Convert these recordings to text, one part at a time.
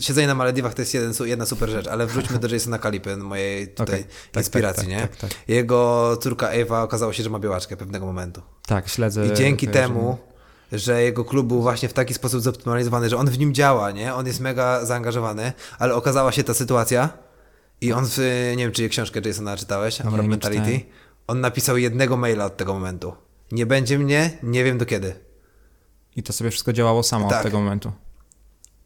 Siedzenie na Malediwach to jest jeden, jedna super rzecz, ale wróćmy do Jasona Kalipy, mojej tutaj okay. tak, inspiracji, tak, tak, nie? Tak, tak, Jego córka Ewa okazało się, że ma białaczkę pewnego momentu. Tak, śledzę. I dzięki temu, że jego klub był właśnie w taki sposób zoptymalizowany, że on w nim działa, nie? On jest mega zaangażowany, ale okazała się ta sytuacja i on, w, nie wiem, czy książkę Jasona czytałeś, Amor Mentality, on napisał jednego maila od tego momentu. Nie będzie mnie, nie wiem do kiedy. I to sobie wszystko działało samo tak. od tego momentu.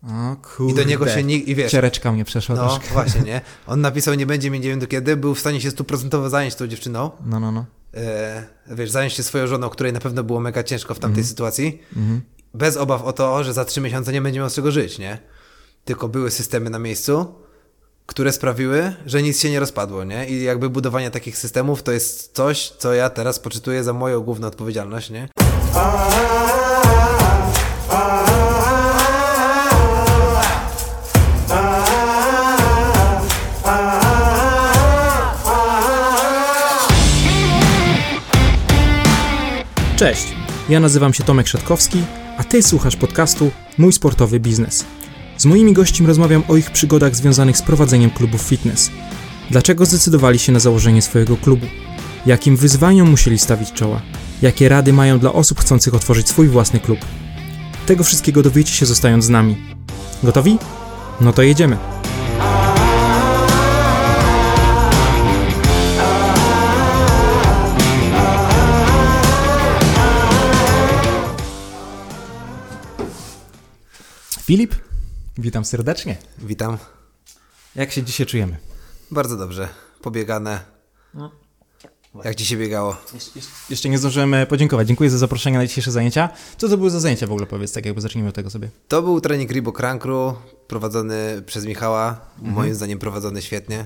O kurde. I do niego się nikt, i wiesz... Ciereczka mnie przeszła No troszkę. właśnie, nie? On napisał, nie będzie mnie, nie wiem do kiedy, był w stanie się stuprocentowo zająć tą dziewczyną. No, no, no. E, wiesz, zająć się swoją żoną, której na pewno było mega ciężko w tamtej mm. sytuacji. Mm. Bez obaw o to, że za trzy miesiące nie będzie miał z czego żyć, nie? Tylko były systemy na miejscu, które sprawiły, że nic się nie rozpadło, nie? I jakby budowanie takich systemów to jest coś, co ja teraz poczytuję za moją główną odpowiedzialność, nie? Cześć, ja nazywam się Tomek Szatkowski, a Ty słuchasz podcastu Mój Sportowy Biznes. Z moimi gośćmi rozmawiam o ich przygodach związanych z prowadzeniem klubów fitness. Dlaczego zdecydowali się na założenie swojego klubu? Jakim wyzwaniom musieli stawić czoła? Jakie rady mają dla osób chcących otworzyć swój własny klub? Tego wszystkiego dowiecie się zostając z nami. Gotowi? No to jedziemy. Filip, witam serdecznie. Witam. Jak się dzisiaj czujemy? Bardzo dobrze. Pobiegane. No. Jak ci się biegało? jeszcze nie zdążyłem e, podziękować. Dziękuję za zaproszenie na dzisiejsze zajęcia. Co to były za zajęcia w ogóle, powiedz, tak jakby zacznijmy od tego sobie. To był trening Reebok Rankru, prowadzony przez Michała. Mhm. Moim zdaniem prowadzony świetnie.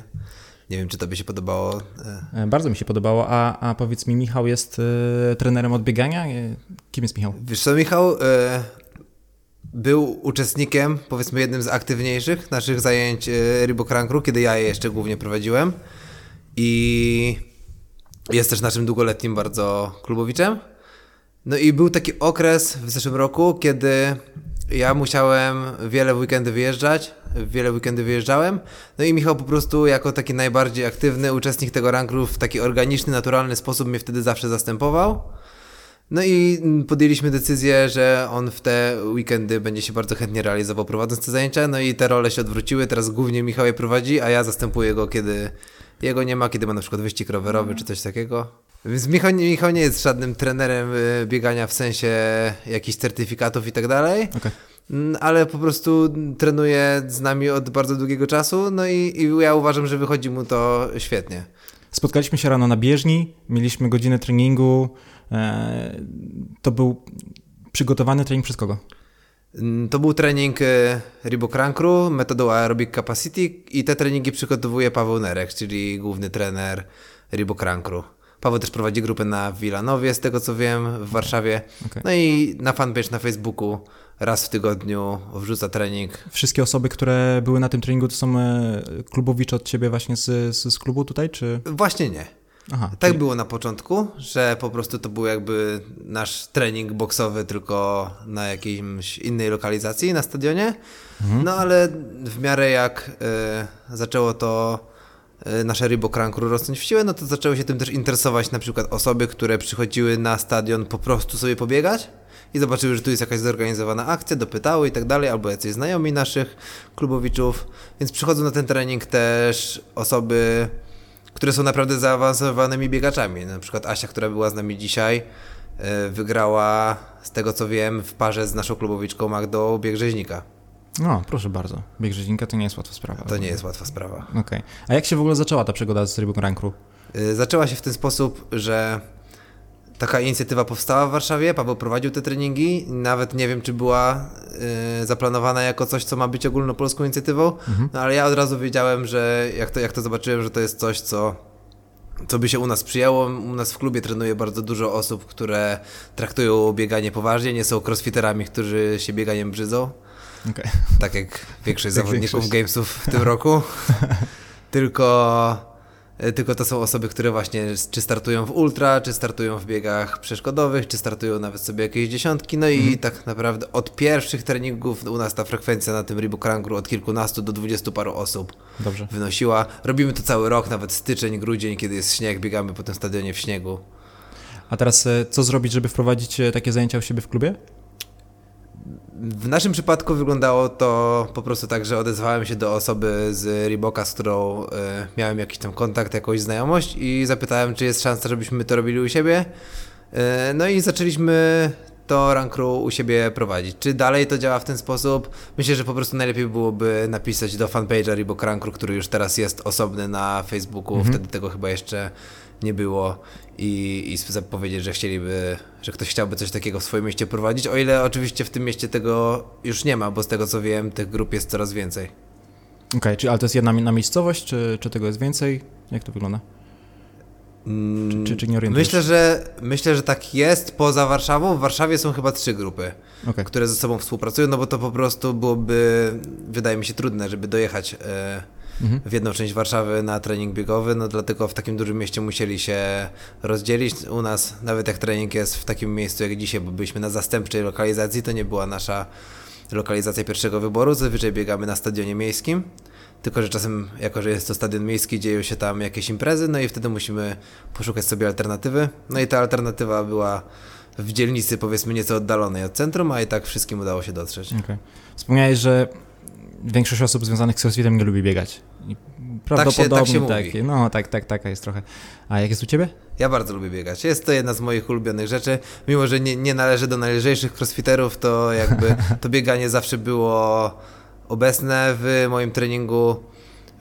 Nie wiem, czy to by się podobało. E. E, bardzo mi się podobało. A, a powiedz mi, Michał jest y, trenerem od biegania? Kim jest Michał? Wiesz co, Michał y, był uczestnikiem, powiedzmy jednym z aktywniejszych naszych zajęć y, Reebok Rankru, kiedy ja je jeszcze głównie prowadziłem. I jest też naszym długoletnim bardzo klubowiczem. No i był taki okres w zeszłym roku, kiedy ja musiałem wiele weekendy wyjeżdżać, wiele weekendy wyjeżdżałem, no i Michał po prostu jako taki najbardziej aktywny uczestnik tego rankru w taki organiczny, naturalny sposób mnie wtedy zawsze zastępował. No i podjęliśmy decyzję, że on w te weekendy będzie się bardzo chętnie realizował prowadząc te zajęcia, no i te role się odwróciły, teraz głównie Michał je prowadzi, a ja zastępuję go, kiedy jego nie ma, kiedy ma na przykład wyścig rowerowy mm. czy coś takiego. Więc Michał, Michał nie jest żadnym trenerem y, biegania w sensie jakichś certyfikatów i tak dalej. Okay mm, ale po prostu trenuje z nami od bardzo długiego czasu, no i, i, ja uważam, że wychodzi mu to świetnie. Spotkaliśmy się rano na bieżni, mieliśmy godzinę treningu. E, to był przygotowany trening przez kogo? Mm, to był trening e, Reebok Rankru metodą Aerobic Capacity i te treningi przygotowuje Paweł Nerek, czyli główny trener Reebok Rankru. Paweł też prowadzi grupę na Wilanowie, z tego co wiem, w Warszawie. Okay. No i na fanpage na Facebooku raz w tygodniu wrzuca trening. Wszystkie osoby, które były na tym treningu, to są e, klubowicze od ciebie właśnie z, z, z klubu tutaj, czy? Właśnie nie. Aha, tak czyli... było na początku, że po prostu to był jakby nasz trening boksowy, tylko na jakiejś innej lokalizacji, na stadionie. Mhm. No ale w miarę jak y, zaczęło to y, nasze Reebok Rankru rosnąć w siłę, no to zaczęły się tym też interesować na przykład osoby, które przychodziły na stadion po prostu sobie pobiegać i zobaczyły, że tu jest jakaś zorganizowana akcja, dopytały i tak dalej, albo jacyś znajomi naszych klubowiczów, więc przychodzą na ten trening też osoby które są naprawdę zaawansowanymi biegaczami. Na przykład Asia, która była z nami dzisiaj, e, wygrała, z tego co wiem, w parze z naszą klubowiczką Magdą bieg rzeźnika. No, proszę bardzo. Bieg rzeźnika to nie jest łatwa sprawa. To nie jest łatwa sprawa. Okej. Okay. A jak się w ogóle zaczęła ta przygoda z Rybą Rankru? E, zaczęła się w ten sposób, że taka inicjatywa powstała w Warszawie, Paweł prowadził te treningi, nawet nie wiem, czy była y, zaplanowana jako coś, co ma być ogólnopolską inicjatywą, mhm. no ale ja od razu wiedziałem, że jak to, jak to zobaczyłem, że to jest coś, co, co by się u nas przyjęło. U nas w klubie trenuje bardzo dużo osób, które traktują bieganie poważnie, nie są crossfiterami, którzy się bieganiem brzydzą. Okay. Tak jak większość zawodników większość. Gamesów w tym roku. Tylko Tylko to są osoby, które właśnie czy startują w ultra, czy startują w biegach przeszkodowych, czy startują nawet sobie jakieś dziesiątki. No i tak naprawdę od pierwszych treningów u nas ta frekwencja na tym Reebok Rankru od kilkunastu do dwudziestu paru osób Dobrze. wynosiła. Robimy to cały rok, nawet styczeń, grudzień, kiedy jest śnieg, biegamy po tym stadionie w śniegu. A teraz e, co zrobić, żeby wprowadzić e, takie zajęcia u siebie w klubie? W naszym przypadku wyglądało to po prostu tak, że odezwałem się do osoby z Reeboka, z którą e, miałem jakiś tam kontakt, jakąś znajomość i zapytałem, czy jest szansa, żebyśmy to robili u siebie. E, no i zaczęliśmy to Rankru u siebie prowadzić. Czy dalej to działa w ten sposób? Myślę, że po prostu najlepiej byłoby napisać do fanpage'a Reebok Rankru, który już teraz jest osobny na Facebooku, wtedy tego chyba jeszcze nie było i, i zapowiedzieć, że chcieliby, że ktoś chciałby coś takiego w swoim mieście prowadzić, o ile oczywiście w tym mieście tego już nie ma, bo z tego co wiem, tych grup jest coraz więcej. Okej, czy ale to jest jedna na miejscowość, czy, czy tego jest więcej? Jak to wygląda? Czy, czy, czy nie orientujesz? Myślę, że myślę, że tak jest poza Warszawą. W Warszawie są chyba trzy grupy, Okej. które ze sobą współpracują, no bo to po prostu byłoby, wydaje mi się, trudne, żeby dojechać e, Mhm. w jedną część Warszawy na trening biegowy, no dlatego w takim dużym mieście musieli się rozdzielić. U nas, nawet jak trening jest w takim miejscu jak dzisiaj, bo byliśmy na zastępczej lokalizacji, to nie była nasza lokalizacja pierwszego wyboru. Zazwyczaj biegamy na stadionie miejskim. Tylko, że czasem, jako że jest to stadion miejski, dzieją się tam jakieś imprezy, no i wtedy musimy poszukać sobie alternatywy. No i ta alternatywa była w dzielnicy, powiedzmy, nieco oddalonej od centrum, a i tak wszystkim udało się dotrzeć. Okej. Wspomniałeś, że większość osób związanych z crossfitem nie lubi biegać. I prawdopodobnie się mówi. tak. No tak, tak, taka jest trochę. A jak jest u ciebie? Ja bardzo lubię biegać. Jest to jedna z moich ulubionych rzeczy. Mimo, że nie, nie należę do najlżejszych crossfiterów, to jakby to bieganie zawsze było obecne w moim treningu.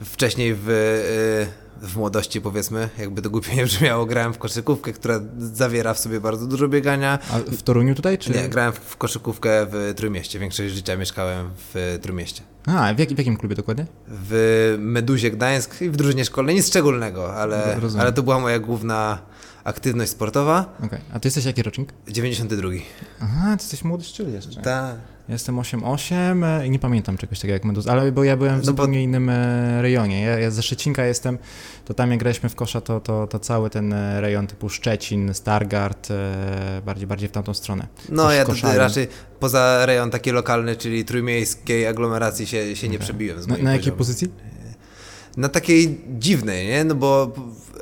Wcześniej w, y, w młodości, powiedzmy, jakby to głupio nie brzmiało, grałem w koszykówkę, która zawiera w sobie bardzo dużo biegania. A w Toruniu tutaj, czy? Nie, grałem w koszykówkę w Trójmieście. Większość życia mieszkałem w Trójmieście. A, w, jak, w jakim klubie dokładnie? W Meduzie Gdańsk i w drużynie szkolnej. Nic szczególnego, ale, Rozumiem. ale to była moja główna aktywność sportowa. Okej. A ty jesteś jaki rocznik? 92. Aha, ty jesteś młody szczyl jeszcze. Tak. Jestem 8-8 e, i nie pamiętam czegoś takiego jak Meduz, ale bo ja byłem w No zupełnie innym e, rejonie. Ja, ja ze Szczecinka jestem, to tam jak graliśmy w kosza, to, to, to cały ten e, rejon typu Szczecin, Stargard, bardziej, bardziej w tamtą stronę. No ja tutaj raczej poza rejon taki lokalny, czyli trójmiejskiej aglomeracji się, się nie przebiłem z Na, na jakiej pozycji? Na takiej dziwnej, nie? No bo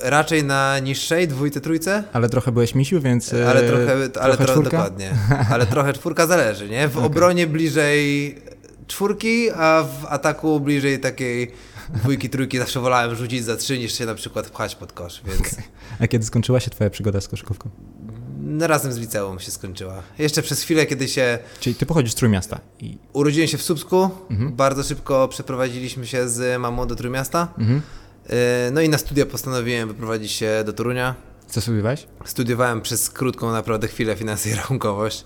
raczej na niższej, dwójce, trójce, Ale trochę byłeś misiu, więc e, ale trochę, ale trochę trochę czwórka? dokładnie. Ale trochę czwórka zależy, nie? W obronie bliżej czwórki, a w ataku bliżej takiej dwójki, trójki zawsze wolałem rzucić za trzy, niż się na przykład pchać pod kosz, więc A kiedy skończyła się twoja przygoda z koszykówką? No razem z liceum się skończyła. Jeszcze przez chwilę, kiedy się Czyli ty pochodzisz z Trójmiasta i... urodziłem się w Słupsku, Mhm. bardzo szybko przeprowadziliśmy się z mamą do Trójmiasta. Mhm. Yy, No i na studia postanowiłem wyprowadzić się do Torunia. Co studiowałeś? Studiowałem przez krótką naprawdę chwilę finanse i rachunkowość.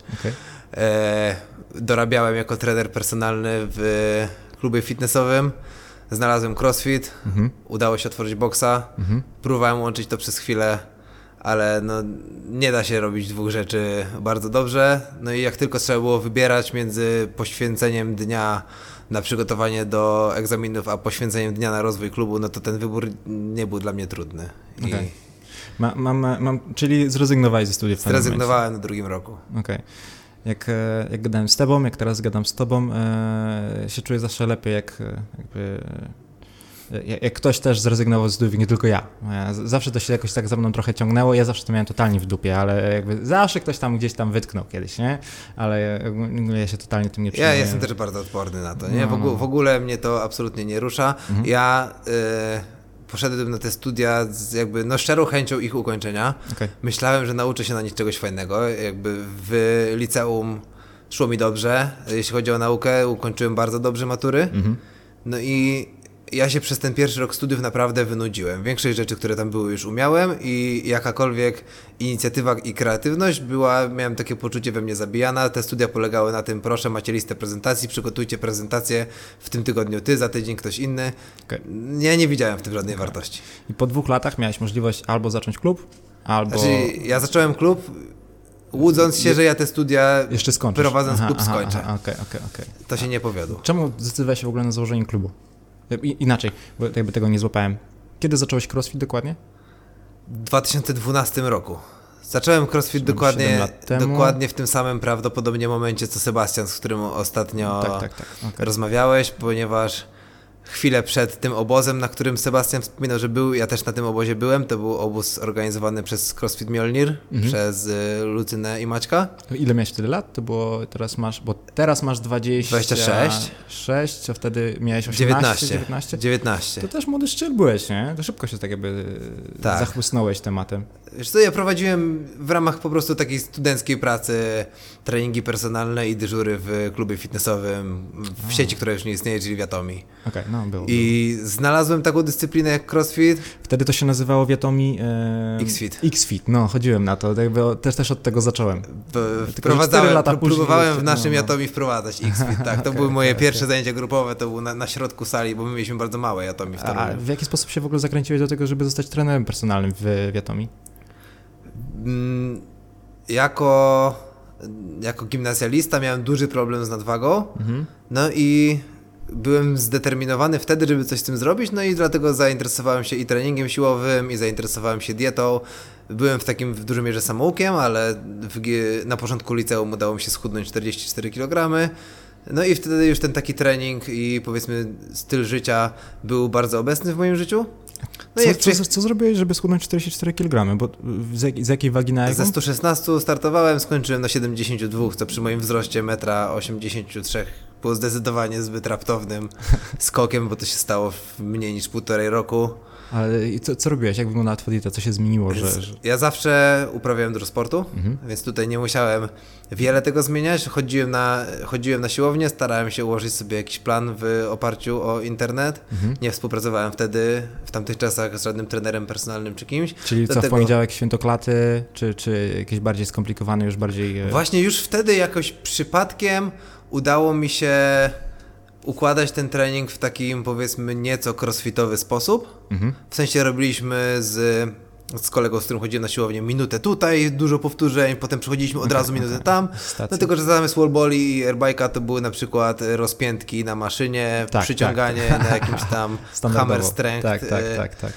E, dorabiałem jako trener personalny w klubie fitnessowym. Znalazłem crossfit, Mhm. udało się otworzyć boksa. Mhm. Próbowałem łączyć to przez chwilę, ale no, nie da się robić dwóch rzeczy bardzo dobrze. No i jak tylko trzeba było wybierać między poświęceniem dnia na przygotowanie do egzaminów, a poświęceniem dnia na rozwój klubu, no to ten wybór nie był dla mnie trudny. I Okej. Ma, mam, mam, czyli zrezygnowałeś ze studiów zrezygnowałem na drugim roku. Okej. Jak, e, jak gadałem z tobą, jak teraz gadam z tobą, e, się czuję zawsze lepiej, jak e, jakby... Jak, ktoś też zrezygnował z studiów, nie tylko ja. Zawsze to się jakoś tak za mną trochę ciągnęło, ja zawsze to miałem totalnie w dupie, ale jakby zawsze ktoś tam gdzieś tam wytknął kiedyś, nie? Ale ja się totalnie tym nie Ja przejmuję. jestem też bardzo odporny na to. Nie? No, W, ogóle, no. Mhm. w ogóle mnie to absolutnie nie rusza. Ja y, poszedłem na te studia z jakby no, szczerą chęcią ich ukończenia. Okej. Myślałem, że nauczę się na nich czegoś fajnego. Jakby w liceum szło mi dobrze. Jeśli chodzi o naukę, ukończyłem bardzo dobrze matury. Mhm. No i ja się przez ten pierwszy rok studiów naprawdę wynudziłem. Większość rzeczy, które tam były, już umiałem i jakakolwiek inicjatywa i kreatywność była, miałem takie poczucie we mnie zabijana. Te studia polegały na tym, proszę, macie listę prezentacji, przygotujcie prezentację w tym tygodniu ty, za tydzień ktoś inny. Okej. Ja nie widziałem w tym żadnej wartości. I po dwóch latach miałeś możliwość albo zacząć klub, albo Znaczy, ja zacząłem klub, łudząc się, że ja te studia jeszcze prowadząc klub skończę. Okej, okej, okej. To się nie powiodło. Czemu zdecydowałeś się w ogóle na założenie klubu? I, inaczej, bo jakby tego nie złapałem. Kiedy zacząłeś crossfit dokładnie? W 2012 roku. Zacząłem crossfit dokładnie, dokładnie w tym samym prawdopodobnie momencie co Sebastian, z którym ostatnio Tak, tak, tak. okej. rozmawiałeś, ponieważ chwilę przed tym obozem, na którym Sebastian wspominał, że był, ja też na tym obozie byłem, to był obóz organizowany przez CrossFit Mjolnir, Mhm. przez y, Lucynę i Maćka. Ile miałeś wtedy lat? To było, teraz masz, bo teraz masz 20... 26. 6, a wtedy miałeś 18, 19. 19? 19. To też młody szczyl byłeś, nie? To szybko się tak jakby Tak. zachłysnąłeś tematem. Wiesz co, ja prowadziłem w ramach po prostu takiej studenckiej pracy treningi personalne i dyżury w klubie fitnessowym w sieci, która już nie istnieje, czyli Wiatomi. Okej, no było. I znalazłem taką dyscyplinę jak crossfit. Wtedy to się nazywało Wiatomi... E... Xfit. Xfit, no chodziłem na to, jakby też, też od tego zacząłem. Wprowadzałem, lata później próbowałem w naszym no, no. Jatomi wprowadzać Xfit, tak. To Okej, były moje okej, pierwsze zajęcia grupowe, to było na, na środku sali, bo my mieliśmy bardzo małe Jatomi w A w jaki sposób się w ogóle zakręciłeś do tego, żeby zostać trenerem personalnym w Wiatomi? Mm, Jako, jako gimnazjalista miałem duży problem z nadwagą, Mhm. no i byłem zdeterminowany wtedy, żeby coś z tym zrobić, no i dlatego zainteresowałem się i treningiem siłowym, i zainteresowałem się dietą. Byłem w takim w dużej mierze samoukiem, ale w, na początku liceum udało mi się schudnąć 44 kg. No i wtedy już ten taki trening i powiedzmy styl życia był bardzo obecny w moim życiu. No co, co, co zrobiłeś, żeby schudnąć 44 kg? Bo z, jak, z jakiej wagi na jaką? Ze 116 startowałem, skończyłem na 72, co przy moim wzroście 1,83 m było zdecydowanie zbyt raptownym skokiem, bo to się stało w mniej niż półtorej roku. Ale i co, co robiłeś? Jak wyglądała twoja dieta? Co się zmieniło? Że, że... Ja zawsze uprawiałem dużo sportu, Mhm. więc tutaj nie musiałem wiele tego zmieniać. Chodziłem na, chodziłem na siłownię, starałem się ułożyć sobie jakiś plan w oparciu o internet. Mhm. Nie współpracowałem wtedy, w tamtych czasach, z żadnym trenerem personalnym czy kimś. Czyli co, w Dlatego- poniedziałek świętoklaty, czy, czy jakieś bardziej skomplikowane, już bardziej... e, Właśnie już wtedy jakoś przypadkiem udało mi się układać ten trening w takim powiedzmy nieco crossfitowy sposób. Mhm. W sensie robiliśmy z, z kolegą, z którym chodziłem na siłownię, minutę tutaj, dużo powtórzeń, potem przechodziliśmy od razu minutę tam. Stacja. Dlatego, że zamiast wallballi i airbike'a to były na przykład rozpiętki na maszynie, Tak, przyciąganie na jakimś tam hammer strength. Tak, tak, e, tak, tak.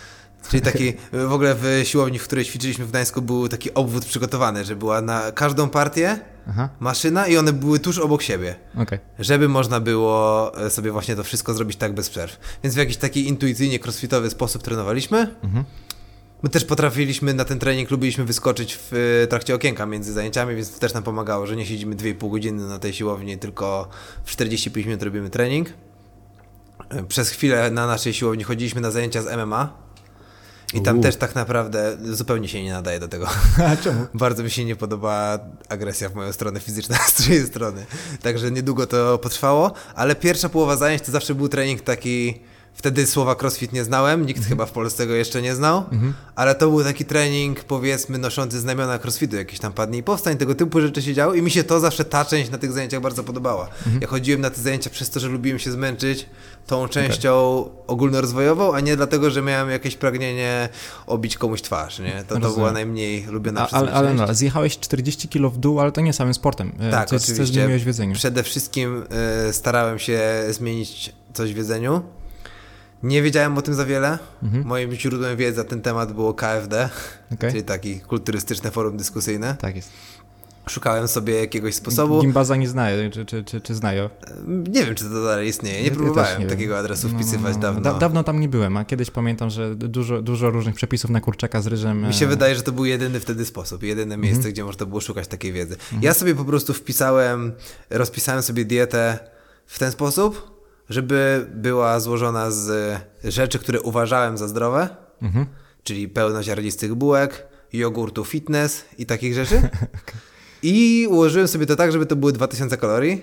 Czyli taki, w ogóle w siłowni, w której ćwiczyliśmy w Gdańsku, był taki obwód przygotowany, że była na każdą partię Aha, maszyna i one były tuż obok siebie. okej. Żeby można było e, sobie właśnie to wszystko zrobić tak bez przerw. Więc w jakiś taki intuicyjnie crossfitowy sposób trenowaliśmy. Mhm. My też potrafiliśmy na ten trening, lubiliśmy wyskoczyć w e, trakcie okienka między zajęciami, więc to też nam pomagało, że nie siedzimy 2,5 godziny na tej siłowni, tylko w 45 minut robimy trening. E, Przez chwilę na naszej siłowni chodziliśmy na zajęcia z MMA. I tam też tak naprawdę zupełnie się nie nadaje do tego. A czemu? Bardzo mi się nie podoba agresja w moją stronę fizyczna z czyjej strony. Także niedługo to potrwało, ale pierwsza połowa zajęć to zawsze był trening taki. Wtedy słowa crossfit nie znałem, nikt chyba w Polsce go jeszcze nie znał, ale to był taki trening, powiedzmy, noszący znamiona crossfitu, jakieś tam padnij powstań, tego typu rzeczy się działy i mi się to zawsze ta część na tych zajęciach bardzo podobała. Ja chodziłem na te zajęcia przez to, że lubiłem się zmęczyć tą częścią ogólnorozwojową, a nie dlatego, że miałem jakieś pragnienie obić komuś twarz, nie? To, to była najmniej lubiona przez ale, ale no, zjechałeś 40 kg w dół, ale to nie samym sportem. E, Tak, Coś oczywiście. zmieniłeś w jedzeniu. Przede wszystkim y, starałem się zmienić coś w jedzeniu. Nie wiedziałem o tym za wiele. Mhm. Moim źródłem wiedzy na ten temat było KFD, Okej. czyli taki kulturystyczne forum dyskusyjne. Tak jest. Szukałem sobie jakiegoś sposobu. Gimbaza nie znaje, czy, czy, czy, czy znają. Nie wiem, czy to dalej istnieje. Nie Ja- próbowałem nie takiego wiem. adresu No, wpisywać no, no. dawno. Da, dawno tam nie byłem, a kiedyś pamiętam, że dużo, dużo różnych przepisów na kurczaka z ryżem. Mi się e, wydaje, że to był jedyny wtedy sposób, jedyne Mhm. miejsce, gdzie można było szukać takiej wiedzy. Ja sobie po prostu wpisałem, rozpisałem sobie dietę w ten sposób, żeby była złożona z rzeczy, które uważałem za zdrowe, Mhm. czyli pełno ziarnistych bułek, jogurtu fitness i takich rzeczy. I ułożyłem sobie to tak, żeby to były 2000 kalorii,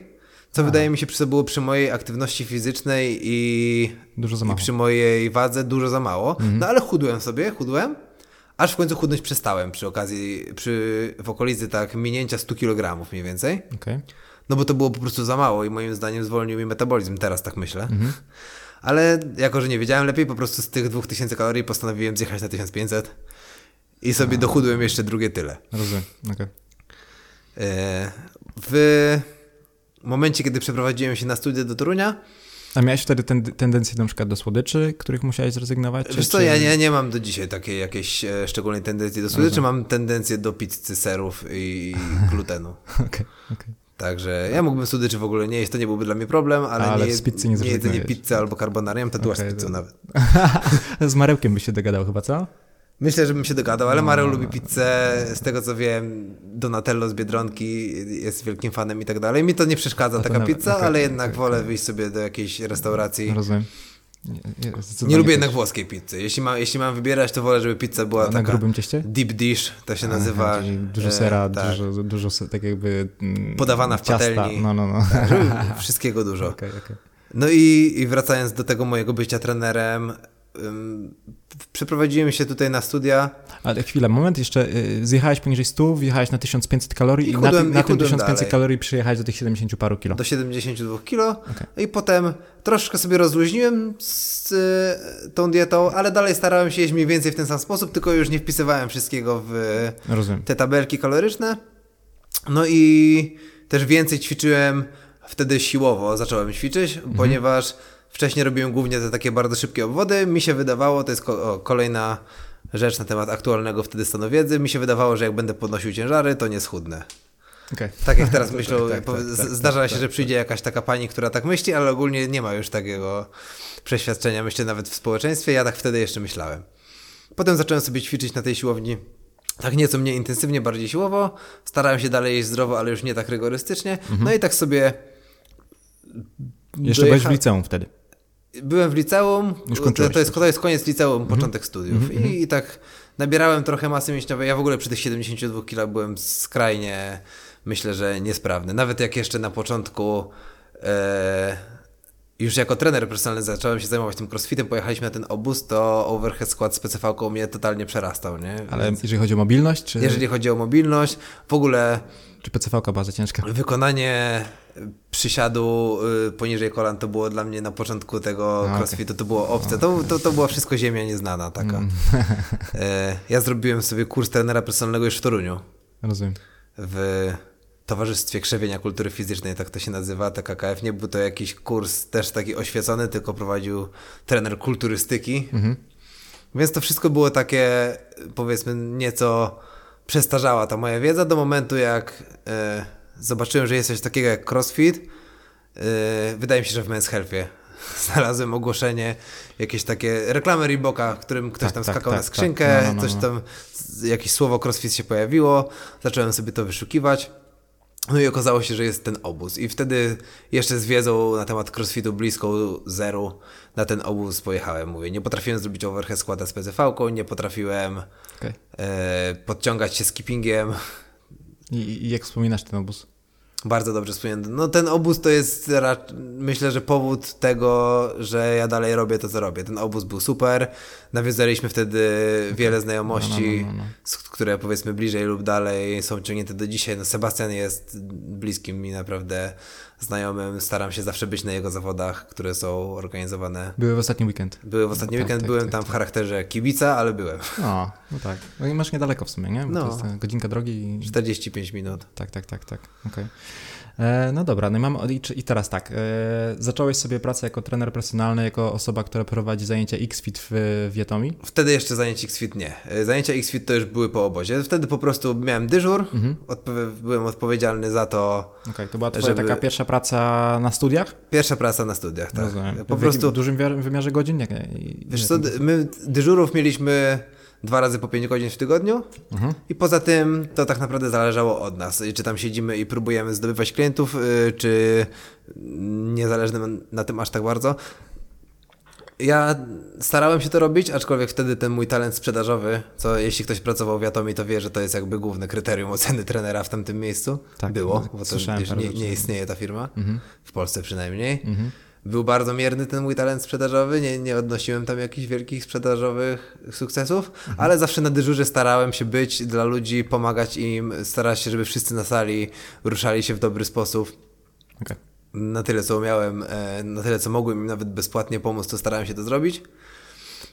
co wydaje mi się przy, było przy mojej aktywności fizycznej i, Dużo za i przy mojej wadze dużo za mało. No ale chudłem sobie, chudłem, aż w końcu chudnąć przestałem przy okazji, przy, w okolicy tak minięcia 100 kg mniej więcej. Okej. No bo to było po prostu za mało i moim zdaniem zwolnił mi metabolizm, teraz tak myślę. Mhm. Ale jako, że nie wiedziałem lepiej, po prostu z tych 2000 kalorii postanowiłem zjechać na 1500 i sobie dochudłem jeszcze drugie tyle. Rozumiem. okej. E, W momencie, kiedy przeprowadziłem się na studia do Torunia, A miałeś wtedy ten, tendencję na przykład do słodyczy, których musiałeś zrezygnować? Wiesz co, ja nie, nie mam do dzisiaj takiej jakiejś e, szczególnej tendencji do słodyczy, mam tendencję do pizzy, serów i glutenu. Okej, okej. Okay, Także ja mógłbym słodyczy w ogóle nie jeść, to nie byłby dla mnie problem, ale, ale nie, z pizzy nie, nie jedzenie pizzy albo carbonarium, to okay, z pizzą nawet. z Marełkiem byś się dogadał chyba, co? Myślę, że bym się dogadał, ale no. Marek lubi pizzę, z tego co wiem, Donatello z Biedronki jest wielkim fanem i tak dalej. Mi to nie przeszkadza taka pizza, okay, ale jednak okay, wolę wyjść sobie do jakiejś restauracji. Rozumiem. Nie, nie, nie lubię jednak włoskiej pizzy. Jeśli, ma, jeśli mam wybierać, to wolę, żeby pizza była A taka... Na grubym cieście? Deep dish, to się nazywa. Aha, dużo sera, e, tak. dużo, dużo tak jakby... Mm, Podawana w ciasta. patelni. No, no, no. Tak, wszystkiego dużo. Okay, okay. No i, i wracając do tego mojego bycia trenerem, przeprowadziłem się tutaj na studia. Ale chwilę, moment, jeszcze y, zjechałeś poniżej 100, wjechałeś na 1500 kalorii i, i chudłem, na, na i tym 1500 dalej. kalorii przyjechałeś do tych 70 paru kilo. Do 72 kilo okay. i potem troszkę sobie rozluźniłem z y, tą dietą, ale dalej starałem się jeść mniej więcej w ten sam sposób, tylko już nie wpisywałem wszystkiego w Rozumiem. te tabelki kaloryczne. No i też więcej ćwiczyłem wtedy siłowo, zacząłem ćwiczyć, mhm. ponieważ Wcześniej robiłem głównie te takie bardzo szybkie obwody. Mi się wydawało, to jest ko kolejna rzecz na temat aktualnego wtedy stanu wiedzy, mi się wydawało, że jak będę podnosił ciężary, to nie schudnę. Okay. Tak jak teraz myślą, tak, tak, tak, tak, zdarza tak, się, że przyjdzie jakaś taka pani, która tak myśli, ale ogólnie nie ma już takiego przeświadczenia, myślę nawet w społeczeństwie. Ja tak wtedy jeszcze myślałem. Potem zacząłem sobie ćwiczyć na tej siłowni tak nieco mniej intensywnie, bardziej siłowo. Starałem się dalej jeść zdrowo, ale już nie tak rygorystycznie. Mhm. No i tak sobie. Jeszcze byłeś w liceum wtedy. Byłem w liceum, Już to, jest, to jest koniec liceum, -hmm. początek studiów mm -hmm. I, I, tak nabierałem trochę masy mięśniowej. Ja w ogóle przy tych 72 kg byłem skrajnie, myślę, że niesprawny. Nawet jak jeszcze na początku e, już jako trener personalny zacząłem się zajmować tym crossfitem, pojechaliśmy na ten obóz, to overhead skład z PCV mnie totalnie przerastał, nie? Ale Więc jeżeli chodzi o mobilność? Czy... Jeżeli chodzi o mobilność, w ogóle... Czy PCV bardzo ciężka? Wykonanie przysiadu y, poniżej kolan to było dla mnie na początku tego no, crossfitu, to było obce. To, to, to była wszystko ziemia nieznana taka. Mm. E, ja zrobiłem sobie kurs trenera personalnego już w Toruniu. Rozumiem. W Towarzystwie Krzewienia Kultury Fizycznej, tak to się nazywa, TKKF. Nie był to jakiś kurs też taki oświecony, tylko prowadził trener kulturystyki. Mhm. Więc to wszystko było takie, powiedzmy, nieco przestarzała ta moja wiedza do momentu, jak e, zobaczyłem, że jest coś takiego jak CrossFit. Yy, wydaje mi się, że w Men's Healthie znalazłem ogłoszenie, jakieś takie reklamy Reeboka, w którym ktoś tak, tam tak, skakał tak, na tak. skrzynkę, no, no, no, coś no. tam, jakieś słowo CrossFit się pojawiło, zacząłem sobie to wyszukiwać. No i okazało się, że jest ten obóz. I wtedy jeszcze z wiedzą na temat crossfitu bliską zeru na ten obóz pojechałem. Mówię, nie potrafiłem zrobić overhead składa z PZV, nie potrafiłem okay. e, podciągać się skippingiem. I, I jak wspominasz ten obóz? Bardzo dobrze wspomniałem. No ten obóz to jest myślę, że powód tego, że ja dalej robię to, co robię. Ten obóz był super. Nawiązaliśmy wtedy wiele znajomości, no, no, no, no, które powiedzmy bliżej lub dalej są ciągnięte do dzisiaj. No Sebastian jest bliskim mi naprawdę znajomym. Staram się zawsze być na jego zawodach, które są organizowane. Były w ostatni weekend. Były w ostatni no, weekend. Tak, byłem tak, tam tak, w charakterze kibica, ale byłem. O, no tak. No i masz niedaleko w sumie, nie? Bo no. To jest e, godzinka drogi. I... 45 minut. Tak, tak, tak, tak. Okej. Okay. E, no dobra, no i, mam, i teraz tak, e, zacząłeś sobie pracę jako trener personalny, jako osoba, która prowadzi zajęcia Xfit w Wietomi? Wtedy jeszcze zajęcia Xfit nie. E, zajęcia Xfit to już były po obozie. Wtedy po prostu miałem dyżur, mhm. odpo- byłem odpowiedzialny za to. Okej, okay, to była twoja żeby... taka pierwsza praca na studiach? Pierwsza praca na studiach, tak. Rozumiem. Po w prostu w dużym wymiarze godzin? Jak... Wiesz co, my dyżurów mieliśmy dwa razy po 5 godzin w tygodniu mhm. i poza tym to tak naprawdę zależało od nas, czy tam siedzimy i próbujemy zdobywać klientów, y, czy nie zależy na tym aż tak bardzo. Ja starałem się to robić, aczkolwiek wtedy ten mój talent sprzedażowy, co jeśli ktoś pracował w Atomi, to wie, że to jest jakby główne kryterium oceny trenera w tamtym miejscu. Tak, było, bo to nie, nie istnieje ta firma, mhm. w Polsce przynajmniej. Mhm był bardzo mierny ten mój talent sprzedażowy, nie, nie odnosiłem tam jakichś wielkich sprzedażowych sukcesów, mhm. ale zawsze na dyżurze starałem się być dla ludzi, pomagać im, starać się, żeby wszyscy na sali ruszali się w dobry sposób. Okay. Na tyle, co umiałem, e, na tyle, co mogłem im nawet bezpłatnie pomóc, to starałem się to zrobić.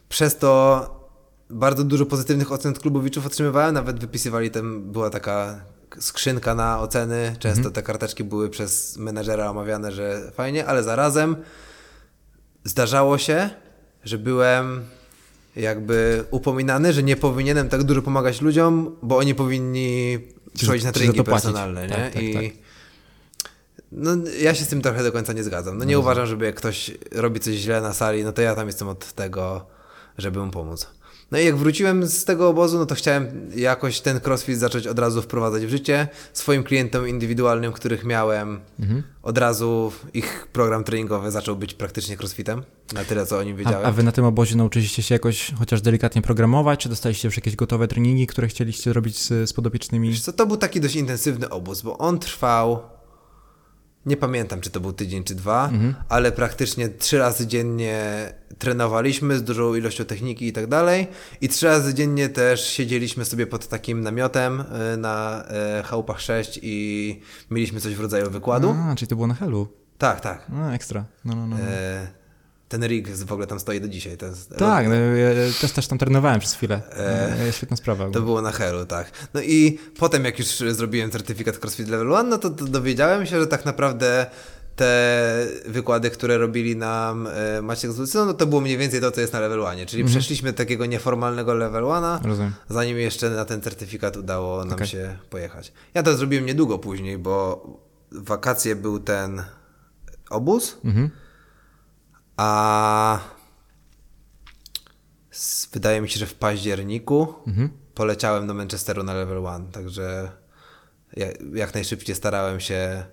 Przez to bardzo dużo pozytywnych ocen klubowiczów otrzymywałem, nawet wypisywali tam, była taka skrzynka na oceny. Często mhm. te karteczki były przez menedżera omawiane, że fajnie, ale zarazem zdarzało się, że byłem jakby upominany, że nie powinienem tak dużo pomagać ludziom, bo oni powinni przychodzić na treningi personalne, nie? Tak, tak, I tak. no, ja się z tym trochę do końca nie zgadzam. No nie uważam, żeby jak ktoś robi coś źle na sali, no to ja tam jestem od tego, żeby mu pomóc. No i jak wróciłem z tego obozu, no to chciałem jakoś ten crossfit zacząć od razu wprowadzać w życie. Swoim klientom indywidualnym, których miałem, Mhm. od razu ich program treningowy zaczął być praktycznie crossfitem. Na tyle, co o nim A, wiedziałem. a wy na tym obozie nauczyliście się jakoś chociaż delikatnie programować, czy dostaliście już jakieś gotowe treningi, które chcieliście robić z, z podopiecznymi? Wiesz co, to był taki dość intensywny obóz, bo on trwał, nie pamiętam czy to był tydzień czy dwa, Mhm. ale praktycznie trzy razy dziennie trenowaliśmy z dużą ilością techniki i tak dalej i trzy razy dziennie też siedzieliśmy sobie pod takim namiotem y, na y, chałupach 6 i mieliśmy coś w rodzaju wykładu. A, czyli to było na helu. Tak, tak. No, ekstra. No, no, no. no. E, ten rig w ogóle tam stoi do dzisiaj. To, jest, Tak, no, ja też, też tam trenowałem przez chwilę. E... Świetna sprawa. To było na Helu, tak. No i potem, jak już zrobiłem certyfikat CrossFit Level 1, no to, to dowiedziałem się, że tak naprawdę te wykłady, które robili nam e, Maciek z Lucyną, no to było mniej więcej to, co jest na Level 1. Czyli przeszliśmy takiego nieformalnego Level 1, Rozumiem. zanim jeszcze na ten certyfikat udało nam Okej. się pojechać. Ja to zrobiłem niedługo później, bo wakacje był ten obóz, Mhm. A wydaje mi się, że w październiku Mhm. poleciałem do Manchesteru na level 1, także jak, najszybciej starałem się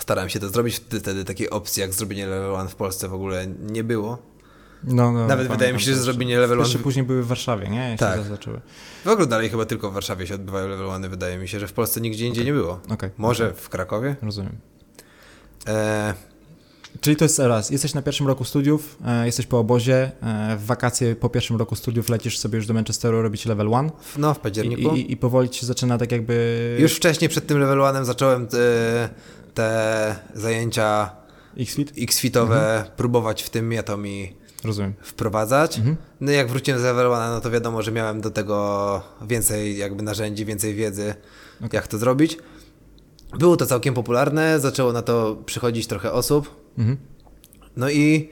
starałem się to zrobić. Wtedy, takiej opcji jak zrobienie level 1 w Polsce w ogóle nie było. No, no, Nawet wydaje mi się, że zrobienie level Jeszcze one- później były w Warszawie, nie? Jak Tak. zaczęły. W ogóle dalej chyba tylko w Warszawie się odbywają level 1, wydaje mi się, że w Polsce nigdzie indziej nie było. Okej. Może w Krakowie? Rozumiem. E, Czyli to jest raz, jesteś na pierwszym roku studiów, e, jesteś po obozie, e, w wakacje po pierwszym roku studiów lecisz sobie już do Manchesteru robić level 1 w- no, w i, październiku. i, i powoli ci się zaczyna tak jakby... Już wcześniej przed tym level 1 zacząłem te, te zajęcia X-Fit? X-fitowe Mhm. próbować w tym, ja to mi Rozumiem. wprowadzać. Mhm. No i jak wróciłem z level 1, no to wiadomo, że miałem do tego więcej jakby narzędzi, więcej wiedzy, jak to zrobić. Było to całkiem popularne, zaczęło na to przychodzić trochę osób. Mhm. No i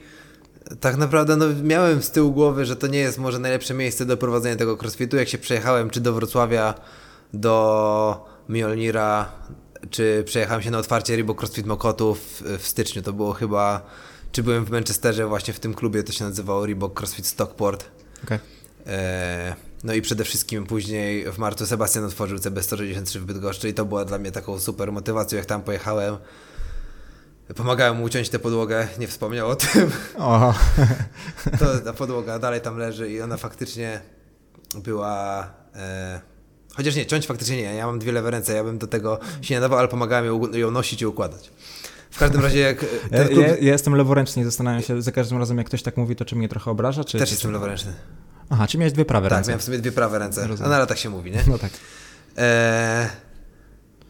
tak naprawdę no, miałem z tyłu głowy, że to nie jest może najlepsze miejsce do prowadzenia tego crossfitu. Jak się przejechałem czy do Wrocławia, do Mjolnira, czy przejechałem się na otwarcie Reebok CrossFit Mokotów w styczniu, to było chyba, czy byłem w Manchesterze właśnie w tym klubie, to się nazywało Reebok CrossFit Stockport. Okej. E, No i przede wszystkim później w marcu Sebastian otworzył CB163 w Bydgoszczy i to była dla mnie taką super motywacją, jak tam pojechałem. Pomagałem mu uciąć tę podłogę, nie wspomniał o tym. O, To ta podłoga dalej tam leży i ona faktycznie była... E, chociaż nie, ciąć faktycznie nie, ja mam dwie lewe ręce, ja bym do tego się nie nadawał, ale pomagałem ją, ją nosić i układać. W każdym razie jak e, ja, klub... ja, ja jestem leworęczny i zastanawiam się za każdym razem, jak ktoś tak mówi, to czy mnie trochę obraża, czy... Też czy, jestem czy... leworęczny. Aha, czy miałeś dwie prawe Tak, ręce? miałem w sobie dwie prawe ręce, Rozumiem. no ale tak się mówi, nie? No tak. Eee,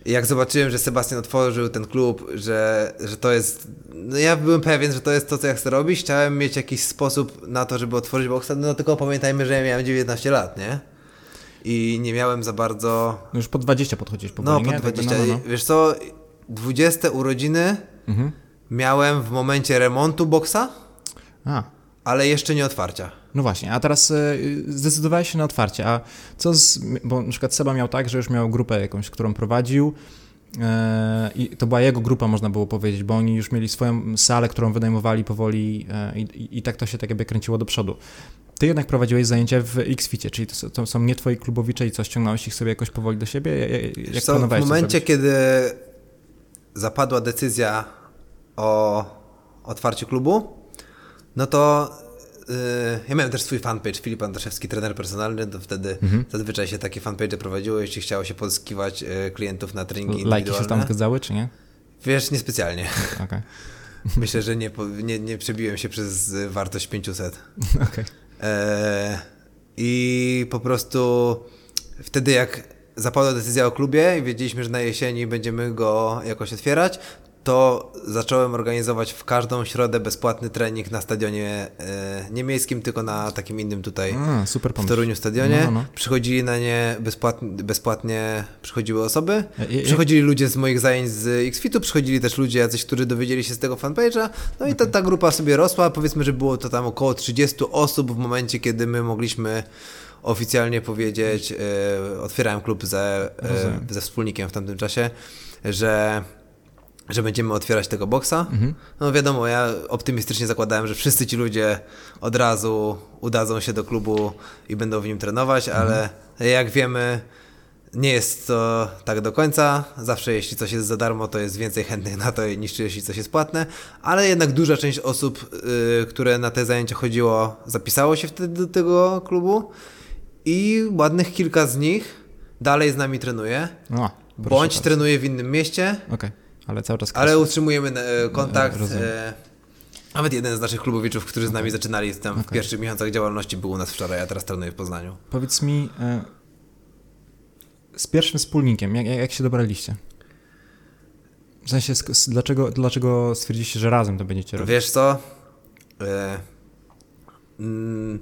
jak zobaczyłem, że Sebastian otworzył ten klub, że, że to jest. No ja byłem pewien, że to jest to, co ja chcę robić. Chciałem mieć jakiś sposób na to, żeby otworzyć box. No tylko pamiętajmy, że ja miałem 19 lat, nie? I nie miałem za bardzo. No już po 20 podchodzisz No, powoli, po nie? Tak jakby, 20. No, no, no. Wiesz co, 20 urodziny Mhm. miałem w momencie remontu boksa, A, ale jeszcze nie otwarcia. no właśnie, a teraz e, zdecydowałeś się na otwarcie, a co z... Bo na przykład Seba miał tak, że już miał grupę jakąś, którą prowadził e, i to była jego grupa, można było powiedzieć, bo oni już mieli swoją salę, którą wynajmowali powoli e, i, i, tak to się tak jakby kręciło do przodu. Ty jednak prowadziłeś zajęcia w X-Ficie, czyli to, są- to są nie twoi klubowicze i co, ściągnąłeś ich sobie jakoś powoli do siebie? Jak co, w momencie, kiedy zapadła decyzja o otwarciu klubu, no to yy, ja miałem też swój fanpage, Filip Andrzejewski, trener personalny, to wtedy Mhm. zazwyczaj się takie fanpage prowadziło, jeśli chciało się pozyskiwać yy, klientów na treningi Lajki się tam zgadzały, czy nie? Wiesz, niespecjalnie. Okej. Myślę, że nie, nie, nie przebiłem się przez y, wartość 500. Okej. E, I po prostu wtedy jak zapadła decyzja o klubie i wiedzieliśmy, że na jesieni będziemy go jakoś otwierać, to zacząłem organizować w każdą środę bezpłatny trening na stadionie e, nie miejskim, tylko na takim innym tutaj A, super w. Toruniu stadionie. No, no, no. Przychodzili na nie bezpłatnie, bezpłatnie przychodziły osoby. E, e, Przychodzili ludzie z moich zajęć z Xfitu, przychodzili też ludzie jacyś, którzy dowiedzieli się z tego fanpage'a. No i ta, ta grupa sobie rosła. Powiedzmy, że było to tam około 30 osób w momencie, kiedy my mogliśmy oficjalnie powiedzieć, e, otwierałem klub ze, e, ze wspólnikiem w tamtym czasie, że że będziemy otwierać tego boksa. No wiadomo, ja optymistycznie zakładałem, że wszyscy ci ludzie od razu udadzą się do klubu i będą w nim trenować, ale jak wiemy, nie jest to tak do końca. Zawsze jeśli coś jest za darmo, to jest więcej chętnych na to niż jeśli coś jest płatne, ale jednak duża część osób, y, które na te zajęcia chodziło, zapisało się wtedy do tego klubu i ładnych kilka z nich dalej z nami trenuje, O, bądź bardzo. trenuje w innym mieście, Okej, ale cały czas ale utrzymujemy e, kontakt. E, rozumiem. E, nawet jeden z naszych klubowiczów, którzy z nami zaczynali tam w Okej. pierwszych miesiącach działalności, był u nas wczoraj, a teraz trenuje w Poznaniu. Powiedz mi, z pierwszym wspólnikiem, jak, jak, się dobraliście? W sensie, dlaczego, dlaczego stwierdziliście, że razem to będziecie robić? Wiesz co? Mm,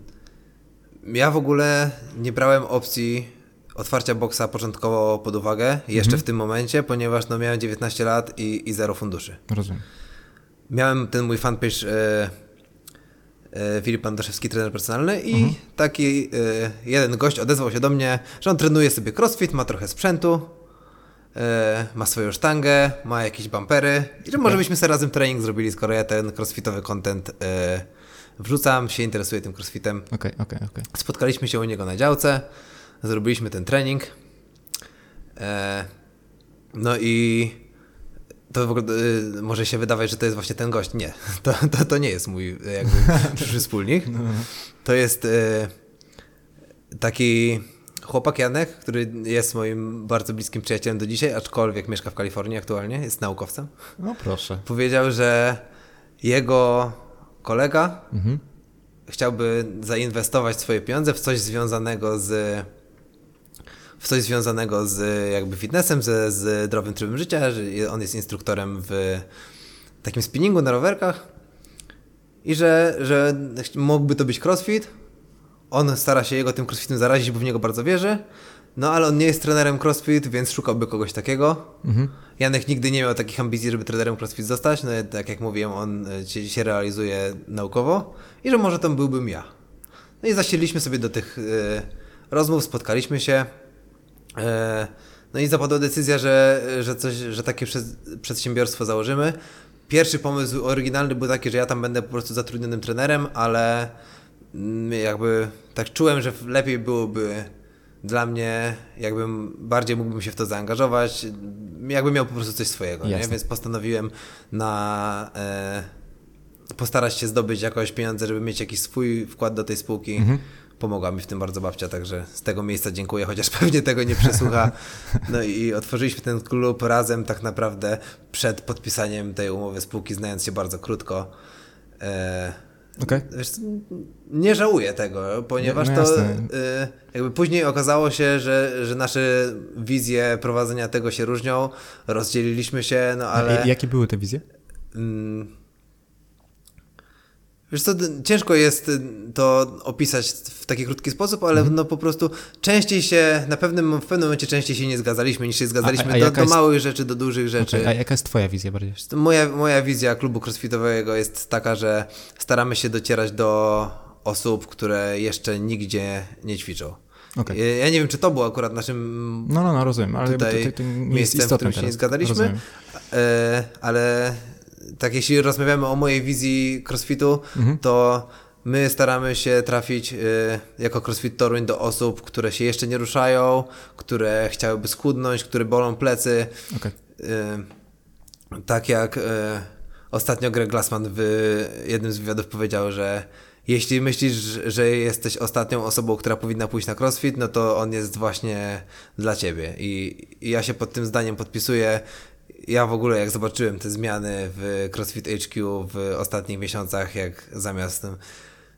ja w ogóle nie brałem opcji otwarcia boksa początkowo pod uwagę, jeszcze Mhm. w tym momencie, ponieważ no, miałem 19 lat i, i zero funduszy. Rozumiem. Miałem ten mój fanpage e, e, Filip Andaszewski, trener personalny i Mhm. taki e, jeden gość odezwał się do mnie, że on trenuje sobie crossfit, ma trochę sprzętu, e, ma swoją sztangę, ma jakieś bumpery i że może byśmy sobie razem trening zrobili, skoro ja ten crossfitowy content e, wrzucam, się interesuję tym crossfitem. Okej, okej, okej. Spotkaliśmy się u niego na działce, zrobiliśmy ten trening. E, no i to w ogóle y, może się wydawać, że to jest właśnie ten gość. Nie, to, to, to nie jest mój y, jakby przyszły wspólnik. To jest taki chłopak Janek, który jest moim bardzo bliskim przyjacielem do dzisiaj, aczkolwiek mieszka w Kalifornii aktualnie, jest naukowcem. No proszę. Powiedział, że jego kolega Mhm. chciałby zainwestować swoje pieniądze w coś związanego z w coś związanego z jakby fitnessem, ze zdrowym trybem życia, że on jest instruktorem w takim spinningu na rowerkach i że, że mógłby to być crossfit. On stara się jego tym crossfitem zarazić, bo w niego bardzo wierzy. No ale on nie jest trenerem crossfit, więc szukałby kogoś takiego. Mhm. Janek nigdy nie miał takich ambicji, żeby trenerem crossfit zostać. No tak jak mówiłem, on e, się, realizuje naukowo i że może to byłbym ja. No i zasiedliśmy sobie do tych e, rozmów, spotkaliśmy się. E, no i zapadła decyzja, że, że, coś, że takie przedsiębiorstwo założymy. Pierwszy pomysł oryginalny był taki, że ja tam będę po prostu zatrudnionym trenerem, ale mm, jakby tak czułem, że lepiej byłoby dla mnie, jakbym bardziej mógłbym się w to zaangażować, jakbym miał po prostu coś swojego, więc postanowiłem na e, postarać się zdobyć jakoś pieniądze, żeby mieć jakiś swój wkład do tej spółki. Pomogła mi w tym bardzo babcia, także z tego miejsca dziękuję, chociaż pewnie tego nie przesłucha. No i otworzyliśmy ten klub razem tak naprawdę przed podpisaniem tej umowy spółki, znając się bardzo krótko. E, co, nie żałuję tego, ponieważ No to jasne. y, jakby później okazało się, że, że nasze wizje prowadzenia tego się różnią, rozdzieliliśmy się, no ale... A Jakie były te wizje? Mm, Wiesz co, ciężko jest y, to opisać w taki krótki sposób, ale Mhm. no po prostu częściej się, na pewnym, w pewnym momencie częściej się nie zgadzaliśmy, niż się zgadzaliśmy a do, jaka do jest- małych rzeczy, do dużych rzeczy. Okej, A jaka jest twoja wizja bardziej? Moja, moja wizja klubu crossfitowego jest taka, że staramy się docierać do osób, które jeszcze nigdzie nie ćwiczą. Okej. Ja nie wiem, czy to było akurat naszym No, no, no, rozumiem, ale tutaj nie jest miejscem, w którym się nie teraz. zgadaliśmy, Rozumiem. e, ale tak jeśli rozmawiamy o mojej wizji crossfitu, Mhm. to my staramy się trafić e, jako crossfit Toruń do osób, które się jeszcze nie ruszają, które chciałyby schudnąć, które bolą plecy, Okej. E, tak jak e, ostatnio Greg Glassman w jednym z wywiadów powiedział, że jeśli myślisz, że jesteś ostatnią osobą, która powinna pójść na crossfit, no to on jest właśnie dla ciebie. I, i ja się pod tym zdaniem podpisuję. Ja w ogóle jak zobaczyłem te zmiany w CrossFit HQ w ostatnich miesiącach, jak zamiast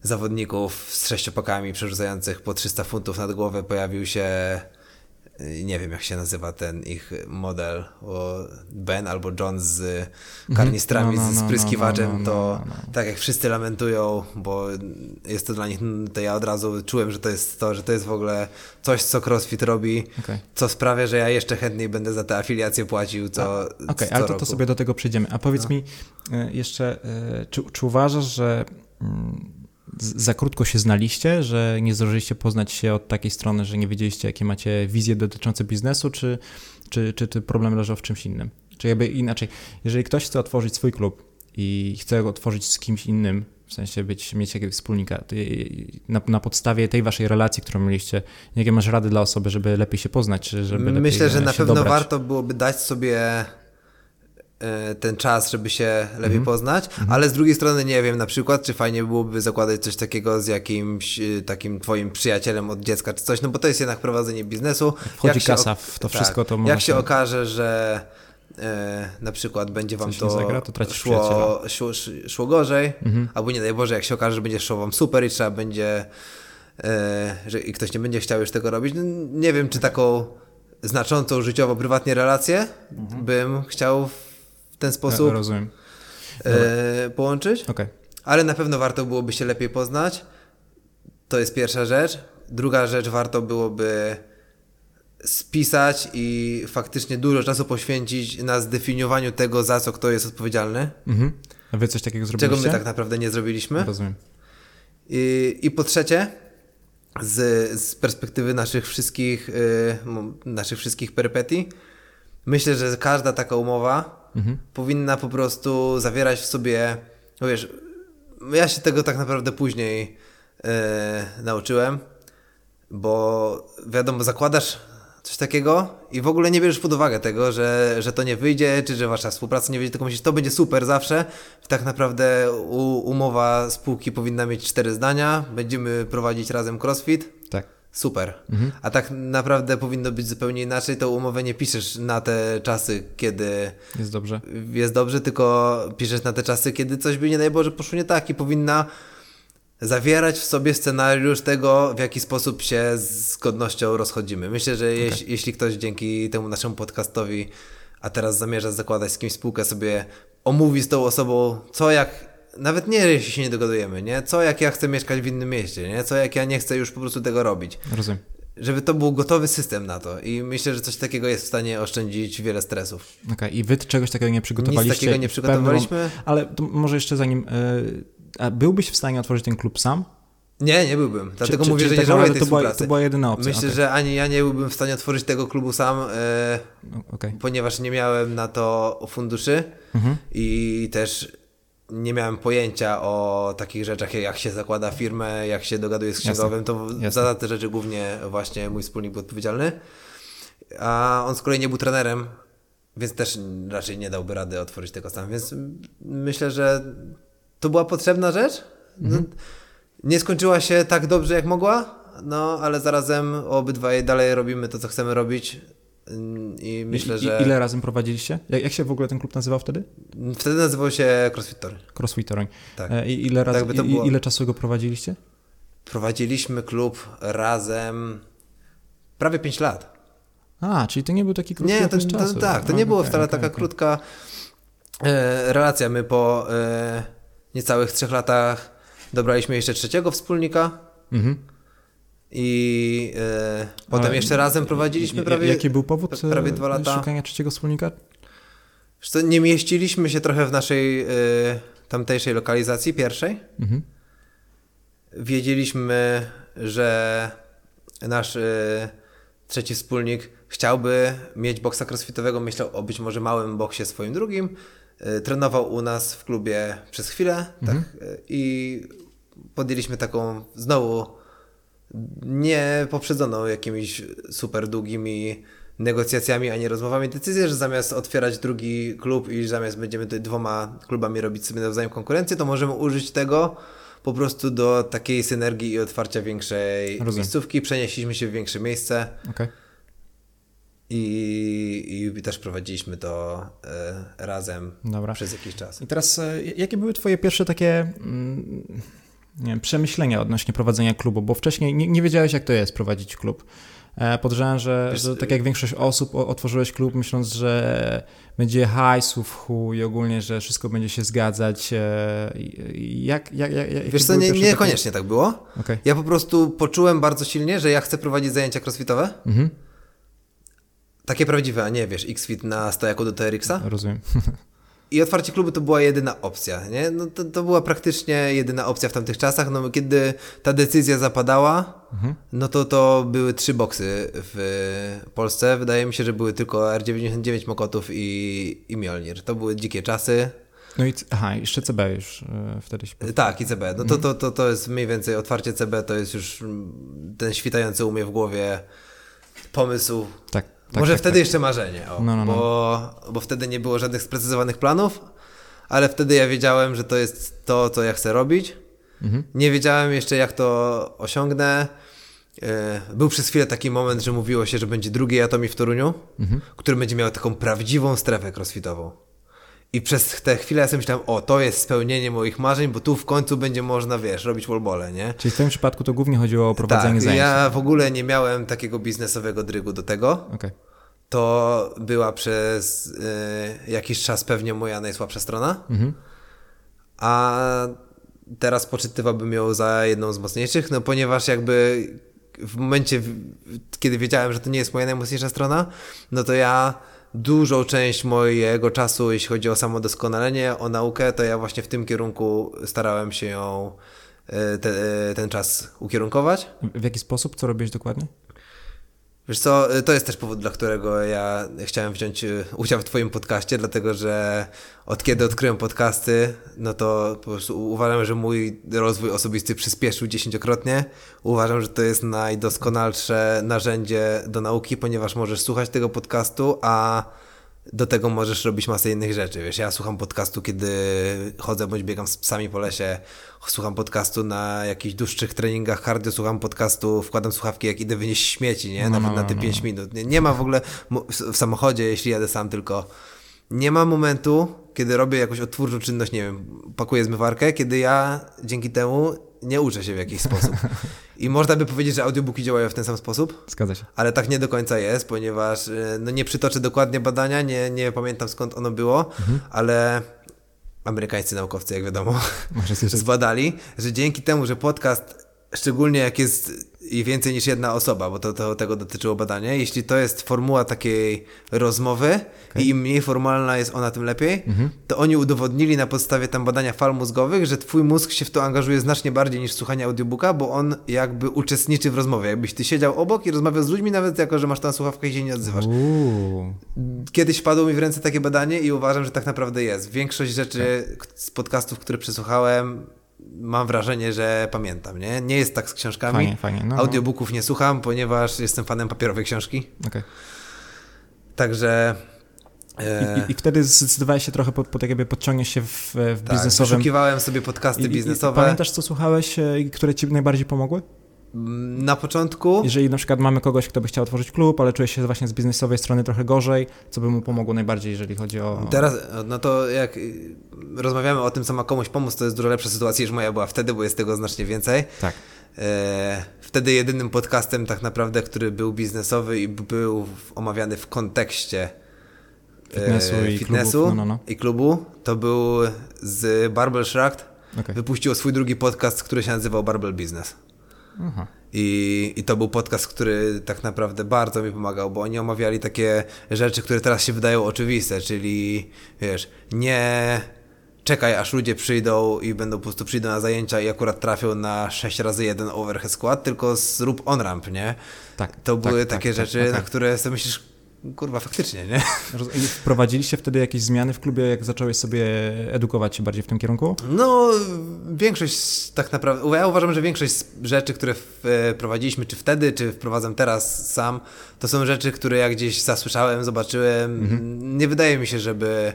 zawodników z sześciopakami przerzucających po 300 funtów nad głowę pojawił się nie wiem jak się nazywa ten ich model, Ben albo John z karnistrami, No, no, z no, spryskiwaczem, no, no, to no, no. tak jak wszyscy lamentują, bo jest to dla nich, to ja od razu czułem, że to jest to, że to jest w ogóle coś, co CrossFit robi, Okej. co sprawia, że ja jeszcze chętniej będę za te afiliacje płacił co, Okej, co ale to, to sobie do tego przejdziemy. A powiedz mi e, jeszcze, e, czy, czy uważasz, że mm, za krótko się znaliście, że nie zdążyliście poznać się od takiej strony, że nie wiedzieliście, jakie macie wizje dotyczące biznesu, czy, czy, czy, czy problem leżał w czymś innym? Czy jakby inaczej, jeżeli ktoś chce otworzyć swój klub i chce go otworzyć z kimś innym, w sensie być, mieć jakiegoś wspólnika, na, na podstawie tej waszej relacji, którą mieliście, jakie masz rady dla osoby, żeby lepiej się poznać, czy żeby Myślę, że na pewno dobrać? warto byłoby dać sobie ten czas, żeby się lepiej Mhm. poznać, ale z drugiej strony nie wiem, na przykład, czy fajnie byłoby zakładać coś takiego z jakimś e, takim twoim przyjacielem od dziecka, czy coś, no bo to jest jednak prowadzenie biznesu. Wchodzi się kasa w to wszystko, to Jak się okaże, że e, na przykład będzie wam Coś to, zagra, to szło, szło, szło gorzej, Mhm. albo nie daj Boże, jak się okaże, że będzie szło wam super i trzeba będzie, e, że i ktoś nie będzie chciał już tego robić, no, nie wiem, czy taką znaczącą życiowo, prywatnie relację bym chciał w ten sposób rozumiem. e, połączyć, Okej. ale na pewno warto byłoby się lepiej poznać. To jest pierwsza rzecz. Druga rzecz, warto byłoby spisać i faktycznie dużo czasu poświęcić na zdefiniowaniu tego, za co kto jest odpowiedzialny, Mhm. A wy coś takiego zrobiliście? czego my tak naprawdę nie zrobiliśmy. Rozumiem. I, i po trzecie, z, z perspektywy naszych wszystkich, y, m- naszych wszystkich perypetii, myślę, że każda taka umowa Mhm. powinna po prostu zawierać w sobie, no wiesz, ja się tego tak naprawdę później y, nauczyłem, bo wiadomo, zakładasz coś takiego i w ogóle nie bierzesz pod uwagę tego, że, że to nie wyjdzie, czy że wasza współpraca nie wyjdzie, tylko myślisz, to będzie super zawsze. Tak naprawdę u, umowa spółki powinna mieć cztery zdania, będziemy prowadzić razem crossfit, Super. A tak naprawdę powinno być zupełnie inaczej, to umowę nie piszesz na te czasy, kiedy Jest dobrze. jest dobrze, tylko piszesz na te czasy, kiedy coś by nie daj Boże poszło nie tak i powinna zawierać w sobie scenariusz tego, w jaki sposób się z godnością rozchodzimy. Myślę, że jeś, jeśli ktoś dzięki temu naszemu podcastowi, a teraz zamierza zakładać z kimś spółkę, sobie omówi z tą osobą, co jak, nawet nie jeśli się nie dogadujemy, nie? Co jak ja chcę mieszkać w innym mieście, nie? Co jak ja nie chcę już po prostu tego robić. Rozumiem. Żeby to był gotowy system na to i myślę, że coś takiego jest w stanie oszczędzić wiele stresów. Okej, i wy czegoś takiego nie przygotowaliście? Nic takiego nie przygotowaliśmy. mom- Ale to może jeszcze zanim... y, a byłbyś w stanie otworzyć ten klub sam? Nie, nie byłbym. Dlatego czy- mówię, czy że nie żałuję tej to była- to była jedyna opcja, Myślę, okej. że ani ja nie byłbym w stanie otworzyć tego klubu sam, e, O- Okej. ponieważ nie miałem na to funduszy Mhm. i też nie miałem pojęcia o takich rzeczach, jak- się zakłada firmę, jak się dogaduje z księgowym, to Jasne. za te rzeczy głównie właśnie mój wspólnik był odpowiedzialny. A on z kolei nie był trenerem, więc też raczej nie dałby rady otworzyć tego sam. Więc myślę, że to była potrzebna rzecz. No, nie skończyła się tak dobrze, jak mogła, no ale zarazem obydwaj dalej robimy to, co chcemy robić. I myślę, I, że. Ile razem prowadziliście? Jak, jak się w ogóle ten klub nazywał wtedy? Wtedy nazywał się CrossFit Tory. Crossfit Toruń. Tak. E, I ile, razy, Tak było. ile czasu go prowadziliście? Prowadziliśmy klub razem prawie 5 lat. A, czyli to nie był taki krótki Nie, to, to, czasu. tak, to A, nie było wcale okej, taka okej. krótka e, relacja. My po e, niecałych trzech latach dobraliśmy jeszcze trzeciego wspólnika Mhm. I e, potem Ale jeszcze razem prowadziliśmy prawie... Jaki był powód e, prawie dwa lata. szukania trzeciego wspólnika? Co, nie mieściliśmy się trochę w naszej e, tamtejszej lokalizacji pierwszej. Mhm. Wiedzieliśmy, że nasz e, trzeci wspólnik chciałby mieć boksa crossfitowego, myślał o być może małym boksie swoim drugim. E, Trenował u nas w klubie przez chwilę tak, e, i podjęliśmy taką znowu nie poprzedzoną jakimiś super długimi negocjacjami ani rozmowami decyzję, że zamiast otwierać drugi klub i zamiast będziemy tutaj dwoma klubami robić sobie nawzajem konkurencję, to możemy użyć tego po prostu do takiej synergii i otwarcia większej Rozumiem. miejscówki. Przenieśliśmy się w większe miejsce Okej. i, i też prowadziliśmy to e, razem Dobra. przez jakiś czas. I teraz, e, jakie były Twoje pierwsze takie mm, wiem, przemyślenia odnośnie prowadzenia klubu? Bo wcześniej nie, nie wiedziałeś, jak to jest prowadzić klub. E, podejrzewam, że, że tak jak większość osób otworzyłeś klub myśląc, że będzie hajsów chuj i ogólnie, że wszystko będzie się zgadzać. e, Jak, jak, jak, Wiesz co, nie, niekoniecznie tak było. Okej. Ja po prostu poczułem bardzo silnie, że ja chcę prowadzić zajęcia crossfitowe. Mhm, Takie prawdziwe, a nie wiesz, X-Fit na stojaku do TRX-a. rozumiem. I otwarcie klubu to była jedyna opcja, nie? No to, to była praktycznie jedyna opcja w tamtych czasach. No kiedy ta decyzja zapadała, no to to były trzy boksy w Polsce. Wydaje mi się, że były tylko R99 Mokotów i, i Mjolnir. To były dzikie czasy. No i aha, jeszcze CB już e, wtedy się... Tak, i CB. No to, to, to, to jest mniej więcej otwarcie CB, to jest już ten świtający u mnie w głowie pomysł. Tak, tak, Może tak, wtedy tak. jeszcze marzenie, o, No, no, no. Bo, bo wtedy nie było żadnych sprecyzowanych planów, ale wtedy ja wiedziałem, że to jest to, co ja chcę robić. Mhm. Nie wiedziałem jeszcze, jak to osiągnę. E, Był przez chwilę taki moment, że mówiło się, że będzie drugi Atomi w Toruniu, Mhm. który będzie miał taką prawdziwą strefę crossfitową. I przez tę chwilę ja sobie myślałem, o, to jest spełnienie moich marzeń, bo tu w końcu będzie można, wiesz, robić wallbole, nie? Czyli w twoim przypadku to głównie chodziło o prowadzenie tak, zajęć. ja w ogóle nie miałem takiego biznesowego drygu do tego. Okej. To była przez y, jakiś czas pewnie moja najsłabsza strona. Mhm. A teraz poczytywałbym ją za jedną z mocniejszych, no ponieważ jakby w momencie, kiedy wiedziałem, że to nie jest moja najmocniejsza strona, no to ja dużą część mojego czasu, jeśli chodzi o samodoskonalenie, o naukę, to ja właśnie w tym kierunku starałem się ją y, te, y, ten czas ukierunkować. W jaki sposób? Co robiłeś dokładnie? Wiesz co, y, to jest też powód, dla którego ja chciałem wziąć y, udział w twoim podcaście, dlatego że od kiedy odkryłem podcasty, no to po prostu uważam, że mój rozwój osobisty przyspieszył dziesięciokrotnie. Uważam, że to jest najdoskonalsze narzędzie do nauki, ponieważ możesz słuchać tego podcastu, a do tego możesz robić masę innych rzeczy. Wiesz, ja słucham podcastu, kiedy chodzę bądź biegam z psami po lesie, słucham podcastu na jakichś dłuższych treningach cardio, słucham podcastu, wkładam słuchawki, jak idę wynieść śmieci, nie? No, Nawet no, na no, te no, 5 no. minut. Nie, nie ma w ogóle w samochodzie, jeśli jadę sam tylko, nie ma momentu, kiedy robię jakąś odtwórczą czynność, nie wiem, pakuję zmywarkę, kiedy ja dzięki temu nie uczę się w jakiś sposób. I można by powiedzieć, że audiobooki działają w ten sam sposób, Zgadza się. ale tak nie do końca jest, ponieważ y, no nie przytoczę dokładnie badania, nie, nie pamiętam skąd ono było, ale amerykańscy naukowcy, jak wiadomo, zbadali, że dzięki temu, że podcast, szczególnie jak jest i więcej niż jedna osoba, bo to, to tego dotyczyło badanie, jeśli to jest formuła takiej rozmowy i im mniej formalna jest ona, tym lepiej, Mhm. to oni udowodnili na podstawie tam badania fal mózgowych, że twój mózg się w to angażuje znacznie bardziej niż słuchanie audiobooka, bo on jakby uczestniczy w rozmowie. Jakbyś ty siedział obok i rozmawiał z ludźmi, nawet jako, że masz tam słuchawkę i się nie odzywasz. Uuu. Kiedyś wpadło mi w ręce takie badanie i uważam, że tak naprawdę jest. Większość rzeczy k- z podcastów, które przesłuchałem, mam wrażenie, że pamiętam, nie? Nie jest tak z książkami. Fajnie, fajnie. No, no. Audiobooków nie słucham, ponieważ jestem fanem papierowej książki. Okej. Także I, I wtedy zdecydowałeś się trochę pod, pod jakby podciągniesz się w, w tak, biznesowym... wyszukiwałem sobie podcasty I- i- biznesowe. Pamiętasz, co słuchałeś, e, i które ci najbardziej pomogły? Na początku Jeżeli na przykład mamy kogoś, kto by chciał otworzyć klub, ale czuje się właśnie z biznesowej strony trochę gorzej, co by mu pomogło najbardziej, jeżeli chodzi o... Teraz, no to jak rozmawiamy o tym, co ma komuś pomóc, to jest dużo lepsza sytuacja niż moja była wtedy, bo jest tego znacznie więcej. Tak. E, wtedy jedynym podcastem tak naprawdę, który był biznesowy i był omawiany w kontekście e, Fitnessu i fitnessu klubów, no, no, no. i klubu, to był z Barbell Shrugged. Wypuściło swój drugi podcast, który się nazywał Barbell Business. Aha. I, I to był podcast, który tak naprawdę bardzo mi pomagał, bo oni omawiali takie rzeczy, które teraz się wydają oczywiste, czyli wiesz, nie czekaj aż ludzie przyjdą i będą po prostu przyjdą na zajęcia i akurat trafią na 6 razy jeden overhead skład, tylko zrób on-ramp, nie? Tak, To tak, były tak, takie tak, rzeczy, okej. na które sobie myślisz, kurwa, faktycznie, nie? Wprowadziliście wtedy jakieś zmiany w klubie, jak zacząłeś sobie edukować się bardziej w tym kierunku? No, większość tak naprawdę, ja uważam, że większość rzeczy, które wprowadziliśmy, czy wtedy, czy wprowadzam teraz sam, to są rzeczy, które ja gdzieś zasłyszałem, zobaczyłem. Mhm. Nie wydaje mi się, żeby...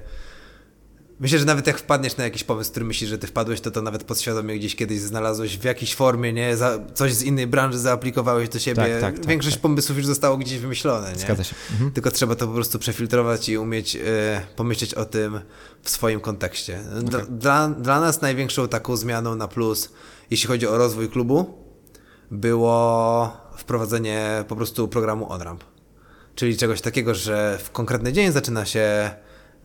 Myślę, że nawet jak wpadniesz na jakiś pomysł, który myślisz, że ty wpadłeś, to to nawet podświadomie gdzieś kiedyś znalazłeś w jakiejś formie, nie? Za, coś z innej branży zaaplikowałeś do siebie. Tak, tak, tak, Większość tak. pomysłów już zostało gdzieś wymyślone, nie? Zgadza się. Mhm. Tylko trzeba to po prostu przefiltrować i umieć e, pomyśleć o tym w swoim kontekście. Dla, dla, dla nas największą taką zmianą na plus, jeśli chodzi o rozwój klubu, było wprowadzenie po prostu programu OnRamp. Czyli czegoś takiego, że w konkretny dzień zaczyna się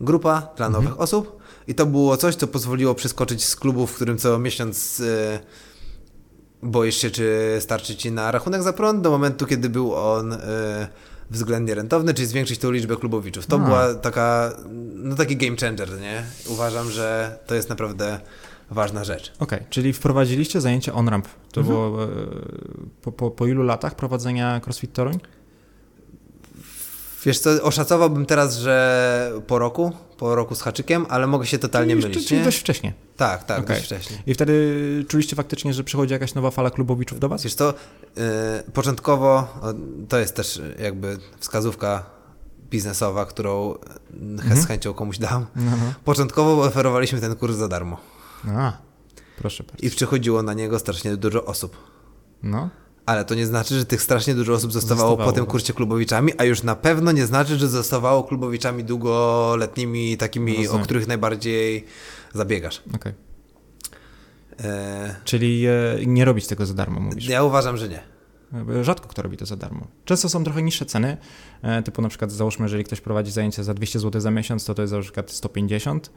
grupa dla nowych Mhm. osób i to było coś, co pozwoliło przeskoczyć z klubu, w którym co miesiąc y, boisz się, czy starczy ci na rachunek za prąd, do momentu, kiedy był on y, względnie rentowny, czyli zwiększyć tą liczbę klubowiczów. To A. była taka, no taki game changer, nie? Uważam, że to jest naprawdę ważna rzecz. Okej, czyli wprowadziliście zajęcie on-ramp. To Mhm. było e, po, po, po ilu latach prowadzenia CrossFit Toruń? Wiesz co, oszacowałbym teraz, że po roku, po roku z haczykiem, ale mogę się totalnie czyli, mylić, czyli nie? dość wcześnie. Tak, tak, Okej. dość wcześniej. I wtedy czuliście faktycznie, że przychodzi jakaś nowa fala klubowiczów do was? Wiesz co, yy, początkowo, to jest też jakby wskazówka biznesowa, którą Mhm. z chęcią komuś dam. No. Początkowo oferowaliśmy ten kurs za darmo A, proszę bardzo. i przychodziło na niego strasznie dużo osób. No, Ale to nie znaczy, że tych strasznie dużo osób zostawało, Zostawało. po tym kursie klubowiczami, a już na pewno nie znaczy, że zostawało klubowiczami długoletnimi, takimi, o Rozumiem. których najbardziej zabiegasz. okej. E, Czyli e, nie robić tego za darmo, mówisz? ja uważam, że nie. E, Rzadko kto robi to za darmo. Często są trochę niższe ceny, e, typu na przykład załóżmy, jeżeli ktoś prowadzi zajęcie za 200 zł za miesiąc, to to jest na przykład 150,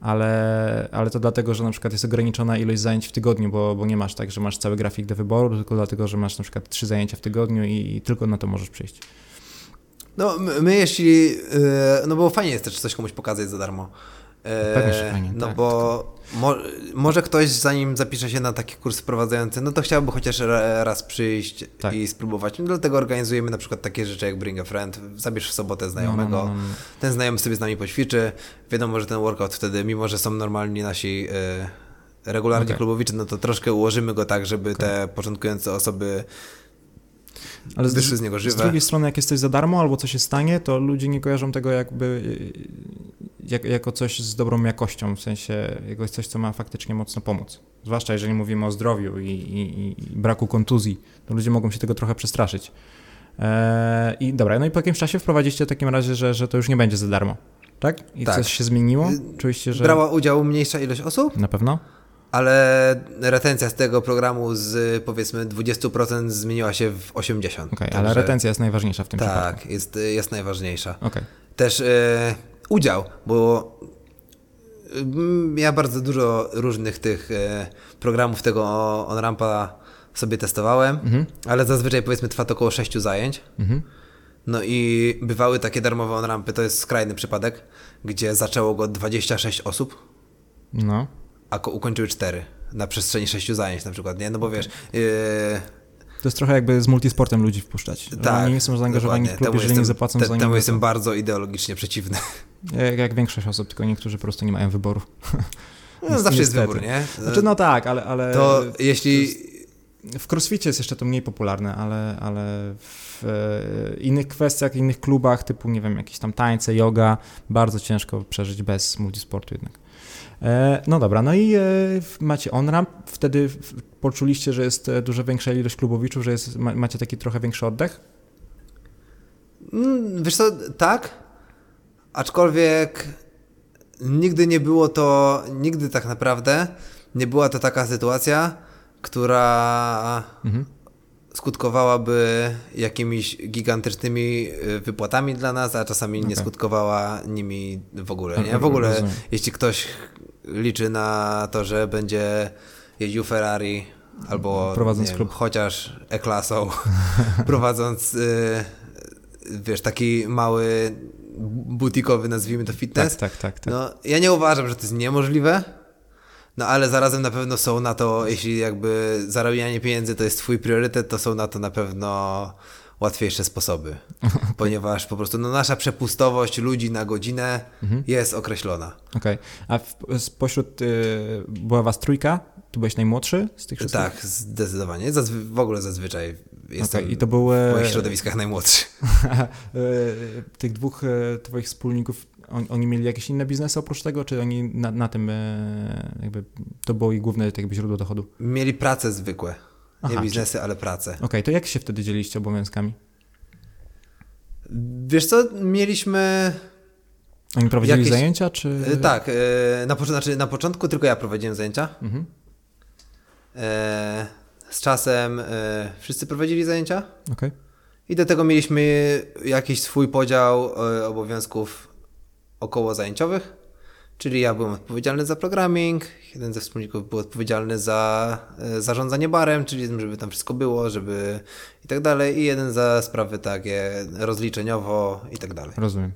ale, ale to dlatego, że na przykład jest ograniczona ilość zajęć w tygodniu, bo, bo nie masz tak, że masz cały grafik do wyboru, tylko dlatego, że masz na przykład trzy zajęcia w tygodniu i, i tylko na to możesz przyjść. No, my, jeśli. e, no bo fajnie jest też coś komuś pokazać za darmo. E, Pewnie, że fajnie, No tak, bo mo, może ktoś, zanim zapisze się na taki kurs wprowadzający, no to chciałby chociaż ra- raz przyjść Tak. i spróbować. No, dlatego organizujemy na przykład takie rzeczy jak Bring a Friend. Zabierz w sobotę znajomego. No, no, no, no. Ten znajomy sobie z nami poćwiczy. Wiadomo, że ten workout wtedy, mimo że są normalni nasi. E, regularni Okej. klubowicze, no to troszkę ułożymy go tak, żeby te początkujące osoby Ale z, z niego z żywe. drugiej strony, jak jest coś za darmo albo coś się stanie, to ludzie nie kojarzą tego jakby jak, jako coś z dobrą jakością, w sensie jako coś, co ma faktycznie mocno pomóc. Zwłaszcza jeżeli mówimy o zdrowiu i, i, i braku kontuzji, to ludzie mogą się tego trochę przestraszyć. Eee, I dobra, no i po jakimś czasie wprowadziliście w takim razie, że, że to już nie będzie za darmo, tak? I Tak. coś się zmieniło? Y, Czuliście, że... Brała udział mniejsza ilość osób, Na pewno? Ale retencja z tego programu z powiedzmy 20% zmieniła się w 80%. Okej, Także ale retencja jest najważniejsza w tym przypadku. Tak, jest, jest najważniejsza. Okej. Też e, udział, bo mm, ja bardzo dużo różnych tych e, programów tego OnRampa sobie testowałem, Mhm. ale zazwyczaj powiedzmy trwa to około 6 zajęć. Mhm. No i bywały takie darmowe OnRampy, to jest skrajny przypadek, gdzie zaczęło go 26 osób, No. A ko- ukończyły 4 na przestrzeni 6 zajęć na przykład, nie? No bo wiesz, yy, To jest trochę jakby z multisportem ludzi wpuszczać. tak. Oni nie są zaangażowani w dokładnie. klub, Temu jeżeli nie jestem- zapłacą te, za Temu jestem bardzo ideologicznie przeciwny. Jak, jak większość osób, tylko niektórzy po prostu nie mają wyboru. No, zawsze jest wybór, nie? Znaczy, no tak, ale, ale to jeśli... w crossficie jest jeszcze to mniej popularne, ale, ale w e, innych kwestiach, innych klubach, typu, nie wiem, jakieś tam tańce, yoga, bardzo ciężko przeżyć bez multisportu jednak. E, no dobra, no i e, macie on-ramp, wtedy poczuliście, że jest e, dużo większa ilość klubowiczów, że jest, ma, macie taki trochę większy oddech? Mm, Wiesz co, tak, aczkolwiek nigdy nie było to, nigdy tak naprawdę nie była to taka sytuacja, która Mhm. skutkowałaby jakimiś gigantycznymi wypłatami dla nas, a czasami nie Okej. skutkowała nimi w ogóle. Nie? W ogóle, rozumiem. jeśli ktoś liczy na to, że będzie jeździł Ferrari albo Prowadząc nie klub. Chociaż E-klasą, prowadząc y, wiesz, taki mały butikowy, nazwijmy to fitness, Tak, tak, tak. tak. no, ja nie uważam, że to jest niemożliwe, no ale zarazem na pewno są na to, jeśli jakby zarabianie pieniędzy to jest twój priorytet, to są na to na pewno łatwiejsze sposoby, ponieważ po prostu no, nasza przepustowość ludzi na godzinę Mhm. jest określona. Okej. A w, spośród y, była was trójka? Ty byłeś najmłodszy z tych wszystkich? Tak, zdecydowanie. Zazwy- w ogóle zazwyczaj jestem Okej, i to były- w moich środowiskach najmłodszy. Y, tych dwóch y, twoich wspólników, on, oni mieli jakieś inne biznesy oprócz tego, czy oni na, na tym y, jakby to było ich główne tak jakby źródło dochodu? Mieli prace zwykłe. Nie Aha, biznesy, ale prace. to jak się wtedy dzieliście obowiązkami? Wiesz co, mieliśmy... Oni prowadzili Jakieś- zajęcia, czy... E, Tak, e, na, pocz- znaczy na początku tylko ja prowadziłem zajęcia. Mhm. E, z czasem wszyscy prowadzili zajęcia Okej. i do tego mieliśmy jakiś swój podział obowiązków około zajęciowych. Czyli ja byłem odpowiedzialny za programming, jeden ze wspólników był odpowiedzialny za y, zarządzanie barem, czyli żeby tam wszystko było, żeby i tak dalej, i jeden za sprawy takie rozliczeniowo i tak dalej. Rozumiem.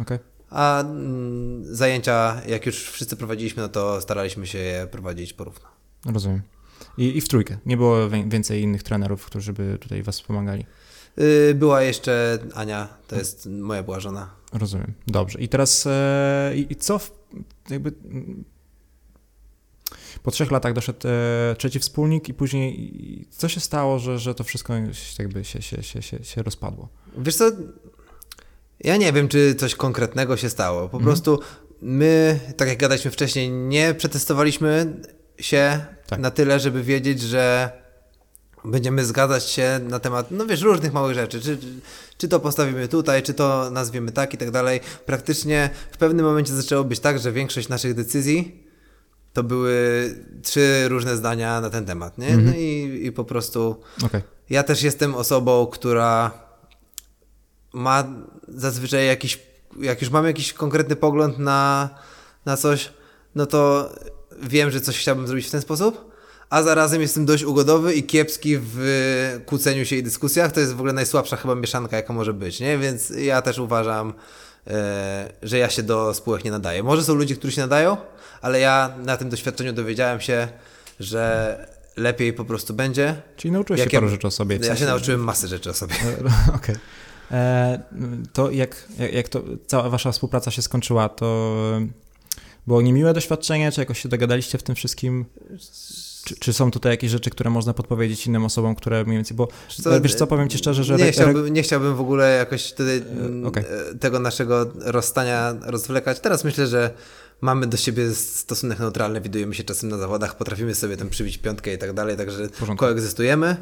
Okej. A mm, zajęcia, jak już wszyscy prowadziliśmy, no to staraliśmy się je prowadzić porówno. Rozumiem. I, I w trójkę. Nie było wię- więcej innych trenerów, którzy by tutaj was wspomagali. Y, Była jeszcze Ania, to jest moja była żona. Rozumiem. Dobrze. I teraz e, i, co w, jakby mm, po trzech latach doszedł e, trzeci wspólnik i później co się stało, że, że to wszystko się- jakby się, się, się, się, się rozpadło? Wiesz co, ja nie wiem, czy coś konkretnego się stało. Po Mhm. prostu my, tak jak gadaliśmy wcześniej, nie przetestowaliśmy się Tak. na tyle, żeby wiedzieć, że będziemy zgadzać się na temat, no wiesz, różnych małych rzeczy. Czy, czy to postawimy tutaj, czy to nazwiemy tak i tak dalej. Praktycznie w pewnym momencie zaczęło być tak, że większość naszych decyzji to były trzy różne zdania na ten temat, nie? Mhm. No i, i po prostu Okej. ja też jestem osobą, która ma zazwyczaj jakiś, jak już mam jakiś konkretny pogląd na, na coś, no to wiem, że coś chciałbym zrobić w ten sposób, a zarazem jestem dość ugodowy i kiepski w kłóceniu się i dyskusjach. To jest w ogóle najsłabsza chyba mieszanka, jaka może być, nie? Więc ja też uważam, e, że ja się do spółek nie nadaję. Może są ludzie, którzy się nadają, ale ja na tym doświadczeniu dowiedziałem się, że lepiej po prostu będzie. Czyli nauczyłeś Jak się ja- paru rzeczy o sobie. w Ja się nauczyłem masy rzeczy o sobie. E, Okej. E, To jak, jak, jak to cała wasza współpraca się skończyła, to było niemiłe doświadczenie, czy jakoś się dogadaliście w tym wszystkim? Czy, czy są tutaj jakieś rzeczy, które można podpowiedzieć innym osobom, które mniej więcej, bo Co, wiesz co, powiem ci szczerze, że... nie, chciałbym, nie chciałbym w ogóle jakoś tutaj mm, okej. e, tego naszego rozstania rozwlekać. Teraz myślę, że mamy do siebie stosunek neutralny, widujemy się czasem na zawodach, potrafimy sobie tam przybić piątkę i tak dalej, także koegzystujemy.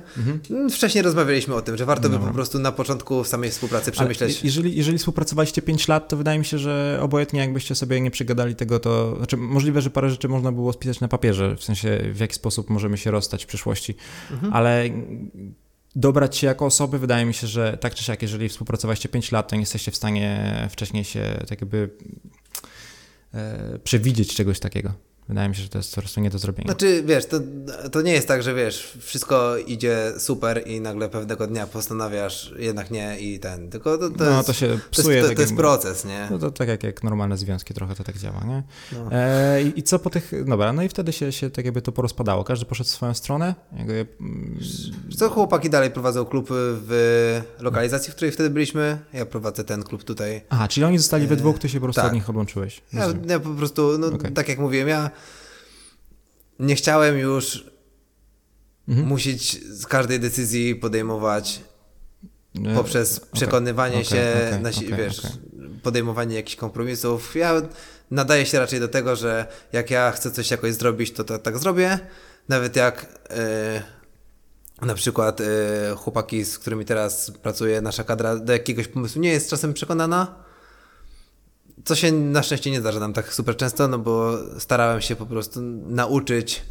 Mm, Wcześniej rozmawialiśmy o tym, że warto by Dobra. po prostu na początku samej współpracy Ale przemyśleć. jeżeli, jeżeli współpracowaliście 5 lat, to wydaje mi się, że obojętnie jakbyście sobie nie przygadali tego, to znaczy możliwe, że parę rzeczy można było spisać na papierze, w sensie w jaki sposób możemy się rozstać w przyszłości, Mhm. ale dobrać się jako osoby, wydaje mi się, że tak czy siak, jeżeli współpracowaliście 5 lat, to nie jesteście w stanie wcześniej się tak jakby przewidzieć czegoś takiego. Wydaje mi się, że to jest po prostu nie do zrobienia. Znaczy, wiesz, to, to nie jest tak, że wiesz, wszystko idzie super i nagle pewnego dnia postanawiasz jednak nie i ten, tylko to, to no jest, to się to jest, psuje. to, to jest jakby- proces, nie? No to tak jak, jak normalne związki, trochę to tak działa, nie? No. E, i, I co po tych, dobra, no i wtedy się, się tak jakby to porozpadało, każdy poszedł w swoją stronę, jakby, mm, Co chłopaki dalej prowadzą klub w lokalizacji, w której wtedy byliśmy. Ja prowadzę ten klub tutaj. aha, czyli oni zostali we dwóch, ty się po prostu tak. od nich odłączyłeś. Ja, ja po prostu, no, Okej. tak jak mówiłem, ja nie chciałem już Mhm. musieć z każdej decyzji podejmować E, poprzez przekonywanie okej, się, okej, na, si- wiesz, podejmowanie jakichś kompromisów. Ja nadaję się raczej do tego, że jak ja chcę coś jakoś zrobić, to, to tak zrobię. Nawet jak e, na przykład e, chłopaki, z którymi teraz pracuję, nasza kadra do jakiegoś pomysłu nie jest czasem przekonana, co się na szczęście nie zdarza nam tak super często, no bo starałem się po prostu nauczyć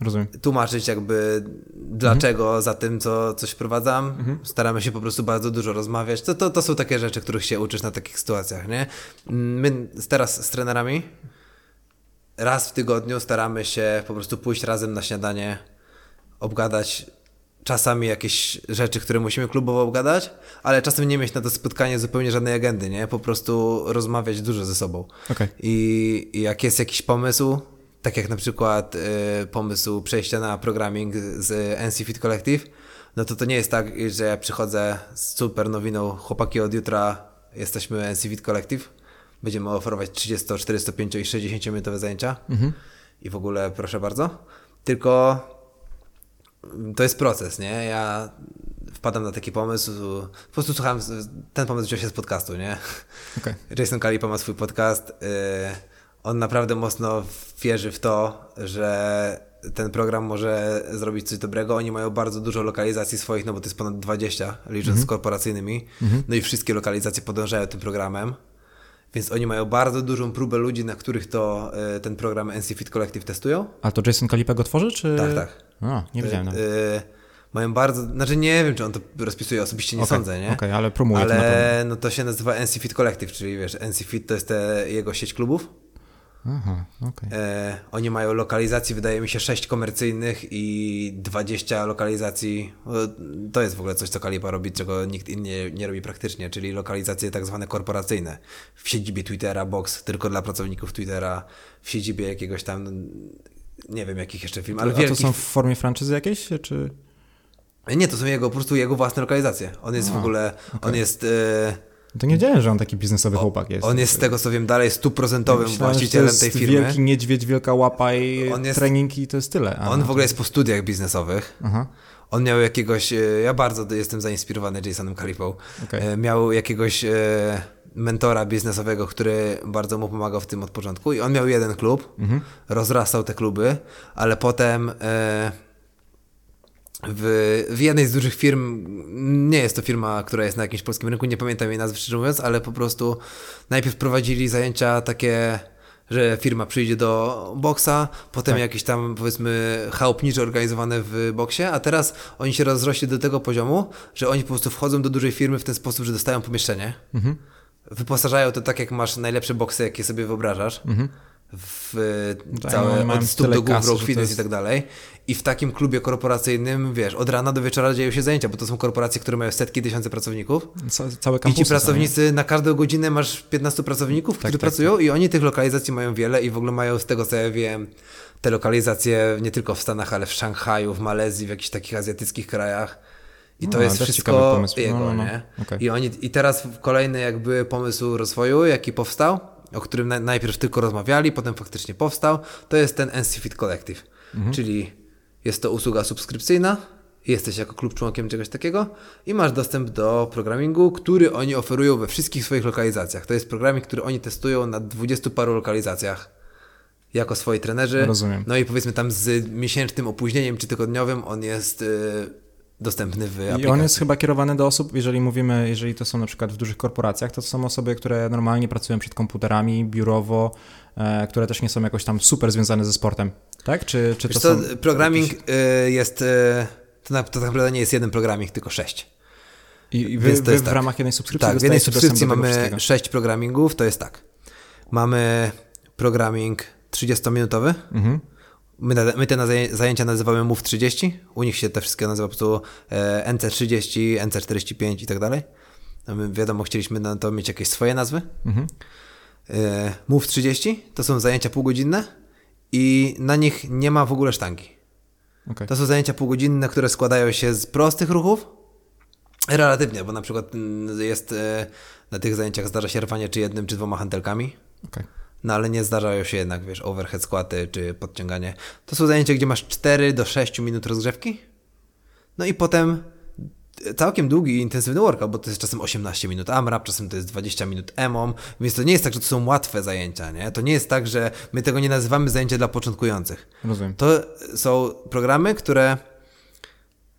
Rozumiem. tłumaczyć jakby dlaczego za tym, co coś wprowadzam. Staramy się po prostu bardzo dużo rozmawiać. To, to, to są takie rzeczy, których się uczysz na takich sytuacjach, nie? My teraz z trenerami raz w tygodniu staramy się po prostu pójść razem na śniadanie, obgadać czasami jakieś rzeczy, które musimy klubowo obgadać, ale czasem nie mieć na to spotkanie zupełnie żadnej agendy, nie? Po prostu rozmawiać dużo ze sobą. Okej. I, I jak jest jakiś pomysł, tak jak na przykład y, pomysł przejścia na programming z NC Fit Collective, no to to nie jest tak, że ja przychodzę z super nowiną, chłopaki od jutra jesteśmy NC Fit Collective, będziemy oferować 30, 45 i 60 minutowe zajęcia i w ogóle proszę bardzo, tylko to jest proces, nie? Ja wpadam na taki pomysł, po prostu słucham, ten pomysł wziął się z podcastu, nie? Okej. Jason Kalipa ma swój podcast. y, On naprawdę mocno wierzy w to, że ten program może zrobić coś dobrego. Oni mają bardzo dużo lokalizacji swoich, no bo to jest ponad 20, licząc z korporacyjnymi. No i wszystkie lokalizacje podążają tym programem. Więc oni mają bardzo dużą próbę ludzi, na których to e, ten program NC Fit Collective testują. A to Jason Kalipa go tworzy, czy... Tak, tak. A, nie wiedziałem. E, nawet. e, mają bardzo, znaczy nie wiem, czy on to rozpisuje, osobiście nie Okej, sądzę, nie? Okej, ale promuje to. Ale no to się nazywa NC Fit Collective, czyli wiesz, NC Fit to jest te, jego sieć klubów. Aha, okej. E, oni mają lokalizacji, wydaje mi się, 6 komercyjnych i 20 lokalizacji. O, To jest w ogóle coś, co Kalipa robi, czego nikt inny nie, robi praktycznie, czyli lokalizacje tak zwane korporacyjne. W siedzibie Twittera, box tylko dla pracowników Twittera, w siedzibie jakiegoś tam, nie wiem jakich jeszcze firm, ale A to wielkich. są w formie franczyzy jakiejś, czy... Nie, to są jego, po prostu jego własne lokalizacje. On jest w ogóle, on jest... To nie wiedziałem, że on taki biznesowy chłopak jest. on jest z tego co wiem dalej stuprocentowym że właścicielem tej firmy. wielki niedźwiedź, wielka łapa i On jest- trening i to jest tyle. A, On w ogóle jest po studiach biznesowych. Aha. On miał jakiegoś, e, ja bardzo jestem zainspirowany Jasonem Kalipą. Okej. E, Miał jakiegoś e, mentora biznesowego, który bardzo mu pomagał w tym od początku i on miał jeden klub, Mhm. rozrastał te kluby, ale potem w, w jednej z dużych firm, nie jest to firma, która jest na jakimś polskim rynku, nie pamiętam jej nazwy szczerze mówiąc, ale po prostu najpierw prowadzili zajęcia takie, że firma przyjdzie do boksa, potem Tak. jakieś tam powiedzmy chałupnicze organizowane w boksie, a teraz oni się rozrośli do tego poziomu, że oni po prostu wchodzą do dużej firmy w ten sposób, że dostają pomieszczenie, Mhm. wyposażają to tak jak masz najlepsze boksy, jakie sobie wyobrażasz, w Tak, całe od stóp do głów, rock fitness jest- i tak dalej. I w takim klubie korporacyjnym, wiesz, od rana do wieczora dzieją się zajęcia, bo to są korporacje, które mają setki tysięcy pracowników. Ca całe I kampusy ci są, pracownicy, na każdą godzinę masz 15 pracowników, którzy tak, pracują i oni tych lokalizacji mają wiele i w ogóle mają, z tego co ja wiem, te lokalizacje nie tylko w Stanach, ale w Szanghaju, w Malezji, w jakichś takich azjatyckich krajach. I to No, jest wszystko. No, jego, no, no. nie? Okej. I, oni, I teraz kolejny jakby pomysł rozwoju, jaki powstał, o którym na, najpierw tylko rozmawiali, potem faktycznie powstał, to jest ten NC Fit Collective. Mhm. Czyli jest to usługa subskrypcyjna, jesteś jako klub członkiem czegoś takiego i masz dostęp do programingu, który oni oferują we wszystkich swoich lokalizacjach. To jest programik, który oni testują na 20 paru lokalizacjach jako swoi trenerzy. Rozumiem. No i powiedzmy tam z miesięcznym opóźnieniem czy tygodniowym on jest y, dostępny w aplikacji. I on jest chyba kierowany do osób, jeżeli mówimy, jeżeli to są na przykład w dużych korporacjach, to są osoby, które normalnie pracują przed komputerami, biurowo, e, które też nie są jakoś tam super związane ze sportem, tak? Czy, czy to Wiesz co, są... programming y, jest, y, to, na, to tak naprawdę nie jest jeden programming, tylko sześć. I, i wy, to wy w tak. ramach jednej subskrypcji Tak, w jednej subskrypcji mamy sześć programmingów, to jest tak. Mamy programming 30-minutowy. Mhm. My, my te zajęcia nazywamy Move 30. U nich się te wszystkie nazywa po prostu e, NC30, NC45 i tak dalej. No my, wiadomo, chcieliśmy na to mieć jakieś swoje nazwy. Mhm. E, Move 30 to są zajęcia półgodzinne i na nich nie ma w ogóle sztangi. Okej. To są zajęcia półgodzinne, które składają się z prostych ruchów. Relatywnie, bo na przykład mm, jest e, na tych zajęciach zdarza się rwanie czy jednym, czy dwoma hantelkami. Okej. No ale nie zdarzają się jednak, wiesz, overhead skłaty czy podciąganie. To są zajęcia, gdzie masz 4 do 6 minut rozgrzewki. No i potem całkiem długi i intensywny workout, bo to jest czasem 18 minut AMRAP, czasem to jest 20 minut EMOM, więc to nie jest tak, że to są łatwe zajęcia, nie? To nie jest tak, że my tego nie nazywamy zajęcia dla początkujących. Rozumiem. To są programy, które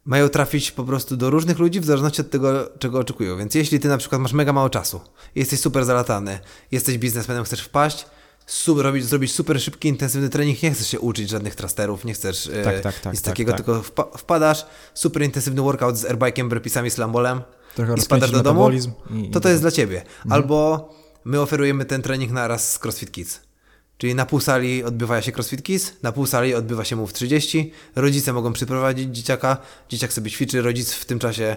mają trafić po prostu do różnych ludzi w zależności od tego, czego oczekują. Więc jeśli ty na przykład masz mega mało czasu, jesteś super zalatany, jesteś biznesmenem, chcesz wpaść, super, robić, zrobić super szybki, intensywny trening, nie chcesz się uczyć żadnych trasterów, nie chcesz e, Tak, tak, tak, nic tak, takiego, tak. tylko wpa- wpadasz, super intensywny workout z airbike'em, burpeesami, slambolem Trochę i spadasz do domu, i- to to i- jest dla ciebie. Mhm. Albo my oferujemy ten trening naraz z CrossFit Kids. Czyli na pół sali odbywa się CrossFit Kids, na pół sali odbywa się Move 30. Rodzice mogą przyprowadzić dzieciaka, dzieciak sobie ćwiczy, rodzic w tym czasie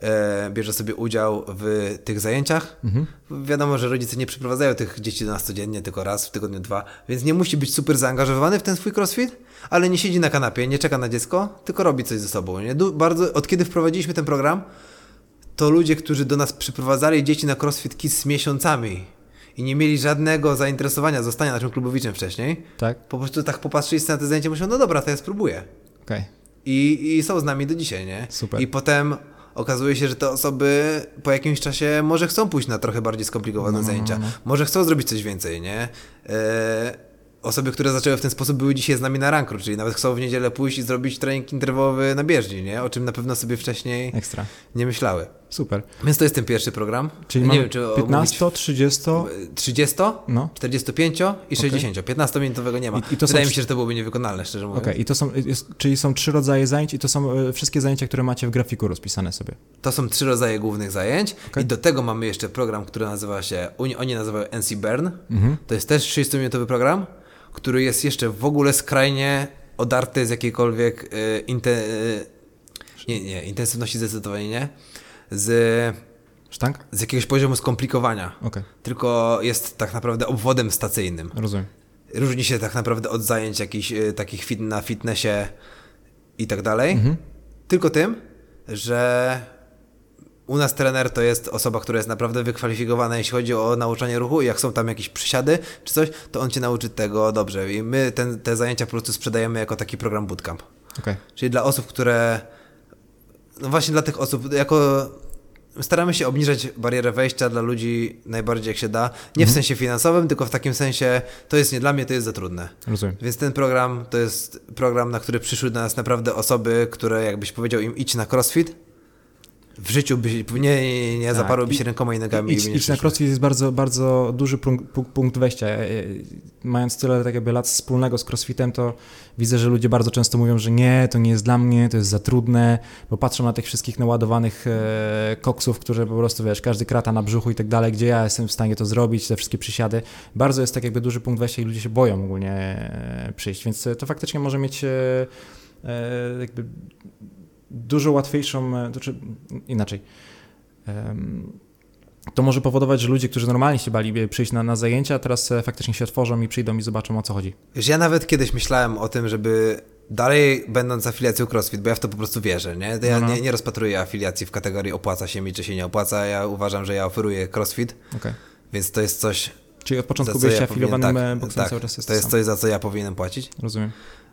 e, bierze sobie udział w tych zajęciach. Mhm. Wiadomo, że rodzice nie przyprowadzają tych dzieci do nas codziennie, tylko raz w tygodniu, dwa, więc nie musi być super zaangażowany w ten swój crossfit, ale nie siedzi na kanapie, nie czeka na dziecko, tylko robi coś ze sobą. Nie? Bardzo, od kiedy wprowadziliśmy ten program, to ludzie, którzy do nas przyprowadzali dzieci na CrossFit Kids z miesiącami i nie mieli żadnego zainteresowania zostania naszym klubowiczem wcześniej, Tak? po prostu tak popatrzyli na te zajęcia i myślą, no dobra, to ja spróbuję. Okej. I, I są z nami do dzisiaj, nie? Super. I potem okazuje się, że te osoby po jakimś czasie może chcą pójść na trochę bardziej skomplikowane No, zajęcia, może chcą zrobić coś więcej, nie? E, osoby, które zaczęły w ten sposób były dzisiaj z nami na rankru, czyli nawet chcą w niedzielę pójść i zrobić trening interwowy na bieżni, nie? O czym na pewno sobie wcześniej Ekstra. nie myślały. Super. Więc to jest ten pierwszy program. Czyli nie mamy wiem, czy 15, 30, 30, no. 45 i 60. 15-minutowego nie ma. I- i Wydaje mi się, że to byłoby niewykonalne, szczerze mówiąc. Okej, i to są, jest, czyli są trzy rodzaje zajęć i to są e, wszystkie zajęcia, które macie w grafiku rozpisane sobie. To są trzy rodzaje głównych zajęć Okej. i do tego mamy jeszcze program, który nazywa się, oni, oni nazywają NC Bern. Mhm. To jest też 30-minutowy program, który jest jeszcze w ogóle skrajnie odarty z jakiejkolwiek y, inte, y, nie, nie, intensywności zdecydowanie nie, z, Sztank? z jakiegoś poziomu skomplikowania. Okej, Tylko jest tak naprawdę obwodem stacyjnym. rozumiem. Różni się tak naprawdę od zajęć jakichś y, takich fit, na fitnessie i tak dalej. Mhm. Tylko tym, że u nas trener to jest osoba, która jest naprawdę wykwalifikowana, jeśli chodzi o nauczanie ruchu jak są tam jakieś przysiady czy coś, to on cię nauczy tego dobrze. I my ten, te zajęcia po prostu sprzedajemy jako taki program bootcamp. Okej, Czyli dla osób, które. No właśnie dla tych osób, jako. Staramy się obniżać barierę wejścia dla ludzi najbardziej jak się da. Nie w sensie finansowym, tylko w takim sensie to jest nie dla mnie, to jest za trudne. rozumiem. Więc ten program to jest program, na który przyszły do nas naprawdę osoby, które jakbyś powiedział im idź na crossfit, w życiu by nie, nie, Tak, zaparłyby i- się rękoma i nogami. I nie idź na crossfit jest bardzo, bardzo duży punkt, punkt- wejścia. E, e, Mając tyle tak jakby lat wspólnego z crossfitem, to widzę, że ludzie bardzo często mówią, że nie, to nie jest dla mnie, to jest za trudne, bo patrzą na tych wszystkich naładowanych e, koksów, które po prostu, wiesz, każdy krata na brzuchu i tak dalej, gdzie ja jestem w stanie to zrobić, te wszystkie przysiady. Bardzo jest tak jakby duży punkt wejścia i ludzie się boją ogólnie przyjść, więc to faktycznie może mieć e, jakby dużo łatwiejszą, e, to czy inaczej. To może powodować, że ludzie, którzy normalnie się bali przyjść na, na zajęcia, teraz e, faktycznie się otworzą i przyjdą i zobaczą o co chodzi. Wiesz, ja nawet kiedyś myślałem o tym, żeby dalej będąc afiliacją CrossFit, bo ja w to po prostu wierzę, nie? Ja No, no. nie, nie rozpatruję afiliacji w kategorii opłaca się mi, czy się nie opłaca. Ja uważam, że ja oferuję CrossFit, Okay. więc to jest coś, Czyli od początku byłeś ja afiliowanym tak, tak, boksem tak, cały czas jest to jest coś, za co ja powinienem płacić. Rozumiem.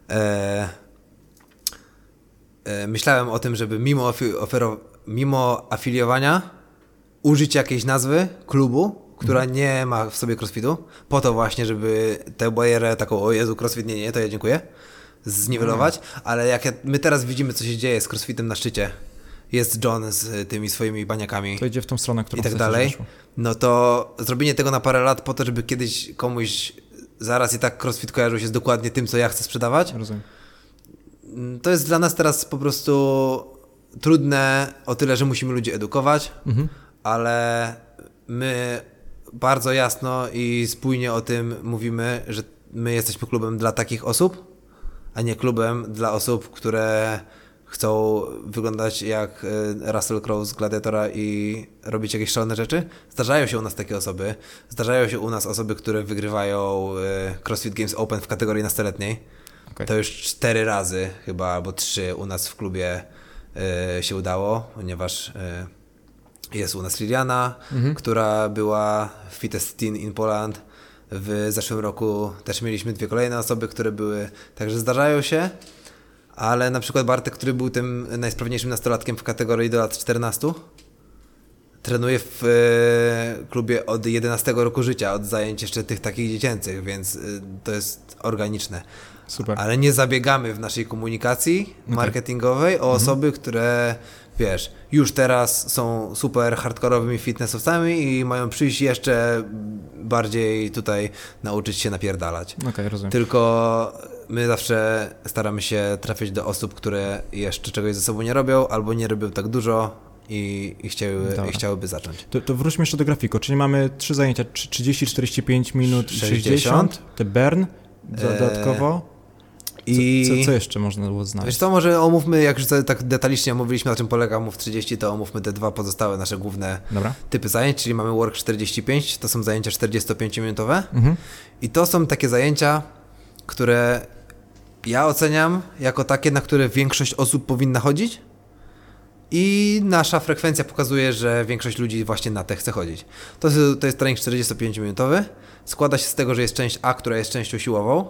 E, e, myślałem o tym, żeby mimo, ofero, mimo afiliowania użyć jakiejś nazwy klubu, która Mhm. nie ma w sobie crossfitu, po to właśnie, żeby tę barierę taką, o Jezu, crossfit nie, nie, to ja dziękuję, zniwelować, Mhm. ale jak ja, my teraz widzimy, co się dzieje z crossfitem na szczycie, jest John z tymi swoimi baniakami To idzie w tą stronę, którą i tak dalej, no to zrobienie tego na parę lat po to, żeby kiedyś komuś zaraz i tak crossfit kojarzył się z dokładnie tym, co ja chcę sprzedawać, Rozumiem. To jest dla nas teraz po prostu trudne o tyle, że musimy ludzi edukować, Mhm. ale my bardzo jasno i spójnie o tym mówimy, że my jesteśmy klubem dla takich osób, a nie klubem dla osób, które chcą wyglądać jak e, Russell Crowe z Gladiatora i robić jakieś szalone rzeczy. Zdarzają się u nas takie osoby. Zdarzają się u nas osoby, które wygrywają e, CrossFit Games Open w kategorii nastoletniej. Okej. To już cztery razy chyba, albo trzy u nas w klubie e, się udało, ponieważ e, jest u nas Liliana, która była w Fittest Teen in Poland. W zeszłym roku też mieliśmy dwie kolejne osoby, które były, także zdarzają się, ale na przykład Bartek, który był tym najsprawniejszym nastolatkiem w kategorii do lat 14, trenuje w e, klubie od 11 roku życia, od zajęć jeszcze tych takich dziecięcych, więc e, to jest organiczne. Super. Ale nie zabiegamy w naszej komunikacji marketingowej o osoby, które wiesz, już teraz są super hardkorowymi fitnessowcami i mają przyjść jeszcze bardziej tutaj nauczyć się napierdalać. Okej, rozumiem. Tylko my zawsze staramy się trafiać do osób, które jeszcze czegoś ze sobą nie robią albo nie robią tak dużo i, i, chciały, i chciałyby zacząć. To, to wróćmy jeszcze do grafiku, czyli mamy trzy zajęcia, trzy- 30, 45 minut, 60. 60, te Bern dodatkowo. I Co, co, co jeszcze można było znaleźć? wiesz co, może omówmy, jak już tak detalicznie omówiliśmy, na czym polega MOV 30, to omówmy te dwa pozostałe nasze główne Dobra. typy zajęć, czyli mamy Work 45, to są zajęcia 45-minutowe Mhm. i to są takie zajęcia, które ja oceniam jako takie, na które większość osób powinna chodzić i nasza frekwencja pokazuje, że większość ludzi właśnie na te chce chodzić. To, jest- to jest trening 45-minutowy, składa się z tego, że jest część A, która jest częścią siłową,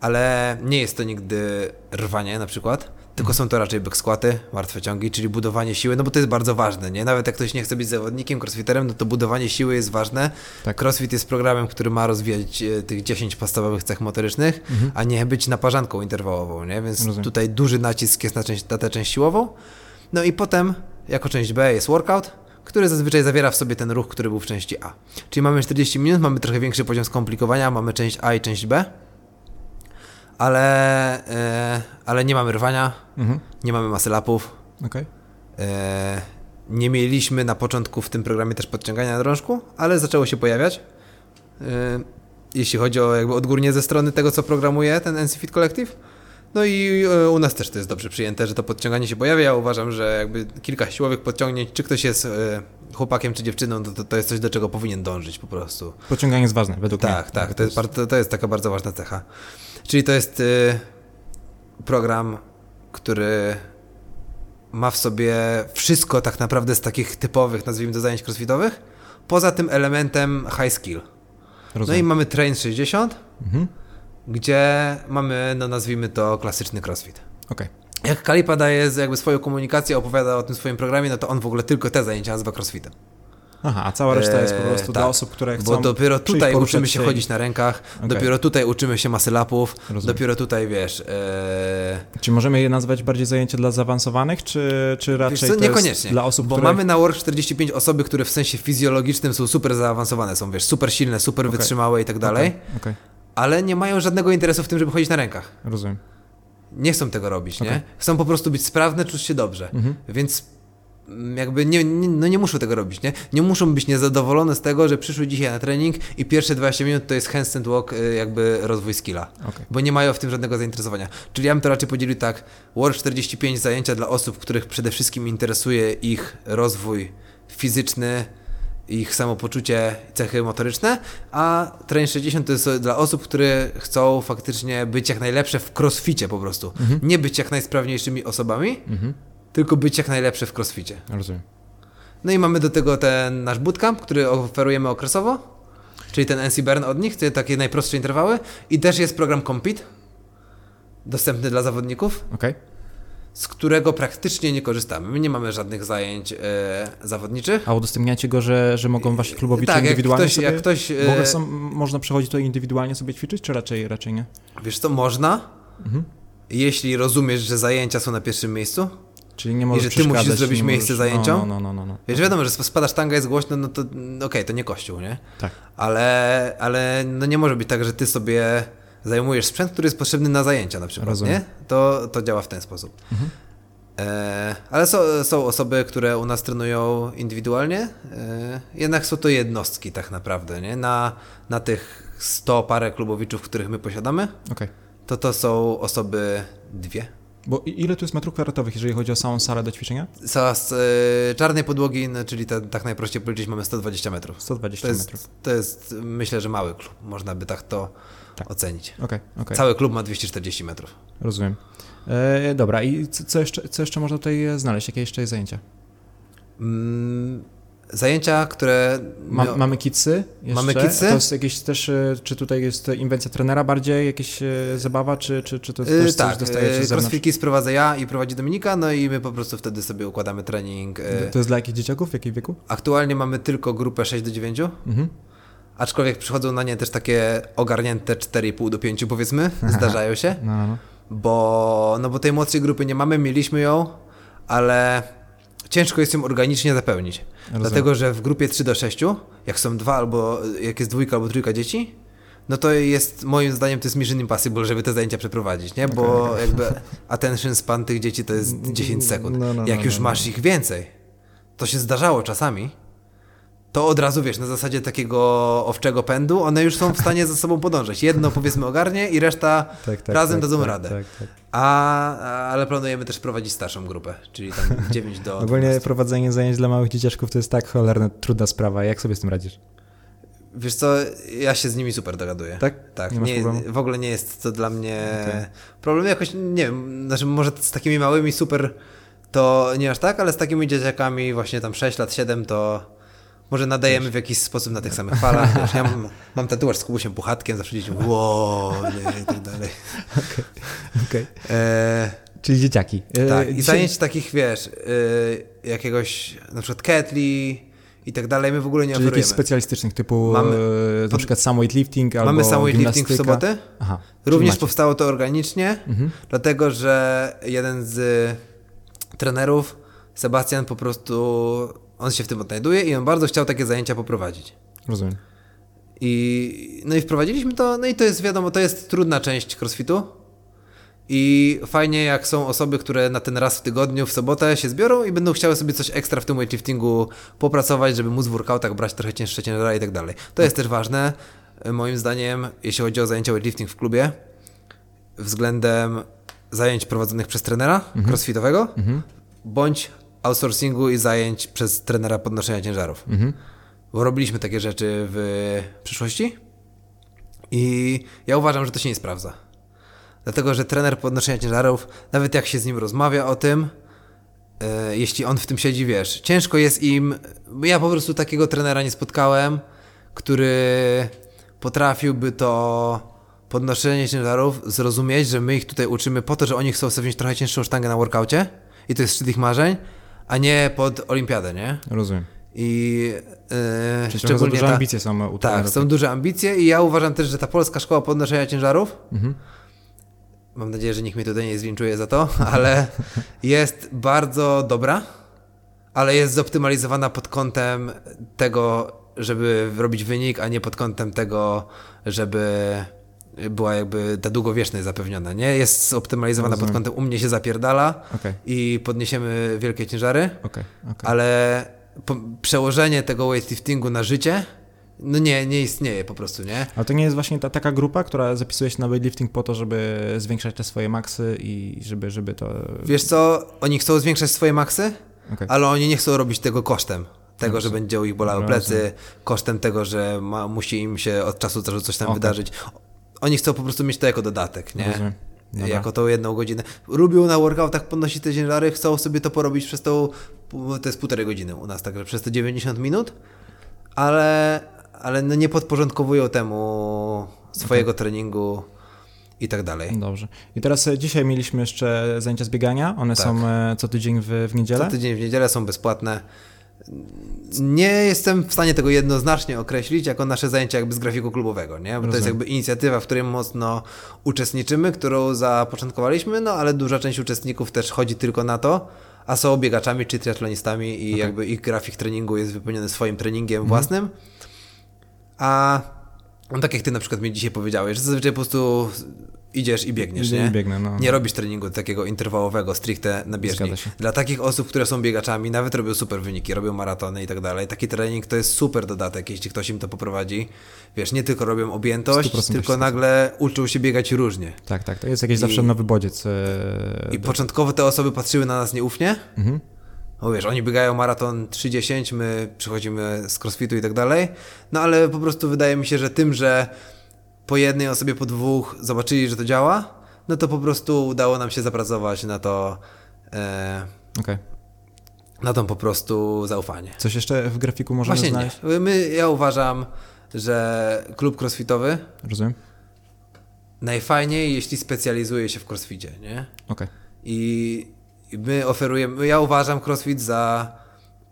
ale nie jest to nigdy rwanie na przykład, tylko są to raczej back squaty, martwe ciągi, czyli budowanie siły, no bo to jest bardzo ważne, nie? Nawet jak ktoś nie chce być zawodnikiem, crossfiterem, no to budowanie siły jest ważne. Tak. Crossfit jest programem, który ma rozwijać e, tych 10 podstawowych cech motorycznych, a nie być naparzanką interwałową, nie? Więc Rozumiem. tutaj duży nacisk jest na, część, na tę część siłową. No i potem jako część B jest workout, który zazwyczaj zawiera w sobie ten ruch, który był w części A. Czyli mamy 40 minut, mamy trochę większy poziom skomplikowania, mamy część A i część B, ale, e, ale nie mamy rwania, Mhm. nie mamy masy lapów, Okej. E, nie mieliśmy na początku w tym programie też podciągania na drążku, ale zaczęło się pojawiać. E, jeśli chodzi o jakby odgórnie ze strony tego, co programuje ten NC Fit Collective. No i e, u nas też to jest dobrze przyjęte, że to podciąganie się pojawia. Ja uważam, że jakby kilka siłowych podciągnięć, czy ktoś jest e, chłopakiem czy dziewczyną, to, to, jest coś, do czego powinien dążyć po prostu. Pociąganie jest ważne, według mnie. Tak, tak, to jest, bardzo, to jest taka bardzo ważna cecha. Czyli to jest y, program, który ma w sobie wszystko tak naprawdę z takich typowych, nazwijmy to zajęć crossfitowych, poza tym elementem high skill. No i Rozumiem. mamy Train 60, Mhm. Gdzie mamy, no nazwijmy to klasyczny crossfit. Okej. Jak Kalipa daje jakby swoją komunikację, opowiada o tym swoim programie, no to on w ogóle tylko te zajęcia nazywa crossfitem. Aha, a cała reszta jest po Eee, prostu tak. dla osób, które chcą Bo dopiero tutaj uczymy się i- chodzić na rękach, Okej. dopiero tutaj uczymy się masy lapów, dopiero tutaj wiesz. E... Czy możemy je nazwać bardziej zajęcia dla zaawansowanych, czy, czy raczej co, niekoniecznie. dla osób, bo mamy na Work 45 osoby, które w sensie fizjologicznym są super zaawansowane, są wiesz, super silne, super Okej. wytrzymałe i tak dalej, okej, ale nie mają żadnego interesu w tym, żeby chodzić na rękach. rozumiem. Nie chcą tego robić, nie? Okej. Chcą po prostu być sprawne, czuć się dobrze. Mhm. Więc mm, jakby nie, nie, no nie muszą tego robić, nie? Nie muszą być niezadowolone z tego, że przyszły dzisiaj na trening i pierwsze 20 minut to jest handstand walk, y, jakby rozwój skilla. Okej. Bo nie mają w tym żadnego zainteresowania. Czyli ja bym to raczej podzielił tak, War 45 zajęcia dla osób, których przede wszystkim interesuje ich rozwój fizyczny, ich samopoczucie, cechy motoryczne, a Train 60 to jest dla osób, które chcą faktycznie być jak najlepsze w crossficie po prostu. Nie być jak najsprawniejszymi osobami, Mhm. tylko być jak najlepsze w crossficie. Rozumiem. No i mamy do tego ten nasz bootcamp, który oferujemy okresowo, czyli ten NC Burn od nich, te takie najprostsze interwały i też jest program Compete, dostępny dla zawodników, Okej. Z którego praktycznie nie korzystamy. My nie mamy żadnych zajęć e, zawodniczych. A udostępniacie go, że, że mogą wasi klubowicze Tak, jak indywidualnie ktoś, sobie... jak ktoś W ogóle e, są, można przechodzić to indywidualnie sobie ćwiczyć, czy raczej, raczej nie? wiesz co, można, Mhm. jeśli rozumiesz, że zajęcia są na pierwszym miejscu. Czyli nie możesz że ty musisz zrobić nie miejsce możesz... zajęciom? No, no, no, no, no. Wiesz, wiadomo, że spada sztanga, jest głośno, no to mm, okej, to nie kościół, nie? Tak. Ale, ale no nie może być tak, że ty sobie zajmujesz sprzęt, który jest potrzebny na zajęcia na przykład, Rozumiem. nie? To, to działa w ten sposób. E, ale są, są osoby, które u nas trenują indywidualnie, e, jednak są to jednostki tak naprawdę, nie? Na, na tych 100 parę klubowiczów, których my posiadamy, Okej. to to są osoby dwie. Bo ile tu jest metrów kwadratowych, jeżeli chodzi o samą salę do ćwiczenia? Za z e, czarnej podłogi, no, czyli ta, tak najprościej powiedzieć, mamy 120 metrów. 120 To metrów. jest, to jest, myślę, że mały klub. Można by tak to Tak. ocenić. Okej, okej. Cały klub ma 240 metrów. Rozumiem. E, dobra, i co, jeszcze, co jeszcze można tutaj e, znaleźć? Jakie jeszcze jest zajęcia? Mm, zajęcia, które. Ma, my- mamy jeszcze? Mamy kidsy? To jest jakieś też, e, czy tutaj jest inwencja trenera bardziej, jakieś e, zabawa, czy, czy, czy to jest Yy, też coś tak, dostajecie yy, z zewnątrz? crossfitki sprowadzę ja i prowadzi Dominika, no i my po prostu wtedy sobie układamy trening. yy. To jest dla jakich dzieciaków? W jakim wieku? Aktualnie mamy tylko grupę 6 do 9, Mhm. Aczkolwiek przychodzą na nie też takie ogarnięte 4,5 do 5 powiedzmy, zdarzają się. No, no, bo, no bo tej młodszej grupy nie mamy, mieliśmy ją, ale ciężko jest ją organicznie zapełnić. Rozumiem. Dlatego, że w grupie 3 do 6, jak są dwa albo jak jest dwójka albo trójka dzieci, no to jest, moim zdaniem, to jest mission impossible, żeby te zajęcia przeprowadzić, nie? Bo jakby attention span tych dzieci to jest 10 sekund. No, no, jak no, już no. masz ich więcej, to się zdarzało czasami, to od razu, wiesz, na zasadzie takiego owczego pędu, one już są w stanie ze sobą podążać. Jedno, powiedzmy, ogarnie i reszta Tak, tak, razem tak, dadzą tak, radę. Tak, tak. A, ale planujemy też prowadzić starszą grupę, czyli tam 9 do Ogólnie 12. prowadzenie zajęć dla małych dzieciaczków to jest tak cholerna, trudna sprawa. Jak sobie z tym radzisz? Wiesz co, ja się z nimi super dogaduję. Tak? Tak, Nie nie, w ogóle nie jest to dla mnie Okej. problem. Jakoś, nie wiem, znaczy może z takimi małymi super to nie aż tak, ale z takimi dzieciakami właśnie tam 6 lat, 7 to może nadajemy w jakiś sposób na tych samych falach. Wiesz, ja mam, mam tatuaż z Kubusiem Puchatkiem, zawsze dzieci mówią, wow, nie, i tak dalej. Okej. E, Czyli dzieciaki. E, Tak, i zajęć takich, wiesz, y, jakiegoś na przykład ketli i tak dalej, my w ogóle nie Czyli oferujemy. specjalistycznych typu Mamy- e, na przykład samo weightlifting albo Mamy sam weightlifting w sobotę. Aha. Również powstało to organicznie, Mhm. dlatego że jeden z trenerów Sebastian po prostu, on się w tym odnajduje i on bardzo chciał takie zajęcia poprowadzić. Rozumiem. I, no i wprowadziliśmy to, no i to jest wiadomo, to jest trudna część crossfitu. I fajnie, jak są osoby, które na ten raz w tygodniu, w sobotę się zbiorą i będą chciały sobie coś ekstra w tym weightliftingu popracować, żeby móc w workoutach brać trochę cięższe ciężary i tak dalej. To jest też ważne, moim zdaniem, jeśli chodzi o zajęcia weightlifting w klubie, względem zajęć prowadzonych przez trenera crossfitowego, bądź outsourcingu i zajęć przez trenera podnoszenia ciężarów. Bo robiliśmy takie rzeczy w przyszłości i ja uważam, że to się nie sprawdza. Dlatego, że trener podnoszenia ciężarów, nawet jak się z nim rozmawia o tym, e, jeśli on w tym siedzi, wiesz, ciężko jest im. Ja po prostu takiego trenera nie spotkałem, który potrafiłby to podnoszenie ciężarów zrozumieć, że my ich tutaj uczymy po to, że oni chcą sobie wziąć trochę cięższą sztangę na workaucie i to jest szczyt ich marzeń, a nie pod olimpiadę, nie? Rozumiem. I yy, Czyli trochę za duże ta- ambicje są u tak, są duże ambicje i ja uważam też, że ta polska szkoła podnoszenia ciężarów, Mhm. mam nadzieję, że nikt mnie tutaj nie zlinczuje za to, ale jest bardzo dobra, ale jest zoptymalizowana pod kątem tego, żeby robić wynik, a nie pod kątem tego, żeby była jakby ta długowieczność zapewniona, nie? Jest zoptymalizowana pod kątem u mnie się zapierdala Okej, i podniesiemy wielkie ciężary, okej, okej. ale po, przełożenie tego weightliftingu na życie, no nie, nie istnieje po prostu, nie? Ale to nie jest właśnie ta taka grupa, która zapisuje się na weightlifting po to, żeby zwiększać te swoje maksy i żeby, żeby to... Wiesz co, oni chcą zwiększać swoje maksy, ale oni nie chcą robić tego kosztem. Tego, że będzie ich bolały plecy, kosztem tego, że ma, musi im się od czasu do czasu coś tam Okej. wydarzyć. Oni chcą po prostu mieć to jako dodatek, nie? Rozumiem. Dobra. Jako tą jedną godzinę. Lubią na workoutach podnosić te ciężary, chcą sobie to porobić przez tą, to jest półtorej godziny u nas, także przez te 90 minut, ale, ale no nie podporządkowują temu swojego treningu i tak dalej. Dobrze. I teraz e, dzisiaj mieliśmy jeszcze zajęcia z biegania. One Tak. są e, co tydzień w, w niedzielę. Co tydzień w niedzielę są bezpłatne. Nie jestem w stanie tego jednoznacznie określić jako nasze zajęcia jakby z grafiku klubowego, nie? Bo to jest Rozumiem. jakby inicjatywa, w której mocno uczestniczymy, którą zapoczątkowaliśmy, no ale duża część uczestników też chodzi tylko na to, a są biegaczami czy triatlonistami i jakby ich grafik treningu jest wypełniony swoim treningiem Mhm. własnym. A no, tak jak ty na przykład mi dzisiaj powiedziałeś, że zazwyczaj po prostu idziesz i biegniesz, Idę i nie? biegnę, no. Nie robisz treningu takiego interwałowego, stricte na bieżni. Dla takich osób, które są biegaczami, nawet robią super wyniki, robią maratony i tak dalej, taki trening to jest super dodatek, jeśli ktoś im to poprowadzi. Wiesz, nie tylko robią objętość, 100% tylko nagle uczą się biegać różnie. Tak, tak. To jest jakiś I- zawsze nowy bodziec. e, I do- początkowo te osoby patrzyły na nas nieufnie, Mhm. no wiesz, oni biegają maraton 3.10, my przychodzimy z crossfitu i tak dalej, no ale po prostu wydaje mi się, że tym, że po jednej osobie, po dwóch zobaczyli, że to działa, no to po prostu udało nam się zapracować na to, e, Okej. na tą po prostu zaufanie. Coś jeszcze w grafiku możemy Właśnie znaleźć? nie. My, ja uważam, że klub crossfitowy Rozumiem. najfajniej, jeśli specjalizuje się w crossficie, nie? Okej. I i my oferujemy, ja uważam CrossFit za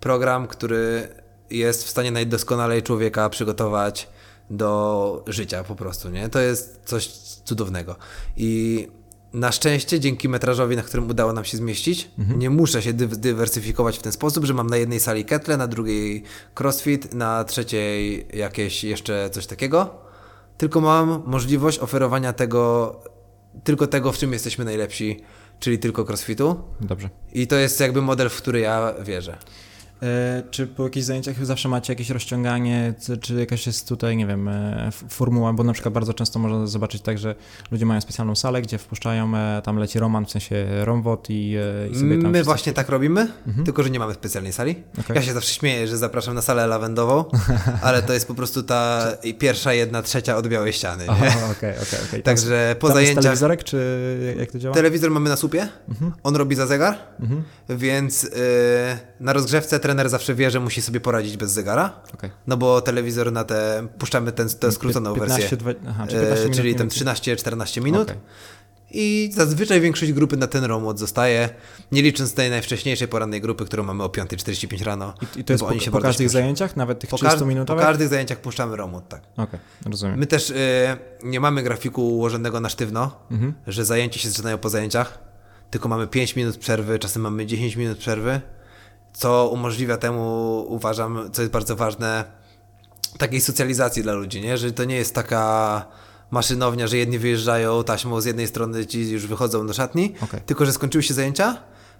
program, który jest w stanie najdoskonalej człowieka przygotować do życia po prostu, nie? To jest coś cudownego. I na szczęście dzięki metrażowi, na którym udało nam się zmieścić, nie muszę się dy- dywersyfikować w ten sposób, że mam na jednej sali ketle, na drugiej crossfit, na trzeciej jakieś jeszcze coś takiego, tylko mam możliwość oferowania tego, tylko tego, w czym jesteśmy najlepsi, czyli tylko crossfitu. Dobrze. I to jest jakby model, w który ja wierzę. E, czy po jakichś zajęciach zawsze macie jakieś rozciąganie, czy, jakaś jest tutaj, nie wiem, e, formuła, bo na przykład bardzo często można zobaczyć tak, że ludzie mają specjalną salę, gdzie wpuszczają, e, tam leci Roman, w sensie Romwot i, i sobie tam My wszyscy- właśnie tak robimy, tylko że nie mamy specjalnej sali. Okej. Ja się zawsze śmieję, że zapraszam na salę lawendową, ale to jest po prostu ta pierwsza, jedna trzecia od białej ściany. Aha, okej, okej, okej. Także po Tam jest zajęciach telewizorek, czy jak to działa? telewizor mamy na słupie, on robi za zegar, Mhm. więc yy, na rozgrzewce trener zawsze wie, że musi sobie poradzić bez zegara. Okej. No bo telewizor na te, puszczamy tę skróconą 15, wersję, dwa- aha, czyli e, 15 minut czyli mniej tam więcej. 13-14 minut. Okej. I zazwyczaj większość grupy na ten romot zostaje, nie licząc tej najwcześniejszej porannej grupy, którą mamy o 5.45 rano. I, I to jest bo po, po każdych zajęciach, nawet tych po, każd- po 30-minutowych? każdych zajęciach puszczamy romot, tak. Okej, rozumiem. My też y, nie mamy grafiku ułożonego na sztywno, Mhm. że zajęcia się zaczynają po zajęciach, tylko mamy 5 minut przerwy, czasem mamy 10 minut przerwy co umożliwia temu, uważam, co jest bardzo ważne, takiej socjalizacji dla ludzi, nie? Że to nie jest taka maszynownia, że jedni wyjeżdżają taśmą z jednej strony, ci już wychodzą do szatni, Okej. tylko że skończyły się zajęcia,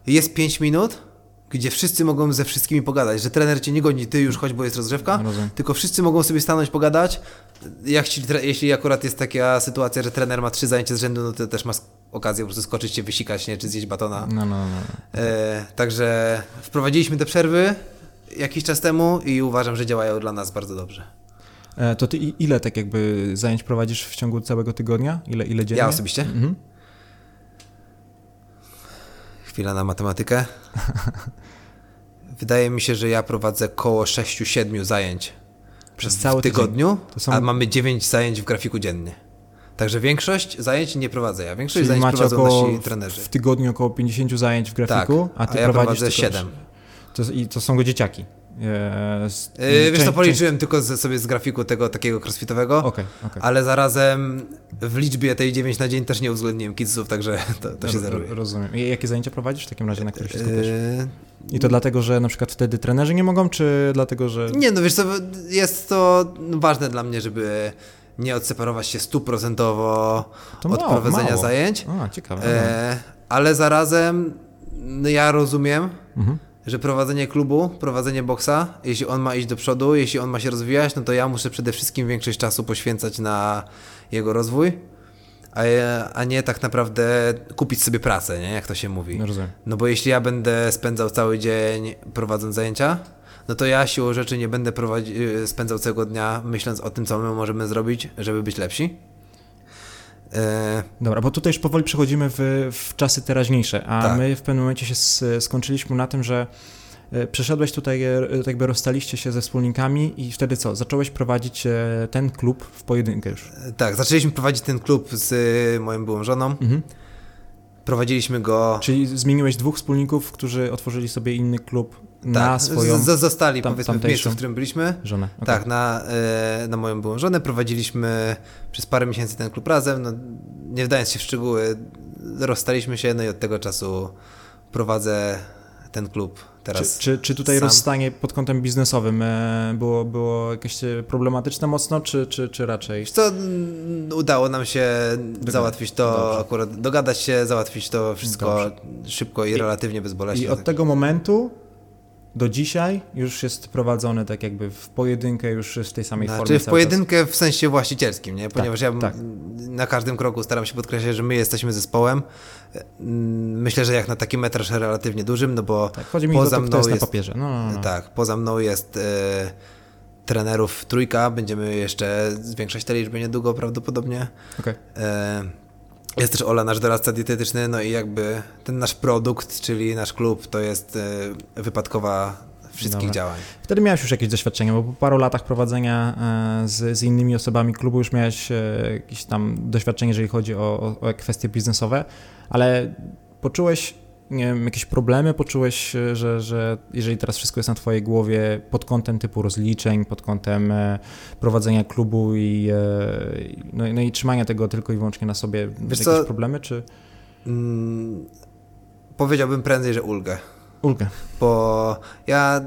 jest 5 minut, gdzie wszyscy mogą ze wszystkimi pogadać, że trener cię nie goni, ty już chodź, bo jest rozgrzewka, Rozumiem. tylko wszyscy mogą sobie stanąć, pogadać. Jak ci, jeśli akurat jest taka sytuacja, że trener ma trzy zajęcia z rzędu, no to też ma okazję po prostu skoczyć się, wysikać, nie? czy zjeść batona. No, no, no. E, także wprowadziliśmy te przerwy jakiś czas temu i uważam, że działają dla nas bardzo dobrze. E, To ty ile tak jakby zajęć prowadzisz w ciągu całego tygodnia? Ile, ile dziennie? Ja osobiście? Mhm. Chwila na matematykę. Wydaje mi się, że ja prowadzę koło 6-7 zajęć Przez cały tygodniu, To są- a mamy 9 zajęć w grafiku dziennie. Także większość zajęć nie prowadzę ja. Większość Czyli zajęć macie prowadzą około nasi trenerzy. w tygodniu około 50 zajęć w grafiku, tak, a ty ja prowadzisz prowadzę tylko 7. To, I to są go dzieciaki. E, z- Yy, wiesz część- co, policzyłem tylko z, sobie z grafiku tego takiego crossfitowego, Okej, okej. ale zarazem w liczbie tej 9 na dzień też nie uwzględniłem kidsów, także to, to się zeruje. Rozumiem. I jakie zajęcia prowadzisz w takim razie, na których się skupiasz? Yy, I to dlatego, że na przykład wtedy trenerzy nie mogą, czy dlatego, że... Nie, no wiesz co, jest to ważne dla mnie, żeby nie odseparować się stuprocentowo To od mało, prowadzenia mało. zajęć, A, ciekawe. e, ale zarazem no ja rozumiem, Mhm. że prowadzenie klubu, prowadzenie boksa, jeśli on ma iść do przodu, jeśli on ma się rozwijać, no to ja muszę przede wszystkim większość czasu poświęcać na jego rozwój, a, a nie tak naprawdę kupić sobie pracę, nie? jak to się mówi. Rozumiem. No bo jeśli ja będę spędzał cały dzień prowadząc zajęcia, no to ja siłą rzeczy nie będę prowadzi- y, spędzał całego dnia myśląc o tym, co my możemy zrobić, żeby być lepsi. E, Dobra, bo tutaj już powoli przechodzimy w, w czasy teraźniejsze, a Tak. my w pewnym momencie się skończyliśmy na tym, że e, przeszedłeś tutaj, e, tak jakby rozstaliście się ze wspólnikami i wtedy co? Zacząłeś prowadzić e, ten klub w pojedynkę już. tak, zaczęliśmy prowadzić ten klub z moją byłą żoną. Mhm. Prowadziliśmy go. Czyli zmieniłeś dwóch wspólników, którzy otworzyli sobie inny klub na tak, swoją z- zostali tam- powiedzmy w miejscu, w którym byliśmy. żonę. Okej. Tak, na, e, na moją byłą żonę prowadziliśmy przez parę miesięcy ten klub razem. No, nie wdając się w szczegóły, rozstaliśmy się, no i od tego czasu prowadzę ten klub teraz. Czy, czy, czy tutaj sam. rozstanie pod kątem biznesowym e, było, było jakieś e, problematyczne mocno, czy, czy, czy raczej? Co, udało nam się załatwić to, Dobrze. akurat dogadać się, załatwić to wszystko Dobrze. szybko i, I- relatywnie bezboleśnie. I od tego momentu do dzisiaj już jest prowadzony tak jakby w pojedynkę, już w tej samej Znaczy formie w pojedynkę w sensie właścicielskim, nie? Ponieważ ja tak. na każdym kroku staram się podkreślać, że my jesteśmy zespołem. Mm, Myślę, że jak na taki metraż relatywnie dużym, no bo czas. Tak, chodzi mi o poza to, mną jest, jest- na papierze. No, no, no. tak, poza mną jest e, trenerów trójka, będziemy jeszcze zwiększać tę liczbę niedługo prawdopodobnie. Okej. E, Jest też Ola, nasz doradca dietetyczny, no i jakby ten nasz produkt, czyli nasz klub, to jest e, wypadkowa wszystkich Dobra. działań. Wtedy miałeś już jakieś doświadczenie, bo po paru latach prowadzenia e, z, z innymi osobami klubu już miałeś e, jakieś tam doświadczenie, jeżeli chodzi o, o, o kwestie biznesowe, ale poczułeś nie wiem, jakieś problemy, poczułeś, że, że jeżeli teraz wszystko jest na twojej głowie pod kątem typu rozliczeń, pod kątem e, prowadzenia klubu i, e, no, no i trzymania tego tylko i wyłącznie na sobie, Wiesz jakieś co? problemy, czy Mm, powiedziałbym prędzej, że ulgę. ulgę? Bo ja,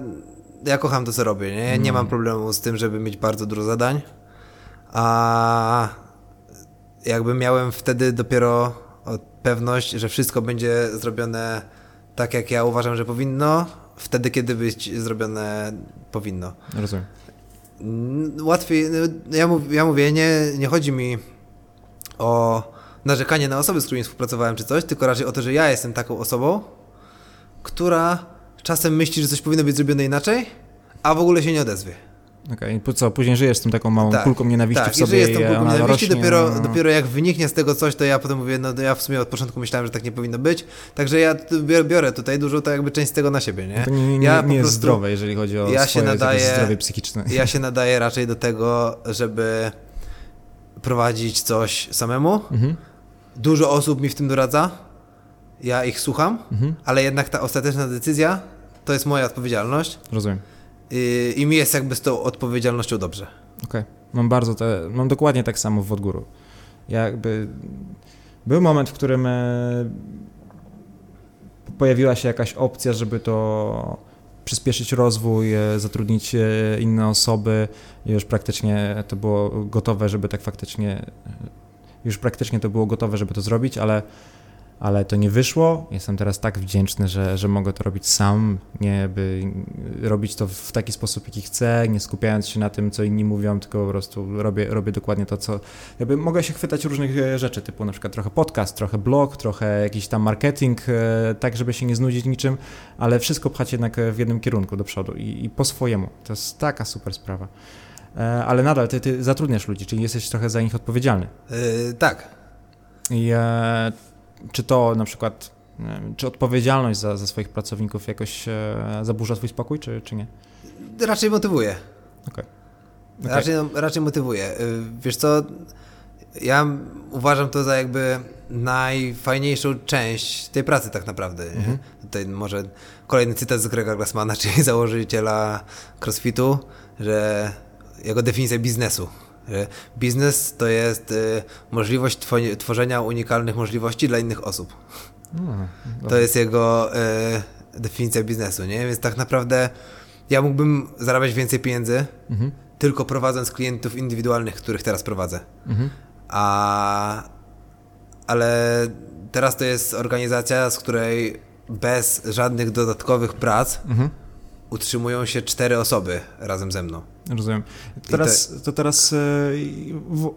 ja kocham to, co robię. Nie, ja nie Mm. mam problemu z tym, żeby mieć bardzo dużo zadań. A jakby miałem wtedy dopiero pewność, że wszystko będzie zrobione tak, jak ja uważam, że powinno, wtedy, kiedy być zrobione powinno. Rozumiem. Łatwiej, ja, mów, ja mówię, nie, nie chodzi mi o narzekanie na osoby, z którymi współpracowałem czy coś, tylko raczej o to, że ja jestem taką osobą, która czasem myśli, że coś powinno być zrobione inaczej, a w ogóle się nie odezwie. Okej, po co, później żyjesz z tym taką małą Tak, kulką nienawiści tak, w sobie jeżeli jest tą kulką nienawiści, rośnie, dopiero, no, dopiero jak wyniknie z tego coś, to ja potem mówię, no ja w sumie od początku myślałem, że tak nie powinno być, także ja biorę, tutaj dużo to jakby część z tego na siebie, nie? To nie, nie, Ja nie po jest zdrowe, jeżeli chodzi o ja swoje nadaję- zdrowie psychiczne. Ja się nadaję raczej do tego, żeby prowadzić coś samemu. Mhm, Dużo osób mi w tym doradza, ja ich słucham, mhm, ale jednak ta ostateczna decyzja to jest moja odpowiedzialność rozumiem. I, i mi jest jakby z tą odpowiedzialnością dobrze. Okej. Mam bardzo te, mam dokładnie tak samo w Wodgóru. Jakby był moment, w którym e, pojawiła się jakaś opcja, żeby to przyspieszyć rozwój, e, zatrudnić e, inne osoby. Już praktycznie to było gotowe, żeby tak faktycznie, już praktycznie to było gotowe, żeby to zrobić, ale ale to nie wyszło. Jestem teraz tak wdzięczny, że, że mogę to robić sam, nie by robić to w taki sposób, jaki chcę, nie skupiając się na tym, co inni mówią, tylko po prostu robię, robię dokładnie to, co. Jakby mogę się chwytać różnych e, rzeczy, typu na przykład trochę podcast, trochę blog, trochę jakiś tam marketing, e, tak, żeby się nie znudzić niczym, ale wszystko pchać jednak w jednym kierunku do przodu i, i po swojemu. To jest taka super sprawa. E, ale nadal ty, ty zatrudniasz ludzi, czyli jesteś trochę za nich odpowiedzialny. Yy, tak. I e, czy to na przykład, czy odpowiedzialność za, za swoich pracowników jakoś e, zaburza swój spokój, czy, czy nie? Raczej motywuje. Okay. okay. Raczej, raczej motywuje. Y, wiesz co, ja uważam to za jakby najfajniejszą część tej pracy tak naprawdę. Mhm. Tutaj może kolejny cytat z Grega Glassmana, czyli założyciela CrossFitu, że jego definicja biznesu. Biznes to jest y, możliwość tworzenia unikalnych możliwości dla innych osób. No, to jest jego y, definicja biznesu, nie? Więc tak naprawdę ja mógłbym zarabiać więcej pieniędzy, mhm. tylko prowadząc klientów indywidualnych, których teraz prowadzę. Mhm. A, ale teraz to jest organizacja, z której bez żadnych dodatkowych prac mhm utrzymują się cztery osoby razem ze mną. Rozumiem. Teraz, to... to... teraz e,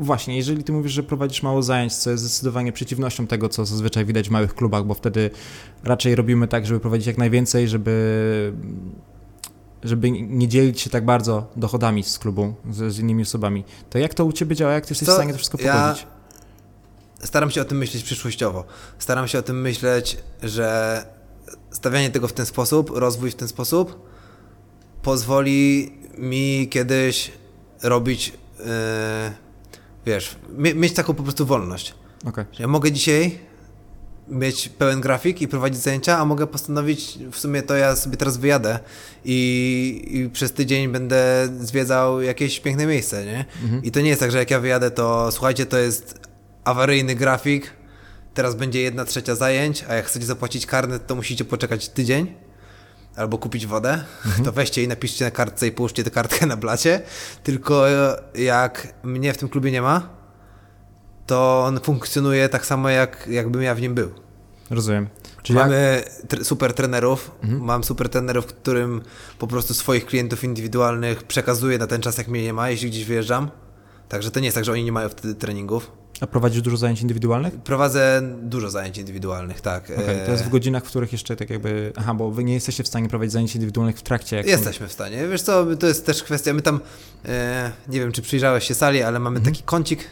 właśnie, jeżeli ty mówisz, że prowadzisz mało zajęć, co jest zdecydowanie przeciwnością tego, co zazwyczaj widać w małych klubach, bo wtedy raczej robimy tak, żeby prowadzić jak najwięcej, żeby żeby nie dzielić się tak bardzo dochodami z klubu, z, z innymi osobami. To jak to u Ciebie działa? Jak Ty jesteś to w stanie to wszystko pogodzić? Ja staram się o tym myśleć przyszłościowo. Staram się o tym myśleć, że stawianie tego w ten sposób, rozwój w ten sposób pozwoli mi kiedyś robić, yy, wiesz, mieć taką po prostu wolność. Okay. Ja mogę dzisiaj mieć pełen grafik i prowadzić zajęcia, a mogę postanowić, w sumie to ja sobie teraz wyjadę i, i przez tydzień będę zwiedzał jakieś piękne miejsce, nie? Mhm. I to nie jest tak, że jak ja wyjadę, to słuchajcie, to jest awaryjny grafik, teraz będzie jedna trzecia zajęć, a jak chcecie zapłacić karnet, to musicie poczekać tydzień albo kupić wodę, mhm. to weźcie i napiszcie na kartce i połóżcie tę kartkę na blacie. Tylko e, jak mnie w tym klubie nie ma, to on funkcjonuje tak samo, jak, jakbym ja w nim był. Rozumiem. Czyli Mamy jak... super trenerów, mhm. mam super trenerów, którym po prostu swoich klientów indywidualnych przekazuję na ten czas, jak mnie nie ma, jeśli gdzieś wyjeżdżam. Także to nie jest tak, że oni nie mają wtedy treningów. A prowadzisz dużo zajęć indywidualnych? Prowadzę dużo zajęć indywidualnych, tak. Okay, to jest w godzinach, w których jeszcze tak jakby. Aha, bo wy nie jesteście w stanie prowadzić zajęć indywidualnych w trakcie. Jak jesteśmy w stanie. Wiesz co, to jest też kwestia. My tam, e, nie wiem, czy przyjrzałeś się sali, ale mamy mhm. taki kącik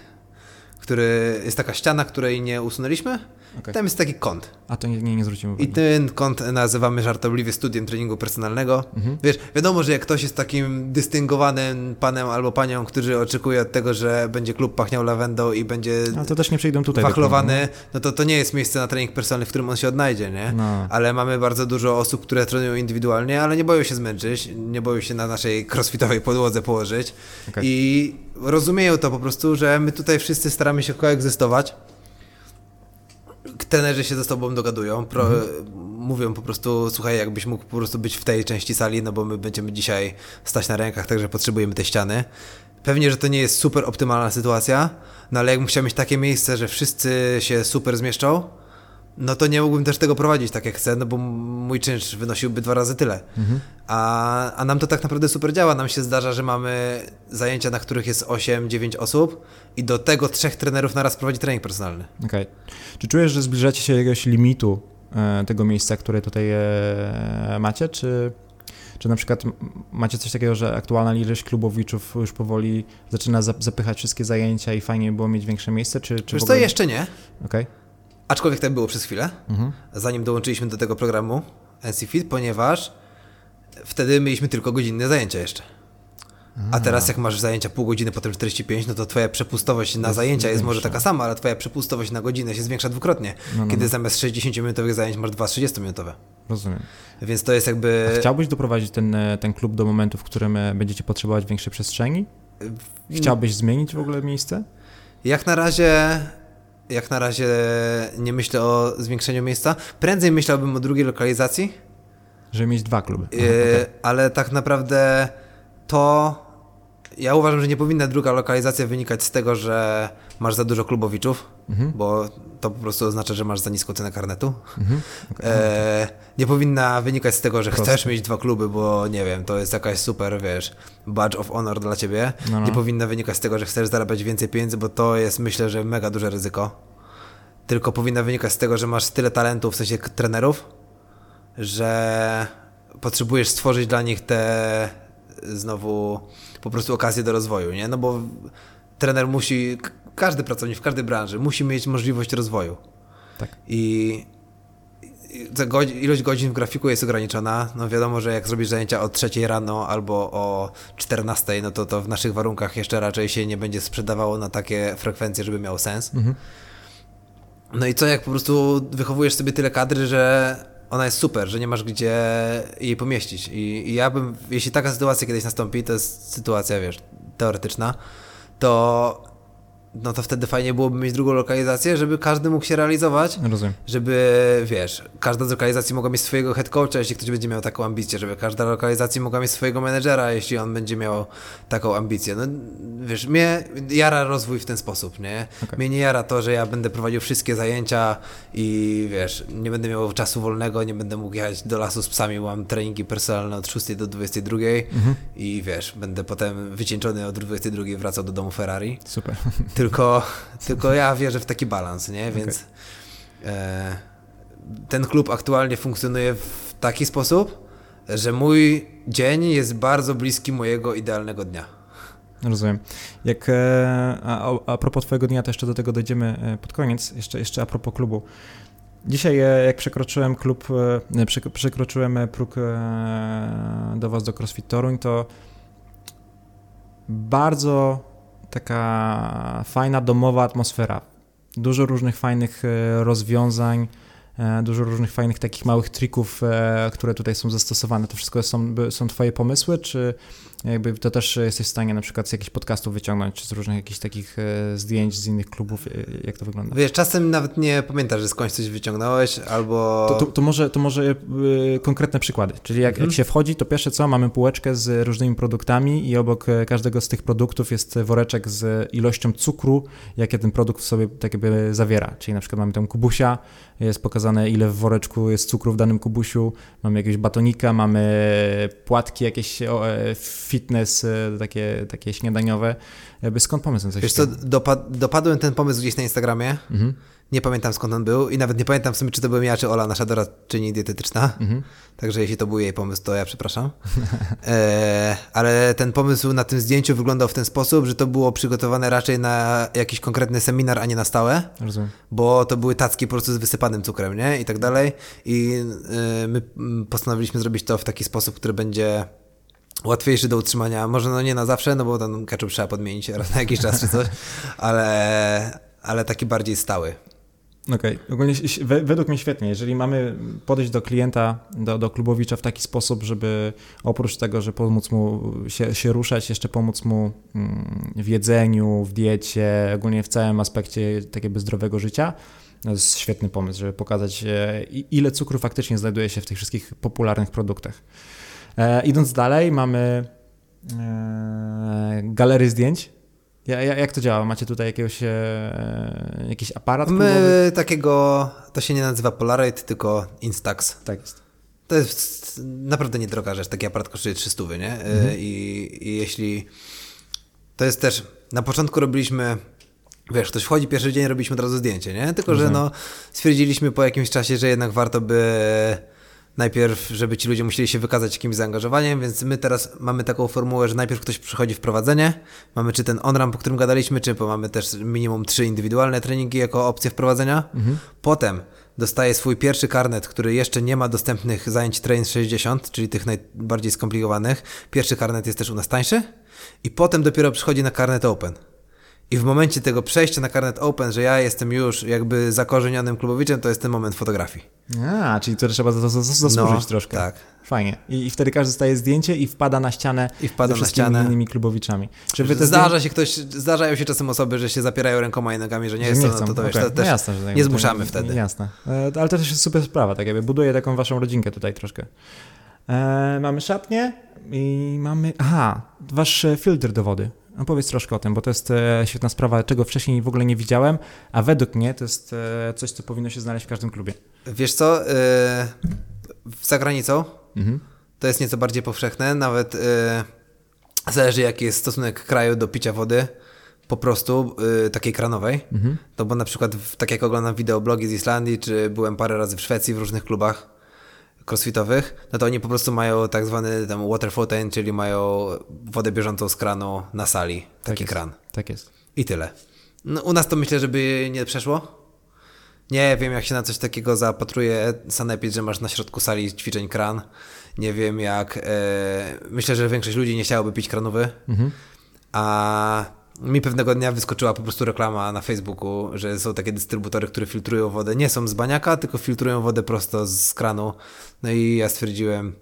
który jest taka ściana, której nie usunęliśmy. Okay. Tam jest taki kąt. A to nie, nie, nie zwrócimy uwagi. I ten kąt nazywamy żartobliwie studiem treningu personalnego. Mhm. Wiesz, wiadomo, że jak ktoś jest takim dystyngowanym panem albo panią, który oczekuje od tego, że będzie klub pachniał lawendą i będzie Ale to też nie przyjdą tutaj wachlowany, no to to nie jest miejsce na trening personalny, w którym on się odnajdzie, nie? No. Ale mamy bardzo dużo osób, które trenują indywidualnie, ale nie boją się zmęczyć, nie boją się na naszej crossfitowej podłodze położyć okay. i rozumieją to po prostu, że my tutaj wszyscy staramy się koegzystować. Trenerzy się ze sobą dogadują, pro, mhm. mówią po prostu, słuchaj, jakbyś mógł po prostu być w tej części sali, no bo my będziemy dzisiaj stać na rękach, także potrzebujemy tej ściany. Pewnie, że to nie jest super optymalna sytuacja, no ale jakbym chciał mieć takie miejsce, że wszyscy się super zmieszczą, no to nie mógłbym też tego prowadzić tak jak chcę, no bo mój czynsz wynosiłby dwa razy tyle. Mhm. A, a nam to tak naprawdę super działa. Nam się zdarza, że mamy zajęcia, na których jest 8-9 osób i do tego trzech trenerów naraz prowadzi trening personalny. Okej. Okay. Czy czujesz, że zbliżacie się do jakiegoś limitu e, tego miejsca, które tutaj e, macie, czy... Czy na przykład macie coś takiego, że aktualna ilość klubowiczów już powoli zaczyna zapychać wszystkie zajęcia i fajnie było mieć większe miejsce? Czy, czy Wiesz ogóle... co, jeszcze nie. Okej. Okay. Aczkolwiek tak było przez chwilę, mhm. zanim dołączyliśmy do tego programu NC Fit, ponieważ wtedy mieliśmy tylko godzinne zajęcia jeszcze. A teraz jak masz zajęcia pół godziny, potem 45, no to twoja przepustowość na zajęcia jest może taka sama, ale twoja przepustowość na godzinę się zwiększa dwukrotnie, no, no, kiedy no. zamiast 60-minutowych zajęć masz dwa 30-minutowe. Rozumiem. Więc to jest jakby... A chciałbyś doprowadzić ten, ten klub do momentu, w którym e, będziecie potrzebować większej przestrzeni? Chciałbyś zmienić w ogóle miejsce? Jak na razie jak na razie nie myślę o zwiększeniu miejsca. Prędzej myślałbym o drugiej lokalizacji. Żeby mieć dwa kluby. Aha, Yy, okej. Ale tak naprawdę to. Ja uważam, że nie powinna druga lokalizacja wynikać z tego, że masz za dużo klubowiczów, Mhm. bo to po prostu oznacza, że masz za niską cenę karnetu. Mhm. E, nie powinna wynikać z tego, że Proste. chcesz mieć dwa kluby, bo nie wiem, to jest jakaś super, wiesz, badge of honor dla ciebie. No, no. Nie powinna wynikać z tego, że chcesz zarabiać więcej pieniędzy, bo to jest myślę, że mega duże ryzyko. Tylko powinna wynikać z tego, że masz tyle talentów, w sensie trenerów, że potrzebujesz stworzyć dla nich te znowu po prostu okazje do rozwoju, nie? No bo trener musi, każdy pracownik w każdej branży musi mieć możliwość rozwoju. Tak. I ilość godzin w grafiku jest ograniczona. No wiadomo, że jak zrobisz zajęcia o 3 rano albo o 14, no to to w naszych warunkach jeszcze raczej się nie będzie sprzedawało na takie frekwencje, żeby miało sens. Mhm. No i co, jak po prostu wychowujesz sobie tyle kadry, że ona jest super, że nie masz gdzie jej pomieścić. I, i ja bym, jeśli taka sytuacja kiedyś nastąpi, to jest sytuacja, wiesz, teoretyczna, to no to wtedy fajnie byłoby mieć drugą lokalizację, żeby każdy mógł się realizować Rozumiem. żeby, wiesz, każda z lokalizacji mogła mieć swojego head coacha, jeśli ktoś będzie miał taką ambicję, żeby każda lokalizacja mogła mieć swojego menedżera, jeśli on będzie miał taką ambicję. No, wiesz, mnie jara rozwój w ten sposób, nie? Okej. Mnie nie jara to, że ja będę prowadził wszystkie zajęcia i, wiesz, nie będę miał czasu wolnego, nie będę mógł jechać do lasu z psami, mam treningi personalne od 6 do 22 i, wiesz, będę potem wycieńczony od 22 wracał do domu Ferrari. Super. Tylko, tylko ja wierzę w taki balans, nie? Więc e, ten klub aktualnie funkcjonuje w taki sposób, że mój dzień jest bardzo bliski mojego idealnego dnia. Rozumiem. Jak, e, a, a- propos Twojego dnia, to jeszcze do tego dojdziemy e, pod koniec. Jeszcze, jeszcze a propos klubu. Dzisiaj, jak przekroczyłem klub, przek- przekroczyłem próg do Was do CrossFit Toruń, to bardzo taka fajna domowa atmosfera. Dużo różnych fajnych e, rozwiązań, e, dużo różnych fajnych takich małych trików, e, które tutaj są zastosowane. To wszystko są, są Twoje pomysły, czy jakby to też jesteś w stanie na przykład z jakichś podcastów wyciągnąć, czy z różnych jakichś takich e, zdjęć z innych klubów, e, jak to wygląda? Wiesz, czasem nawet nie pamiętasz, że skądś coś wyciągnąłeś, albo... To, to, to może, to może konkretne przykłady. Czyli jak, Mhm. jak się wchodzi, to pierwsze co, mamy półeczkę z różnymi produktami i obok e, każdego z tych produktów jest woreczek z ilością cukru, jakie ten produkt w sobie tak jakby zawiera. Czyli na przykład mamy tam kubusia, jest pokazane ile w woreczku jest cukru w danym kubusiu, mamy jakiegoś batonika, mamy płatki jakieś o, e, fitness, e, takie, takie śniadaniowe. Jakby skąd pomysł na coś Wiesz co, dopadłem ten pomysł gdzieś na Instagramie. Mhm. Nie pamiętam skąd on był i nawet nie pamiętam w sumie, czy to byłem ja, czy Ola, nasza doradczyni dietetyczna. Mhm. Także jeśli to był jej pomysł, to ja przepraszam. E, ale ten pomysł na tym zdjęciu wyglądał w ten sposób, że to było przygotowane raczej na jakiś konkretny seminar, a nie na stałe. Rozumiem. Bo to były tacki po prostu z wysypanym cukrem, nie? I tak dalej. I y, my postanowiliśmy zrobić to w taki sposób, który będzie łatwiejszy do utrzymania. Może no nie na zawsze, no bo ten ketchup trzeba podmienić raz na jakiś czas czy coś, ale, ale taki bardziej stały. Okej, ogólnie ś- we- według mnie świetnie. Jeżeli mamy podejść do klienta, do, do klubowicza w taki sposób, żeby oprócz tego, że pomóc mu się, się ruszać, jeszcze pomóc mu mm, w jedzeniu, w diecie, ogólnie w całym aspekcie takiego zdrowego życia, to jest świetny pomysł, żeby pokazać, e, ile cukru faktycznie znajduje się w tych wszystkich popularnych produktach. E, idąc dalej, mamy e, galerię zdjęć. Ja, ja, jak to działa? Macie tutaj jakiegoś, e, jakiś aparat? My takiego, to się nie nazywa Polaroid, tylko Instax. Tak jest. To jest naprawdę niedroga rzecz, taki aparat kosztuje 300, nie? Y, I, I jeśli... To jest też... Na początku robiliśmy... Wiesz, ktoś wchodzi pierwszy dzień, robiliśmy od razu zdjęcie, nie? Tylko, że Rozumiem. no stwierdziliśmy po jakimś czasie, że jednak warto by najpierw, żeby ci ludzie musieli się wykazać jakimś zaangażowaniem, więc my teraz mamy taką formułę, że najpierw ktoś przychodzi w prowadzenie, mamy czy ten on-ramp, o którym gadaliśmy, czy bo mamy też minimum trzy indywidualne treningi jako opcję wprowadzenia. Potem dostaje swój pierwszy karnet, który jeszcze nie ma dostępnych zajęć Train 60, czyli tych najbardziej skomplikowanych. Pierwszy karnet jest też u nas tańszy i potem dopiero przychodzi na karnet Open. I w momencie tego przejścia na karnet Open, że ja jestem już jakby zakorzenionym klubowiczem, to jest ten moment fotografii. A, czyli to trzeba zasłużyć No, troszkę. tak. Fajnie. I, I wtedy każdy dostaje zdjęcie i wpada na ścianę I wpada na ścianę. innymi klubowiczami. Czy wy te Zdarza się ktoś, zdarzają się czasem osoby, że się zapierają rękoma i nogami, że nie zdjęcia, jest że to, no to, to to też no jasne, że tak, nie to zmuszamy wtedy. Jasne. E, Ale to też jest super sprawa, tak jakby buduje taką waszą rodzinkę tutaj troszkę. E, mamy szatnię i mamy. Aha, wasz e, filtr do wody. No powiedz troszkę o tym, bo to jest e, świetna sprawa, czego wcześniej w ogóle nie widziałem, a według mnie to jest e, coś, co powinno się znaleźć w każdym klubie. Wiesz co, yy, za granicą Mhm. to jest nieco bardziej powszechne, nawet yy, zależy jaki jest stosunek kraju do picia wody, po prostu yy, takiej kranowej. Mhm. No bo na przykład, w, tak jak oglądam wideoblogi z Islandii, czy byłem parę razy w Szwecji w różnych klubach crossfitowych, no to oni po prostu mają tak zwany tam water fountain, czyli mają wodę bieżącą z kranu na sali, taki jest. kran. Tak jest. I tyle. No, u nas to myślę, żeby nie przeszło. Nie wiem, jak się na coś takiego zapatruje sanepid, że masz na środku sali ćwiczeń kran. Nie wiem, jak. E, myślę, że większość ludzi nie chciałoby pić kranowy. A mi pewnego dnia wyskoczyła po prostu reklama na Facebooku, że są takie dystrybutory, które filtrują wodę. Nie są z baniaka, tylko filtrują wodę prosto z kranu. No i ja stwierdziłem,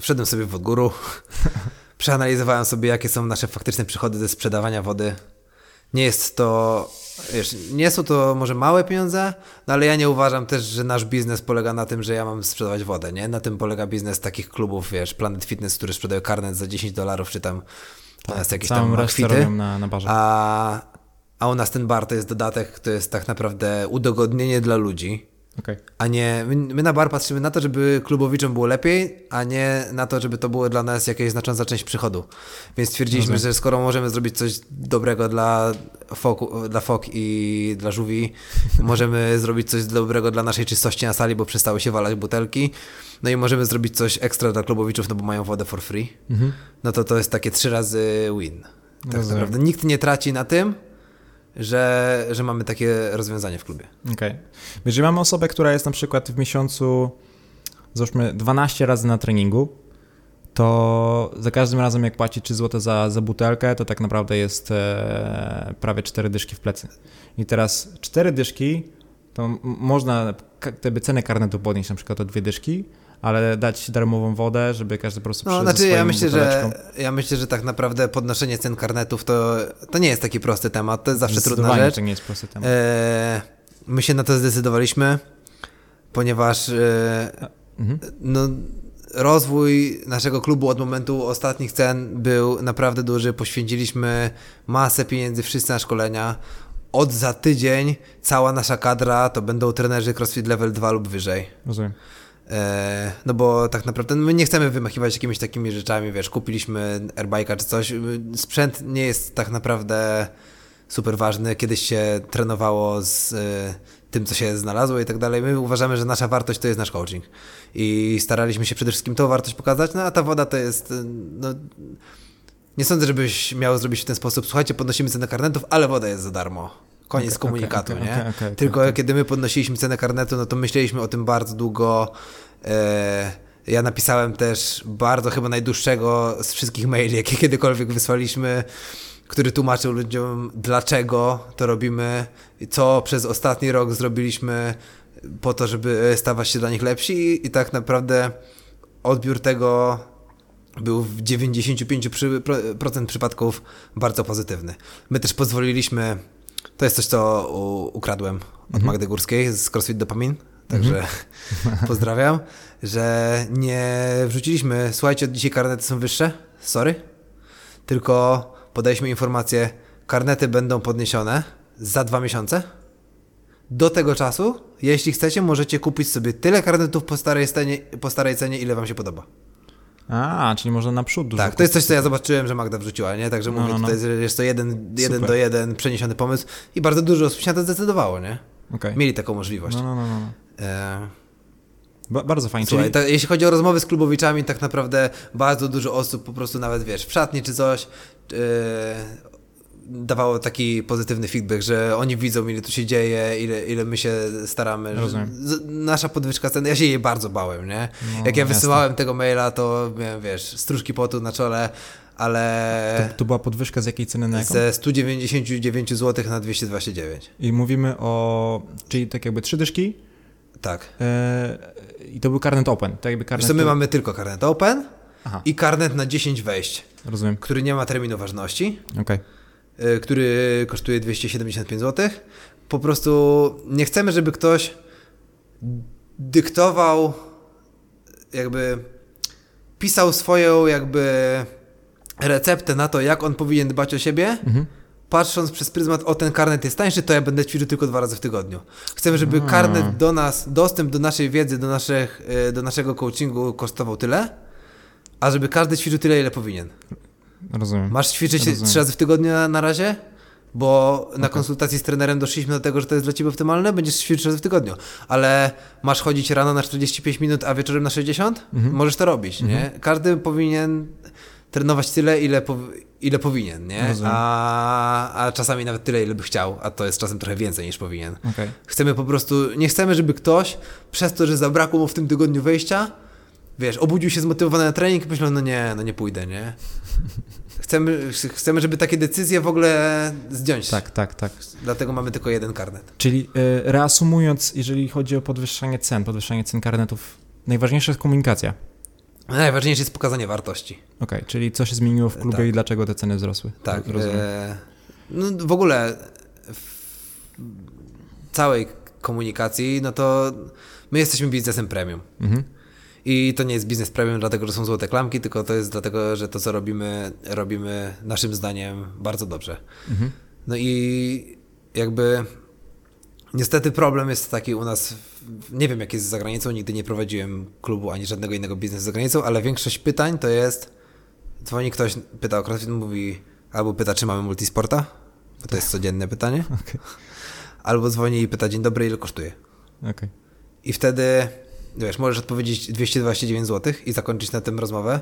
wszedłem sobie w odgóru, przeanalizowałem sobie, jakie są nasze faktyczne przychody ze sprzedawania wody. Nie jest to, wiesz, nie są to może małe pieniądze, no ale ja nie uważam też, że nasz biznes polega na tym, że ja mam sprzedawać wodę, nie? Na tym polega biznes takich klubów, wiesz, Planet Fitness, które sprzedają karnet za 10 dolarów, czy tam tak, jakieś tam resztę kwity. robią na, na barze. A, a u nas ten bar to jest dodatek, to jest tak naprawdę udogodnienie dla ludzi. Okej. A nie, my, my na bar patrzymy na to, żeby klubowiczom było lepiej, a nie na to, żeby to było dla nas jakaś znacząca część przychodu. Więc stwierdziliśmy, że skoro możemy zrobić coś dobrego dla foku, dla fok i dla żółwi, możemy zrobić coś dobrego dla naszej czystości na sali, bo przestały się walać butelki. No i możemy zrobić coś ekstra dla klubowiczów, no bo mają wodę for free. Mhm. No to to jest takie trzy razy win. Tak Rozumiem. naprawdę nikt nie traci na tym, że, że mamy takie rozwiązanie w klubie. Okej. Jeżeli mamy osobę, która jest na przykład w miesiącu, załóżmy 12 razy na treningu, to za każdym razem jak płaci 3 zł za, za butelkę, to tak naprawdę jest e, prawie 4 dyszki w plecy. I teraz 4 dyszki, to można gdyby cenę karnetu podnieść na przykład o dwie dyszki, ale dać darmową wodę, żeby każdy po prostu No, znaczy ja myślę, buteleczką. że ja myślę, że tak naprawdę podnoszenie cen karnetów to, to nie jest taki prosty temat, to jest zawsze trudna rzecz. to nie jest prosty temat. E, my się na to zdecydowaliśmy, ponieważ e, Mhm. no, rozwój naszego klubu od momentu ostatnich cen był naprawdę duży. Poświęciliśmy masę pieniędzy wszyscy na szkolenia. Od za tydzień cała nasza kadra to będą trenerzy CrossFit Level 2 lub wyżej. Rozumiem. E, no bo tak naprawdę my nie chcemy wymachiwać jakimiś takimi rzeczami, wiesz, kupiliśmy airbike'a czy coś. Sprzęt nie jest tak naprawdę super ważny. Kiedyś się trenowało z e, tym, co się znalazło i tak dalej. My uważamy, że nasza wartość to jest nasz coaching. I staraliśmy się przede wszystkim tą wartość pokazać, no a ta woda to jest, e, no... Nie sądzę, żebyś miał zrobić w ten sposób. Słuchajcie, podnosimy cenę karnetów, ale woda jest za darmo. Koniec Okej, komunikatu, nie? okej, okej, okej, Tylko kiedy my podnosiliśmy cenę karnetu, no to myśleliśmy o tym bardzo długo. E, ja napisałem też bardzo chyba najdłuższego z wszystkich maili, jakie kiedykolwiek wysłaliśmy, który tłumaczył ludziom, dlaczego to robimy, i co przez ostatni rok zrobiliśmy po to, żeby stawać się dla nich lepsi i, tak naprawdę odbiór tego był w 95% przy, pro- procent przypadków bardzo pozytywny. My też pozwoliliśmy, to jest coś, co ukradłem od Magdy Górskiej z CrossFit Dopamin, także pozdrawiam, że nie wrzuciliśmy, słuchajcie, od dzisiaj karnety są wyższe, sorry, tylko podaliśmy informację, karnety będą podniesione za dwa miesiące. Do tego czasu, jeśli chcecie, możecie kupić sobie tyle karnetów po starej, cenie, po starej cenie, ile wam się podoba. A, czyli można naprzód dużo Tak, to jest coś, co ja zobaczyłem, że Magda wrzuciła, nie? Także No, mówię, no, no. tutaj że jest to jeden, jeden Super. do jeden przeniesiony pomysł i bardzo dużo osób się na to zdecydowało, nie? Okej. Mieli taką możliwość. No, no, no, no. E, Ba- bardzo fajnie. Słuchaj, Czyli, jeśli chodzi o rozmowy z klubowiczami, tak naprawdę bardzo dużo osób po prostu nawet, wiesz, w szatni czy coś e, dawało taki pozytywny feedback, że oni widzą, ile tu się dzieje, ile, ile my się staramy. Nasza podwyżka ceny, ja się jej bardzo bałem, nie? No, Jak ja jasne. wysyłałem tego maila, to miałem, wiesz, stróżki potu na czole, ale... to, to była podwyżka z jakiej ceny na jaką? Ze 199 zł na 229. I mówimy o, czyli tak jakby trzy dyszki Tak. e, i to był karnet open, tak jakby Wiesz karnet... co, my mamy tylko karnet open Aha, i karnet na 10 wejść, rozumiem, który nie ma terminu ważności, okej. y, który kosztuje 275 zł. Po prostu nie chcemy, żeby ktoś dyktował jakby pisał swoją jakby receptę na to, jak on powinien dbać o siebie, Mhm. patrząc przez pryzmat, o ten karnet jest tańszy, to ja będę ćwiczył tylko dwa razy w tygodniu. Chcemy, żeby A. karnet do nas, dostęp do naszej wiedzy, do, naszych, y, do naszego coachingu kosztował tyle, a żeby każdy ćwiczył tyle, ile powinien. Rozumiem. Masz ćwiczyć Rozumiem. trzy razy w tygodniu na, na razie? Bo na konsultacji z trenerem doszliśmy do tego, że to jest dla ciebie optymalne, będziesz ćwiczyć trzy razy w tygodniu. Ale masz chodzić rano na 45 minut, a wieczorem na 60? Mhm. Możesz to robić, nie? Każdy powinien trenować tyle, ile, pow- ile powinien, nie? A, a czasami nawet tyle, ile by chciał, a to jest czasem trochę więcej niż powinien. Okej. Chcemy po prostu, nie chcemy, żeby ktoś przez to, że zabrakło mu w tym tygodniu wejścia, wiesz, obudził się zmotywowany na trening i myślał, no nie, no nie pójdę, nie? Chcemy, chcemy, żeby takie decyzje w ogóle zdjąć. Tak, tak, tak. Dlatego mamy tylko jeden karnet. Czyli e, reasumując, jeżeli chodzi o podwyższanie cen, podwyższanie cen karnetów, najważniejsza jest komunikacja. Najważniejsze jest pokazanie wartości. Okej, czyli co się zmieniło w klubie Tak. i dlaczego te ceny wzrosły. Tak. Rozumiem. E, no w ogóle w całej komunikacji, no to my jesteśmy biznesem premium. Mhm. I to nie jest biznes premium dlatego, że są złote klamki, tylko to jest dlatego, że to, co robimy, robimy naszym zdaniem bardzo dobrze. Mhm. No i jakby niestety problem jest taki u nas, nie wiem jak jest za granicą, nigdy nie prowadziłem klubu ani żadnego innego biznesu za granicą, ale większość pytań to jest, dzwoni ktoś, pyta o CrossFit, mówi, albo pyta, czy mamy multisporta, bo to jest codzienne pytanie, Okej. albo dzwoni i pyta, dzień dobry, ile kosztuje? Okej. I wtedy, wiesz, możesz odpowiedzieć 229 zł i zakończyć na tym rozmowę.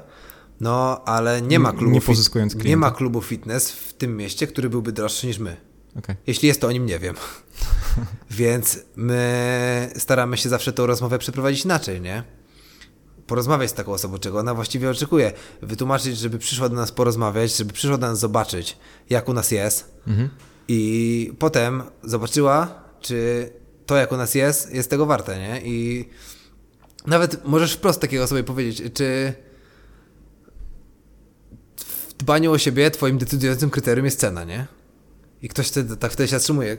No, ale nie ma klubu, nie pozyskując nie ma klubu fitness w tym mieście, który byłby droższy niż my. Okej. Jeśli jest, to o nim nie wiem. Więc my staramy się zawsze tą rozmowę przeprowadzić inaczej, nie? Porozmawiać z taką osobą, czego ona właściwie oczekuje. Wytłumaczyć, żeby przyszła do nas porozmawiać, żeby przyszła do nas zobaczyć, jak u nas jest. Mhm. I potem zobaczyła, czy to, jak u nas jest, jest tego warte, nie? I nawet możesz wprost takiej osobie powiedzieć, czy w dbaniu o siebie twoim decydującym kryterium jest cena, nie? I ktoś wtedy, tak wtedy się zatrzymuje.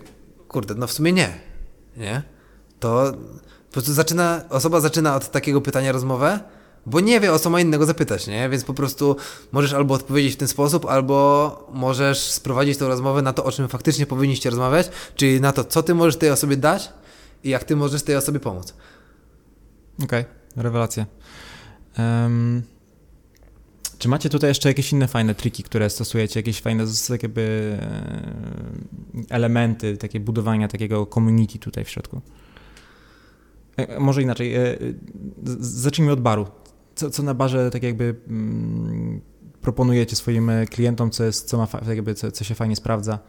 Kurde, no w sumie nie. Nie? To po prostu zaczyna, osoba zaczyna od takiego pytania rozmowę, bo nie wie o co ma innego zapytać, nie? Więc po prostu możesz albo odpowiedzieć w ten sposób, albo możesz sprowadzić tą rozmowę na to, o czym faktycznie powinniście rozmawiać, czyli na to, co ty możesz tej osobie dać i jak ty możesz tej osobie pomóc. Okej, rewelacja. Em, czy macie tutaj jeszcze jakieś inne fajne triki, które stosujecie, jakieś fajne tak jakby e, elementy takie budowania takiego community tutaj w środku? E, może inaczej, e, e, z- zacznijmy od baru. Co, co na barze tak jakby mm, proponujecie swoim klientom, co, jest, co, ma, tak jakby, co, co się fajnie sprawdza?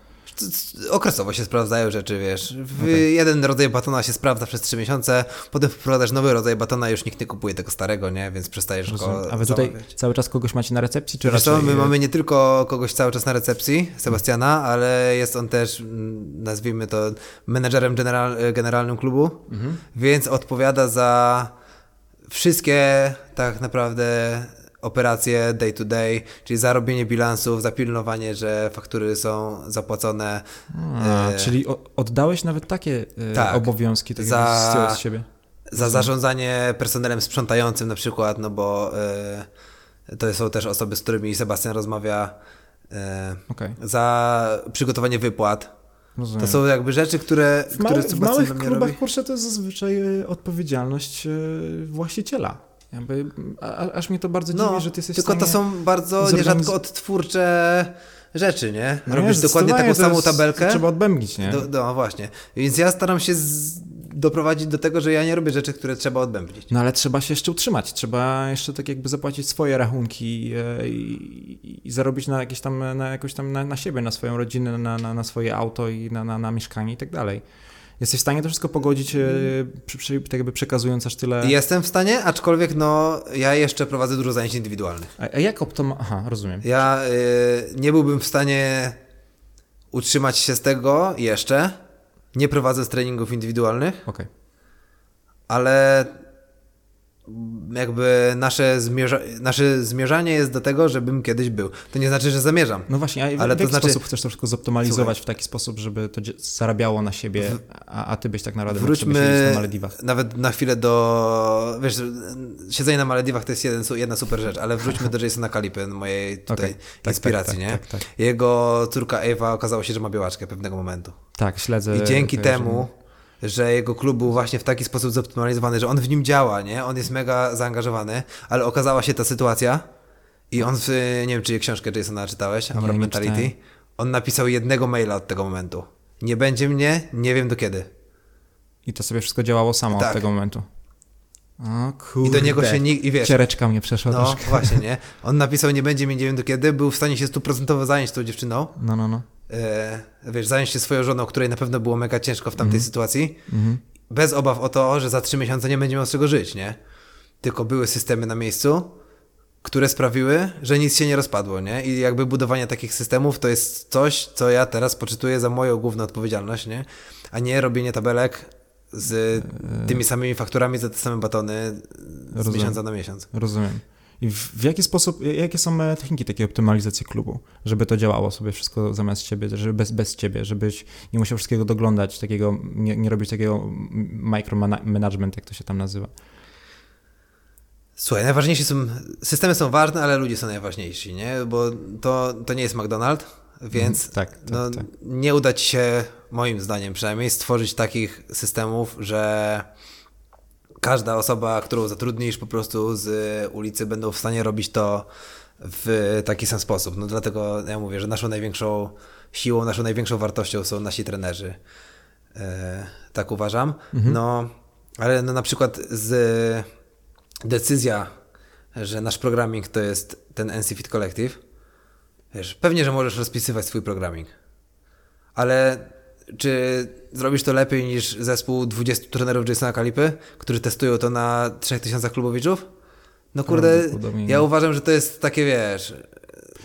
Okresowo się sprawdzają rzeczy, wiesz. Okej. Jeden rodzaj batona się sprawdza przez 3 miesiące, potem wprowadzasz nowy rodzaj batona, już nikt nie kupuje tego starego, nie? Więc przestajesz Rozumiem. go A wy tutaj zamawiać. cały czas kogoś macie na recepcji, czy Wiesz co, raczej... my mamy nie tylko kogoś cały czas na recepcji, Sebastiana, ale jest on też, mm, nazwijmy to, menedżerem general, generalnym klubu, Mhm. więc odpowiada za wszystkie tak naprawdę operacje day to day, czyli za robienie bilansów, za pilnowanie, że faktury są zapłacone. A, e, czyli oddałeś nawet takie e, tak. obowiązki tak Za- z siebie. za zarządzanie personelem sprzątającym na przykład, no bo y, to są też osoby, z którymi Sebastian rozmawia, y, Okej, za przygotowanie wypłat. rozumiem. To są jakby rzeczy, które, w, które małych, w Sebastian małych klubach, robi. kurczę, to jest zazwyczaj e, odpowiedzialność e, właściciela. Jakby, a, aż mnie to bardzo dziwi, No, że ty jesteś tylko w to stanie... są bardzo zorganiz- nierzadko odtwórcze rzeczy, nie? No Robisz nie, dokładnie taką to samą jest- tabelkę. Trzeba odbębnić, nie? Do, no właśnie. Więc ja staram się z, doprowadzić do tego, że ja nie robię rzeczy, które trzeba odbębnić. No ale trzeba się jeszcze utrzymać, trzeba jeszcze tak jakby zapłacić swoje rachunki e, i, i zarobić na jakieś tam, na jakoś tam na, na siebie, na swoją rodzinę, na, na, na swoje auto i na, na, na mieszkanie i tak dalej. Jesteś w stanie to wszystko pogodzić, e, przy, przy, tak jakby przekazując aż tyle... Jestem w stanie, aczkolwiek no, ja jeszcze prowadzę dużo zajęć indywidualnych. A, a jak optoma... Aha, rozumiem. Ja y, nie byłbym w stanie utrzymać się z tego jeszcze, nie prowadząc treningów indywidualnych, Okej. ale jakby nasze, zmierza nasze zmierzanie jest do tego, żebym kiedyś był. To nie znaczy, że zamierzam. No właśnie, a w, Ale w to jaki znaczy- sposób chcesz to wszystko zoptymalizować w taki sposób, żeby to zarabiało na siebie, a, a ty byś tak naprawdę Wróćmy na Malediwach? nawet na chwilę do. Wiesz, siedzenie na Malediwach to jest jeden, jedna super rzecz, ale wróćmy do Jasona Kalipy, mojej tutaj Okej, tak, inspiracji, tak, nie? tak, tak. Jego córka Ewa okazało się, że ma białaczkę pewnego momentu. Tak, śledzę. I dzięki temu, że jego klub był właśnie w taki sposób zoptymalizowany, że on w nim działa, nie? On jest mega zaangażowany, ale okazała się ta sytuacja i on, w, nie wiem, czy książkę Jasona czytałeś, nie Mentality, on napisał jednego maila od tego momentu. Nie będzie mnie, nie wiem do kiedy. I to sobie wszystko działało samo Tak. od tego momentu. O kurde. I do niego się nikt, i wiesz, Ciereczka mnie przeszła no troszkę. właśnie, nie? On napisał, nie będzie mnie, nie wiem do kiedy, był w stanie się stuprocentowo zająć tą dziewczyną, No, no, no. E, wiesz, zająć się swoją żoną, której na pewno było mega ciężko w tamtej sytuacji, Mhm. bez obaw o to, że za trzy miesiące nie będzie miał z czego żyć, nie? Tylko były systemy na miejscu, które sprawiły, że nic się nie rozpadło, nie? I jakby budowanie takich systemów to jest coś, co ja teraz poczytuję za moją główną odpowiedzialność, nie? A nie robienie tabelek z tymi samymi fakturami za te same batony z Rozumiem. miesiąca na miesiąc. Rozumiem. I w, w jaki sposób, jakie są techniki takiej optymalizacji klubu, żeby to działało sobie wszystko zamiast ciebie, żeby bez, bez ciebie, żebyś nie musiał wszystkiego doglądać, takiego, nie, nie robić takiego micromanagement, jak to się tam nazywa. Słuchaj, najważniejsi są, systemy są ważne, ale ludzie są najważniejsi, nie? Bo to, to nie jest McDonald's, więc tak, tak, no, tak. nie uda ci się, moim zdaniem przynajmniej, stworzyć takich systemów, że każda osoba, którą zatrudnisz po prostu z ulicy będą w stanie robić to w taki sam sposób. No dlatego ja mówię, że naszą największą siłą, naszą największą wartością są nasi trenerzy. E, tak uważam. No, ale no na przykład z decyzja, że nasz programming to jest ten NC Fit Collective, wiesz, pewnie, że możesz rozpisywać swój programming, ale czy zrobisz to lepiej niż zespół 20 trenerów Jasona Kalipy, którzy testują to na 3000 klubowiczów? No kurde, ja uważam, że to jest takie, wiesz,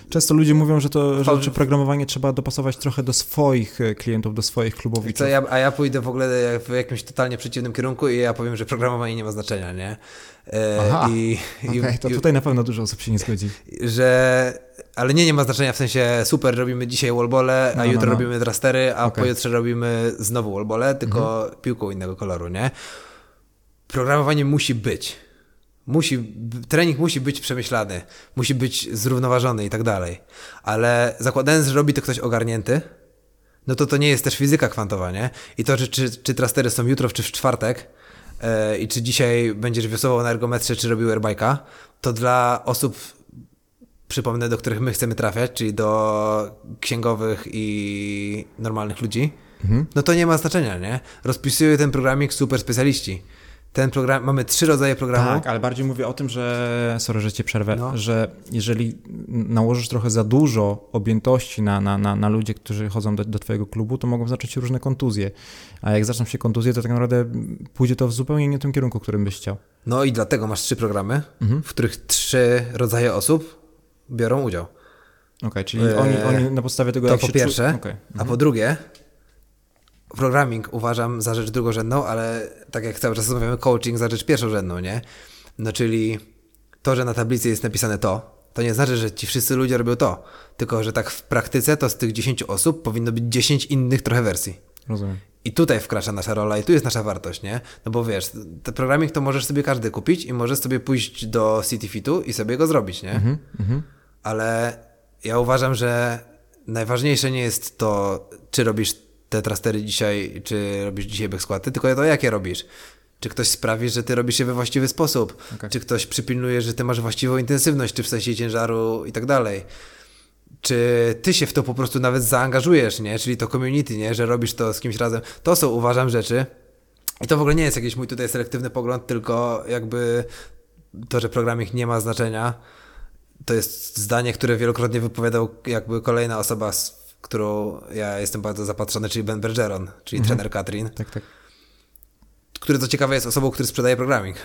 Często ludzie mówią, że to, że, programowanie trzeba dopasować trochę do swoich e, klientów, do swoich klubowiczów. ja, a ja pójdę w ogóle w jakimś totalnie przeciwnym kierunku i ja powiem, że programowanie nie ma znaczenia, nie? E, Aha, i, i, Okej, to i- tutaj na pewno dużo osób się nie zgodzi. że ale nie, nie ma znaczenia w sensie super, robimy dzisiaj wallbole, a No, no, jutro no. robimy trastery, a Okej. pojutrze robimy znowu wallbole, tylko Mhm. piłką innego koloru, nie? Programowanie musi być. Musi, trening musi być przemyślany, musi być zrównoważony i tak dalej. Ale zakładając, że robi to ktoś ogarnięty, no to to nie jest też fizyka kwantowa, nie? I to, czy, czy, czy trastery są jutro, czy w czwartek e, i czy dzisiaj będziesz wiosłował na ergometrze, czy robił airbike'a, to dla osób, przypomnę, do których my chcemy trafiać, czyli do księgowych i normalnych ludzi, no to nie ma znaczenia, nie? Rozpisują ten programik super specjaliści. Ten program, mamy trzy rodzaje programu. Tak, ale bardziej mówię o tym, że, sorry, że cię przerwę, No. że jeżeli nałożysz trochę za dużo objętości na, na, na, na ludzi, którzy chodzą do, do twojego klubu, to mogą zacząć się różne kontuzje. A jak zaczną się kontuzje, to tak naprawdę pójdzie to w zupełnie nie tym kierunku, którym byś chciał. No i dlatego masz trzy programy, Mhm. w których trzy rodzaje osób biorą udział. Okej, czyli Eee, oni, oni na podstawie tego, To jak po się pierwsze. Czu... Okej. A po drugie, programming uważam za rzecz drugorzędną, ale tak jak cały czas rozmawiamy, coaching za rzecz pierwszorzędną, nie? No czyli to, że na tablicy jest napisane to, to nie znaczy, że ci wszyscy ludzie robią to, tylko że tak w praktyce to z tych 10 osób powinno być 10 innych trochę wersji. Rozumiem. I tutaj wkracza nasza rola i tu jest nasza wartość, nie? No bo wiesz, ten programming to możesz sobie każdy kupić i możesz sobie pójść do CityFitu i sobie go zrobić, nie? Mhm, mhm. ale ja uważam, że najważniejsze nie jest to, czy robisz te trastery dzisiaj, czy robisz dzisiaj backskłaty, tylko to, jakie robisz. Czy ktoś sprawi, że ty robisz je we właściwy sposób? Okej. Czy ktoś przypilnuje, że ty masz właściwą intensywność, czy w sensie ciężaru i tak dalej? Czy ty się w to po prostu nawet zaangażujesz, nie? Czyli to community, nie? Że robisz to z kimś razem. To są, uważam, rzeczy. I to w ogóle nie jest jakiś mój tutaj selektywny pogląd, tylko jakby to, że programik nie ma znaczenia, to jest zdanie, które wielokrotnie wypowiadał jakby kolejna osoba, z którą ja jestem bardzo zapatrzony, czyli Ben Bergeron, czyli trener Katrin, Tak, tak. który co ciekawe jest osobą, który sprzedaje programming.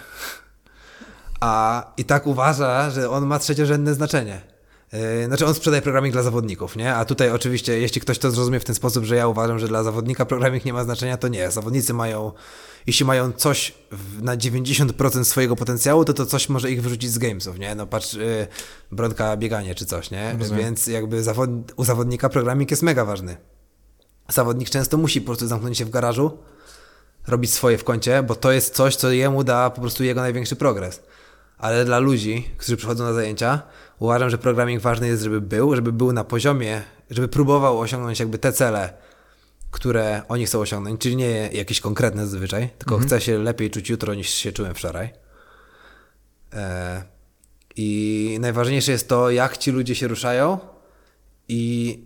A i tak uważa, że on ma trzeciorzędne znaczenie. Yy, Znaczy on sprzedaje programming dla zawodników, nie? A tutaj oczywiście, jeśli ktoś to zrozumie w ten sposób, że ja uważam, że dla zawodnika programming nie ma znaczenia, to nie. Zawodnicy mają, jeśli mają coś na 90% swojego potencjału, to to coś może ich wyrzucić z gamesów, nie? No patrz, yy, brodka bieganie czy coś, nie? Rozumiem. Więc jakby zawod... u zawodnika programming jest mega ważny. Zawodnik często musi po prostu zamknąć się w garażu, robić swoje w kącie, bo to jest coś, co jemu da po prostu jego największy progres. Ale dla ludzi, którzy przychodzą na zajęcia, uważam, że programming ważny jest, żeby był, żeby był na poziomie, żeby próbował osiągnąć jakby te cele, które oni chcą osiągnąć, czyli nie jakieś konkretne zazwyczaj, tylko chce się lepiej czuć jutro niż się czułem wczoraj. E, I najważniejsze jest to, jak ci ludzie się ruszają i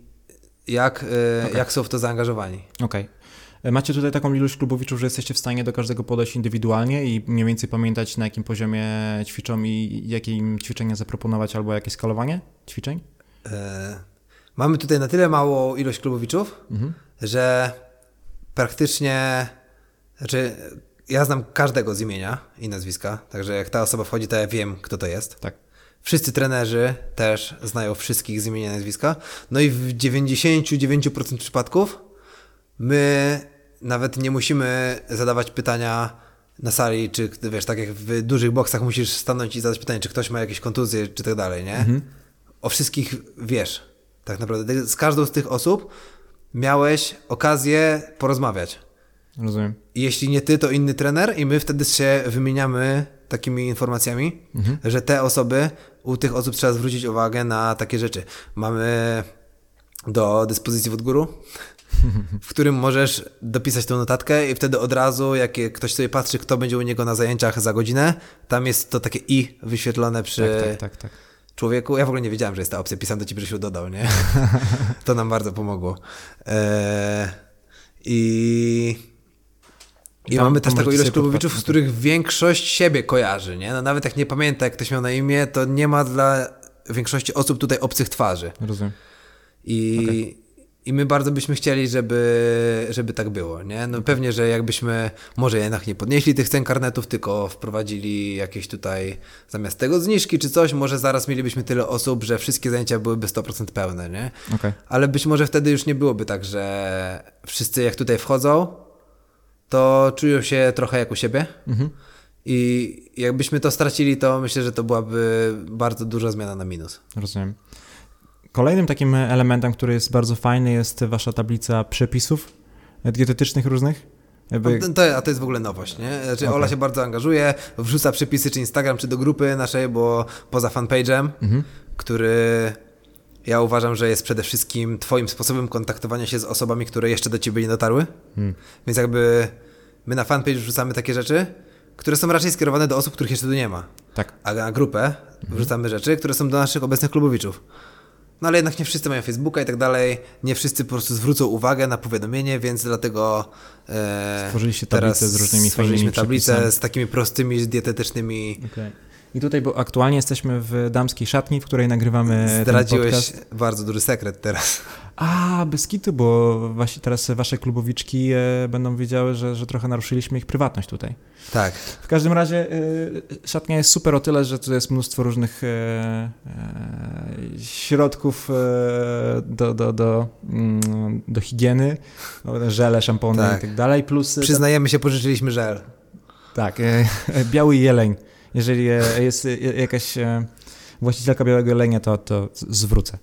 jak, e, jak są w to zaangażowani. Okej. E, Macie tutaj taką ilość klubowiczów, że jesteście w stanie do każdego podejść indywidualnie i mniej więcej pamiętać na jakim poziomie ćwiczą i jakie im ćwiczenia zaproponować albo jakie skalowanie ćwiczeń? E, mamy tutaj na tyle małą ilość klubowiczów, że praktycznie, znaczy ja znam każdego z imienia i nazwiska, także jak ta osoba wchodzi, to ja wiem, kto to jest. Tak. Wszyscy trenerzy też znają wszystkich z imienia i nazwiska. No i w 99% przypadków my nawet nie musimy zadawać pytania na sali, czy wiesz, tak jak w dużych boksach musisz stanąć i zadać pytanie, czy ktoś ma jakieś kontuzje, czy tak dalej, nie? O wszystkich wiesz, tak naprawdę. Ty Z każdą z tych osób miałeś okazję porozmawiać. Rozumiem. I jeśli nie ty, to inny trener i my wtedy się wymieniamy takimi informacjami, że te osoby, u tych osób trzeba zwrócić uwagę na takie rzeczy. Mamy do dyspozycji w odgóru, w którym możesz dopisać tą notatkę i wtedy od razu, jak ktoś sobie patrzy, kto będzie u niego na zajęciach za godzinę, tam jest to takie i wyświetlone przy Tak, tak, tak, tak. człowieku. Ja w ogóle nie wiedziałem, że jest ta opcja. Pisałem do ciebie, że się dodał, nie? to nam bardzo pomogło. Eee, I i Tam mamy też taką ilość klubowiczów, z których większość siebie kojarzy, nie? No nawet jak nie pamięta, jak ktoś miał na imię, to nie ma dla większości osób tutaj obcych twarzy. Rozumiem. I, i my bardzo byśmy chcieli, żeby, żeby tak było, nie? No pewnie, że jakbyśmy może jednak nie podnieśli tych cen karnetów, tylko wprowadzili jakieś tutaj zamiast tego zniżki czy coś, może zaraz mielibyśmy tyle osób, że wszystkie zajęcia byłyby 100% pełne, nie? Okej. Ale być może wtedy już nie byłoby tak, że wszyscy jak tutaj wchodzą, to czują się trochę jak u siebie. I jakbyśmy to stracili, to myślę, że to byłaby bardzo duża zmiana na minus. Rozumiem. Kolejnym takim elementem, który jest bardzo fajny, jest wasza tablica przepisów dietetycznych różnych. Jakby, No, To, a to jest w ogóle nowość, nie? Znaczy Ola Okej. się bardzo angażuje, wrzuca przepisy czy Instagram, czy do grupy naszej, bo poza fanpage'em, który ja uważam, że jest przede wszystkim twoim sposobem kontaktowania się z osobami, które jeszcze do ciebie nie dotarły. Więc jakby my na fanpage wrzucamy takie rzeczy, które są raczej skierowane do osób, których jeszcze tu nie ma. tak. A na grupę wrzucamy rzeczy, które są do naszych obecnych klubowiczów. No ale jednak nie wszyscy mają Facebooka i tak dalej, nie wszyscy po prostu zwrócą uwagę na powiadomienie, więc dlatego e, Stworzyliście tablicę z różnymi stworzyliśmy tablicę przepisami. z takimi prostymi, dietetycznymi. Okej. I tutaj, bo aktualnie jesteśmy w damskiej szatni, w której nagrywamy Zdradziłeś bardzo duży sekret teraz. A, bez kitu, bo właśnie teraz wasze klubowiczki e, będą wiedziały, że, że trochę naruszyliśmy ich prywatność tutaj. Tak. W każdym razie e, szatnia jest super o tyle, że tu jest mnóstwo różnych e, środków do, do, do, mm, do higieny, no, żele, szampony Tak. i tak dalej, plus Przyznajemy się, pożyczyliśmy żel. tak, biały jeleń. Jeżeli e, jest e, jakaś e, właścicielka białego jelenia, to, to zwrócę.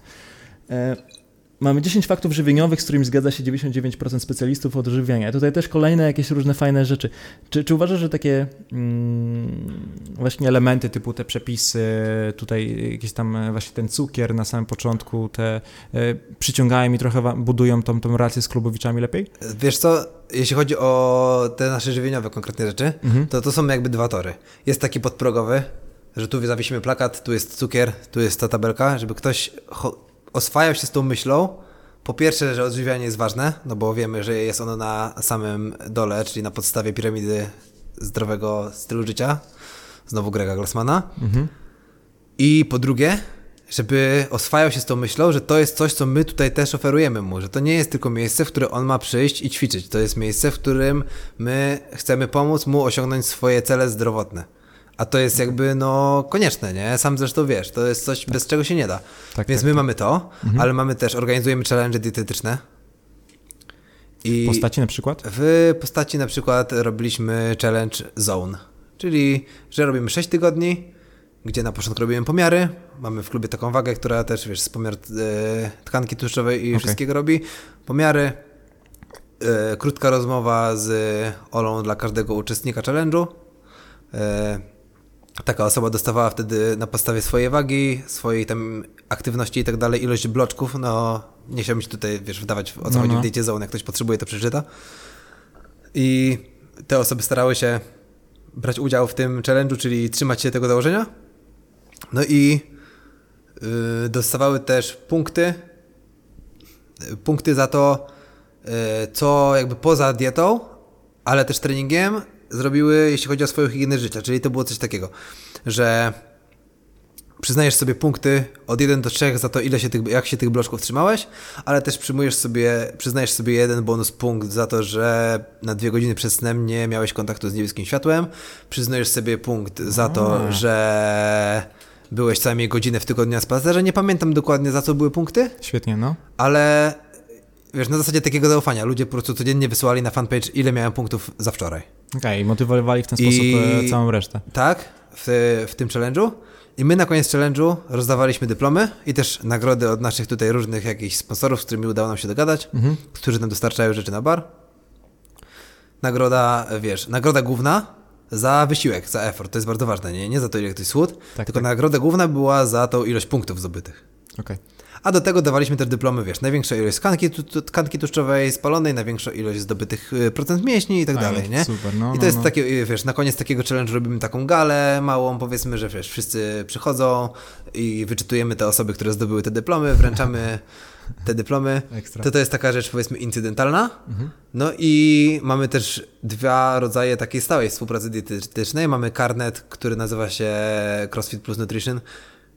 Mamy 10 faktów żywieniowych, z którymi zgadza się 99% specjalistów od odżywiania. Tutaj też kolejne jakieś różne fajne rzeczy. Czy, czy uważasz, że takie mm, właśnie elementy typu te przepisy, tutaj jakiś tam e, właśnie ten cukier na samym początku, te e, przyciągają i trochę budują tą, tą relację z klubowiczami lepiej? Wiesz co, jeśli chodzi o te nasze żywieniowe konkretne rzeczy, Mhm. to to są jakby dwa tory. Jest taki podprogowy, że tu zawiesimy plakat, tu jest cukier, tu jest ta tabelka, żeby ktoś oswajał się z tą myślą. Po pierwsze, że odżywianie jest ważne, no bo wiemy, że jest ono na samym dole, czyli na podstawie piramidy zdrowego stylu życia. Znowu Grega Glassmana. I po drugie, żeby oswajał się z tą myślą, że to jest coś, co my tutaj też oferujemy mu, że to nie jest tylko miejsce, w które on ma przyjść i ćwiczyć. To jest miejsce, w którym my chcemy pomóc mu osiągnąć swoje cele zdrowotne. A to jest jakby no konieczne, nie? Sam zresztą wiesz, to jest coś, bez czego się nie da. Tak, Więc tak, my tak. mamy to, ale mamy też, organizujemy challenge dietetyczne. I W postaci na przykład? w postaci na przykład robiliśmy challenge zone, czyli że robimy 6 tygodni, gdzie na początku robimy pomiary. Mamy w klubie taką wagę, która też wiesz, z pomiar e, tkanki tłuszczowej i Okej. wszystkiego robi. Pomiary, e, krótka rozmowa z Olą dla każdego uczestnika challenge'u. E, taka osoba dostawała wtedy na podstawie swojej wagi, swojej tam aktywności i tak dalej, ilość bloczków, no nie chciałbym się tutaj, wiesz, wdawać o co No, chodzi no. w diecie zone, jak ktoś potrzebuje, to przeczyta. I te osoby starały się brać udział w tym challenge'u, czyli trzymać się tego założenia. No i yy, dostawały też punkty, yy, punkty za to, yy, co jakby poza dietą, ale też treningiem zrobiły, jeśli chodzi o swoją higienę życia. Czyli to było coś takiego, że przyznajesz sobie punkty od 1 do 3 za to, ile się tych, jak się tych bloczków trzymałeś, ale też przyjmujesz sobie, przyznajesz sobie jeden bonus punkt za to, że na dwie godziny przed snem nie miałeś kontaktu z niebieskim światłem. Przyznajesz sobie punkt za to, że byłeś co najmniej godzinę w tygodniu na spacerze. Nie pamiętam dokładnie za co były punkty, Świetnie, no. ale wiesz, na zasadzie takiego zaufania. Ludzie po prostu codziennie wysyłali na fanpage, ile miałem punktów za wczoraj. Okej, i motywowali w ten I- sposób e, całą resztę. Tak, w, w tym challenge'u. I my na koniec challenge'u rozdawaliśmy dyplomy i też nagrody od naszych tutaj różnych jakichś sponsorów, z którymi udało nam się dogadać, Mhm. którzy nam dostarczają rzeczy na bar. Nagroda, wiesz, nagroda główna za wysiłek, za effort. To jest bardzo ważne, nie, nie za to, ile ktoś schudł, Tak, tylko tak. nagroda główna była za tą ilość punktów zdobytych. Okej. A do tego dawaliśmy też dyplomy, wiesz, największa ilość tkanki, tu, tkanki tłuszczowej spalonej, największa ilość zdobytych y, procent mięśni i tak dalej, nie? super, no, I to no, jest no. takie, y, wiesz, na koniec takiego challenge robimy taką galę małą, powiedzmy, że wiesz, wszyscy przychodzą i wyczytujemy te osoby, które zdobyły te dyplomy, wręczamy te dyplomy. Ekstra. To to jest taka rzecz, powiedzmy, incydentalna. Mhm. No i mamy też dwa rodzaje takiej stałej współpracy dietetycznej. Mamy karnet, który nazywa się CrossFit Plus Nutrition,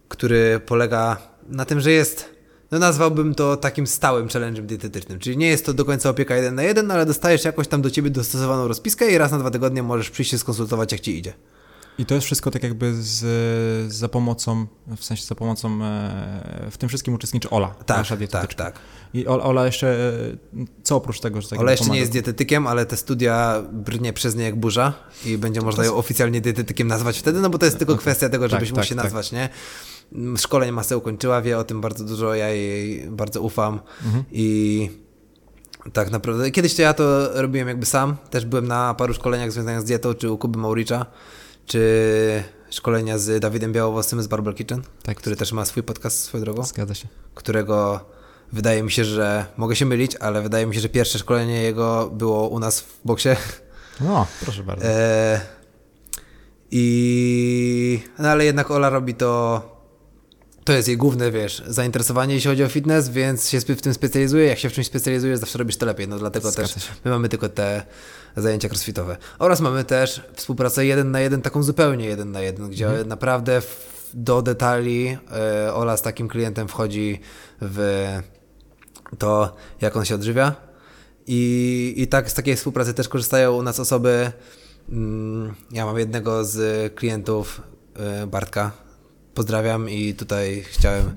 który polega na tym, że jest, no nazwałbym to takim stałym challenge'em dietetycznym. Czyli nie jest to do końca opieka jeden na jeden, ale dostajesz jakoś tam do ciebie dostosowaną rozpiskę i raz na dwa tygodnie możesz przyjść się skonsultować, jak ci idzie. I to jest wszystko tak jakby z, za pomocą, w sensie za pomocą, e, w tym wszystkim uczestniczy Ola, Tak, nasza tak, dietetyczka. tak. I Ola, jeszcze, e, co oprócz tego, że tak Ola jeszcze nie jest dietetykiem, ale te studia brnie przez nie jak burza i będzie można ją oficjalnie dietetykiem nazwać wtedy, no bo to jest tylko kwestia tego, Tak, żebyś mógł tak, się tak. nazwać, nie? Szkolenie masę ukończyła, wie o tym bardzo dużo, ja jej bardzo ufam Mhm. i tak naprawdę, kiedyś to ja to robiłem jakby sam, też byłem na paru szkoleniach związanych z dietą, czy u Kuby Mauricza, czy szkolenia z Dawidem Białowłosym z Barbell Kitchen, Tak. który też ma swój podcast swoją drogą Zgadza się. którego wydaje mi się, że mogę się mylić, ale wydaje mi się, że pierwsze szkolenie jego było u nas w boksie. No, proszę bardzo. E, I no ale jednak Ola robi to. To jest jej główne, wiesz, zainteresowanie, jeśli chodzi o fitness, więc się w tym specjalizuje. Jak się w czymś specjalizujesz, zawsze robisz to lepiej. No dlatego Zgadza też się. my mamy tylko te zajęcia crossfitowe. Oraz mamy też współpracę jeden na jeden, taką zupełnie jeden na jeden, gdzie Mhm. naprawdę do detali e, Ola z takim klientem wchodzi w to, jak on się odżywia. I, i tak z takiej współpracy też korzystają u nas osoby. mm, Ja mam jednego z klientów, e, Bartka. Pozdrawiam i tutaj chciałem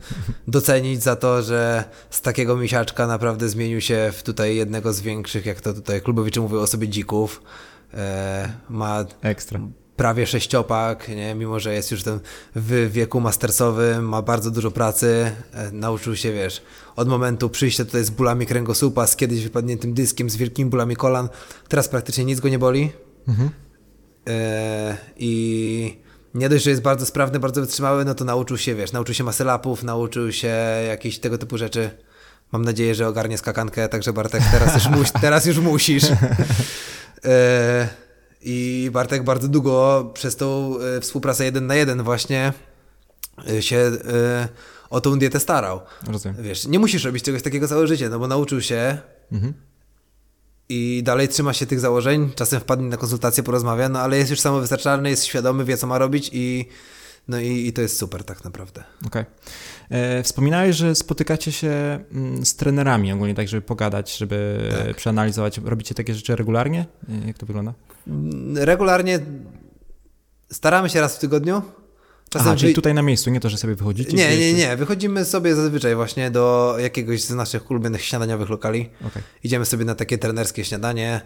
docenić za to, że z takiego misiaczka naprawdę zmienił się w tutaj jednego z większych, jak to tutaj klubowicze mówią o sobie dzików. E, Ma Ekstra. prawie sześciopak, nie? mimo że jest już ten w wieku mastersowym, ma bardzo dużo pracy, e, nauczył się, wiesz, od momentu przyjścia tutaj z bólami kręgosłupa, z kiedyś wypadniętym dyskiem, z wielkimi bólami kolan, teraz praktycznie nic go nie boli. Mhm. E, I nie dość, że jest bardzo sprawny, bardzo wytrzymały, no to nauczył się, wiesz, nauczył się maselapów, nauczył się jakichś tego typu rzeczy. Mam nadzieję, że ogarnie skakankę, także Bartek, teraz już, teraz już musisz. E, I Bartek bardzo długo przez tą e, współpracę jeden na jeden właśnie e, się o tą dietę starał. Rozumiem. Wiesz, nie musisz robić czegoś takiego całe życie, no bo nauczył się Mhm. I dalej trzyma się tych założeń, czasem wpadnie na konsultację, porozmawia, no ale jest już samowystarczalny, jest świadomy, wie co ma robić i no i, i to jest super tak naprawdę. Okej. E, Wspominałeś, że spotykacie się mm, z trenerami ogólnie, tak żeby pogadać, żeby Tak. przeanalizować. Robicie takie rzeczy regularnie? E, Jak to wygląda? Mm, Regularnie staramy się raz w tygodniu. Czasem Aha, czyli tutaj na miejscu, nie to, że sobie wychodzicie? Nie, nie, nie. Wychodzimy sobie zazwyczaj właśnie do jakiegoś z naszych ulubionych śniadaniowych lokali. Okay. Idziemy sobie na takie trenerskie śniadanie,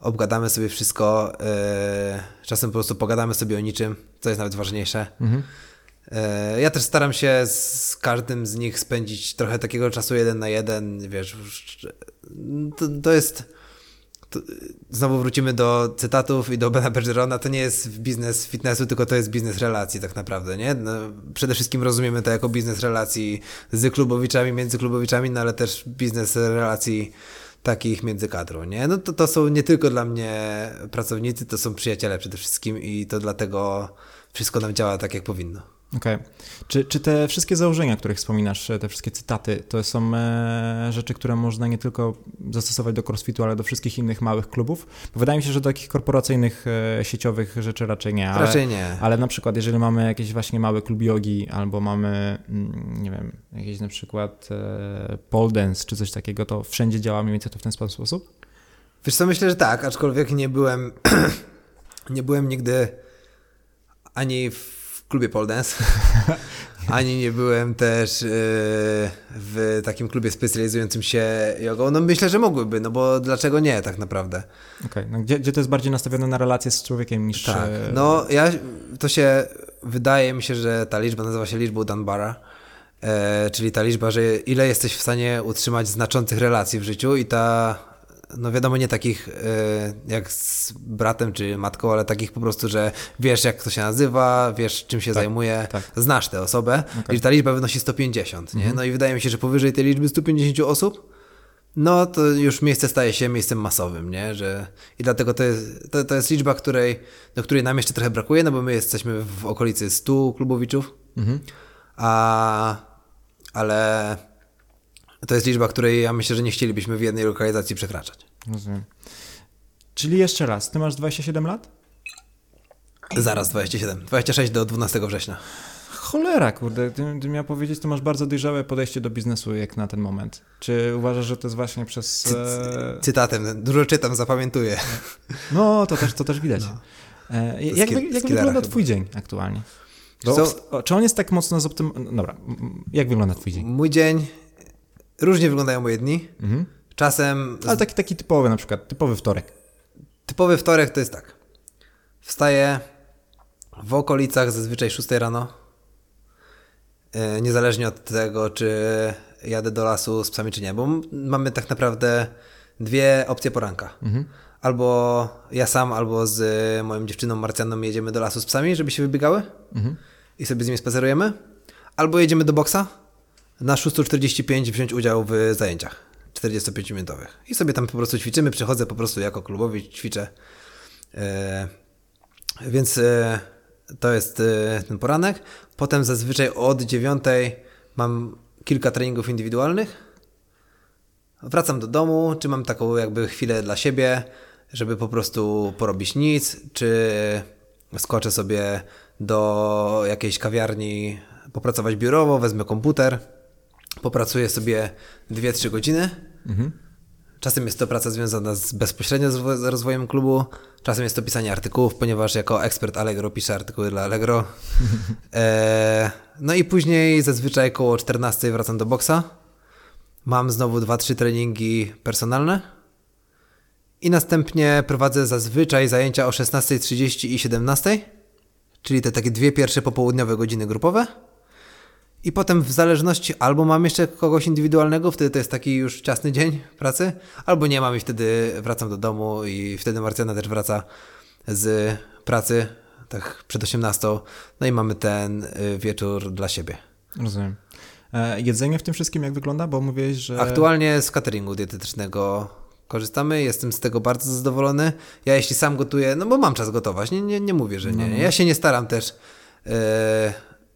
obgadamy sobie wszystko. Yy, czasem po prostu pogadamy sobie o niczym, co jest nawet ważniejsze. Mhm. Yy, ja też staram się z każdym z nich spędzić trochę takiego czasu jeden na jeden. Wiesz, to, to jest znowu wrócimy do cytatów i do Bena Bergerona, to nie jest biznes fitnessu, tylko to jest biznes relacji tak naprawdę, nie? No, przede wszystkim rozumiemy to jako biznes relacji z klubowiczami, między klubowiczami, no ale też biznes relacji takich między kadrą, nie? No to, to są nie tylko dla mnie pracownicy, to są przyjaciele przede wszystkim i to dlatego wszystko nam działa tak, jak powinno. Okej. Okay. Czy, czy te wszystkie założenia, które wspominasz, te wszystkie cytaty, to są e, rzeczy, które można nie tylko zastosować do crossfitu, ale do wszystkich innych małych klubów? Bo wydaje mi się, że do takich korporacyjnych, e, sieciowych rzeczy raczej nie. Ale, raczej nie. Ale na przykład, jeżeli mamy jakiś właśnie mały klub jogi, albo mamy, mm, nie wiem, jakiś na przykład e, pole dance, czy coś takiego, to wszędzie działa mniej więcej to w ten sposób? Wiesz co, myślę, że tak, aczkolwiek nie byłem, nie byłem nigdy ani w klubie pole dance, ani nie byłem też yy, w takim klubie specjalizującym się jogą. No myślę, że mogłyby, no bo dlaczego nie tak naprawdę. Okej, okay. no gdzie, gdzie to jest bardziej nastawione na relacje z człowiekiem niż... Tak, no ja, to się, wydaje mi się, że ta liczba nazywa się liczbą Dunbara, e, czyli ta liczba, że ile jesteś w stanie utrzymać znaczących relacji w życiu i ta no wiadomo, nie takich e, jak z bratem czy matką, ale takich po prostu, że wiesz jak to się nazywa, wiesz czym się tak, zajmuje, tak. znasz tę osobę okay. i ta liczba wynosi 150, nie? Mhm. No i wydaje mi się, że powyżej tej liczby 150 osób, no to już miejsce staje się miejscem masowym, nie? Że, I dlatego to jest, to, to jest liczba, której, do której nam jeszcze trochę brakuje, no bo my jesteśmy w okolicy 100 klubowiczów, mhm. a, ale to jest liczba, której ja myślę, że nie chcielibyśmy w jednej lokalizacji przekraczać. Rozumiem. Czyli jeszcze raz, ty masz 27 lat? Zaraz 27. 26 do 12 września. Cholera, kurde, ty, ty miał powiedzieć, to masz bardzo dojrzałe podejście do biznesu jak na ten moment. Czy uważasz, że to jest właśnie przez... Cy e, cytatem, dużo czytam, zapamiętuję. No, to też, to też widać. No. E, jak, jak, jak wygląda twój dzień aktualnie? Bo, czy on jest tak mocno zoptymalizowany? Dobra, jak wygląda twój dzień? Mój dzień Różnie wyglądają moje dni. Mhm. Czasem. Ale taki, taki typowy, na przykład, typowy wtorek. Typowy wtorek to jest tak. Wstaję w okolicach zazwyczaj 6 rano. E, niezależnie od tego, czy jadę do lasu z psami, czy nie, bo mamy tak naprawdę dwie opcje poranka. Mhm. Albo ja sam, albo z moją dziewczyną Marcjaną jedziemy do lasu z psami, żeby się wybiegały mhm. i sobie z nimi spacerujemy. Albo jedziemy do boksa na 6.45 wziąć udział w zajęciach 45-minutowych. I sobie tam po prostu ćwiczymy, przychodzę po prostu jako klubowi, ćwiczę. E, więc e, to jest e, ten poranek. Potem zazwyczaj od 9 mam kilka treningów indywidualnych. Wracam do domu, czy mam taką jakby chwilę dla siebie, żeby po prostu porobić nic, czy skoczę sobie do jakiejś kawiarni, popracować biurowo, wezmę komputer popracuję sobie 2-3 godziny. Mhm. Czasem jest to praca związana z, bezpośrednio z rozwojem klubu, czasem jest to pisanie artykułów, ponieważ jako ekspert Allegro piszę artykuły dla Allegro. E, no i później zazwyczaj około 14 wracam do boksa. Mam znowu 2-3 treningi personalne. I następnie prowadzę zazwyczaj zajęcia o 16.30 i 17.00, czyli te takie dwie pierwsze popołudniowe godziny grupowe. I potem w zależności albo mam jeszcze kogoś indywidualnego, wtedy to jest taki już ciasny dzień pracy, albo nie mam i wtedy wracam do domu i wtedy Marcjana też wraca z pracy, tak przed 18. No i mamy ten y, wieczór dla siebie. Rozumiem. E, jedzenie w tym wszystkim jak wygląda? Bo mówiłeś, że... Aktualnie z cateringu dietetycznego korzystamy, jestem z tego bardzo zadowolony. Ja jeśli sam gotuję, no bo mam czas gotować, nie, nie, nie mówię, że nie. No, no. Ja się nie staram też... Yy,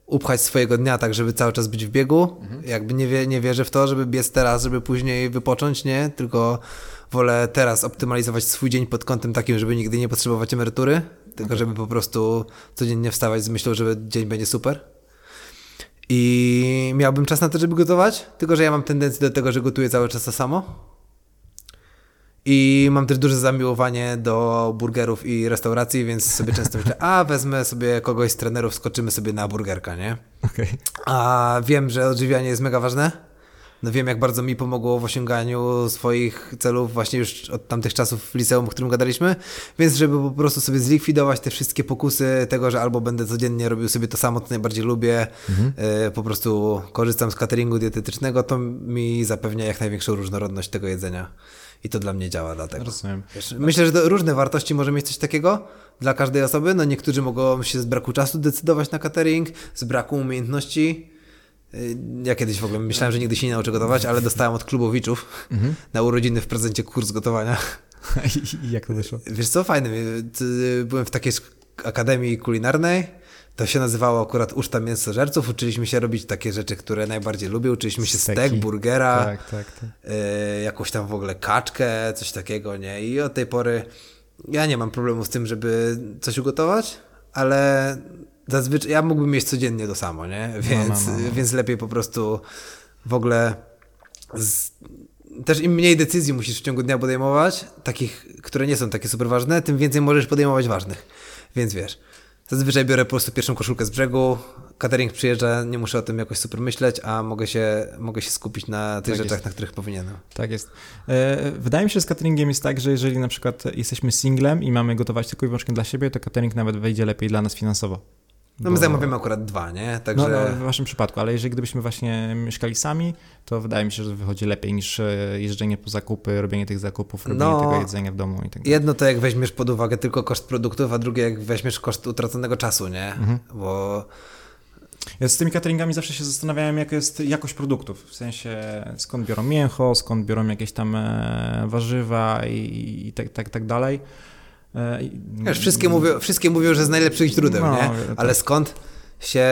upchać swojego dnia tak, żeby cały czas być w biegu. Mhm. Jakby nie, wie, nie wierzę w to, żeby biec teraz, żeby później wypocząć, nie? Tylko wolę teraz optymalizować swój dzień pod kątem takim, żeby nigdy nie potrzebować emerytury, tylko okay. żeby po prostu codziennie wstawać z myślą, że dzień będzie super. I miałbym czas na to, żeby gotować, tylko że ja mam tendencję do tego, że gotuję cały czas to samo. I mam też duże zamiłowanie do burgerów i restauracji, więc sobie często myślę, a wezmę sobie kogoś z trenerów, skoczymy sobie na burgerka, nie? Okej. A wiem, że odżywianie jest mega ważne. No wiem, jak bardzo mi pomogło w osiąganiu swoich celów właśnie już od tamtych czasów w liceum, o którym gadaliśmy, więc żeby po prostu sobie zlikwidować te wszystkie pokusy tego, że albo będę codziennie robił sobie to samo, co najbardziej lubię, y, po prostu korzystam z cateringu dietetycznego, to mi zapewnia jak największą różnorodność tego jedzenia. I to dla mnie działa dlatego. Rozumiem. Myślę, że różne wartości może mieć coś takiego dla każdej osoby. No niektórzy mogą się z braku czasu decydować na catering, z braku umiejętności. Yy, Ja kiedyś w ogóle myślałem, że nigdy się nie nauczę gotować, ale dostałem od klubowiczów na urodziny w prezencie kurs gotowania. I jak to wyszło? Wiesz co, fajne. ty- Byłem w takiej akademii kulinarnej. To się nazywało akurat uczta mięsożerców. Uczyliśmy się robić takie rzeczy, które najbardziej lubię. Uczyliśmy się Steki. stek, burgera Tak, tak, tak. y, jakąś tam w ogóle kaczkę, coś takiego, nie? I od tej pory ja nie mam problemu z tym, żeby coś ugotować, ale zazwyczaj ja mógłbym jeść codziennie to samo, nie? Więc, no, no. więc lepiej po prostu w ogóle z, też im mniej decyzji musisz w ciągu dnia podejmować, takich, które nie są takie super ważne, tym więcej możesz podejmować ważnych. Więc wiesz, zazwyczaj biorę po prostu pierwszą koszulkę z brzegu, catering przyjeżdża, nie muszę o tym jakoś super myśleć, a mogę się, mogę się skupić na tych Tak rzeczach, jest. na których powinienem. Tak jest. E, Wydaje mi się, że z cateringiem jest tak, że jeżeli na przykład jesteśmy singlem i mamy gotować tylko i wyłącznie dla siebie, to catering nawet wyjdzie lepiej dla nas finansowo. No my Bo- zamawiamy akurat dwa, nie? No, Także no, w waszym przypadku, ale jeżeli gdybyśmy właśnie mieszkali sami, to wydaje mi się, że wychodzi lepiej niż e, jeżdżenie po zakupy, robienie tych zakupów, robienie No. tego jedzenia w domu i tak dalej. jedno to jak weźmiesz pod uwagę tylko koszt produktów, a drugie jak weźmiesz koszt utraconego czasu, nie? Mhm. Bo Ja z tymi cateringami zawsze się zastanawiałem, jaka jest jakość produktów. W sensie skąd biorą mięcho, skąd biorą jakieś tam e, warzywa i, i tak, tak, tak dalej. E, wiesz, wszystkie mówią, wszystkie mówią, że z najlepszych źródeł, No, nie? tak. Ale skąd się,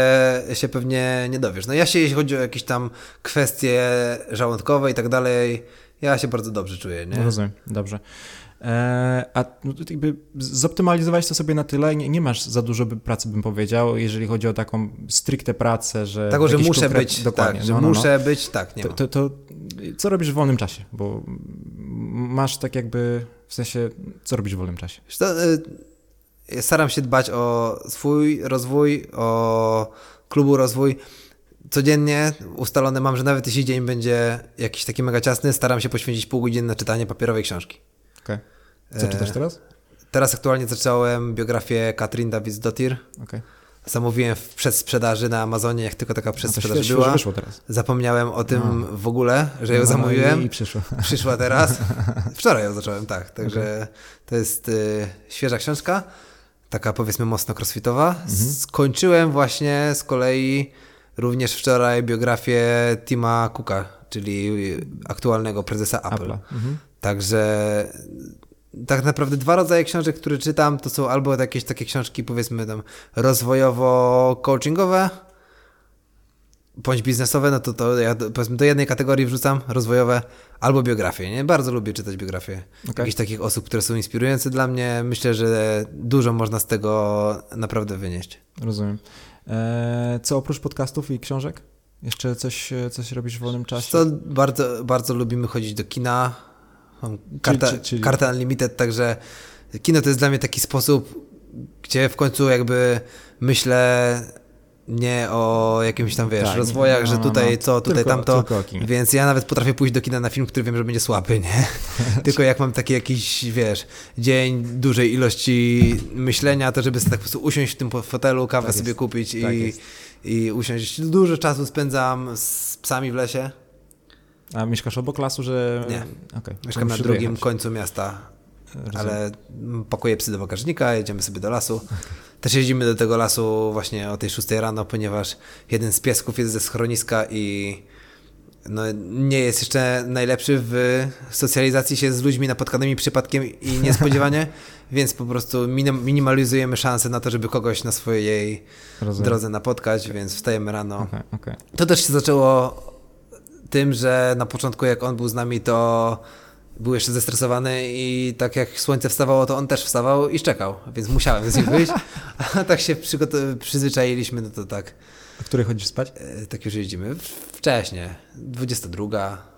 się pewnie nie dowiesz. No ja się, jeśli chodzi o jakieś tam kwestie żołądkowe i tak dalej, ja się bardzo dobrze czuję, nie? Rozumiem, dobrze. E, a no, to jakby zoptymalizowałeś to sobie na tyle, nie, nie masz za dużo pracy, bym powiedział, jeżeli chodzi o taką stricte pracę, że... Tak, że muszę konkret- być, dokładnie, tak, że no, no, no. muszę być, tak, nie To, to, to co robisz w wolnym czasie? Bo masz tak jakby, w sensie, co robisz w wolnym czasie? Y, staram się dbać o swój rozwój, o klubu rozwój. Codziennie ustalone mam, że nawet jeśli dzień będzie jakiś taki mega ciasny, staram się poświęcić pół godziny na czytanie papierowej książki. Okej. Co E, czytasz teraz? Teraz aktualnie zacząłem biografię Katrin Davids-Dottir. Okej. Zamówiłem w przedsprzedaży na Amazonie, jak tylko taka No przedsprzedaż świeżo była. wyszło teraz. Zapomniałem o tym w ogóle, że ją No, zamówiłem. I, i przyszło. Przyszła teraz. Wczoraj ją zacząłem, tak. Także to jest y, świeża książka, taka powiedzmy mocno crossfitowa. Mhm. Skończyłem właśnie z kolei również wczoraj biografię Tima Cooka, czyli aktualnego prezesa Apple. Apple'a. Mhm. Także tak naprawdę dwa rodzaje książek, które czytam, to są albo jakieś takie książki powiedzmy tam rozwojowo-coachingowe, bądź biznesowe, no to, to ja do- powiedzmy do jednej kategorii wrzucam, rozwojowe, albo biografie, nie? Bardzo lubię czytać biografie Okej. jakichś takich osób, które są inspirujące dla mnie. Myślę, że dużo można z tego naprawdę wynieść. Rozumiem. E, co oprócz podcastów i książek? Jeszcze coś, e, coś robisz w wolnym czasie? Co bardzo, bardzo lubimy chodzić do kina. Mam kartę, czyli- czyli- kartę Unlimited, także kino to jest dla mnie taki sposób, gdzie w końcu jakby myślę nie o jakimś tam, wiesz, Tak, rozwojach, no, że no, tutaj no. co, tutaj Tylko- tamto, tylko więc ja nawet potrafię pójść do kina na film, który wiem, że będzie słaby, nie? Tylko jak mam taki jakiś, wiesz, dzień dużej ilości myślenia, to żeby sobie tak po prostu usiąść w tym fotelu, kawę Tak sobie jest. kupić Tak i, jest. i usiąść. Dużo czasu spędzam z psami w lesie. A mieszkasz obok lasu, że... Nie. Okej. Mieszkam na drugim dojechać. końcu miasta, Rozumiem. ale pakuję psy do bagażnika, jedziemy sobie do lasu. Też jeździmy do tego lasu właśnie o tej 6 rano, ponieważ jeden z piesków jest ze schroniska i no, nie jest jeszcze najlepszy w socjalizacji się z ludźmi napotkanymi przypadkiem i niespodziewanie, więc po prostu minim, minimalizujemy szanse na to, żeby kogoś na swojej Rozumiem. drodze napotkać, więc wstajemy rano. Okej, okej. To też się zaczęło tym, że na początku jak on był z nami, to był jeszcze zestresowany i tak jak słońce wstawało, to on też wstawał i szczekał, więc musiałem z nim wyjść, A tak się przyzwyczailiśmy, no to tak. O której chodzisz spać? E, Tak już jeździmy. Wcześnie. 22,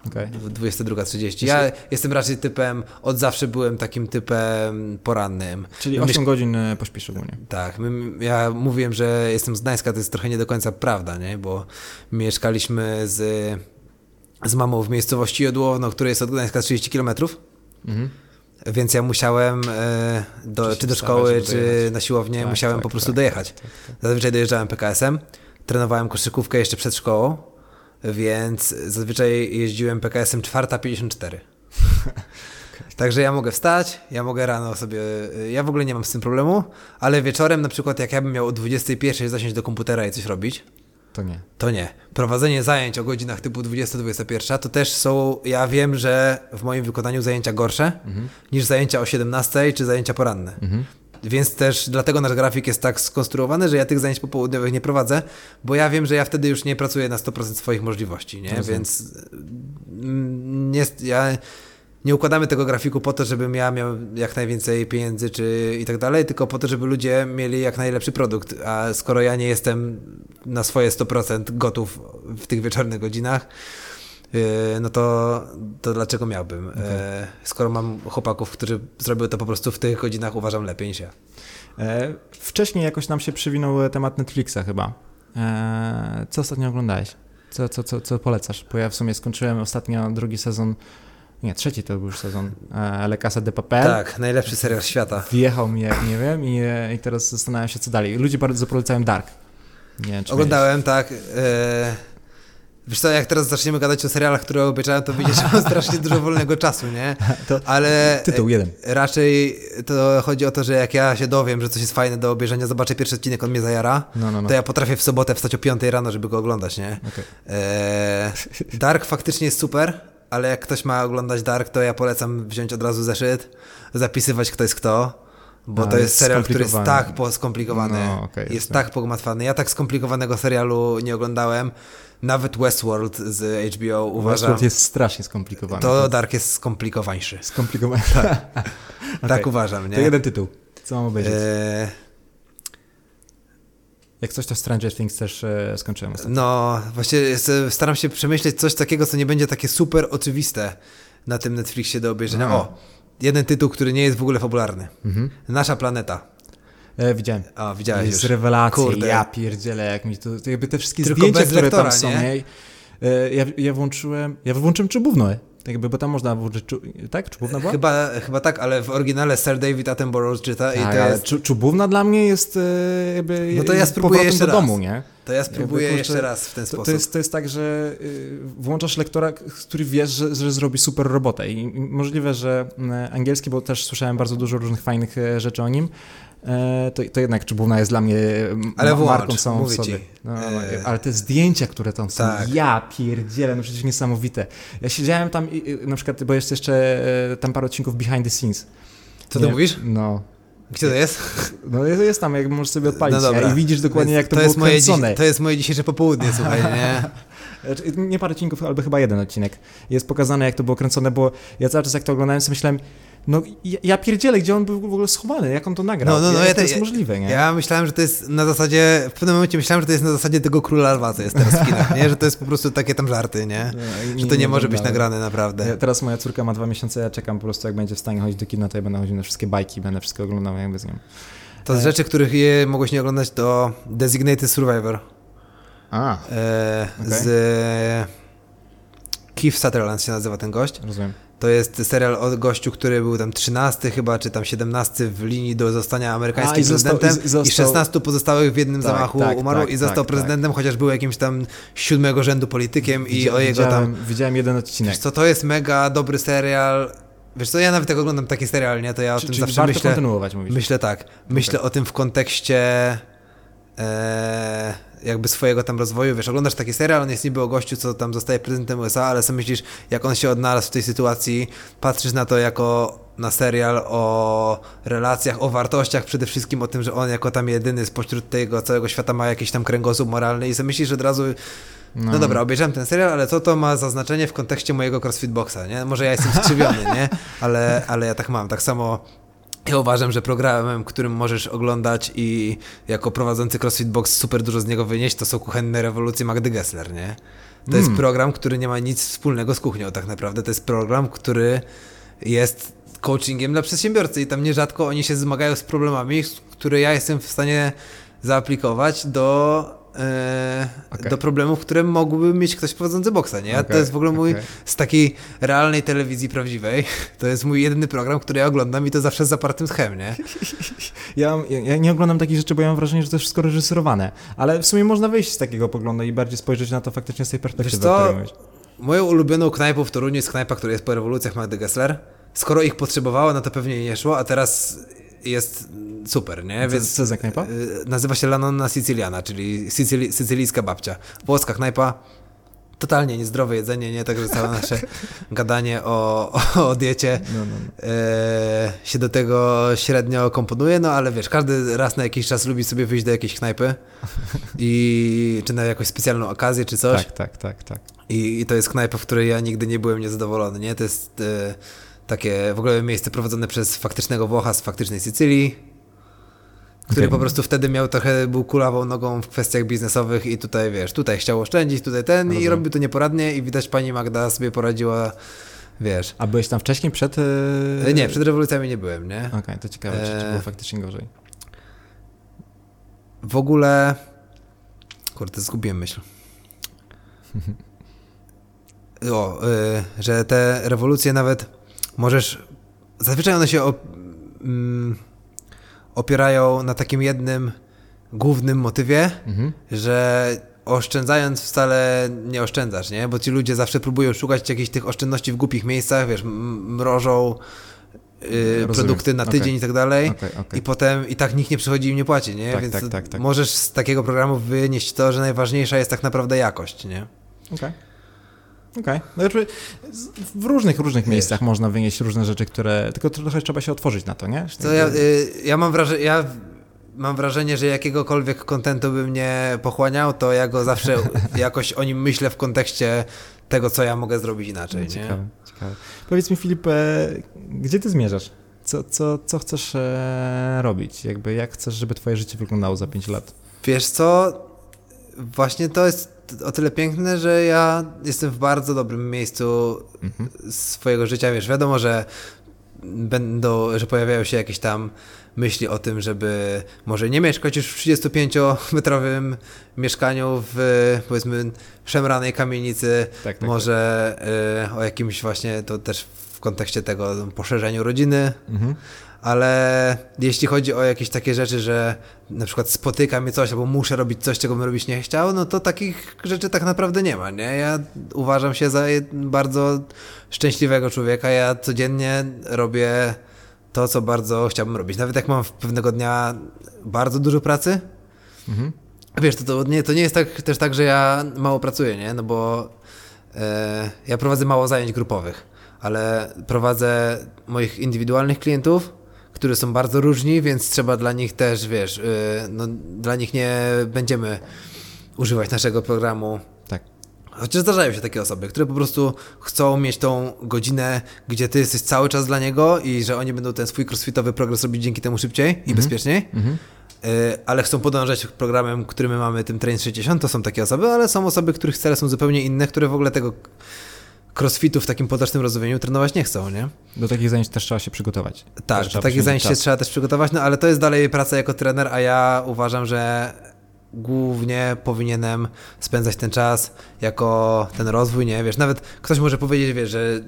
Okej. 22.30. Ja jestem raczej typem, od zawsze byłem takim typem porannym. Czyli My 8 godzin e, pośpisz ogólnie. Tak, my, ja mówiłem, że jestem z Gdańska, to jest trochę nie do końca prawda, nie? Bo mieszkaliśmy z, z mamą w miejscowości Jodłowno, która jest od Gdańska 30 km, Mhm. więc ja musiałem e, do, czy do szkoły, czy na siłownię, Tak, musiałem tak, po prostu tak, dojechać. tak, tak, tak. Zazwyczaj dojeżdżałem PKS-em, trenowałem koszykówkę jeszcze przed szkołą, więc zazwyczaj jeździłem PKS-em 4.54. Także ja mogę wstać, ja mogę rano sobie, ja w ogóle nie mam z tym problemu, ale wieczorem na przykład jak ja bym miał o 21 zasiąść do komputera i coś robić, To nie. to nie. Prowadzenie zajęć o godzinach typu 20-21 to też są, ja wiem, że w moim wykonaniu zajęcia gorsze niż zajęcia o 17 czy zajęcia poranne. Więc też dlatego nasz grafik jest tak skonstruowany, że ja tych zajęć popołudniowych nie prowadzę, bo ja wiem, że ja wtedy już nie pracuję na 100% swoich możliwości, nie? Rozumiem. Więc mm, nie, ja nie układamy tego grafiku po to, żebym ja miał jak najwięcej pieniędzy czy i tak dalej, tylko po to, żeby ludzie mieli jak najlepszy produkt. A skoro ja nie jestem na swoje 100% gotów w tych wieczornych godzinach, yy, no to, to dlaczego miałbym? Yy, Skoro mam chłopaków, którzy zrobią to po prostu w tych godzinach, uważam lepiej niż ja. E, wcześniej jakoś nam się przywinął temat Netflixa chyba. E, co ostatnio oglądałeś? Co, co, co, co polecasz? Bo ja w sumie skończyłem ostatnio drugi sezon, nie, trzeci to był już sezon e, Le Casa de Papel. Tak, najlepszy serial świata. Wjechał mi jak nie wiem i, e, i teraz zastanawiam się co dalej. Ludzie bardzo polecają Dark. Nie wiem, Oglądałem, tak. Yy, wiesz co, jak teraz zaczniemy gadać o serialach, które obejrzałem, to widzisz, że mam strasznie dużo wolnego czasu, nie? To Ale Tytuł jeden. e, raczej to chodzi o to, że jak ja się dowiem, że coś jest fajne do obejrzenia, zobaczę pierwszy odcinek, on mnie zajara, No, no, no. to ja potrafię w sobotę wstać o 5 rano, żeby go oglądać, nie? E, Dark faktycznie jest super, ale jak ktoś ma oglądać Dark, to ja polecam wziąć od razu zeszyt, zapisywać kto jest kto, bo to jest jest serial, który jest tak skomplikowany, No, okej, jest tak pogmatwany. Ja tak skomplikowanego serialu nie oglądałem. Nawet Westworld z HBO uważam. Westworld jest strasznie skomplikowany. To Dark jest skomplikowańszy. Skomplikowany. Tak uważam, nie? To jeden tytuł. Co mam obejrzeć? E, Jak coś to Stranger Things też e, skończyłem ostatnio. no, właśnie staram się przemyśleć coś takiego, co nie będzie takie super oczywiste na tym Netflixie do obejrzenia. Aha. O, jeden tytuł, który nie jest w ogóle fabularny. Mhm. Nasza planeta. E, widziałem. A, widziałeś jest już. rewelacja, Kurde. ja pierdzielę, jak mi to, to jakby te wszystkie Tylko zdjęcia, które lektora, tam są, nie? E, Ja, ja włączyłem, ja włączyłem czubówno, jakby, bo tam można włączyć, czu, tak? Czubówna była? Chyba, chyba tak, ale w oryginale Sir David Attenborough czyta i tak, to ale jest... czu, czubówna dla mnie jest e, jakby No to ja spróbuję jeszcze do raz. domu, nie? To ja spróbuję Jakby, jeszcze raz w ten To, sposób. to, jest, to jest tak, że y, włączasz lektora, który wiesz, że, że zrobi super robotę i i możliwe, że mm, angielski, bo też słyszałem bardzo dużo różnych fajnych e, rzeczy o nim, to, to jednak Czubówna jest dla mnie Ale włącz, marką samą w sobie. ci. No, E, ale te zdjęcia, które tam są, tak. ja pierdzielę, no przecież niesamowite. Ja siedziałem tam na przykład, bo jest jeszcze e, tam parę odcinków behind the scenes. Co ty Nie- mówisz? No. Gdzie to jest? No jest, jest tam, jak możesz sobie odpalić No dobra. nie? i widzisz dokładnie, Więc jak to, było jest moje kręcone. dziś, To jest moje dzisiejsze popołudnie, słuchaj, nie? Znaczy, Nie parę odcinków, albo chyba jeden odcinek. Jest pokazane, jak to było kręcone, bo ja cały czas jak to oglądałem, sobie myślałem, no ja, pierdzielę, gdzie on był w ogóle schowany, jak on to nagrał, No, no, no, jak ja to te- jest możliwe, nie? Ja myślałem, że to jest na zasadzie, w pewnym momencie myślałem, że to jest na zasadzie tego Króla Lwa, co jest teraz w kinach, nie? Że to jest po prostu takie tam żarty, nie? No, Że to nie może być nagrane naprawdę. Ja, teraz moja córka ma dwa miesiące, ja czekam po prostu, jak będzie w stanie chodzić do kina, to ja będę chodził na wszystkie bajki, będę wszystko oglądał jakby z nią. To z rzeczy, których je mogłeś nie oglądać, to Designated Survivor. A, E, Okej. Z Keith Sutherland się nazywa ten gość. rozumiem. To jest serial o gościu, który był tam 13 chyba, czy tam 17 w linii do zostania amerykańskim A, i został- prezydentem i- i został- 16 pozostałych w jednym Tak, zamachu tak, umarł tak, i został tak, prezydentem, chociaż był jakimś tam siódmego rzędu politykiem i o jego widziałem, tam... Widziałem jeden odcinek. Wiesz co, to jest mega dobry serial. Wiesz co, ja nawet jak oglądam taki serial, nie, to ja o Czy, tym zawsze myślę... kontynuować, mówisz? Myślę tak. Myślę o tym w kontekście e, jakby swojego tam rozwoju. Wiesz, oglądasz taki serial, on jest niby o gościu, co tam zostaje prezydentem USA, ale sobie myślisz, jak on się odnalazł w tej sytuacji, patrzysz na to jako na serial o relacjach, o wartościach, przede wszystkim o tym, że on jako tam jedyny spośród tego całego świata ma jakiś tam kręgosłup moralny i sobie myślisz że od razu, no, dobra, obejrzałem ten serial, ale co to ma za znaczenie w kontekście mojego CrossFit Boxa, nie? Może ja jestem skrzywiony, nie? Ale, ale ja tak mam. Tak samo Ja uważam, że programem, którym możesz oglądać i jako prowadzący CrossFit Box super dużo z niego wynieść, to są kuchenne rewolucje Magdy Gessler, nie? To jest program, który nie ma nic wspólnego z kuchnią tak naprawdę. To jest program, który jest coachingiem dla przedsiębiorcy i tam nierzadko oni się zmagają z problemami, które ja jestem w stanie zaaplikować do, e, Okej. do problemów, które mógłby mieć ktoś prowadzący boksa, nie? Okej, to jest w ogóle mój, okej. z takiej realnej telewizji prawdziwej, to jest mój jedyny program, który ja oglądam i to zawsze z zapartym schem, nie? Ja, ja, nie oglądam takich rzeczy, bo ja mam wrażenie, że to jest wszystko reżyserowane. Ale w sumie można wyjść z takiego poglądu i bardziej spojrzeć na to faktycznie z tej perspektywy, o której mówisz. Moją ulubioną knajpą w Toruniu jest knajpa, która jest po rewolucjach Magdy Gessler. Skoro ich potrzebowała, no to pewnie nie szło, a teraz jest super, nie? Co- co za knajpa? y, Nazywa się Lanonna Siciliana, czyli sycyli, sycylijska babcia. Włoska knajpa. Totalnie niezdrowe jedzenie, nie? Także całe nasze gadanie o, o, o diecie No, no, no. e, się do tego średnio komponuje, no ale wiesz, każdy raz na jakiś czas lubi sobie wyjść do jakiejś knajpy i czy na jakąś specjalną okazję, czy coś. Tak, tak, tak, tak. I, I to jest knajpa, w której ja nigdy nie byłem niezadowolony, nie? To jest e, takie w ogóle miejsce prowadzone przez faktycznego Włocha z faktycznej Sycylii, który Okej. po prostu wtedy miał trochę, był kulawą nogą w kwestiach biznesowych i tutaj, wiesz, tutaj chciał oszczędzić, tutaj ten i Rozumiem. robił to nieporadnie i widać pani Magda sobie poradziła, wiesz. A byłeś tam wcześniej, przed... E, Yy... Nie, przed rewolucjami nie byłem, nie? Okej, to ciekawe, czy, czy Eee. było faktycznie gorzej. W ogóle. Kurde, zgubiłem myśl. O, y, że te rewolucje nawet możesz. Zazwyczaj one się op, mm, opierają na takim jednym głównym motywie, Mhm. że oszczędzając wcale nie oszczędzasz, nie? Bo ci ludzie zawsze próbują szukać jakichś tych oszczędności w głupich miejscach, wiesz, mrożą y, produkty na tydzień i tak dalej. Okej, okej. I potem i tak nikt nie przychodzi i im nie płaci, nie? Tak, Więc tak, tak, tak. możesz z takiego programu wynieść to, że najważniejsza jest tak naprawdę jakość, nie? Okej. Okej. No, jakby z- w różnych, różnych miejscach można wynieść różne rzeczy, które... Tylko trochę trzeba się otworzyć na to, nie? Co ja, y, ja mam wrażenie, ja mam wrażenie, że jakiegokolwiek kontentu bym nie pochłaniał, to ja go zawsze jakoś o nim myślę w kontekście tego, co ja mogę zrobić inaczej, nie? Ciekawe, ciekawe. Powiedz mi, Filip, e, gdzie ty zmierzasz? Co, co, co chcesz e, robić? Jakby jak chcesz, żeby twoje życie wyglądało za 5 lat? Wiesz co, właśnie to jest o tyle piękne, że ja jestem w bardzo dobrym miejscu Mhm. swojego życia, wiesz, wiadomo, że będą, że pojawiają się jakieś tam myśli o tym, żeby może nie mieszkać już w 35-metrowym mieszkaniu w powiedzmy szemranej kamienicy, Tak, tak, może y, o jakimś właśnie, to też w kontekście tego poszerzeniu rodziny, Mhm. Ale jeśli chodzi o jakieś takie rzeczy, że na przykład spotyka mnie coś, albo muszę robić coś, czego bym robić nie chciał, no to takich rzeczy tak naprawdę nie ma, nie? Ja uważam się za bardzo szczęśliwego człowieka. Ja codziennie robię to, co bardzo chciałbym robić. Nawet jak mam pewnego dnia bardzo dużo pracy, Mhm. Wiesz, to, to, nie, to nie jest tak, też tak, że ja mało pracuję, nie? No bo e, ja prowadzę mało zajęć grupowych, ale prowadzę moich indywidualnych klientów, którzy są bardzo różni, więc trzeba dla nich też, wiesz, e, no, dla nich nie będziemy używać naszego programu Tak. Chociaż zdarzają się takie osoby, które po prostu chcą mieć tą godzinę, gdzie ty jesteś cały czas dla niego i że oni będą ten swój crossfitowy progres robić dzięki temu szybciej i bezpieczniej, Mhm. Y, ale chcą podążać programem, który my mamy, tym Train 60, to są takie osoby, ale są osoby, których cele są zupełnie inne, które w ogóle tego crossfitu w takim potocznym rozumieniu trenować nie chcą, nie? Do takich zajęć też trzeba się przygotować. Tak, Też do takich zajęć się trzeba też przygotować, no ale to jest dalej praca jako trener, a ja uważam, że głównie powinienem spędzać ten czas jako ten rozwój, nie, wiesz, nawet ktoś może powiedzieć, wiesz, że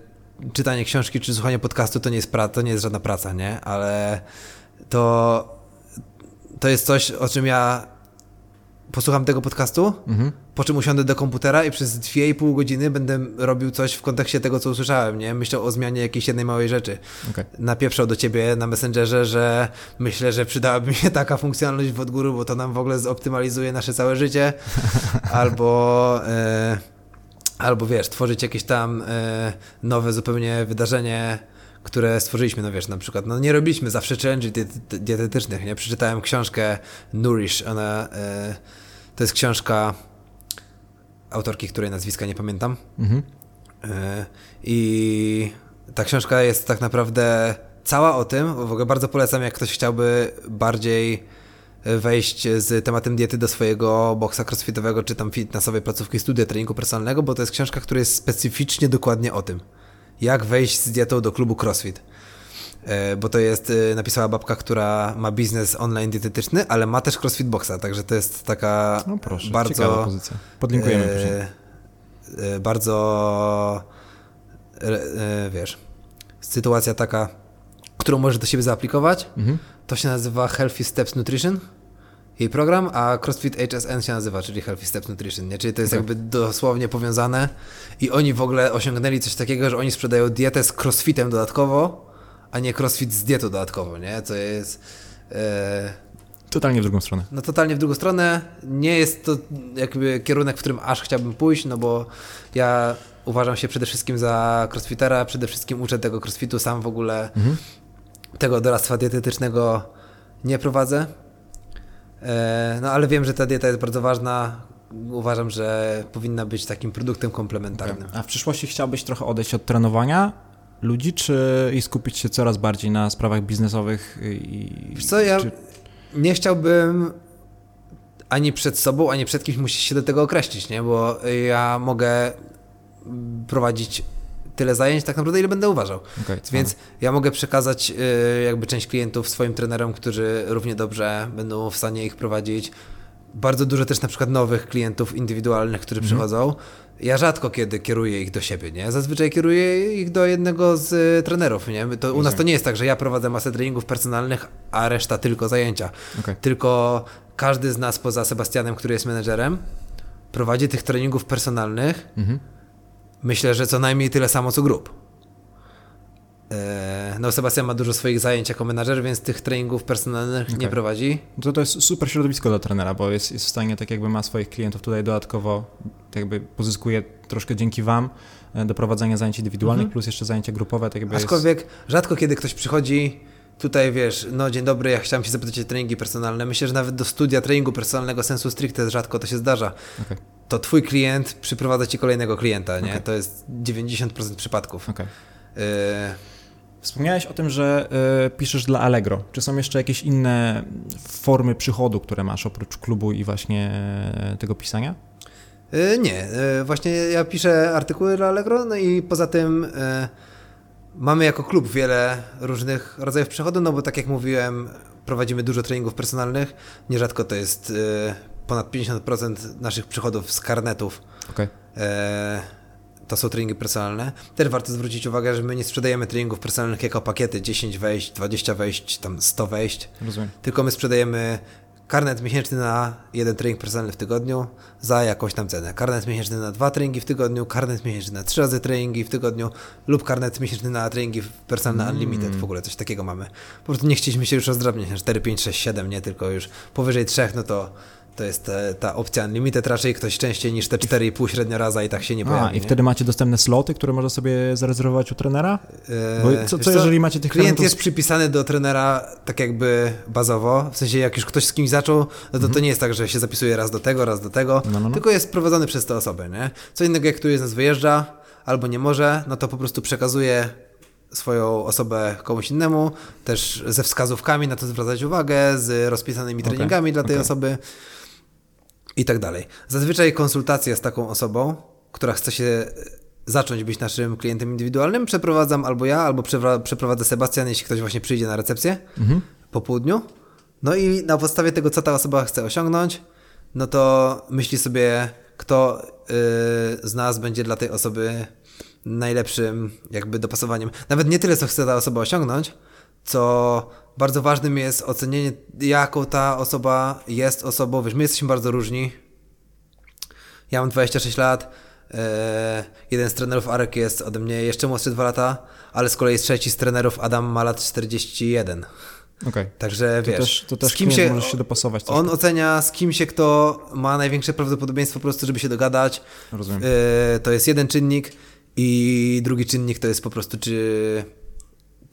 czytanie książki czy słuchanie podcastu to nie jest praca, to nie jest żadna praca, nie, ale to to jest coś, o czym ja posłucham tego podcastu, Mhm. po czym usiądę do komputera i przez 2,5 godziny będę robił coś w kontekście tego, co usłyszałem, nie? Myślał o zmianie jakiejś jednej małej rzeczy. Okej. Napieprzał do ciebie na Messengerze, że myślę, że przydałaby mi się taka funkcjonalność w odgóru, bo to nam w ogóle zoptymalizuje nasze całe życie. Albo... E, albo wiesz, tworzyć jakieś tam e, nowe zupełnie wydarzenie, które stworzyliśmy, no wiesz, na przykład, no nie robiliśmy zawsze challenge diety- dietetycznych, nie? Przeczytałem książkę Nourish, ona, e, to jest książka autorki, której nazwiska nie pamiętam. Mhm. E, I ta książka jest tak naprawdę cała o tym, w ogóle bardzo polecam, jak ktoś chciałby bardziej wejść z tematem diety do swojego boksa crossfitowego, czy tam fitnessowej placówki studia treningu personalnego, bo to jest książka, która jest specyficznie dokładnie o tym. Jak wejść z dietą do klubu crossfit. E, bo to jest, e, napisała babka, która ma biznes online dietetyczny, ale ma też crossfit boxa, także to jest taka no proszę, bardzo... pozycja. Podlinkujemy e, później. Bardzo, wiesz, sytuacja taka, którą możesz do siebie zaaplikować, mhm. to się nazywa Healthy Steps Nutrition jej program, a CrossFit HSN się nazywa, czyli Healthy Steps Nutrition, nie? czyli to jest okay. jakby dosłownie powiązane i oni w ogóle osiągnęli coś takiego, że oni sprzedają dietę z CrossFitem dodatkowo, a nie crossfit z dietą dodatkowo, nie? Co jest... E... Totalnie w drugą stronę. No totalnie w drugą stronę. Nie jest to jakby kierunek, w którym aż chciałbym pójść, no bo ja uważam się przede wszystkim za crossfitera, przede wszystkim uczę tego crossfitu, sam w ogóle mhm. tego doradztwa dietetycznego nie prowadzę. E, no ale wiem, że ta dieta jest bardzo ważna. Uważam, że powinna być takim produktem komplementarnym. Okay. A w przyszłości chciałbyś trochę odejść od trenowania ludzi, czy i skupić się coraz bardziej na sprawach biznesowych? I, Wiesz co, ja czy... nie chciałbym ani przed sobą, ani przed kimś musieć się do tego określić, nie? Bo ja mogę prowadzić tyle zajęć tak naprawdę, ile będę uważał. Okay, Więc ja mogę przekazać y, jakby część klientów swoim trenerom, którzy równie dobrze będą w stanie ich prowadzić. Bardzo dużo też na przykład nowych klientów indywidualnych, którzy mm -hmm. przychodzą ja rzadko kiedy kieruję ich do siebie, nie? Zazwyczaj kieruję ich do jednego z y, trenerów, nie? To, u nas to nie jest tak, że ja prowadzę masę treningów personalnych, a reszta tylko zajęcia. Okay. Tylko każdy z nas poza Sebastianem, który jest menedżerem, prowadzi tych treningów personalnych. Mhm. Myślę, że co najmniej tyle samo co grup. E, no, Sebastian ma dużo swoich zajęć jako menadżer, więc tych treningów personalnych okay. nie prowadzi. To, to jest super środowisko dla trenera, bo jest, jest w stanie, tak jakby ma swoich klientów tutaj dodatkowo, tak jakby pozyskuje troszkę dzięki Wam e, do prowadzenia zajęć indywidualnych, mhm. plus jeszcze zajęcia grupowe. Tak jakby Aczkolwiek jest... rzadko kiedy ktoś przychodzi tutaj, wiesz, no dzień dobry, ja chciałem się zapytać o treningi personalne. Myślę, że nawet do studia treningu personalnego sensu stricte rzadko to się zdarza. Okay. To Twój klient przyprowadza Ci kolejnego klienta, nie? Okay. To jest 90% przypadków. Okay. Y Wspomniałeś o tym, że y, piszesz dla Allegro. Czy są jeszcze jakieś inne formy przychodu, które masz oprócz klubu i właśnie y, tego pisania? Y, nie. Właśnie ja piszę artykuły dla Allegro, no i poza tym mamy jako klub wiele różnych rodzajów przychodu, no bo tak jak mówiłem, prowadzimy dużo treningów personalnych. Nierzadko to jest ponad 50% naszych przychodów z karnetów. Okay to są treningi personalne. Też warto zwrócić uwagę, że my nie sprzedajemy treningów personalnych jako pakiety 10 wejść, 20 wejść, tam 100 wejść. Rozumiem. Tylko my sprzedajemy karnet miesięczny na jeden trening personalny w tygodniu za jakąś tam cenę. Karnet miesięczny na dwa treningi w tygodniu, karnet miesięczny na trzy razy treningi w tygodniu lub karnet miesięczny na treningi personalne mm. unlimited. W ogóle coś takiego mamy. Po prostu nie chcieliśmy się już rozdrabniać na 4, 5, 6, 7, nie tylko już powyżej 3, no to to jest ta, ta opcja Unlimited, raczej ktoś częściej niż te 4,5 średnio raza i tak się nie pojawi. A, i wtedy macie dostępne sloty, które można sobie zarezerwować u trenera? Bo co, co jeżeli macie tych Klient klientów... jest przypisany do trenera tak jakby bazowo, w sensie jak już ktoś z kimś zaczął, no to mhm. to nie jest tak, że się zapisuje raz do tego, raz do tego, no, no, no. tylko jest prowadzony przez te osoby, nie? Co innego jak któryś z nas wyjeżdża, albo nie może, no to po prostu przekazuje swoją osobę komuś innemu, też ze wskazówkami na to zwracać uwagę, z rozpisanymi treningami okay, dla tej okay. osoby i tak dalej. Zazwyczaj konsultacje z taką osobą, która chce się e, zacząć być naszym klientem indywidualnym, przeprowadzam albo ja, albo przeprowadzę Sebastian, jeśli ktoś właśnie przyjdzie na recepcję mhm. po południu. No i na podstawie tego, co ta osoba chce osiągnąć, no to myśli sobie, kto yy, z nas będzie dla tej osoby najlepszym jakby dopasowaniem. Nawet nie tyle, co chce ta osoba osiągnąć, co bardzo ważnym jest ocenienie, jaką ta osoba jest osobą. Wiesz, my jesteśmy bardzo różni. Ja mam 26 lat. E, jeden z trenerów Arek jest ode mnie jeszcze młodszy 2 lata, ale z kolei trzeci z trenerów Adam ma lat 41. Okay. Także to wiesz, też, to też z kim się, możesz się dopasować. On ocenia z kim się kto ma największe prawdopodobieństwo po prostu, żeby się dogadać. Rozumiem. E, to jest jeden czynnik i drugi czynnik to jest po prostu, czy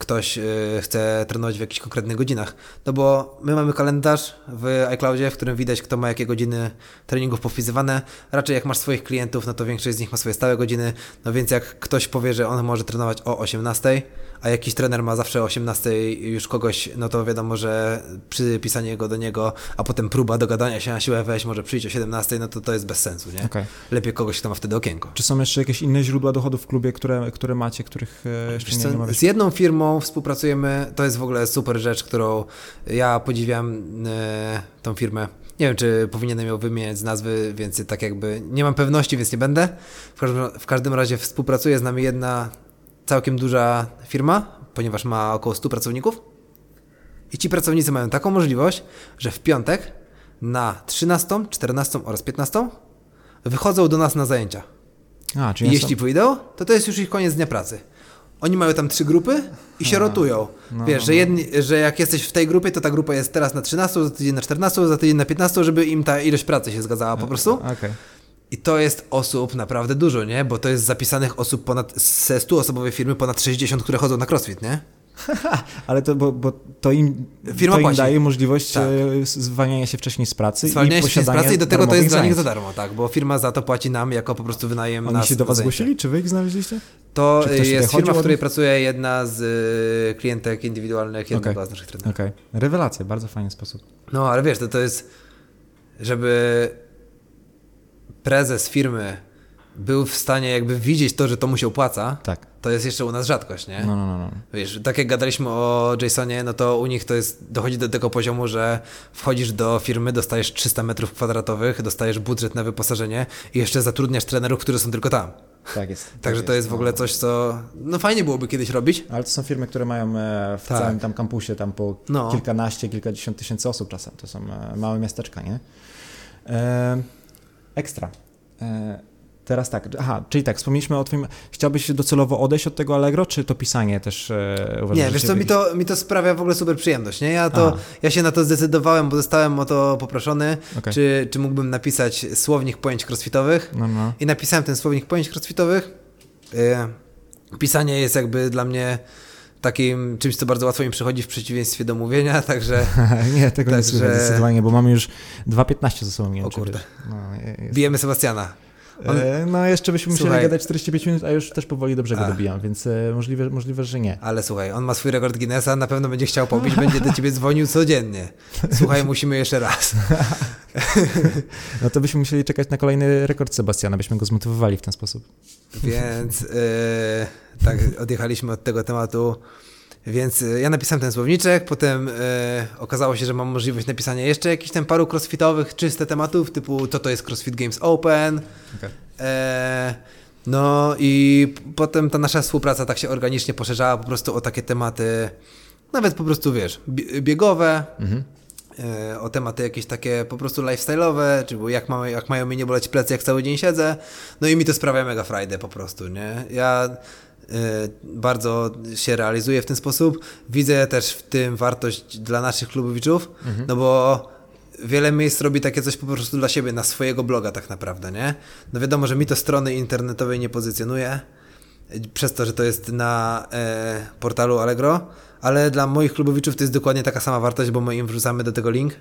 ktoś y, chce trenować w jakichś konkretnych godzinach. No bo my mamy kalendarz w iCloudzie, w którym widać, kto ma jakie godziny treningów powpisywane. Raczej jak masz swoich klientów, no to większość z nich ma swoje stałe godziny. No więc jak ktoś powie, że on może trenować o 18, a jakiś trener ma zawsze o 18 już kogoś, no to wiadomo, że przypisanie go do niego, a potem próba dogadania się na siłę weź, może przyjść o 17, no to to jest bez sensu, nie? Okay. Lepiej kogoś, kto ma wtedy okienko. Czy są jeszcze jakieś inne źródła dochodów w klubie, które, które macie, których e, jeszcze nie, nie ma? Z jedną firmą współpracujemy, to jest w ogóle super rzecz, którą ja podziwiam e, tą firmę. Nie wiem, czy powinienem ją wymieniać z nazwy, więc tak jakby nie mam pewności, więc nie będę. W każdym, w każdym razie współpracuje z nami jedna całkiem duża firma, ponieważ ma około 100 pracowników. I ci pracownicy mają taką możliwość, że w piątek na 13, 14 oraz 15 wychodzą do nas na zajęcia. A, czyli I jeśli są... pójdą, to to jest już ich koniec dnia pracy. Oni mają tam trzy grupy i się rotują. No, Wiesz, że, no. jedni, że jak jesteś w tej grupie, to ta grupa jest teraz na 13, za tydzień na 14, za tydzień na 15, żeby im ta ilość pracy się zgadzała po prostu. Okay. I to jest osób naprawdę dużo, nie? Bo to jest zapisanych osób ponad, ze 100 osobowej firmy ponad 60, które chodzą na crossfit, nie? Ale to, bo, bo to im, Firma to im daje możliwość tak. E, zwalniania się wcześniej z pracy zwalniania i się z pracy i do tego to jest dla nich za darmo, tak, bo firma za to płaci nam jako po prostu wynajem Oni nas się do was zgłosili, czy wy ich znaleźliście? To jest firma, w której pracuje jedna z e, klientek indywidualnych jednego okay. z naszych trenerów. Okej, okay. rewelacja, bardzo fajny sposób. No, ale wiesz, to, to jest, żeby prezes firmy był w stanie jakby widzieć to, że to mu się opłaca, tak. to jest jeszcze u nas rzadkość, nie? No, no, no, no. Wiesz, tak jak gadaliśmy o Jasonie, no to u nich to jest, dochodzi do tego poziomu, że wchodzisz do firmy, dostajesz 300 metrów kwadratowych, dostajesz budżet na wyposażenie i jeszcze zatrudniasz trenerów, którzy są tylko tam. Tak jest. Także tak to jest w ogóle coś, co no fajnie byłoby kiedyś robić. Ale to są firmy, które mają e, w tak. całym tam kampusie tam po no. kilkanaście, kilkadziesiąt tysięcy osób czasem. To są e, małe miasteczka, nie? E, ekstra. E, teraz tak, aha, czyli tak, wspomnieliśmy o twoim, chciałbyś docelowo odejść od tego Allegro, czy to pisanie też e, uważasz? Nie, wiesz co, mi to, mi to sprawia w ogóle super przyjemność, nie? Ja, to, ja się na to zdecydowałem, bo zostałem o to poproszony, okay. czy, czy mógłbym napisać słownik pojęć crossfitowych no, no. i napisałem ten słownik pojęć crossfitowych. E, pisanie jest jakby dla mnie takim czymś, co bardzo łatwo mi przychodzi w przeciwieństwie do mówienia, także... nie, tego także... nie słychać zdecydowanie, bo mamy już 2.15 ze sobą. Nie o kurde. No, jest... Bijemy Sebastiana. On... E, no jeszcze byśmy musieli słuchaj, gadać 45 minut, a już też powoli do brzegu a. dobijam, więc e, możliwe, możliwe, że nie. Ale słuchaj, on ma swój rekord Guinnessa, na pewno będzie chciał pobić, będzie do ciebie dzwonił codziennie. Słuchaj, musimy jeszcze raz. no to byśmy musieli czekać na kolejny rekord Sebastiana, byśmy go zmotywowali w ten sposób. Więc e, tak, odjechaliśmy od tego tematu. Więc ja napisałem ten słowniczek, potem e, okazało się, że mam możliwość napisania jeszcze jakichś tam paru crossfitowych, czyste tematów, typu to to jest CrossFit Games Open. Okay. E, no i potem ta nasza współpraca tak się organicznie poszerzała po prostu o takie tematy, nawet po prostu wiesz, biegowe, mhm. e, o tematy jakieś takie po prostu lifestyle'owe, czyli jak, mamy, jak mają mi nie boleć plecy, jak cały dzień siedzę. No i mi to sprawia mega frajdę po prostu, nie? Ja E, bardzo się realizuje w ten sposób. Widzę też w tym wartość dla naszych klubowiczów, mhm. no bo wiele miejsc robi takie coś po prostu dla siebie, na swojego bloga tak naprawdę, nie? No wiadomo, że mi to strony internetowej nie pozycjonuje, przez to, że to jest na e, portalu Allegro, ale dla moich klubowiczów to jest dokładnie taka sama wartość, bo my im wrzucamy do tego link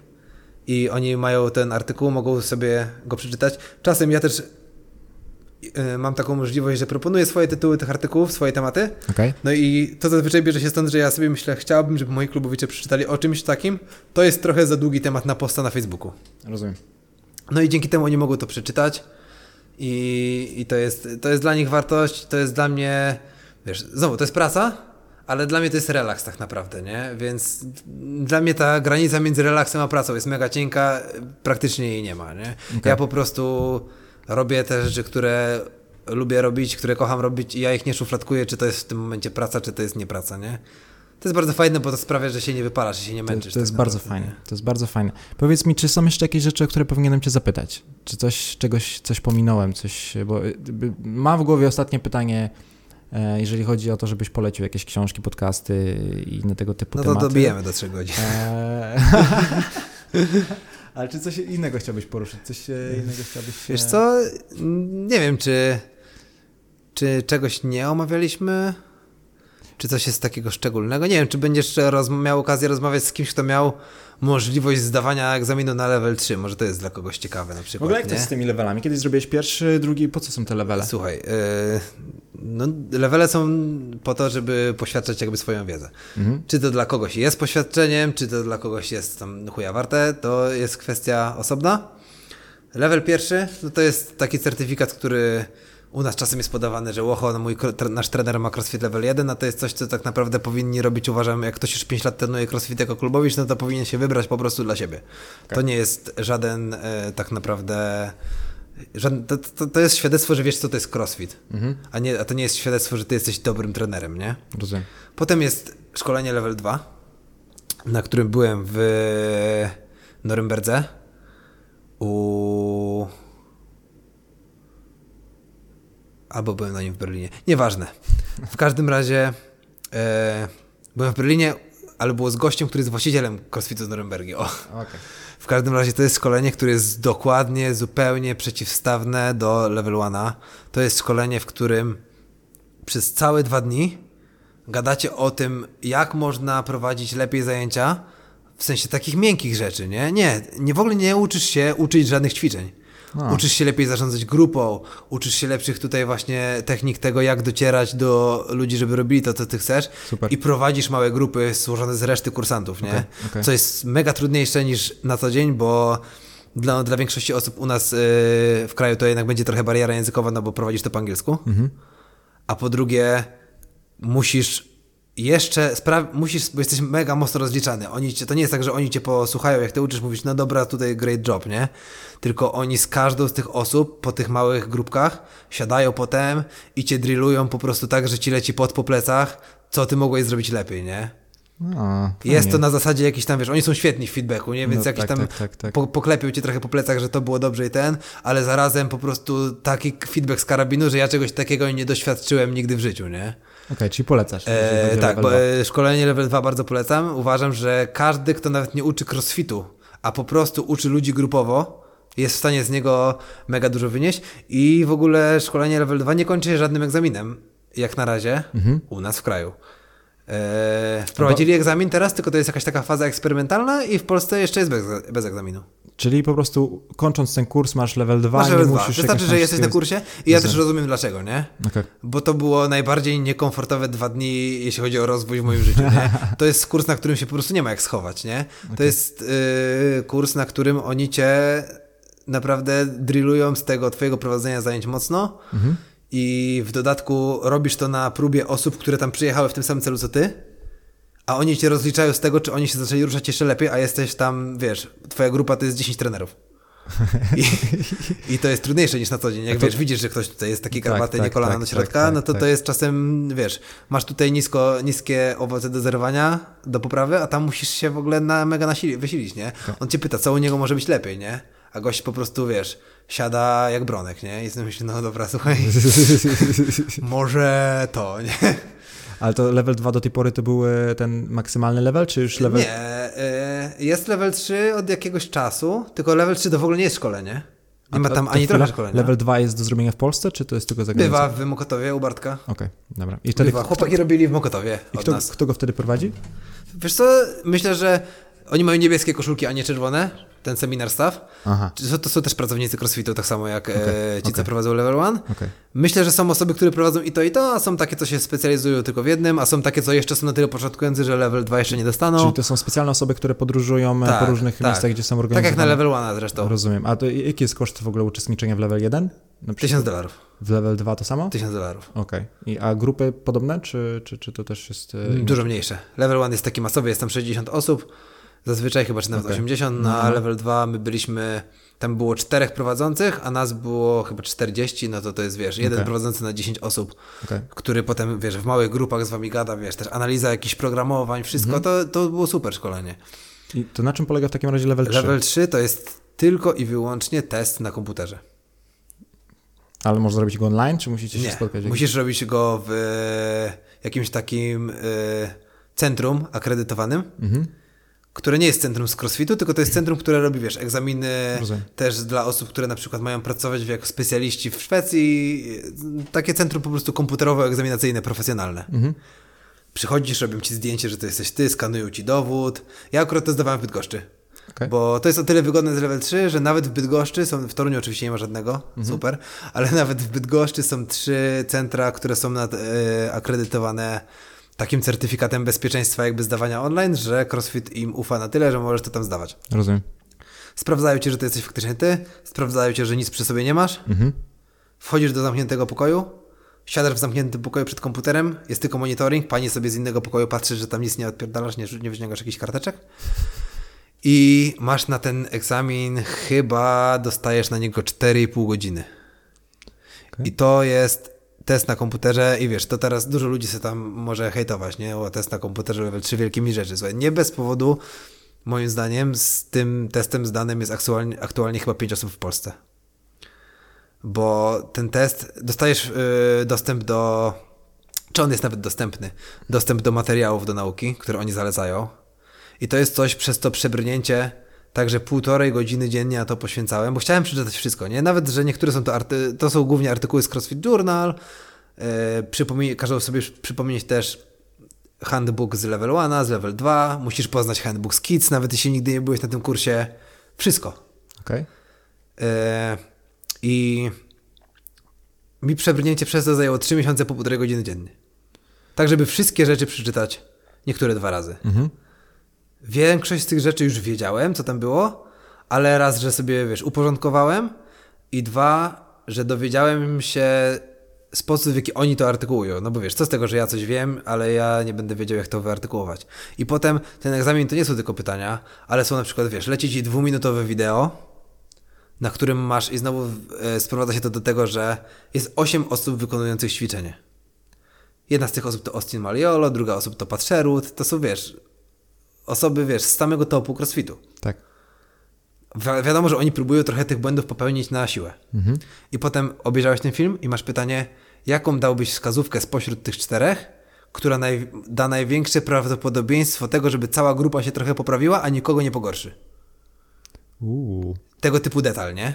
i oni mają ten artykuł, mogą sobie go przeczytać. Czasem ja też mam taką możliwość, że proponuję swoje tytuły tych artykułów, swoje tematy. Okay. No i to zazwyczaj bierze się stąd, że ja sobie myślę, chciałbym, żeby moi klubowicze przeczytali o czymś takim. To jest trochę za długi temat na posta na Facebooku. Rozumiem. No i dzięki temu oni mogą to przeczytać i, i to, jest, to jest dla nich wartość, to jest dla mnie, wiesz, znowu, to jest praca, ale dla mnie to jest relaks tak naprawdę, nie? Więc dla mnie ta granica między relaksem a pracą jest mega cienka, praktycznie jej nie ma, nie? Okay. Ja po prostu robię te rzeczy, które lubię robić, które kocham robić i ja ich nie szufladkuję, czy to jest w tym momencie praca, czy to jest nie praca, nie? To jest bardzo fajne, bo to sprawia, że się nie wypalasz, że się nie męczysz. To, to jest tak bardzo fajne. Nie? To jest bardzo fajne. Powiedz mi, czy są jeszcze jakieś rzeczy, o które powinienem cię zapytać? Czy coś, czegoś, coś pominąłem, coś, bo y, mam w głowie ostatnie pytanie, e, jeżeli chodzi o to, żebyś polecił jakieś książki, podcasty i inne tego typu no tematy. No to dobijemy do trzech godzin. Ale czy coś innego chciałbyś poruszyć? Coś innego chciałbyś... Wiesz co, nie wiem, czy, czy czegoś nie omawialiśmy? czy coś jest takiego szczególnego. Nie wiem, czy będziesz miał okazję rozmawiać z kimś, kto miał możliwość zdawania egzaminu na level 3. Może to jest dla kogoś ciekawe na W przykład. ogóle jak to nie? jest z tymi levelami? Kiedyś zrobiłeś pierwszy, drugi, po co są te levele? Słuchaj, yy, no, levele są po to, żeby poświadczać jakby swoją wiedzę. Mhm. Czy to dla kogoś jest poświadczeniem, czy to dla kogoś jest tam chuja warte, to jest kwestia osobna. Level pierwszy, no to jest taki certyfikat, który u nas czasem jest podawany, że łocho, no mój, nasz trener ma crossfit level 1, a to jest coś, co tak naprawdę powinni robić, uważam, jak ktoś już 5 lat trenuje crossfit jako klubowicz, no to powinien się wybrać po prostu dla siebie. To nie jest żaden e, tak naprawdę... To, to, to jest świadectwo, że wiesz, co to jest crossfit, a, nie, a to nie jest świadectwo, że ty jesteś dobrym trenerem, nie? Rozumiem. Potem jest szkolenie level 2, na którym byłem w Norymberdze u... Albo byłem na nim w Berlinie. Nieważne. W każdym razie e, byłem w Berlinie, ale było z gościem, który jest właścicielem CrossFitu z Norymbergi. O. Okej. W każdym razie to jest szkolenie, które jest dokładnie, zupełnie przeciwstawne do level 1. To jest szkolenie, w którym przez całe dwa dni gadacie o tym, jak można prowadzić lepiej zajęcia, w sensie takich miękkich rzeczy, nie? Nie, nie w ogóle nie uczysz się uczyć żadnych ćwiczeń. A. Uczysz się lepiej zarządzać grupą, uczysz się lepszych tutaj właśnie technik tego, jak docierać do ludzi, żeby robili to, co ty chcesz Super. i prowadzisz małe grupy złożone z reszty kursantów, nie? Okej, okej. Co jest mega trudniejsze niż na co dzień, bo dla, dla większości osób u nas yy, w kraju to jednak będzie trochę bariera językowa, no bo prowadzisz to po angielsku. A po drugie, musisz jeszcze musisz, bo jesteś mega mocno rozliczany. Oni cię, to nie jest tak, że oni cię posłuchają, jak ty uczysz, mówisz, no dobra, tutaj great job, nie? Tylko oni z każdą z tych osób po tych małych grupkach siadają potem i cię drillują po prostu tak, że ci leci pot po plecach, co ty mogłeś zrobić lepiej, nie? A, Jest to na zasadzie jakiś tam, wiesz, oni są świetni w feedbacku, nie? Więc No, jakiś tak, tam tak, tak, tak. Po, poklepią cię trochę po plecach, że to było dobrze i ten, ale zarazem po prostu taki feedback z karabinu, że ja czegoś takiego nie doświadczyłem nigdy w życiu, nie? Okej, czyli polecasz. E, tak, bo e, szkolenie level 2 bardzo polecam. Uważam, że każdy, kto nawet nie uczy crossfitu, a po prostu uczy ludzi grupowo, jest w stanie z niego mega dużo wynieść i w ogóle szkolenie level 2 nie kończy się żadnym egzaminem, jak na razie, Mhm. u nas w kraju. E, wprowadzili egzamin teraz, tylko to jest jakaś taka faza eksperymentalna i w Polsce jeszcze jest bez, bez egzaminu. Czyli po prostu kończąc ten kurs masz level 2 Masz nie level 2. musisz Wystarczy, że jesteś na kursie i ja też Rozumiem. dlaczego, nie? Okej. Bo to było najbardziej niekomfortowe dwa dni, jeśli chodzi o rozwój w moim życiu. Nie? To jest kurs, na którym się po prostu nie ma jak schować. Nie? To jest yy, kurs, na którym oni cię naprawdę drillują z tego twojego prowadzenia zajęć mocno i w dodatku robisz to na próbie osób, które tam przyjechały w tym samym celu co ty, a oni cię rozliczają z tego, czy oni się zaczęli ruszać jeszcze lepiej, a jesteś tam, wiesz, twoja grupa to jest 10 trenerów. I, I to jest trudniejsze niż na co dzień. Jak to- wiesz, widzisz, że ktoś tutaj jest taki Tak, karwaty, tak, nie kolana tak, do tak, środka, tak, no to tak. to jest czasem, wiesz, masz tutaj nisko, niskie owoce do zerowania, do poprawy, a tam musisz się w ogóle na, mega nasili, wysilić, nie? On cię pyta, co u niego może być lepiej, nie? A gość po prostu, wiesz, siada jak bronek, nie? I sobie myśli, no dobra, słuchaj, może to, nie? Ale to level 2 do tej pory to był e, ten maksymalny level, czy już level... Nie, e, jest level 3 od jakiegoś czasu, tylko level 3 to w ogóle nie jest szkolenie. Nie ma tam to ani trochę szkolenia. Level 2 jest do zrobienia w Polsce, czy to jest tylko za granicą? Bywa w Mokotowie u Bartka. Okej, dobra. I wtedy Bywa. kto, Chłopaki robili w Mokotowie i kto, kto go wtedy prowadzi? Wiesz co, myślę, że oni mają niebieskie koszulki, a nie czerwone, ten seminar staff. Aha, To, to są też pracownicy crossfitu, tak samo jak e, Okej, ci, co okej. prowadzą level 1. okej. Myślę, że są osoby, które prowadzą i to, i to, a są takie, co się specjalizują tylko w jednym, a są takie, co jeszcze są na tyle początkujący, że level 2 jeszcze nie dostaną. Czyli to są specjalne osoby, które podróżują e, Tak, po różnych tak. miejscach, gdzie są Tak organizowane. jak na level 1 zresztą. Rozumiem. A to jaki jest koszt w ogóle uczestniczenia w level 1? Na przykład Tysiąc dolarów. W level 2 to samo? Tysiąc dolarów. Okej. I A grupy podobne, czy, czy, czy to też jest... e? Dużo mniejsze. Level 1 jest taki masowy, jest tam 60 osób, zazwyczaj chyba czy nawet Okej. 80, no, a level 2 my byliśmy, tam było czterech prowadzących, a nas było chyba 40, no to to jest, wiesz, jeden Okej. prowadzący na 10 osób, Okej. który potem, wiesz, w małych grupach z wami gada, wiesz, też analiza jakichś programowań, wszystko, Mhm. to, to było super szkolenie. I to na czym polega w takim razie level 3? Level 3 to jest tylko i wyłącznie test na komputerze. Ale można zrobić go online, czy musicie się Nie, spotkać? musisz robić go w e, jakimś takim e, centrum akredytowanym, Mhm. Które nie jest centrum z crossfitu, tylko to jest centrum, które robi, wiesz, egzaminy Rozumiem. też dla osób, które na przykład mają pracować jako specjaliści w Szwecji. Takie centrum po prostu komputerowo-egzaminacyjne, profesjonalne. Mhm. Przychodzisz, robią ci zdjęcie, że to jesteś ty, skanują ci dowód. Ja akurat to zdawałem w Bydgoszczy. Okej. Bo to jest o tyle wygodne z level 3, że nawet w Bydgoszczy są, w Toruniu oczywiście nie ma żadnego, super, ale nawet w Bydgoszczy są trzy centra, które są nad, e, akredytowane takim certyfikatem bezpieczeństwa jakby zdawania online, że CrossFit im ufa na tyle, że możesz to tam zdawać. Rozumiem. Sprawdzają cię, że to jesteś faktycznie ty, sprawdzają cię, że nic przy sobie nie masz, Mhm. wchodzisz do zamkniętego pokoju, siadasz w zamkniętym pokoju przed komputerem, jest tylko monitoring, pani sobie z innego pokoju patrzy, że tam nic nie odpierdalasz, nie, nie wyciągasz jakichś karteczek i masz na ten egzamin chyba dostajesz na niego 4,5 godziny. Okej. I to jest test na komputerze i wiesz, to teraz dużo ludzi się tam może hejtować, nie? O, test na komputerze level 3 wielkimi rzeczy. Słuchaj, nie bez powodu, moim zdaniem, z tym testem zdanym jest aktualnie, aktualnie chyba 5 osób w Polsce. Bo ten test, dostajesz yy, dostęp do, czy on jest nawet dostępny, dostęp do materiałów do nauki, które oni zalecają. I to jest coś przez to przebrnięcie, także półtorej godziny dziennie na to poświęcałem, bo chciałem przeczytać wszystko, nie? Nawet, że niektóre są to, arty- to są głównie artykuły z CrossFit Journal, yy, przypomnij, każą sobie przypomnieć też handbook z level 1, z level 2, musisz poznać handbook z Kids, nawet jeśli nigdy nie byłeś na tym kursie. Wszystko. Okej. E, I mi przebrnięcie przez to zajęło 3 miesiące po półtorej godziny dziennie. Tak, żeby wszystkie rzeczy przeczytać, niektóre dwa razy. Mhm. Większość z tych rzeczy już wiedziałem, co tam było, ale raz, że sobie, wiesz, uporządkowałem i dwa, że dowiedziałem się sposób, w jaki oni to artykułują. No bo wiesz, co z tego, że ja coś wiem, ale ja nie będę wiedział, jak to wyartykułować. I potem ten egzamin to nie są tylko pytania, ale są na przykład, wiesz, leci ci dwuminutowe wideo, na którym masz, i znowu e, sprowadza się to do tego, że jest 8 osób wykonujących ćwiczenie. Jedna z tych osób to Austin Maliolo, druga osób to Pat Sherwood, to są, wiesz, osoby, wiesz, z samego topu crossfitu. Tak. Wi- wiadomo, że oni próbują trochę tych błędów popełnić na siłę. I potem obejrzałeś ten film i masz pytanie, jaką dałbyś wskazówkę spośród tych czterech, która naj, da największe prawdopodobieństwo tego, żeby cała grupa się trochę poprawiła, a nikogo nie pogorszy. Uuu. Tego typu detal, nie?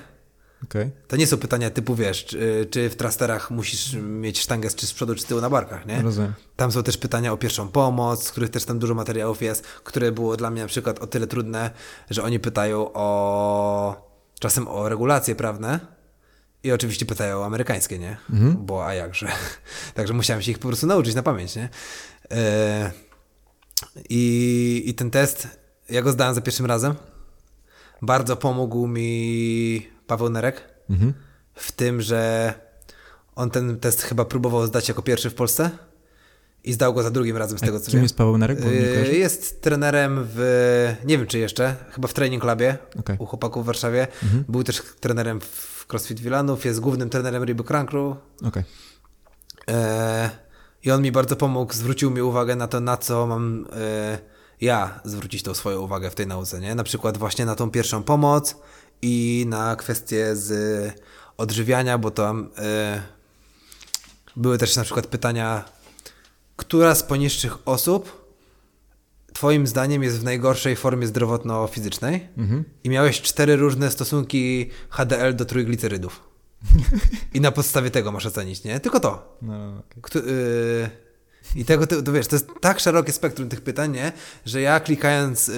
Okej. To nie są pytania typu, wiesz, czy, czy w trasterach musisz mieć sztangę czy z przodu, czy z tyłu na barkach, nie? Rozumiem. Tam są też pytania o pierwszą pomoc, z których też tam dużo materiałów jest, które było dla mnie na przykład o tyle trudne, że oni pytają o czasem o regulacje prawne i oczywiście pytają o amerykańskie, nie? Bo a jakże. Także musiałem się ich po prostu nauczyć na pamięć, nie? E, I, I ten test, ja go zdałem za pierwszym razem. Bardzo pomógł mi Paweł Nerek Mhm. w tym, że on ten test chyba próbował zdać jako pierwszy w Polsce i zdał go za drugim razem z tego, co Kim wiem. jest Paweł Nerek? Kojarzę. Jest trenerem w, nie wiem czy jeszcze, chyba w Training Clubie Okej. u chłopaków w Warszawie. Był też trenerem w CrossFit Wilanów, jest głównym trenerem Reebok Crew. Okej. E, I on mi bardzo pomógł, zwrócił mi uwagę na to, na co mam e, ja zwrócić tą swoją uwagę w tej nauce, nie? Na przykład właśnie na tą pierwszą pomoc i na kwestie z odżywiania, bo tam e, były też na przykład pytania, która z poniższych osób Twoim zdaniem jest w najgorszej formie zdrowotno-fizycznej i miałeś cztery różne stosunki HDL do trójglicerydów. I na podstawie tego masz ocenić, nie? Tylko to. No, okej. Kto, yy, I tego, to, to wiesz, to jest tak szerokie spektrum tych pytań, nie? że ja klikając yy,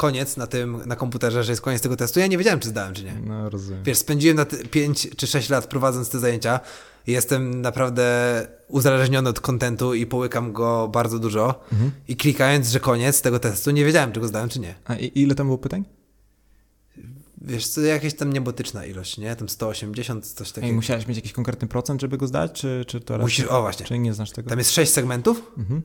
koniec na tym, na komputerze, że jest koniec tego testu, ja nie wiedziałem, czy zdałem, czy nie. No, rozumiem. Wiesz, spędziłem na 5 czy 6 lat prowadząc te zajęcia i jestem naprawdę uzależniony od kontentu i połykam go bardzo dużo i klikając, że koniec tego testu, nie wiedziałem, czy go zdałem, czy nie. A i- ile tam było pytań? Wiesz, co jakaś tam niebotyczna ilość, nie? Tam 180, coś takiego. musiałeś mieć jakiś konkretny procent, żeby go zdać, czy, czy to Musisz, raczej- o właśnie. Czy nie znasz tego? Tam jest 6 segmentów Mhm.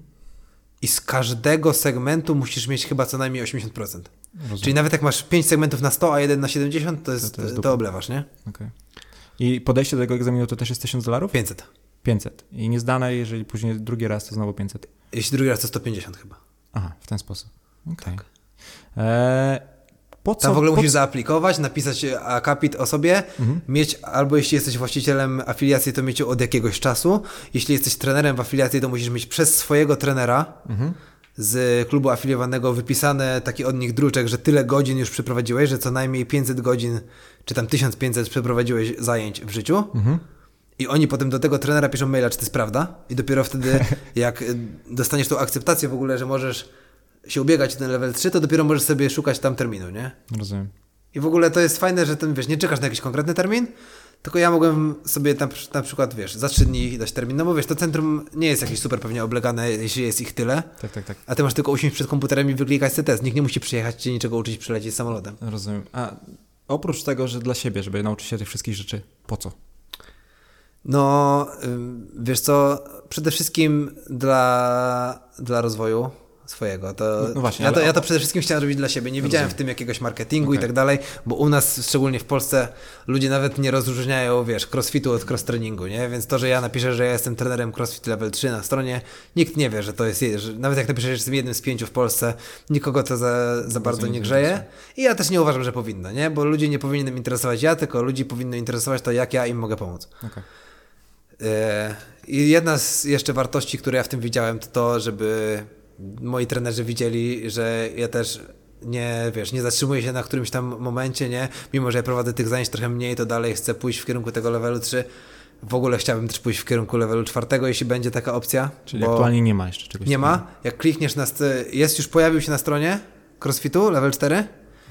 I z każdego segmentu musisz mieć chyba co najmniej 80%. Rozumiem. Czyli nawet jak masz 5 segmentów na 100, a jeden na 70, to, jest, to jest to, oblewasz, nie? Okej. I podejście do tego egzaminu to też jest 1000 dolarów? 500. 500. I nie zdane, jeżeli później drugi raz, to znowu 500. Jeśli drugi raz to 150 chyba. Aha, w ten sposób. Okej. Eee, po co? Tam w ogóle po musisz zaaplikować, napisać akapit o sobie, Mhm. mieć, albo jeśli jesteś właścicielem afiliacji, to mieć od jakiegoś czasu. Jeśli jesteś trenerem w afiliacji, to musisz mieć przez swojego trenera Mhm. z klubu afiliowanego wypisane taki od nich druczek, że tyle godzin już przeprowadziłeś, że co najmniej 500 godzin, czy tam 1500 przeprowadziłeś zajęć w życiu. Mhm. I oni potem do tego trenera piszą maila, czy to jest prawda? I dopiero wtedy, jak dostaniesz tą akceptację w ogóle, że możesz się ubiegać o ten level 3, to dopiero możesz sobie szukać tam terminu, nie? Rozumiem. I w ogóle to jest fajne, że ten, wiesz, nie czekasz na jakiś konkretny termin, tylko ja mogłem sobie na, na przykład, wiesz, za trzy dni dać termin, no bo wiesz, to centrum nie jest jakieś super pewnie oblegane, jeśli jest ich tyle, Tak, tak, tak. a ty masz tylko usiąść przed komputerem i wyklikać CTS. Nikt nie musi przyjechać cię niczego uczyć przylecieć samolotem. Rozumiem. A oprócz tego, że dla siebie, żeby nauczyć się tych wszystkich rzeczy, po co? No, wiesz co, przede wszystkim dla, dla rozwoju swojego. To, No- no właśnie, ja, to, ale- ja to przede wszystkim chciałem robić dla siebie. Nie widziałem w tym jakiegoś marketingu i Okej. tak dalej, bo u nas, szczególnie w Polsce, ludzie nawet nie rozróżniają, wiesz, crossfitu od cross-treningu, nie? Więc to, że ja napiszę, że ja jestem trenerem crossfit level 3 na stronie, nikt nie wie, że to jest, że nawet jak napiszę, że jestem jednym z pięciu w Polsce, nikogo to za, za bardzo nie grzeje. I ja też nie uważam, że powinno, nie? Bo ludzi nie powinien interesować ja, tylko ludzi powinno interesować to, jak ja im mogę pomóc. Okej. E, I jedna z jeszcze wartości, które ja w tym widziałem, to to, żeby moi trenerzy widzieli, że ja też nie, wiesz, nie zatrzymuję się na którymś tam momencie, nie? Mimo, że ja prowadzę tych zajęć trochę mniej, to dalej chcę pójść w kierunku tego levelu 3. W ogóle chciałbym też pójść w kierunku levelu 4, jeśli będzie taka opcja. Czyli aktualnie nie ma jeszcze czegoś nie takiego. ma. Jak klikniesz na... st- Jest już, pojawił się na stronie CrossFitu, level 4.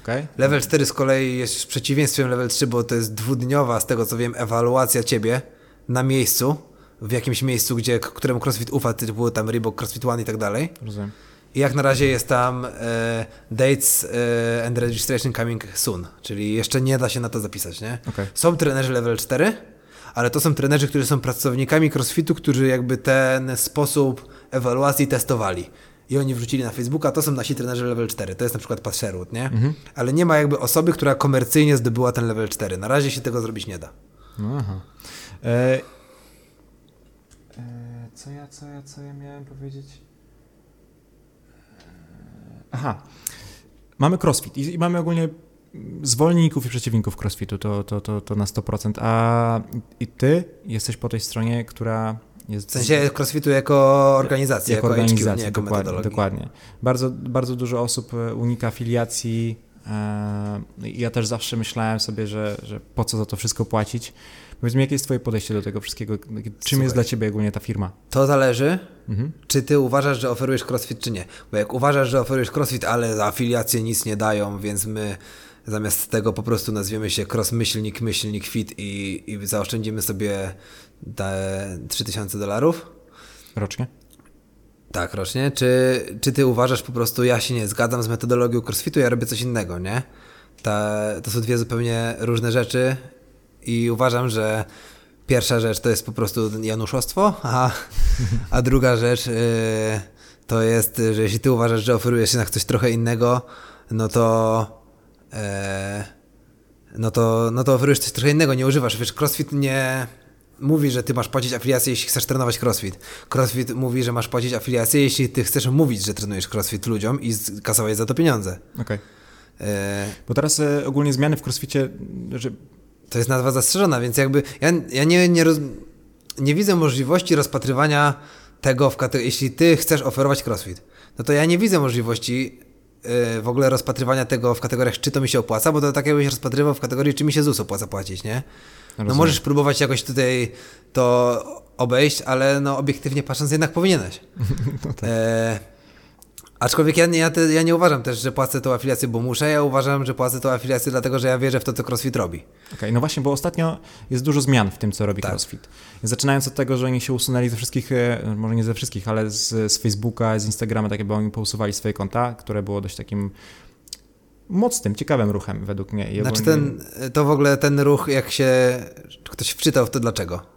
Okej. Level 4 z kolei jest przeciwieństwem level 3, bo to jest dwudniowa, z tego co wiem, ewaluacja ciebie na miejscu, w jakimś miejscu, gdzie któremu CrossFit ufa, typu tam Reebok, CrossFit One i tak dalej. Rozumiem. I jak na razie jest tam e, dates e, and registration coming soon, czyli jeszcze nie da się na to zapisać, nie? Okej. Są trenerzy level 4, ale to są trenerzy, którzy są pracownikami CrossFitu, którzy jakby ten sposób ewaluacji testowali. I oni wrzucili na Facebooka, to są nasi trenerzy level 4. To jest na przykład Pat Sherwood, nie? Ale nie ma jakby osoby, która komercyjnie zdobyła ten level 4. Na razie się tego zrobić nie da. Aha. E, co ja, co ja, co ja miałem powiedzieć? E, Aha. Mamy crossfit i, i mamy ogólnie zwolenników i przeciwników crossfitu, to, to, to, to na 100%. A i ty jesteś po tej stronie, która jest... W sensie CrossFitu jako organizacja, jako, jako HQ, organizacja, nie jako dokładnie, dokładnie. Bardzo, bardzo dużo osób e, unika afiliacji. e, Ja też zawsze myślałem sobie, że, że po co za to wszystko płacić. Powiedz mi, jakie jest twoje podejście do tego wszystkiego? Czym Słuchaj. jest dla ciebie ogólnie ta firma? To zależy, Mhm. czy ty uważasz, że oferujesz crossfit, czy nie. Bo jak uważasz, że oferujesz crossfit, ale afiliacje nic nie dają, więc my zamiast tego po prostu nazwiemy się cross myślnik, myślnik fit i, i zaoszczędzimy sobie te 3000 dolarów. Rocznie? Tak, rocznie. Czy, czy ty uważasz po prostu, ja się nie zgadzam z metodologią crossfitu, ja robię coś innego, nie? Ta, to są dwie zupełnie różne rzeczy i uważam, że pierwsza rzecz to jest po prostu januszostwo, a, a druga rzecz y, to jest, że jeśli ty uważasz, że oferujesz jednak coś trochę innego, no to e, no to, no to oferujesz coś trochę innego, nie używasz. Wiesz, crossfit nie mówi, że ty masz płacić afiliację, jeśli chcesz trenować crossfit. Crossfit mówi, że masz płacić afiliację, jeśli ty chcesz mówić, że trenujesz crossfit ludziom i kasować za to pieniądze. Okej. E, Bo teraz e, ogólnie zmiany w crossficie, że to jest nazwa zastrzeżona, więc jakby ja, ja nie, nie, roz, nie widzę możliwości rozpatrywania tego w kategorii, jeśli ty chcesz oferować crossfit, no to ja nie widzę możliwości e, w ogóle rozpatrywania tego w kategoriach, czy to mi się opłaca, bo to tak jakbyś rozpatrywał w kategorii, czy mi się ZUS opłaca płacić, nie? No Rozumiem. możesz próbować jakoś tutaj to obejść, ale no obiektywnie patrząc jednak powinieneś. e, aczkolwiek ja nie, ja, te, ja nie uważam też, że płacę tą afiliację, bo muszę, ja uważam, że płacę tą afiliację dlatego, że ja wierzę w to, co CrossFit robi. Okej, no właśnie, bo ostatnio jest dużo zmian w tym, co robi Tak. CrossFit. Zaczynając od tego, że oni się usunęli ze wszystkich, e, może nie ze wszystkich, ale z, z Facebooka, z Instagrama, tak jakby oni pousuwali swoje konta, które było dość takim mocnym, ciekawym ruchem według mnie. I Znaczy ogólnie- ten, to w ogóle ten ruch, jak się ktoś wczytał w to dlaczego.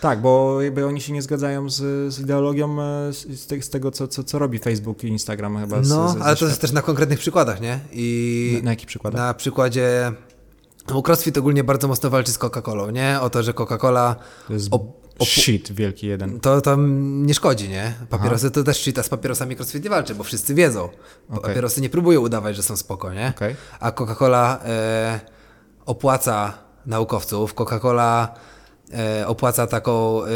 Tak, bo jakby oni się nie zgadzają z, z ideologią e, z, z, te, z tego, co, co, co robi Facebook i Instagram chyba. No, z, ale to jest też na konkretnych przykładach, nie? I Na, na jakich przykładach? na przykładzie... No, CrossFit ogólnie bardzo mocno walczy z Coca-Colą, nie? O to, że Coca-Cola shit wielki jeden. to tam nie szkodzi, nie? Papierosy to też cheat, a z papierosami CrossFit nie walczy, bo wszyscy wiedzą. Okej. Papierosy nie próbują udawać, że są spoko, nie? Okej. A Coca-Cola e, opłaca naukowców, Coca-Cola opłaca taką, e,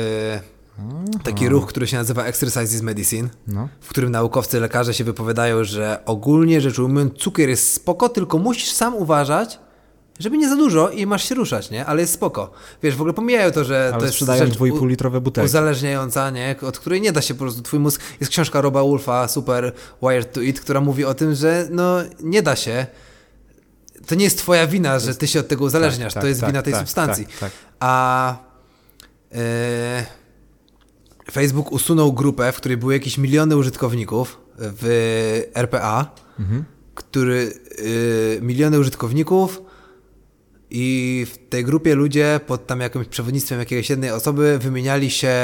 taki ruch, który się nazywa Exercise is Medicine, No. w którym naukowcy, lekarze się wypowiadają, że ogólnie rzecz ujmując cukier jest spoko, tylko musisz sam uważać, żeby nie za dużo i masz się ruszać, nie? Ale jest spoko. Wiesz, w ogóle pomijają to, że Ale to jest sprzedają rzecz 2,5 litrowe butelki. uzależniająca, nie? Od której nie da się po prostu, twój mózg, jest książka Roba Wolfa, Super Wired to Eat, która mówi o tym, że no nie da się, to nie jest twoja wina, że ty się od tego uzależniasz, tak, to jest tak, wina tej tak, substancji. tak, tak. A e, Facebook usunął grupę, w której były jakieś miliony użytkowników w RPA, Mhm. który y, miliony użytkowników i w tej grupie ludzie pod tam jakimś przewodnictwem jakiejś jednej osoby wymieniali się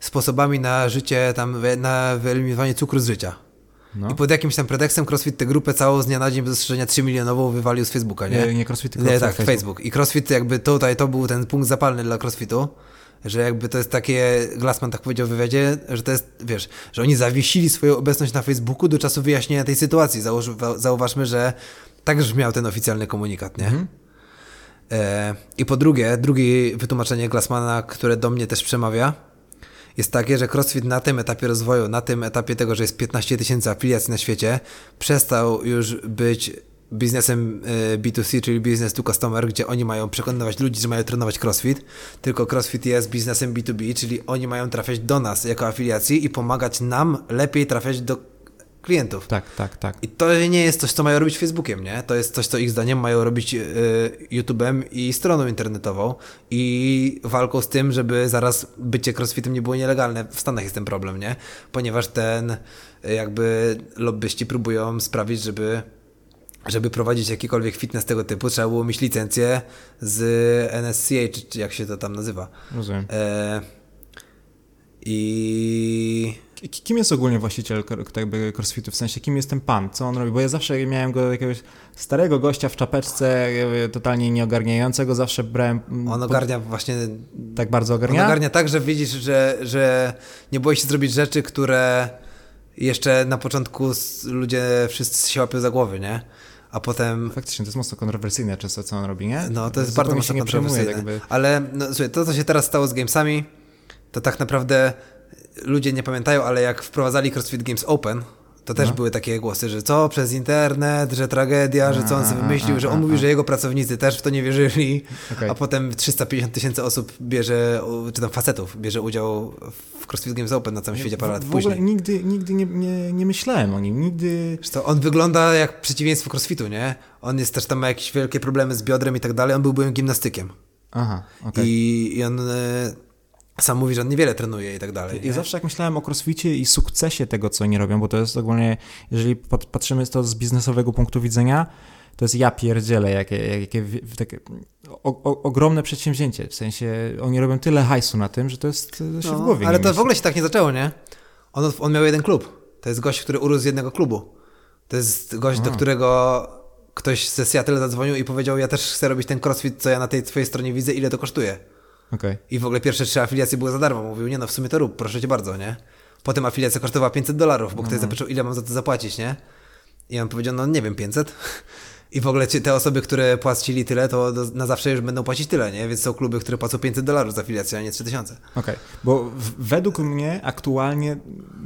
sposobami na życie, tam na wyeliminowanie cukru z życia. No. I pod jakimś tam pretekstem CrossFit tę grupę całą z dnia na dzień bez zastrzeżenia 3 milionową wywalił z Facebooka, nie? Nie, nie CrossFit, tylko Nie, tak, Facebook. Facebook. I CrossFit jakby tutaj to był ten punkt zapalny dla CrossFitu, że jakby to jest takie, Glassman tak powiedział w wywiadzie, że to jest, wiesz, że oni zawiesili swoją obecność na Facebooku do czasu wyjaśnienia tej sytuacji. Założ, zauważmy, że tak brzmiał ten oficjalny komunikat, nie? E, I po drugie, drugie wytłumaczenie Glassmana, które do mnie też przemawia, jest takie, że CrossFit na tym etapie rozwoju, na tym etapie tego, że jest 15 tysięcy afiliacji na świecie, przestał już być biznesem e, B2C, czyli business to customer, gdzie oni mają przekonywać ludzi, że mają trenować CrossFit, tylko CrossFit jest biznesem B2B, czyli oni mają trafiać do nas jako afiliacji i pomagać nam lepiej trafiać do klientów. Tak, tak, tak. I to nie jest coś, co mają robić Facebookiem, nie? To jest coś, co ich zdaniem mają robić y, YouTube'em i stroną internetową i walką z tym, żeby zaraz bycie crossfitem nie było nielegalne. W Stanach jest ten problem, nie? Ponieważ ten y, jakby lobbyści próbują sprawić, żeby żeby prowadzić jakikolwiek fitness tego typu, trzeba było mieć licencję z NSCA, czy, czy jak się to tam nazywa. Rozumiem. E, I Kim jest ogólnie właściciel tak jakby crossfitu? W sensie, kim jest ten pan? Co on robi? Bo ja zawsze miałem go jakiegoś starego gościa w czapeczce, totalnie nieogarniającego, zawsze brałem... mm, on ogarnia właśnie Tak bardzo On ogarnia? ogarnia tak, że widzisz, że, że nie boisz się zrobić rzeczy, które jeszcze na początku ludzie wszyscy się łapią za głowy, nie? A potem, Faktycznie, to jest mocno kontrowersyjne często, co on robi, nie? no to jest bardzo Zupełnie mocno się nie przejmuje, kontrowersyjne. jakby. Ale no, słuchaj, to, co się teraz stało z Gamesami, to tak naprawdę ludzie nie pamiętają, ale jak wprowadzali CrossFit Games Open, to też No. były takie głosy, że co przez internet, że tragedia, że co on sobie wymyślił, że on mówi, a. że jego pracownicy też w to nie wierzyli, Okej. a potem 350 tysięcy osób bierze, czy tam facetów, bierze udział w CrossFit Games Open na całym świecie parę lat w, w ogóle później. nigdy, nigdy nie, nie, nie myślałem o nim, nigdy... Co, on wygląda jak przeciwieństwo crossfitu, nie? On jest też tam ma jakieś wielkie problemy z biodrem i tak dalej. On był byłym gimnastykiem. Aha, okej. I, I on e, sam mówi, że on niewiele trenuje i tak dalej. Ja nie? zawsze jak myślałem o crossficie i sukcesie tego, co oni robią, bo to jest ogólnie, jeżeli pat- patrzymy to z biznesowego punktu widzenia, to jest ja pierdzielę, jakie, jakie takie o, o, ogromne przedsięwzięcie. W sensie oni robią tyle hajsu na tym, że to jest to się w głowie No, ale to w ogóle się tak nie zaczęło, nie? On, on miał jeden klub. To jest gość, który urósł z jednego klubu. To jest gość, do A. którego ktoś ze Seattle zadzwonił i powiedział, ja też chcę robić ten crossfit, co ja na tej twojej stronie widzę, ile to kosztuje. Okej. I w ogóle pierwsze trzy afiliacje były za darmo. Mówił, nie no, w sumie to rób, proszę cię bardzo, nie? Potem afiliacja kosztowała 500 dolarów, bo ktoś Mhm. zapytał, ile mam za to zapłacić, nie? I on powiedział, no nie wiem, 500. I w ogóle te osoby, które płacili tyle, to na zawsze już będą płacić tyle, nie? Więc są kluby, które płacą 500 dolarów za afiliację, a nie 3000. Okej, bo w, według mnie aktualnie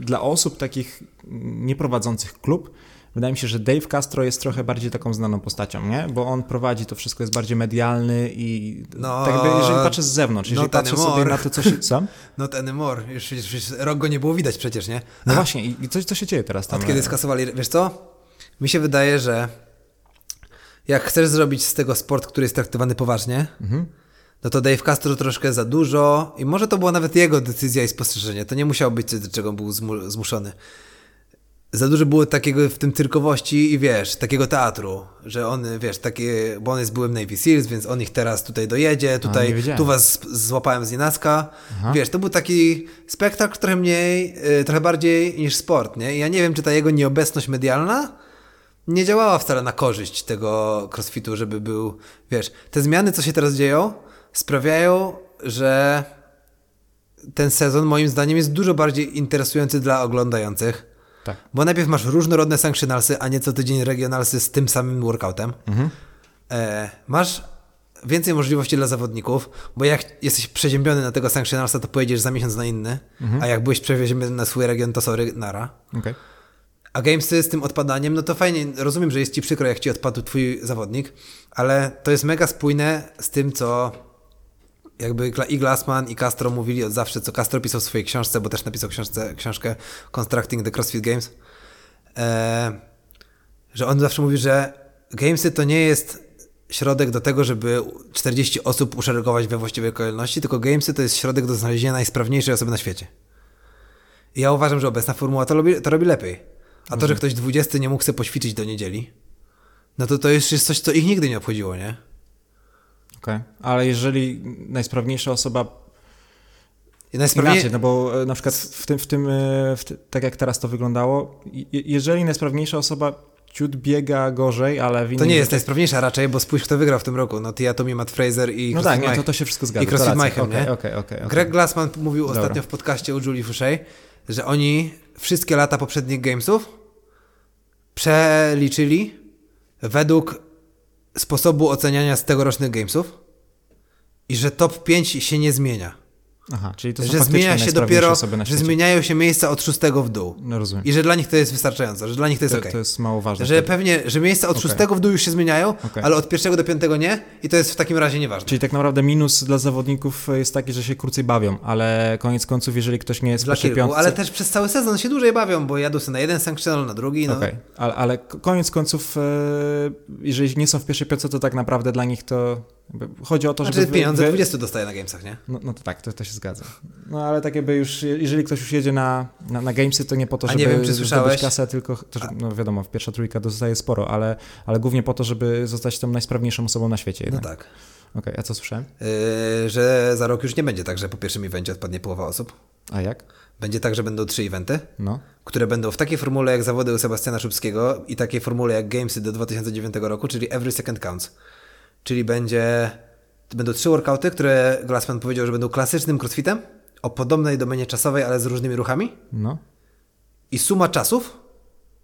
dla osób takich nieprowadzących klub, wydaje mi się, że Dave Castro jest trochę bardziej taką znaną postacią, nie? Bo on prowadzi, to wszystko jest bardziej medialny i No, tak jakby jeżeli patrzę z zewnątrz, jeżeli not patrzę sobie na to, co się... Sam? Not anymore. Już, już, już rok go nie było widać przecież, nie? No właśnie, i co, co się dzieje teraz tam? Od kiedy skasowali, wiesz co? Mi się wydaje, że jak chcesz zrobić z tego sport, który jest traktowany poważnie, Mhm. no to Dave Castro troszkę za dużo i może to była nawet jego decyzja i spostrzeżenie. To nie musiało być coś, do czego był zmu- zmuszony. Za dużo było takiego w tym cyrkowości i wiesz, takiego teatru, że on, wiesz, takie, bo on jest byłym Navy Seals, więc on ich teraz tutaj dojedzie, nie tutaj, tu was złapałem z nienacka. Aha. Wiesz, to był taki spektakl trochę mniej, y, trochę bardziej niż sport, nie? I ja nie wiem, czy ta jego nieobecność medialna nie działała wcale na korzyść tego crossfitu, żeby był, wiesz, te zmiany, co się teraz dzieją, sprawiają, że ten sezon moim zdaniem jest dużo bardziej interesujący dla oglądających, Tak. bo najpierw masz różnorodne sanctionalsy, a nie co tydzień regionalsy z tym samym workoutem. Mhm. E, masz więcej możliwości dla zawodników, bo jak jesteś przeziębiony na tego sanctionalsa, to pojedziesz za miesiąc na inny, Mhm. a jak byłeś przeziębiony na swój region, to sorry, nara. Okej. A Gamesy z tym odpadaniem, no to fajnie, rozumiem, że jest ci przykro, jak ci odpadł twój zawodnik, ale to jest mega spójne z tym, co jakby i Glassman i Castro mówili od zawsze, co Castro pisał w swojej książce, bo też napisał książce, książkę Constructing the CrossFit Games, e, że on zawsze mówi, że Gamesy to nie jest środek do tego, żeby 40 osób uszeregować we właściwej kolejności, tylko Gamesy to jest środek do znalezienia najsprawniejszej osoby na świecie. I ja uważam, że obecna formuła to robi, to robi lepiej. A to, że mhm. ktoś 20 nie mógł sobie poćwiczyć do niedzieli, no to to już jest coś, co ich nigdy nie obchodziło, nie? Okay. ale jeżeli najsprawniejsza osoba Najsprawniej... Inaczej, no bo e, na przykład w tym, w tym e, w tak jak teraz to wyglądało, jeżeli najsprawniejsza osoba ciut biega gorzej, ale w To nie jest najsprawniejsza raczej, bo spójrz kto wygrał w tym roku. No Tia Tommy, Matt Fraser i No tak, nie, to, to się wszystko zgadza. I CrossFit Mayhem, okay, nie? Okay, okay, okay, Greg Glassman mówił Dobra. ostatnio w podcaście u Julie Fouché, że oni wszystkie lata poprzednich Gamesów przeliczyli według sposobu oceniania z tegorocznych Gamesów i że top 5 się nie zmienia. Aha, czyli to są że zmienia się dopiero, że zmieniają się miejsca od szóstego w dół. No rozumiem. I że dla nich to jest wystarczająco, że dla nich to jest to, ok. To jest mało ważne. Że pewnie, że miejsca od okay. szóstego w dół już się zmieniają, okay. ale od pierwszego do piątego nie i to jest w takim razie nieważne. Czyli tak naprawdę minus dla zawodników jest taki, że się krócej bawią, ale koniec końców, jeżeli ktoś nie jest dla w pierwszej piątce... ale też przez cały sezon się dłużej bawią, bo jadą sobie na jeden sanctional, na drugi, no. Okej, okay. ale, ale koniec końców, e, jeżeli nie są w pierwszej piątce, to tak naprawdę dla nich to Chodzi o to, znaczy, żeby... pieniądze wy... 20 dostaje na Gamesach, nie? No, no to tak, to, to się zgadza. No ale tak jakby już, jeżeli ktoś już jedzie na, na, na Gamesy, to nie po to, żeby A nie wiem, czy słyszałeś? kasę, tylko, to, no wiadomo, pierwsza trójka dostaje sporo, ale, ale głównie po to, żeby zostać tą najsprawniejszą osobą na świecie. Jednak. No tak. Okej, okay, a co słyszałem? Yy, że za rok już nie będzie tak, że po pierwszym evencie odpadnie połowa osób. A jak? Będzie tak, że będą trzy eventy, no. które będą w takiej formule jak zawody u Sebastiana Szubskiego i takiej formule jak Gamesy do 2009 roku, czyli every second counts. Czyli będzie będą trzy workouty, które Glassman powiedział, że będą klasycznym crossfitem, o podobnej domenie czasowej, ale z różnymi ruchami. No. I suma czasów,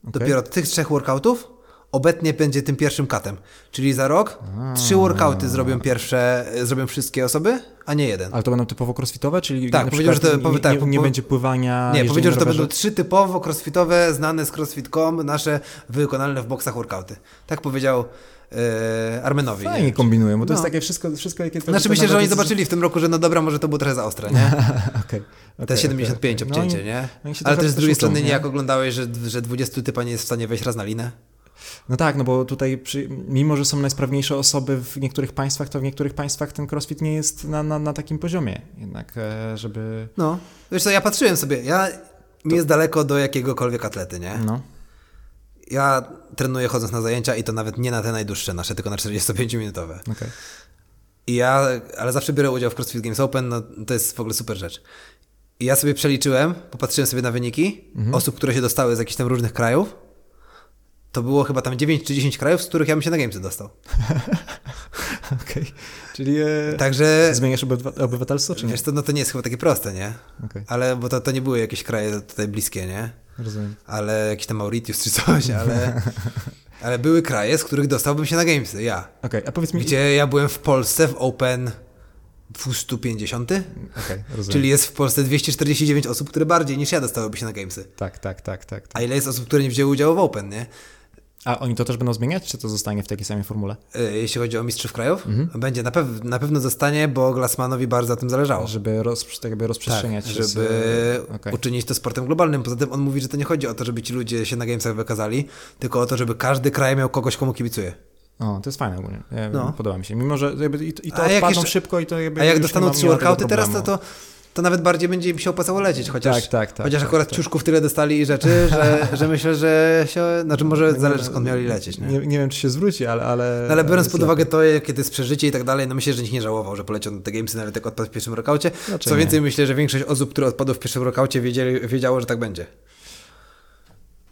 okay. dopiero tych trzech workoutów, obecnie będzie tym pierwszym katem. Czyli za rok a, trzy workouty zrobią pierwsze, zrobią wszystkie osoby, a nie jeden. Ale to będą typowo crossfitowe, czyli tak, powiedział, że to, nie, tak, nie, nie będzie pływania. Nie, powiedział, że to będą trzy typowo crossfitowe, znane z crossfit.com, nasze wykonalne w boksach workouty. Tak powiedział e, Armenowi. Fajnie nie? kombinują, bo to no. jest takie wszystko, wszystko jakie to... Znaczy myślę, że oni zobaczyli w tym roku, że no dobra, może to było trochę za ostre, nie? okay, okay, Te 75 okay, obcięcie, no, nie? Ale też z drugiej strony nie jak oglądałeś, że, że 20 typa nie jest w stanie wejść raz na linę? No tak, no bo tutaj, przy, mimo że są najsprawniejsze osoby w niektórych państwach, to w niektórych państwach ten crossfit nie jest na, na, na takim poziomie jednak, e, żeby... No, wiesz co, ja patrzyłem sobie, ja... Mi jest daleko do jakiegokolwiek atlety, nie? No. Ja trenuję chodząc na zajęcia i to nawet nie na te najdłuższe nasze, tylko na 45-minutowe. Okay. I ja, ale zawsze biorę udział w CrossFit Games Open, no to jest w ogóle super rzecz. I ja sobie przeliczyłem, popatrzyłem sobie na wyniki mhm. osób, które się dostały z jakichś tam różnych krajów. To było chyba tam 9 czy 10 krajów, z których ja bym się na Gamesy dostał. Okej. Okay. Czyli e, Także, zmieniasz obywatelstwo, czy nie? Wiesz, to, no to nie jest chyba takie proste, nie? Okay. Ale, bo to, to nie były jakieś kraje tutaj bliskie, nie? Rozumiem. Ale jakiś tam Mauritius czy coś, ale, ale były kraje, z których dostałbym się na Gamesy, ja. Okay, a powiedz mi... Gdzie ja byłem w Polsce w Open 250, okay, czyli jest w Polsce 249 osób, które bardziej niż ja dostałyby się na Gamesy. Tak, tak, tak, tak. tak. A ile jest osób, które nie wzięły udziału w Open, nie? A oni to też będą zmieniać, czy to zostanie w takiej samej formule? E, jeśli chodzi o mistrzów krajów, mhm. będzie na, pew na pewno zostanie, bo Glassmanowi bardzo na tym zależało. Żeby, roz, tak jakby rozprzestrzeniać. Tak, żeby z... okay. uczynić to sportem globalnym. Poza tym on mówi, że to nie chodzi o to, żeby ci ludzie się na Gamesach wykazali, tylko o to, żeby każdy kraj miał kogoś, komu kibicuje. O, to jest fajne ogólnie. No. Podoba mi się. Mimo, że i, i to a odpadną jeszcze, szybko i to jakby A jak dostaną trzy workouty teraz, to, to to nawet bardziej będzie im się opłacało lecieć, chociaż, tak, tak, tak, chociaż tak, akurat tak. ciuszków tyle dostali i rzeczy, że, że myślę, że się, znaczy może nie, zależy skąd mieli lecieć. Nie? Nie, nie wiem, czy się zwróci, ale... Ale, no, ale biorąc pod uwagę to, jakie to jest przeżycie i tak dalej, no myślę, że nikt nie żałował, że poleciał na te gamesy nawet jak odpadł w pierwszym rokaucie. Znaczy Co więcej, myślę, że większość osób, które odpadły w pierwszym rokaucie wiedziało, że tak będzie.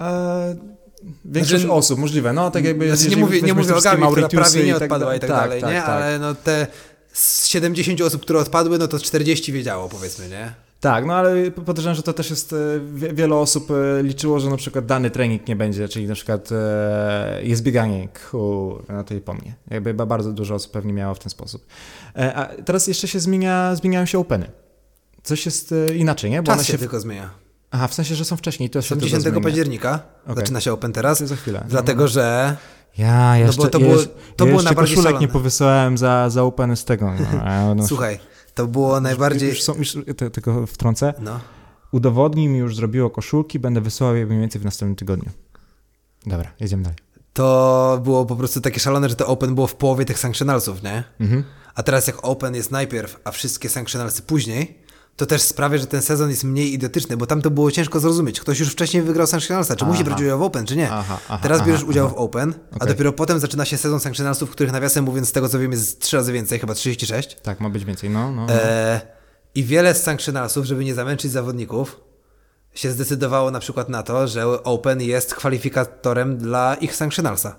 E, większość znaczy, osób, możliwe. No, tak jakby... Znaczy, nie mówię, nie mówię o Gabi, która prawie nie tak odpadła i tak, tak dalej, tak, nie? Ale no te z 70 osób, które odpadły, no to 40 wiedziało, powiedzmy, nie? Tak, no ale podejrzewam, że to też jest, e, wiele osób e, liczyło, że na przykład dany trening nie będzie, czyli na przykład e, jest bieganie, ku, na i po mnie. Jakby bardzo dużo osób pewnie miało w ten sposób. A teraz jeszcze się zmienia, zmieniają się openy. Coś jest inaczej, nie? Bo Czas się, się tylko zmienia. Aha, w sensie, że są wcześniej. To się Są tylko 10 zmienia. października, Okej. zaczyna się Open teraz, za chwilę. dlatego że Ja, ja jeszcze, bo to było- to ja było jeszcze koszulek nie powysyłałem za, za Open z tego. No, no, słuchaj, to było najbardziej... Już są, już, te- tylko wtrącę. No, Udowodnij mi już zrobiło koszulki, będę wysyłał je mniej więcej w następnym tygodniu. Dobra, jedziemy dalej. to było po prostu takie szalone, że to Open było w połowie tych sanctionalsów, nie? Mhm. A teraz jak Open jest najpierw, a wszystkie sanctionalsy później, to też sprawia, że ten sezon jest mniej idiotyczny, bo tam to było ciężko zrozumieć. Ktoś już wcześniej wygrał sanctionalsa, czy musi Aha. brać udział w Open, czy nie. Aha, aha, teraz bierzesz udział aha. w Open, a dopiero potem zaczyna się sezon sanctionalsów, których nawiasem mówiąc z tego co wiem jest trzy razy więcej, chyba 36. Tak, ma być więcej. No, no. no. E, I wiele z sanctionalsów, żeby nie zamęczyć zawodników, się zdecydowało na przykład na to, że Open jest kwalifikatorem dla ich sanctionalsa.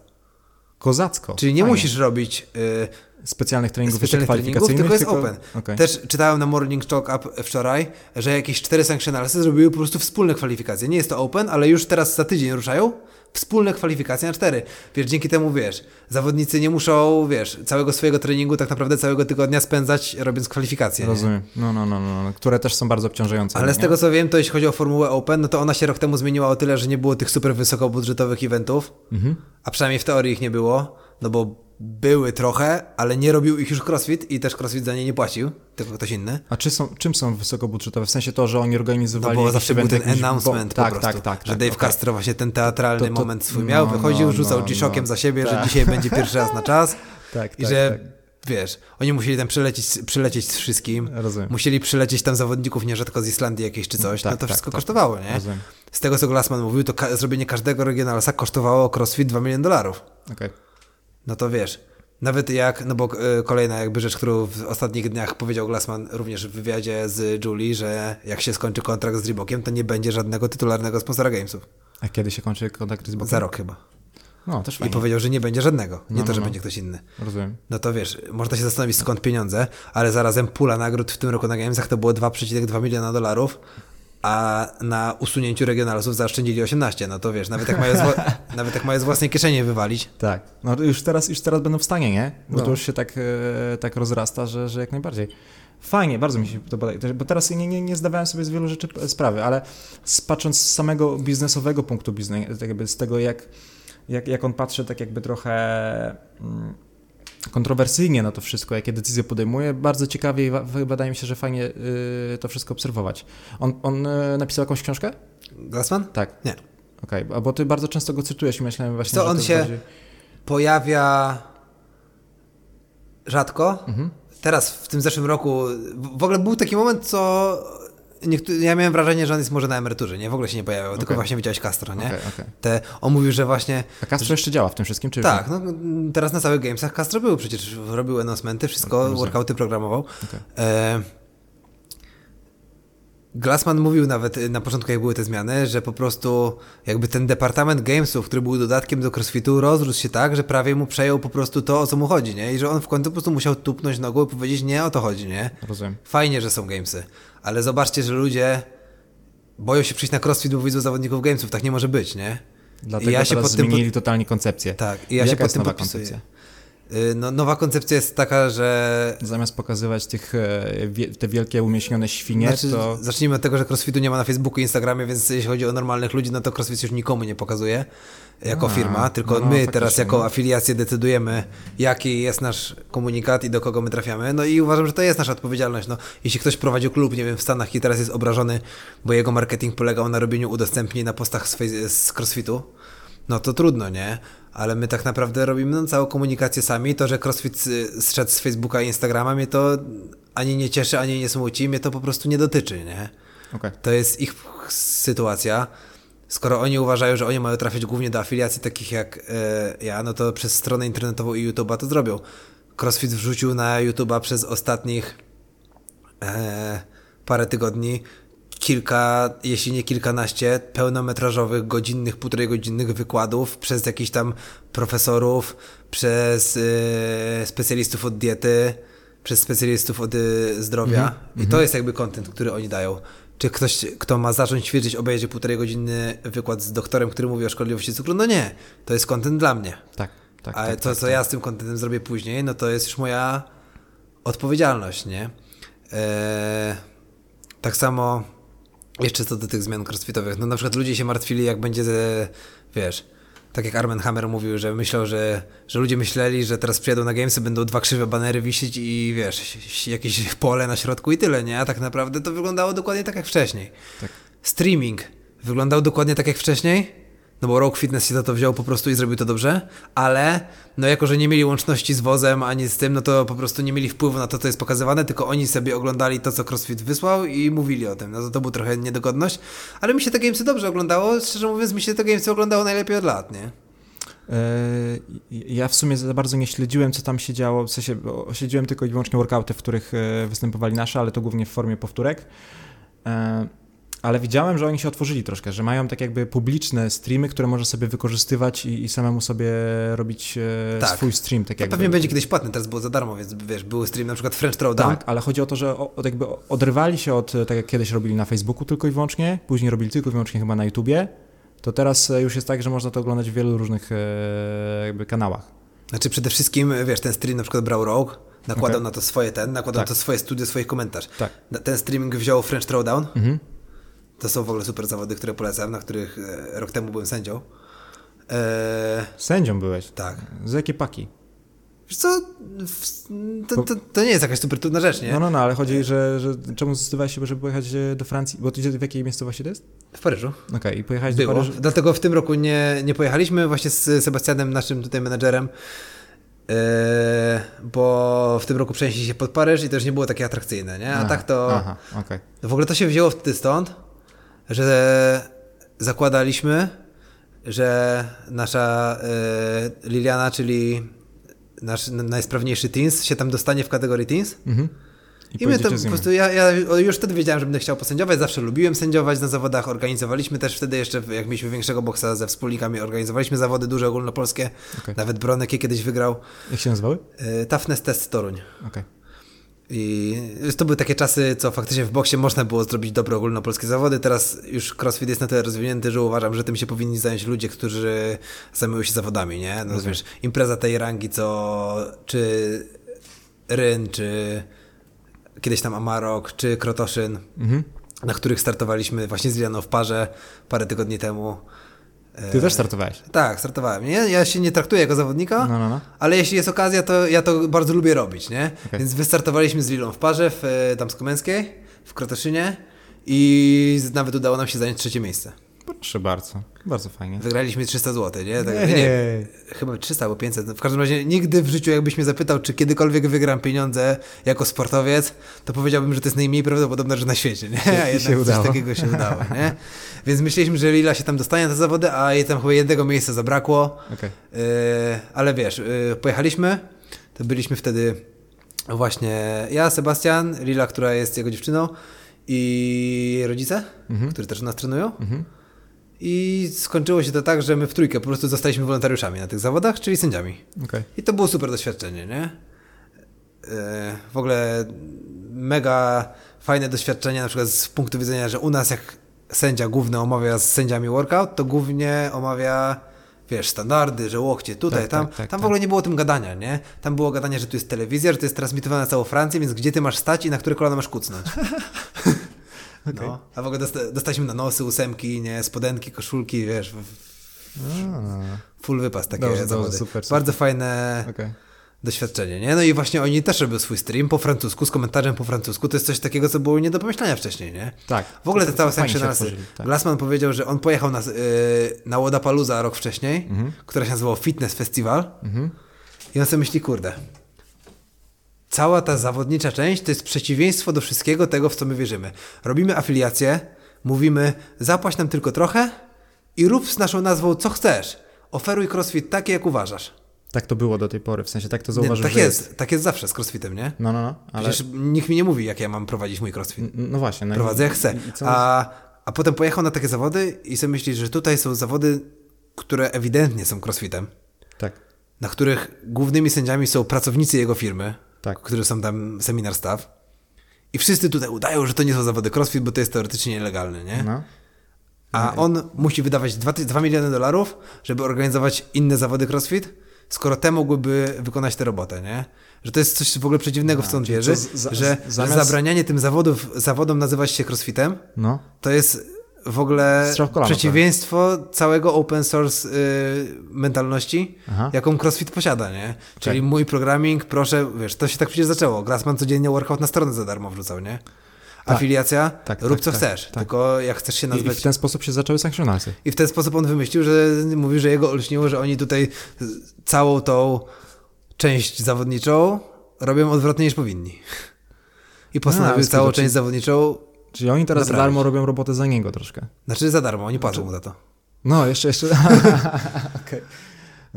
Kozacko. Czyli nie musisz robić y, specjalnych treningów specjalnych jeszcze treningów, tylko jest kwalifikacyjnych, open. Okej. Też czytałem na Morning Talk Up wczoraj, że jakieś cztery sanctionalsy zrobiły po prostu wspólne kwalifikacje. Nie jest to open, ale już teraz za tydzień ruszają wspólne kwalifikacje na cztery. Wiesz, dzięki temu, wiesz, zawodnicy nie muszą, wiesz, całego swojego treningu, tak naprawdę całego tygodnia spędzać robiąc kwalifikacje. Rozumiem. No, no, no, no, no, które też są bardzo obciążające. Ale z nie? tego co wiem, to jeśli chodzi o Formułę Open, no to ona się rok temu zmieniła o tyle, że nie było tych super wysokobudżetowych eventów, Mhm. a przynajmniej w teorii ich nie było, no bo były trochę, ale nie robił ich już CrossFit i też CrossFit za nie nie płacił, tylko ktoś inny. A czy są, czym są wysokobudżetowe? W sensie to, że oni No organizowali bo jakiś zawsze był ten jakiś- announcement bo, po tak, prostu, tak, tak, że tak, Dave okej. Castro właśnie ten teatralny To- to- moment swój no, miał, no, wychodził, rzucał no, G-Shockiem no. za siebie, że Tak. dzisiaj będzie pierwszy raz na czas Tak, i tak, że, tak. wiesz, oni musieli tam przylecieć, przylecieć z wszystkim, Rozumiem. musieli przylecieć tam zawodników nierzadko z Islandii jakieś czy coś, Tak, no to tak, wszystko tak. kosztowało, nie? Rozumiem. Z tego, co Glassman mówił, to ka- zrobienie każdego regionalsa kosztowało CrossFit 2 miliony dolarów. Okej. No to wiesz, nawet jak, no bo y, kolejna jakby rzecz, którą w ostatnich dniach powiedział Glassman również w wywiadzie z Julie, że jak się skończy kontrakt z Reebokiem, to nie będzie żadnego tytularnego sponsora Gamesów. A kiedy się kończy kontakt z Bogiem? Za rok chyba. No, też I fajnie. powiedział, że nie będzie żadnego. Nie No, to, no, że no. będzie ktoś inny. Rozumiem. No to wiesz, można się zastanowić skąd pieniądze, ale zarazem pula nagród w tym roku na Gamesach to było 2,2 miliona dolarów, a na usunięciu regionalsów zaoszczędzili 18. No to wiesz, nawet jak mają z, nawet jak mają z własnej kieszeni wywalić, Tak. No już teraz, już teraz będą w stanie, nie? Bo No. to już się tak, e, tak rozrasta, że, że jak najbardziej. Fajnie, bardzo mi się to podoba, bo teraz nie, nie, nie zdawałem sobie z wielu rzeczy sprawy, ale patrząc z samego biznesowego punktu widzenia, tak jakby z tego jak, jak, jak on patrzy tak jakby trochę mm, kontrowersyjnie na to wszystko, jakie decyzje podejmuje, bardzo ciekawie i wydaje mi się, że fajnie y, to wszystko obserwować. On, on y, napisał jakąś książkę? Glassman? Tak. Nie. Okej, a bo ty bardzo często go cytujesz i myślałem właśnie, Co, że on się- bardziej... Pojawia rzadko. Mhm. Teraz, w tym zeszłym roku, w ogóle był taki moment, co niektóry, ja miałem wrażenie, że on jest może na emeryturze, nie? W ogóle się nie pojawiał, tylko Okej. właśnie widziałeś Castro, nie? Okej, okej. Te, on mówił, że właśnie A Castro jeszcze działa w tym wszystkim, czy Tak, no teraz na całych gamesach Castro był przecież, robił announcementy, wszystko, workouty programował. E, Glassman mówił nawet y, na początku, jak były te zmiany, że po prostu jakby ten departament gamesów, który był dodatkiem do crossfitu, rozrósł się tak, że prawie mu przejął po prostu to, o co mu chodzi, nie? I że on w końcu po prostu musiał tupnąć nogą i powiedzieć, nie o to chodzi, nie? Rozumiem. Fajnie, że są gamesy, ale zobaczcie, że ludzie boją się przyjść na crossfit, bo widzą zawodników gamesów, tak nie może być, nie? Dlatego I ja się teraz pod tym zmienili totalnie koncepcję. Tak, i ja się Jaka pod jest tym nowa podpisuję. koncepcja? Y, No, nowa koncepcja jest taka, że Zamiast pokazywać tych, e, te wielkie umieśnione świnie, Znaczy, to... Zacznijmy od tego, że crossfitu nie ma na Facebooku i Instagramie, więc jeśli chodzi o normalnych ludzi, no to crossfit już nikomu nie pokazuje jako A, firma, tylko no, my faktycznie, teraz jako no. afiliacje decydujemy, jaki jest nasz komunikat i do kogo my trafiamy. No i uważam, że to jest nasza odpowiedzialność. No, jeśli ktoś prowadził klub, nie wiem, w Stanach i teraz jest obrażony, bo jego marketing polegał na robieniu udostępnień na postach z, z crossfitu, no to trudno, nie? Ale my tak naprawdę robimy no, całą komunikację sami. To, że CrossFit zszedł z Facebooka i Instagrama, mnie to ani nie cieszy, ani nie smuci, mnie to po prostu nie dotyczy, nie? Okej. To jest ich sytuacja. Skoro oni uważają, że oni mają trafiać głównie do afiliacji takich jak e, ja, no to przez stronę internetową i YouTube'a to zrobią. CrossFit wrzucił na YouTube'a przez ostatnich e, parę tygodni kilka, jeśli nie kilkanaście pełnometrażowych, godzinnych, półtorej godzinnych wykładów przez jakichś tam profesorów, przez e, specjalistów od diety, przez specjalistów od zdrowia. I to jest jakby content, który oni dają. Czy ktoś, kto ma zacząć ćwiczyć, obejrzy półtorej godziny wykład z doktorem, który mówi o szkodliwości cukru? No nie, to jest content dla mnie. Tak, tak. Ale tak, to, tak, co ja z tym kontentem zrobię później, no to jest już moja odpowiedzialność, nie? Eee, tak samo Jeszcze co do tych zmian crossfitowych. No na przykład ludzie się martwili, jak będzie, wiesz, tak jak Armen Hammer mówił, że myślał, że, że ludzie myśleli, że teraz przyjadą na Gamesy, będą dwa krzywe banery wisieć i wiesz, jakieś pole na środku i tyle, nie? A tak naprawdę to wyglądało dokładnie tak jak wcześniej. Tak. Streaming wyglądał dokładnie tak jak wcześniej, no bo Rogue Fitness się za to wziął po prostu i zrobił to dobrze, ale no jako, że nie mieli łączności z wozem ani z tym, no to po prostu nie mieli wpływu na to, co jest pokazywane, tylko oni sobie oglądali to, co CrossFit wysłał i mówili o tym. No to, to był trochę niedogodność, ale mi się te gamesy dobrze oglądało, szczerze mówiąc mi się te gamesy oglądało najlepiej od lat, nie? Eee, Ja w sumie za bardzo nie śledziłem, co tam się działo. W sensie śledziłem tylko i wyłącznie workouty, w których e, występowali nasze, ale to głównie w formie powtórek. Ale widziałem, że oni się otworzyli troszkę, że mają tak jakby publiczne streamy, które można sobie wykorzystywać i, i samemu sobie robić e, Tak. swój stream. Tak To jakby. pewnie będzie kiedyś płatny, teraz było za darmo, więc wiesz, był stream na przykład French Throwdown. Tak, ale chodzi o to, że od jakby odrywali się od, tak jak kiedyś robili na Facebooku tylko i wyłącznie, później robili tylko i wyłącznie chyba na YouTubie, to teraz e, już jest tak, że można to oglądać w wielu różnych e, jakby kanałach. Znaczy przede wszystkim, wiesz, ten stream na przykład brał Rogue, nakładał Okej. na to swoje ten, nakładał Tak. na to swoje studio, swoich komentarzy. Tak. Ten streaming wziął French Throwdown. Mhm. To są w ogóle super zawody, które polecam, na których e, rok temu byłem sędzią. Eee, Sędzią byłeś. tak. Z jakiej paki? Wiesz co, to, to, to nie jest jakaś super trudna rzecz, nie? No, no, no, ale chodzi, że, że czemu zdecydowałeś się, żeby pojechać e, do Francji? Bo ty gdzie- w jakiej miejscowości to jest? W Paryżu. Okej, i pojechałeś Było. do Paryża. Dlatego w tym roku nie, nie pojechaliśmy właśnie z Sebastianem, naszym tutaj menedżerem, eee, bo w tym roku przenieśli się pod Paryż i już nie było takie atrakcyjne, nie? A Aha, tak to... Aha, okej. W ogóle to się wzięło wtedy stąd, że zakładaliśmy, że nasza e, Liliana, czyli nasz najsprawniejszy teens, się tam dostanie w kategorii teens. Mhm. I, my to po prostu, ja, ja już wtedy wiedziałem, że będę chciał posędziować, zawsze lubiłem sędziować na zawodach, organizowaliśmy też wtedy jeszcze, jak mieliśmy większego boksa ze wspólnikami, organizowaliśmy zawody duże ogólnopolskie, Okej. nawet Bronek je kiedyś wygrał, Jak się nazywały? e, Toughness Test Toruń. Okej. I to były takie czasy, co faktycznie w boksie można było zrobić dobre ogólnopolskie zawody. Teraz już crossfit jest na tyle rozwinięty, że uważam, że tym się powinni zająć ludzie, którzy zajmują się zawodami, nie? No wiesz, impreza tej rangi, co czy Ryn, czy kiedyś tam Amarok, czy Krotoszyn, Mhm. na których startowaliśmy właśnie z Lianą w parze parę tygodni temu. Ty też startowałeś? Tak, startowałem. Nie? Ja się nie traktuję jako zawodnika, No, no, no. ale jeśli jest okazja, to ja to bardzo lubię robić, nie? Okej. Więc wystartowaliśmy z Lilą w parze w e, Damsko-Męskiej, w Krotoszynie i nawet udało nam się zająć trzecie miejsce. Proszę bardzo. Bardzo fajnie. Wygraliśmy 300 zł, nie? Tak, nie chyba 300 albo 500. No, W każdym razie nigdy w życiu, jakbyś mnie zapytał, czy kiedykolwiek wygram pieniądze jako sportowiec, to powiedziałbym, że to jest najmniej prawdopodobne rzecz na świecie, nie? A jednak coś udało. takiego się udało, nie? Więc myśleliśmy, że Lila się tam dostanie na te zawody, a jej tam chyba jednego miejsca zabrakło. Okej. Yy, ale wiesz, yy, pojechaliśmy, to byliśmy wtedy właśnie ja, Sebastian, Lila, która jest jego dziewczyną i rodzice, którzy też nas trenują. I skończyło się to tak, że my w trójkę po prostu zostaliśmy wolontariuszami na tych zawodach, czyli sędziami. Okej. I to było super doświadczenie, nie? Yy, W ogóle mega fajne doświadczenie, na przykład z punktu widzenia, że u nas jak sędzia główny omawia z sędziami workout, to głównie omawia, wiesz, standardy, że łokcie tutaj, Tak, tam. tak, tak, tam w tak. ogóle nie było o tym gadania, nie? Tam było gadanie, że tu jest telewizja, że to jest transmitowane na całą Francję, więc gdzie ty masz stać i na które kolano masz kucnąć. No. A w ogóle dosta- dostaliśmy na nosy, ósemki, nie, spodenki, koszulki, wiesz, A, full wypas takie Dobrze, dobrze, zawody. super, super. Bardzo fajne Okej. doświadczenie, nie? No i właśnie oni też robią swój stream po francusku, z komentarzem po francusku. To jest coś takiego, co było nie do pomyślenia wcześniej, nie? Tak. W ogóle te To- całe fajnie się sankcjonalsy. otworzyli, tak. Glassman powiedział, że on pojechał na, yy, na Łodapalooza rok wcześniej, Mhm. która się nazywała Fitness Festival. I on sobie myśli, kurde, cała ta zawodnicza część to jest przeciwieństwo do wszystkiego tego, w co my wierzymy. Robimy afiliację, mówimy, zapłać nam tylko trochę i rób z naszą nazwą co chcesz. Oferuj crossfit takie, jak uważasz. Tak to było do tej pory, w sensie tak to zauważyłem, tak że jest, tak jest zawsze z crossfitem, nie? No, no, no, ale... Przecież nikt mi nie mówi, jak ja mam prowadzić mój crossfit. No właśnie. No Prowadzę jak chcę. A, a potem pojechał na takie zawody i sobie myśli, że tutaj są zawody, które ewidentnie są crossfitem, Tak. na których głównymi sędziami są pracownicy jego firmy, Tak. którzy są tam seminar staff. I wszyscy tutaj udają, że to nie są zawody crossfit, bo to jest teoretycznie nielegalne, nie? No. A on musi wydawać 2, 2 miliony dolarów, żeby organizować inne zawody crossfit, skoro te mogłyby wykonać tę robotę, nie? Że to jest coś w ogóle przeciwnego, w co on czyli wierzy, za- że zamiast- zabranianie tym zawodów, zawodom nazywać się crossfitem, No. to jest w ogóle kolano, przeciwieństwo całego open source y, mentalności, Aha. jaką CrossFit posiada, nie? Czyli mój programming, proszę, wiesz, to się tak przecież zaczęło. Grassman codziennie workout na stronę za darmo wrzucał, nie? Afiliacja, tak, rób tak, co tak, chcesz, tak. tylko jak chcesz się I, I nazwać... w ten sposób się zaczęły sankcjonalsy. I w ten sposób on wymyślił, że mówi, że jego olśniło, że oni tutaj całą tą część zawodniczą robią odwrotnie niż powinni. I postanowił A, całą część zawodniczą, Czyli oni teraz za darmo robią robotę za niego troszkę. znaczy za darmo, oni płacą mu za to. No, jeszcze, jeszcze. Okej.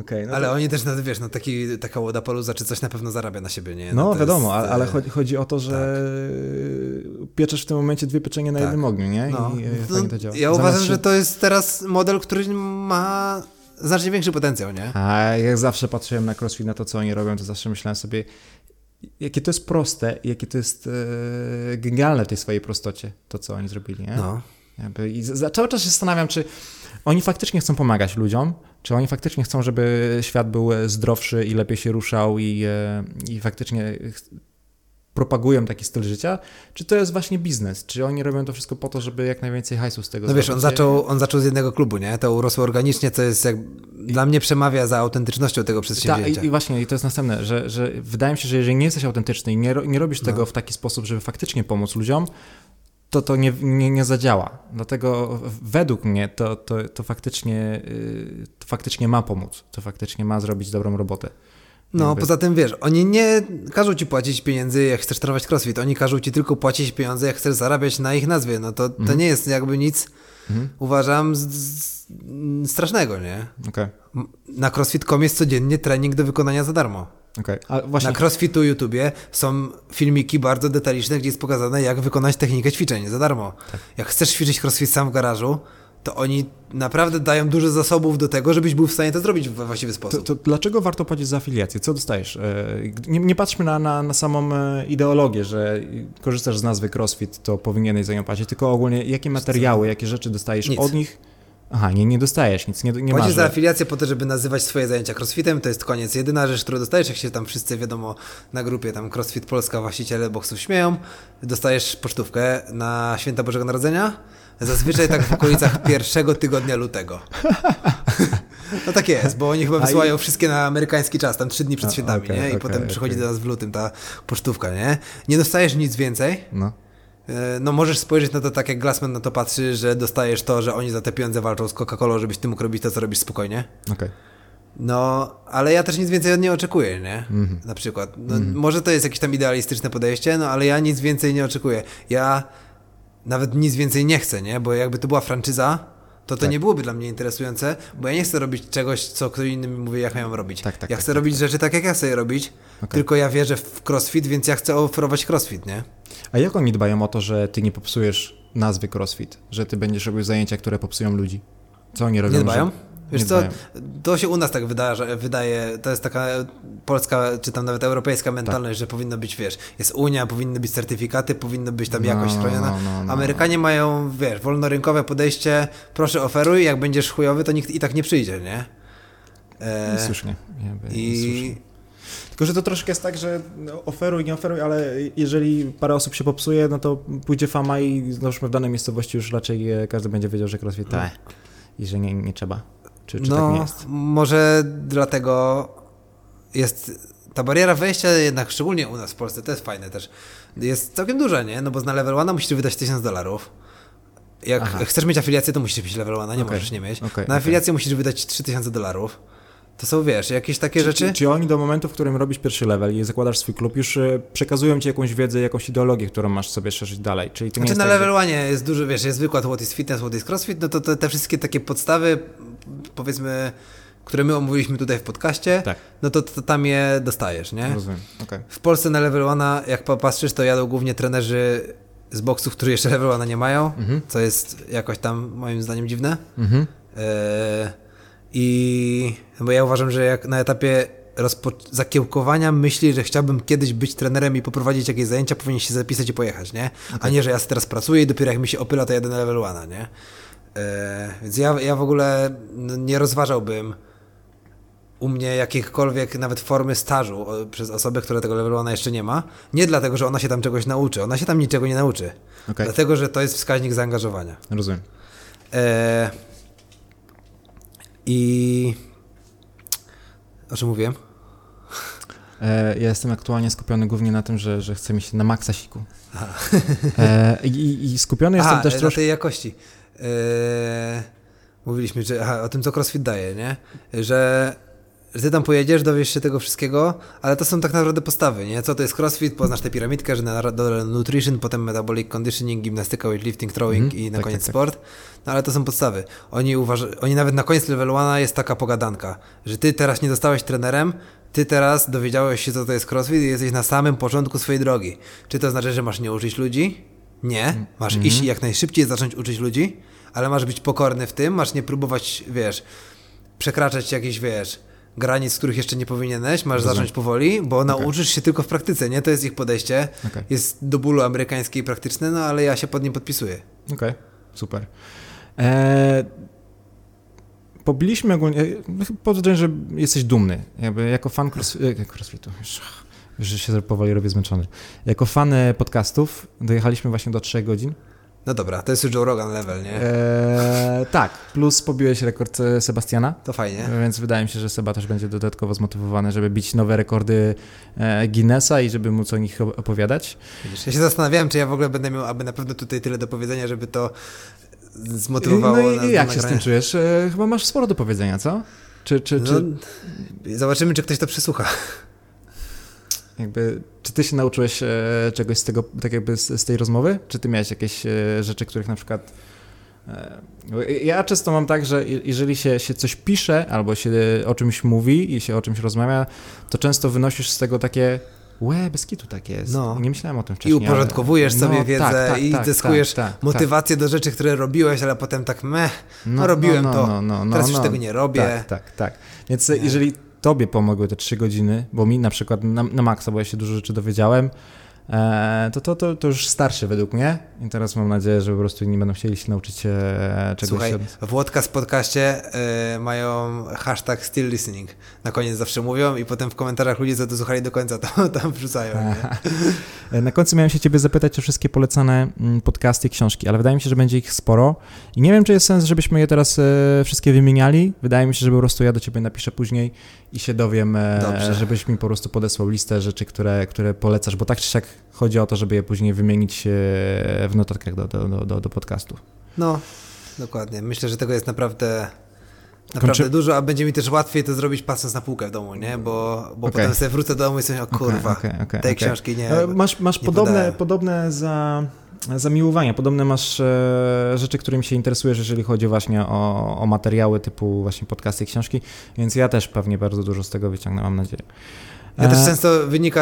Okej, no Ale to- oni też, no, wiesz, no taki, taka łoda paluza czy coś na pewno zarabia na siebie, nie? No, to wiadomo, jest, ale, e, chodzi, chodzi o to, że pieczesz w tym momencie dwie pieczenie na Tak. jednym ogniu, nie? No, I e, no, to działa. ja uważam, się- że to jest teraz model, który ma znacznie większy potencjał, nie? A jak zawsze patrzyłem na CrossFit, na to, co oni robią, to zawsze myślałem sobie, jakie to jest proste, jakie to jest e, genialne w tej swojej prostocie, to, co oni zrobili, nie? No. Jakby, I za, cały czas się zastanawiam, czy oni faktycznie chcą pomagać ludziom, czy oni faktycznie chcą, żeby świat był e, zdrowszy i lepiej się ruszał i, e, i faktycznie propagują taki styl życia, czy to jest właśnie biznes? Czy oni robią to wszystko po to, żeby jak najwięcej hajsu z tego No wiesz, on zaczął, on zaczął z jednego klubu, nie? To urosło organicznie, co jest jak, dla mnie przemawia za autentycznością tego Ta, przedsięwzięcia. i, I właśnie, i to jest następne, że, że wydaje mi się, że jeżeli nie jesteś autentyczny i nie, nie robisz No. tego w taki sposób, żeby faktycznie pomóc ludziom, to to nie, nie, nie zadziała. Dlatego według mnie to, to, to, faktycznie, yy, to faktycznie ma pomóc. To faktycznie ma zrobić dobrą robotę. No, Jakby- poza tym wiesz, oni nie każą ci płacić pieniędzy, jak chcesz trenować crossfit. Oni każą ci tylko płacić pieniądze, jak chcesz zarabiać na ich nazwie. No to, Mhm. to nie jest jakby nic, uważam, z, z, strasznego, nie? M- Na crossfit.com jest codziennie trening do wykonania za darmo. A właśnie, Na crossfitu YouTubie są filmiki bardzo detaliczne, gdzie jest pokazane, jak wykonać technikę ćwiczeń za darmo. Tak. Jak chcesz ćwiczyć crossfit sam w garażu, to oni naprawdę dają dużo zasobów do tego, żebyś był w stanie to zrobić we właściwy to, sposób. to dlaczego warto płacić za afiliację? Co dostajesz? E, Nie, nie patrzmy na, na, na samą e, ideologię, że korzystasz z nazwy CrossFit, to powinieneś za nią płacić, tylko ogólnie jakie materiały, jakie rzeczy dostajesz Nic. od nich? Aha, nie, nie dostajesz nic, nie, nie masz. Płacisz za afiliację po to, żeby nazywać swoje zajęcia crossfitem, to jest koniec. Jedyna rzecz, którą dostajesz, jak się tam wszyscy, wiadomo, na grupie tam CrossFit Polska właściciele boksów śmieją, dostajesz pocztówkę na Święta Bożego Narodzenia, zazwyczaj tak w okolicach pierwszego tygodnia lutego. No tak jest, bo oni chyba i- wysyłają wszystkie na amerykański czas, tam trzy dni przed świętami, okej, nie? I okej, potem przychodzi okej. do nas w lutym ta pocztówka, nie? Nie dostajesz nic więcej, No. E, No możesz spojrzeć na to tak, jak Glassman na to patrzy, że dostajesz to, że oni za te pieniądze walczą z Coca-Colą, żebyś ty mógł robić to, co robisz spokojnie. Okej. No, ale ja też nic więcej od niej oczekuję, nie? Mhm. Na przykład. No, Może to jest jakieś tam idealistyczne podejście, no ale ja nic więcej nie oczekuję. Ja nawet nic więcej nie chcę, nie? Bo jakby to była franczyza, to to Tak. nie byłoby dla mnie interesujące, bo ja nie chcę robić czegoś, co ktoś inny mi mówi, jak mam robić. Tak, tak, ja tak, chcę tak, robić rzeczy tak, jak ja chcę je robić, tylko ja wierzę w crossfit, więc ja chcę oferować crossfit, nie? A jak oni dbają o to, że ty nie popsujesz nazwy CrossFit? Że ty będziesz robił zajęcia, które popsują ludzi? Co oni robią? Nie dbają? Że... Wiesz nie co, to się u nas tak wydaje, wydaje, to jest taka polska, czy tam nawet europejska mentalność, że powinno być, wiesz, jest Unia, powinny być certyfikaty, powinno być tam No, jakość no, chroniona. no, no, no. Amerykanie mają, wiesz, wolnorynkowe podejście, proszę oferuj, jak będziesz chujowy, to nikt i tak nie przyjdzie, nie? E, I słusznie. Jakby, I słusznie. Tylko, że to troszkę jest tak, że no, oferuj, nie oferuj, ale jeżeli parę osób się popsuje, no to pójdzie fama i załóżmy w danej miejscowości już raczej e, każdy będzie wiedział, że CrossFit tak. I że nie, nie trzeba. Czy, czy no, tak nie jest? może dlatego jest ta bariera wejścia jednak, szczególnie u nas w Polsce, to jest fajne też, jest całkiem duża, nie? No bo na level 1 musisz wydać 1000 dolarów. Jak Aha. chcesz mieć afiliację, to musisz mieć level 1, nie Okej, możesz nie mieć. okej, na afiliację musisz wydać 3000 dolarów. To są, wiesz, jakieś takie Czy, rzeczy. czy, czy oni do momentu, w którym robisz pierwszy level i zakładasz swój klub, już e, przekazują ci jakąś wiedzę, jakąś ideologię, którą masz sobie szerzyć dalej? Czyli to nie Znaczy na tak, level 1 jest dużo, wiesz, jest wykład what is fitness, what is crossfit, no to te, te wszystkie takie podstawy, powiedzmy, które my omówiliśmy tutaj w podcaście, Tak. no to, to tam je dostajesz, nie? Rozumiem, okej. W Polsce na level 1, jak popatrzysz, to jadą głównie trenerzy z boksów, którzy jeszcze level 1 nie mają, co jest jakoś tam moim zdaniem dziwne. Mhm. E, I bo ja uważam, że jak na etapie zakiełkowania myśli, że chciałbym kiedyś być trenerem i poprowadzić jakieś zajęcia, powinien się zapisać i pojechać, nie? A nie, że ja teraz pracuję i dopiero jak mi się opyla, to jadę na level 1, nie? E, więc ja, ja w ogóle nie rozważałbym u mnie jakichkolwiek nawet formy stażu przez osobę, która tego level ona jeszcze nie ma. Nie dlatego, że ona się tam czegoś nauczy. Ona się tam niczego nie nauczy. Okej. Dlatego, że to jest wskaźnik zaangażowania. Rozumiem. E, I... O czym mówiłem? E, ja jestem aktualnie skupiony głównie na tym, że, że chcę mi się na maksa siku. E, i, I skupiony jestem też na troszkę... tej jakości. E, mówiliśmy że, aha, o tym, co CrossFit daje, nie? Że, ty tam pojedziesz, dowiesz się tego wszystkiego, ale to są tak naprawdę postawy, nie? Co to jest CrossFit, poznasz tę piramidkę, że na dole nutrition, potem metabolic conditioning, gimnastyka, weightlifting, throwing Mhm, i na tak, koniec tak, tak. sport. No ale to są podstawy. Oni uważa, oni nawet na koniec level 1 jest taka pogadanka, że ty teraz nie zostałeś trenerem, ty teraz dowiedziałeś się, co to jest CrossFit i jesteś na samym początku swojej drogi. Czy to znaczy, że masz nie uczyć ludzi? Nie. Masz Mhm. iść i jak najszybciej zacząć uczyć ludzi, ale masz być pokorny w tym, masz nie próbować, wiesz, przekraczać jakichś, wiesz, granic, których jeszcze nie powinieneś, masz Rozumiem. zacząć powoli, bo nauczysz się tylko w praktyce, nie? To jest ich podejście. Okej. Jest do bólu amerykańskie i praktyczne, no ale ja się pod nim podpisuję. Okej, super. E, pobiliśmy ogólnie, no chyba podejrzewam, że jesteś dumny, jakby jako fan cross, e, crossfitu, już, już się powoli robię zmęczony. Jako fan e, podcastów dojechaliśmy właśnie do 3 godzin. No dobra, to jest już Joe Rogan level, nie? E, tak, plus pobiłeś rekord e, Sebastiana, To fajnie. więc wydaje mi się, że Seba też będzie dodatkowo zmotywowany, żeby bić nowe rekordy e, Guinnessa i żeby móc o nich op- opowiadać. Widzisz, ja się zastanawiałem, czy ja w ogóle będę miał, aby na pewno tutaj tyle do powiedzenia, żeby to zmotywowało No i, nas i jak się z tym czujesz? E, chyba masz sporo do powiedzenia, co? Czy, czy, czy, No, zobaczymy, czy ktoś to przysłucha. Jakby, czy ty się nauczyłeś e, czegoś z tego, tak jakby z, z tej rozmowy? Czy ty miałeś jakieś e, rzeczy, których na przykład... E, ja często mam tak, że je- jeżeli się, się coś pisze albo się o czymś mówi i się o czymś rozmawia, to często wynosisz z tego takie łe, bez kitu tak jest. No. Nie myślałem o tym I wcześniej. uporządkujesz ale... sobie No, wiedzę tak, tak, i tak, zyskujesz tak, tak, motywację do rzeczy, które robiłeś, ale potem tak meh, tak. no, robiłem no, to. no, no, no, teraz już no. tego nie robię. Tak, tak, tak. Więc Nie. jeżeli tobie pomogły te trzy godziny, bo mi na przykład na, na maksa, bo ja się dużo rzeczy dowiedziałem, e, to, to, to, to już starszy według mnie i teraz mam nadzieję, że po prostu inni będą chcieli się nauczyć e, czegoś. Słuchaj, od- Włodka z podcaście y, mają hashtag still listening. Na koniec zawsze mówią i potem w komentarzach ludzie, co to słuchali do końca, to tam wrzucają. Nie? Na końcu miałem się ciebie zapytać o wszystkie polecane mm, podcasty i książki, ale wydaje mi się, że będzie ich sporo i nie wiem, czy jest sens, żebyśmy je teraz e, wszystkie wymieniali. Wydaje mi się, że po prostu ja do ciebie napiszę później i się dowiem, e, Dobrze. żebyś mi po prostu podesłał listę rzeczy, które, które polecasz, bo tak czy siak chodzi o to, żeby je później wymienić e, w notatkach do, do, do, do, do podcastu. No, dokładnie. Myślę, że tego jest naprawdę naprawdę Kończy- dużo, a będzie mi też łatwiej to zrobić patrząc na półkę w domu, nie? Bo, bo Okej. potem sobie wrócę do domu i sobie, o kurwa, okej, okej, tej książki nie... E, Masz, masz nie podobne, podobne za, zamiłowania, podobne masz e, rzeczy, którymi się interesujesz, jeżeli chodzi właśnie o, o materiały typu właśnie podcasty i książki, więc ja też pewnie bardzo dużo z tego wyciągnę, mam nadzieję. Ja też E, często wynika,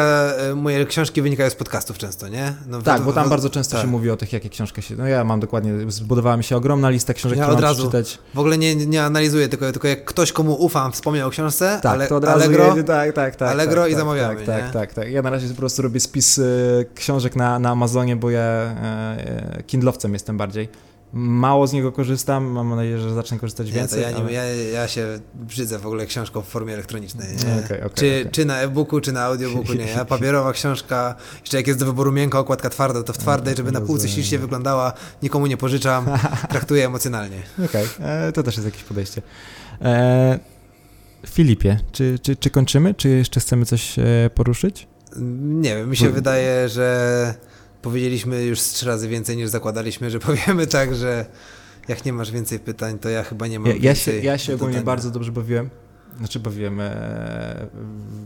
e, moje książki wynikają z podcastów często, nie? No, Tak, w- bo tam w- bardzo często tak. się mówi o tych, jakie książki się... No ja mam dokładnie, zbudowała mi się ogromna lista książek, Ja które od mam razu przeczytać. W ogóle nie, nie analizuję, tylko, tylko jak ktoś, komu ufam, wspomniał o książce, Tak, ale, to od razu Allegro, jedzie, tak, tak, tak. Allegro tak, i tak, zamawiamy, Tak, tak, tak, tak. Ja na razie po prostu robię spis e, książek na, na Amazonie, bo ja e, kindlowcem jestem bardziej. Mało z niego korzystam, mam nadzieję, że zacznę korzystać więcej. ja, nie, ale- ja, ja się brzydzę w ogóle książką w formie elektronicznej. Okej, okej, czy, okej. czy na e-booku, czy na audiobooku, nie. Ja papierowa książka, jeszcze jak jest do wyboru miękka, okładka twarda, to w twardej, żeby na półce ślicznie wyglądała, nikomu nie pożyczam, traktuję emocjonalnie. Okej, e, to też jest jakieś podejście. E, Filipie, czy, czy, czy kończymy? Czy jeszcze chcemy coś e, poruszyć? Nie wiem, mi się Bo- wydaje, że powiedzieliśmy już trzy razy więcej niż zakładaliśmy, że powiemy tak, że jak nie masz więcej pytań, to ja chyba nie mam Ja, ja się, więcej ja się ogólnie bardzo dobrze bawiłem. Znaczy bawiłem. E,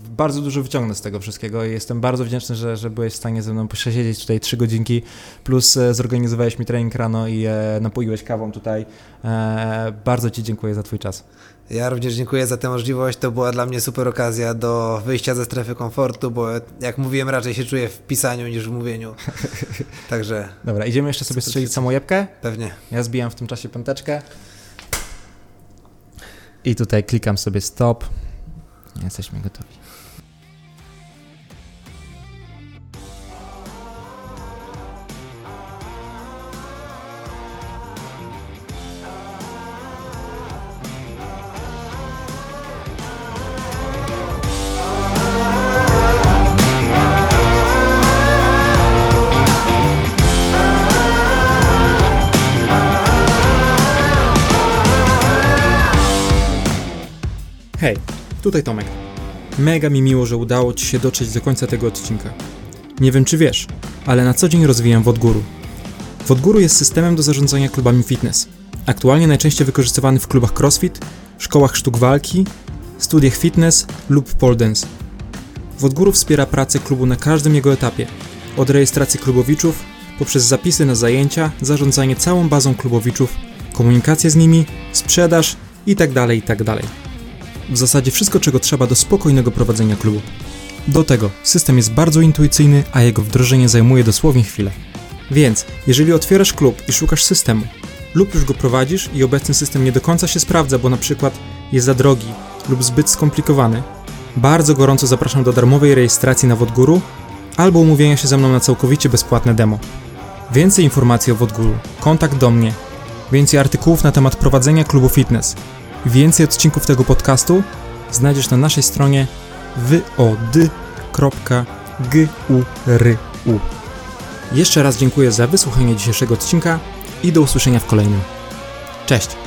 bardzo dużo wyciągnę z tego wszystkiego i jestem bardzo wdzięczny, że, że byłeś w stanie ze mną posiedzieć tutaj trzy godzinki, plus e, zorganizowałeś mi trening rano i e, napoiłeś kawą tutaj. E, bardzo Ci dziękuję za Twój czas. Ja również dziękuję za tę możliwość. To była dla mnie super okazja do wyjścia ze strefy komfortu, bo jak mówiłem, raczej się czuję w pisaniu niż w mówieniu. Także Dobra, idziemy jeszcze sobie strzelić samojebkę. pewnie. Ja zbijam w tym czasie piąteczkę. I tutaj klikam sobie stop. Jesteśmy gotowi. Tutaj Tomek. Mega mi miło, że udało Ci się dotrzeć do końca tego odcinka. Nie wiem czy wiesz, ale na co dzień rozwijam Wodguru. Wodguru jest systemem do zarządzania klubami fitness. Aktualnie najczęściej wykorzystywany w klubach crossfit, szkołach sztuk walki, studiach fitness lub pole dance. Wodguru wspiera pracę klubu na każdym jego etapie, od rejestracji klubowiczów, poprzez zapisy na zajęcia, zarządzanie całą bazą klubowiczów, komunikację z nimi, sprzedaż itd. itd. W zasadzie wszystko, czego trzeba do spokojnego prowadzenia klubu. Do tego system jest bardzo intuicyjny, a jego wdrożenie zajmuje dosłownie chwilę. Więc, jeżeli otwierasz klub i szukasz systemu, lub już go prowadzisz i obecny system nie do końca się sprawdza, bo na przykład jest za drogi lub zbyt skomplikowany, bardzo gorąco zapraszam do darmowej rejestracji na Wodguru albo umówienia się ze mną na całkowicie bezpłatne demo. Więcej informacji o Wodguru, kontakt do mnie, więcej artykułów na temat prowadzenia klubu fitness więcej odcinków tego podcastu znajdziesz na naszej stronie wod.guru. Jeszcze raz dziękuję za wysłuchanie dzisiejszego odcinka i do usłyszenia w kolejnym. Cześć!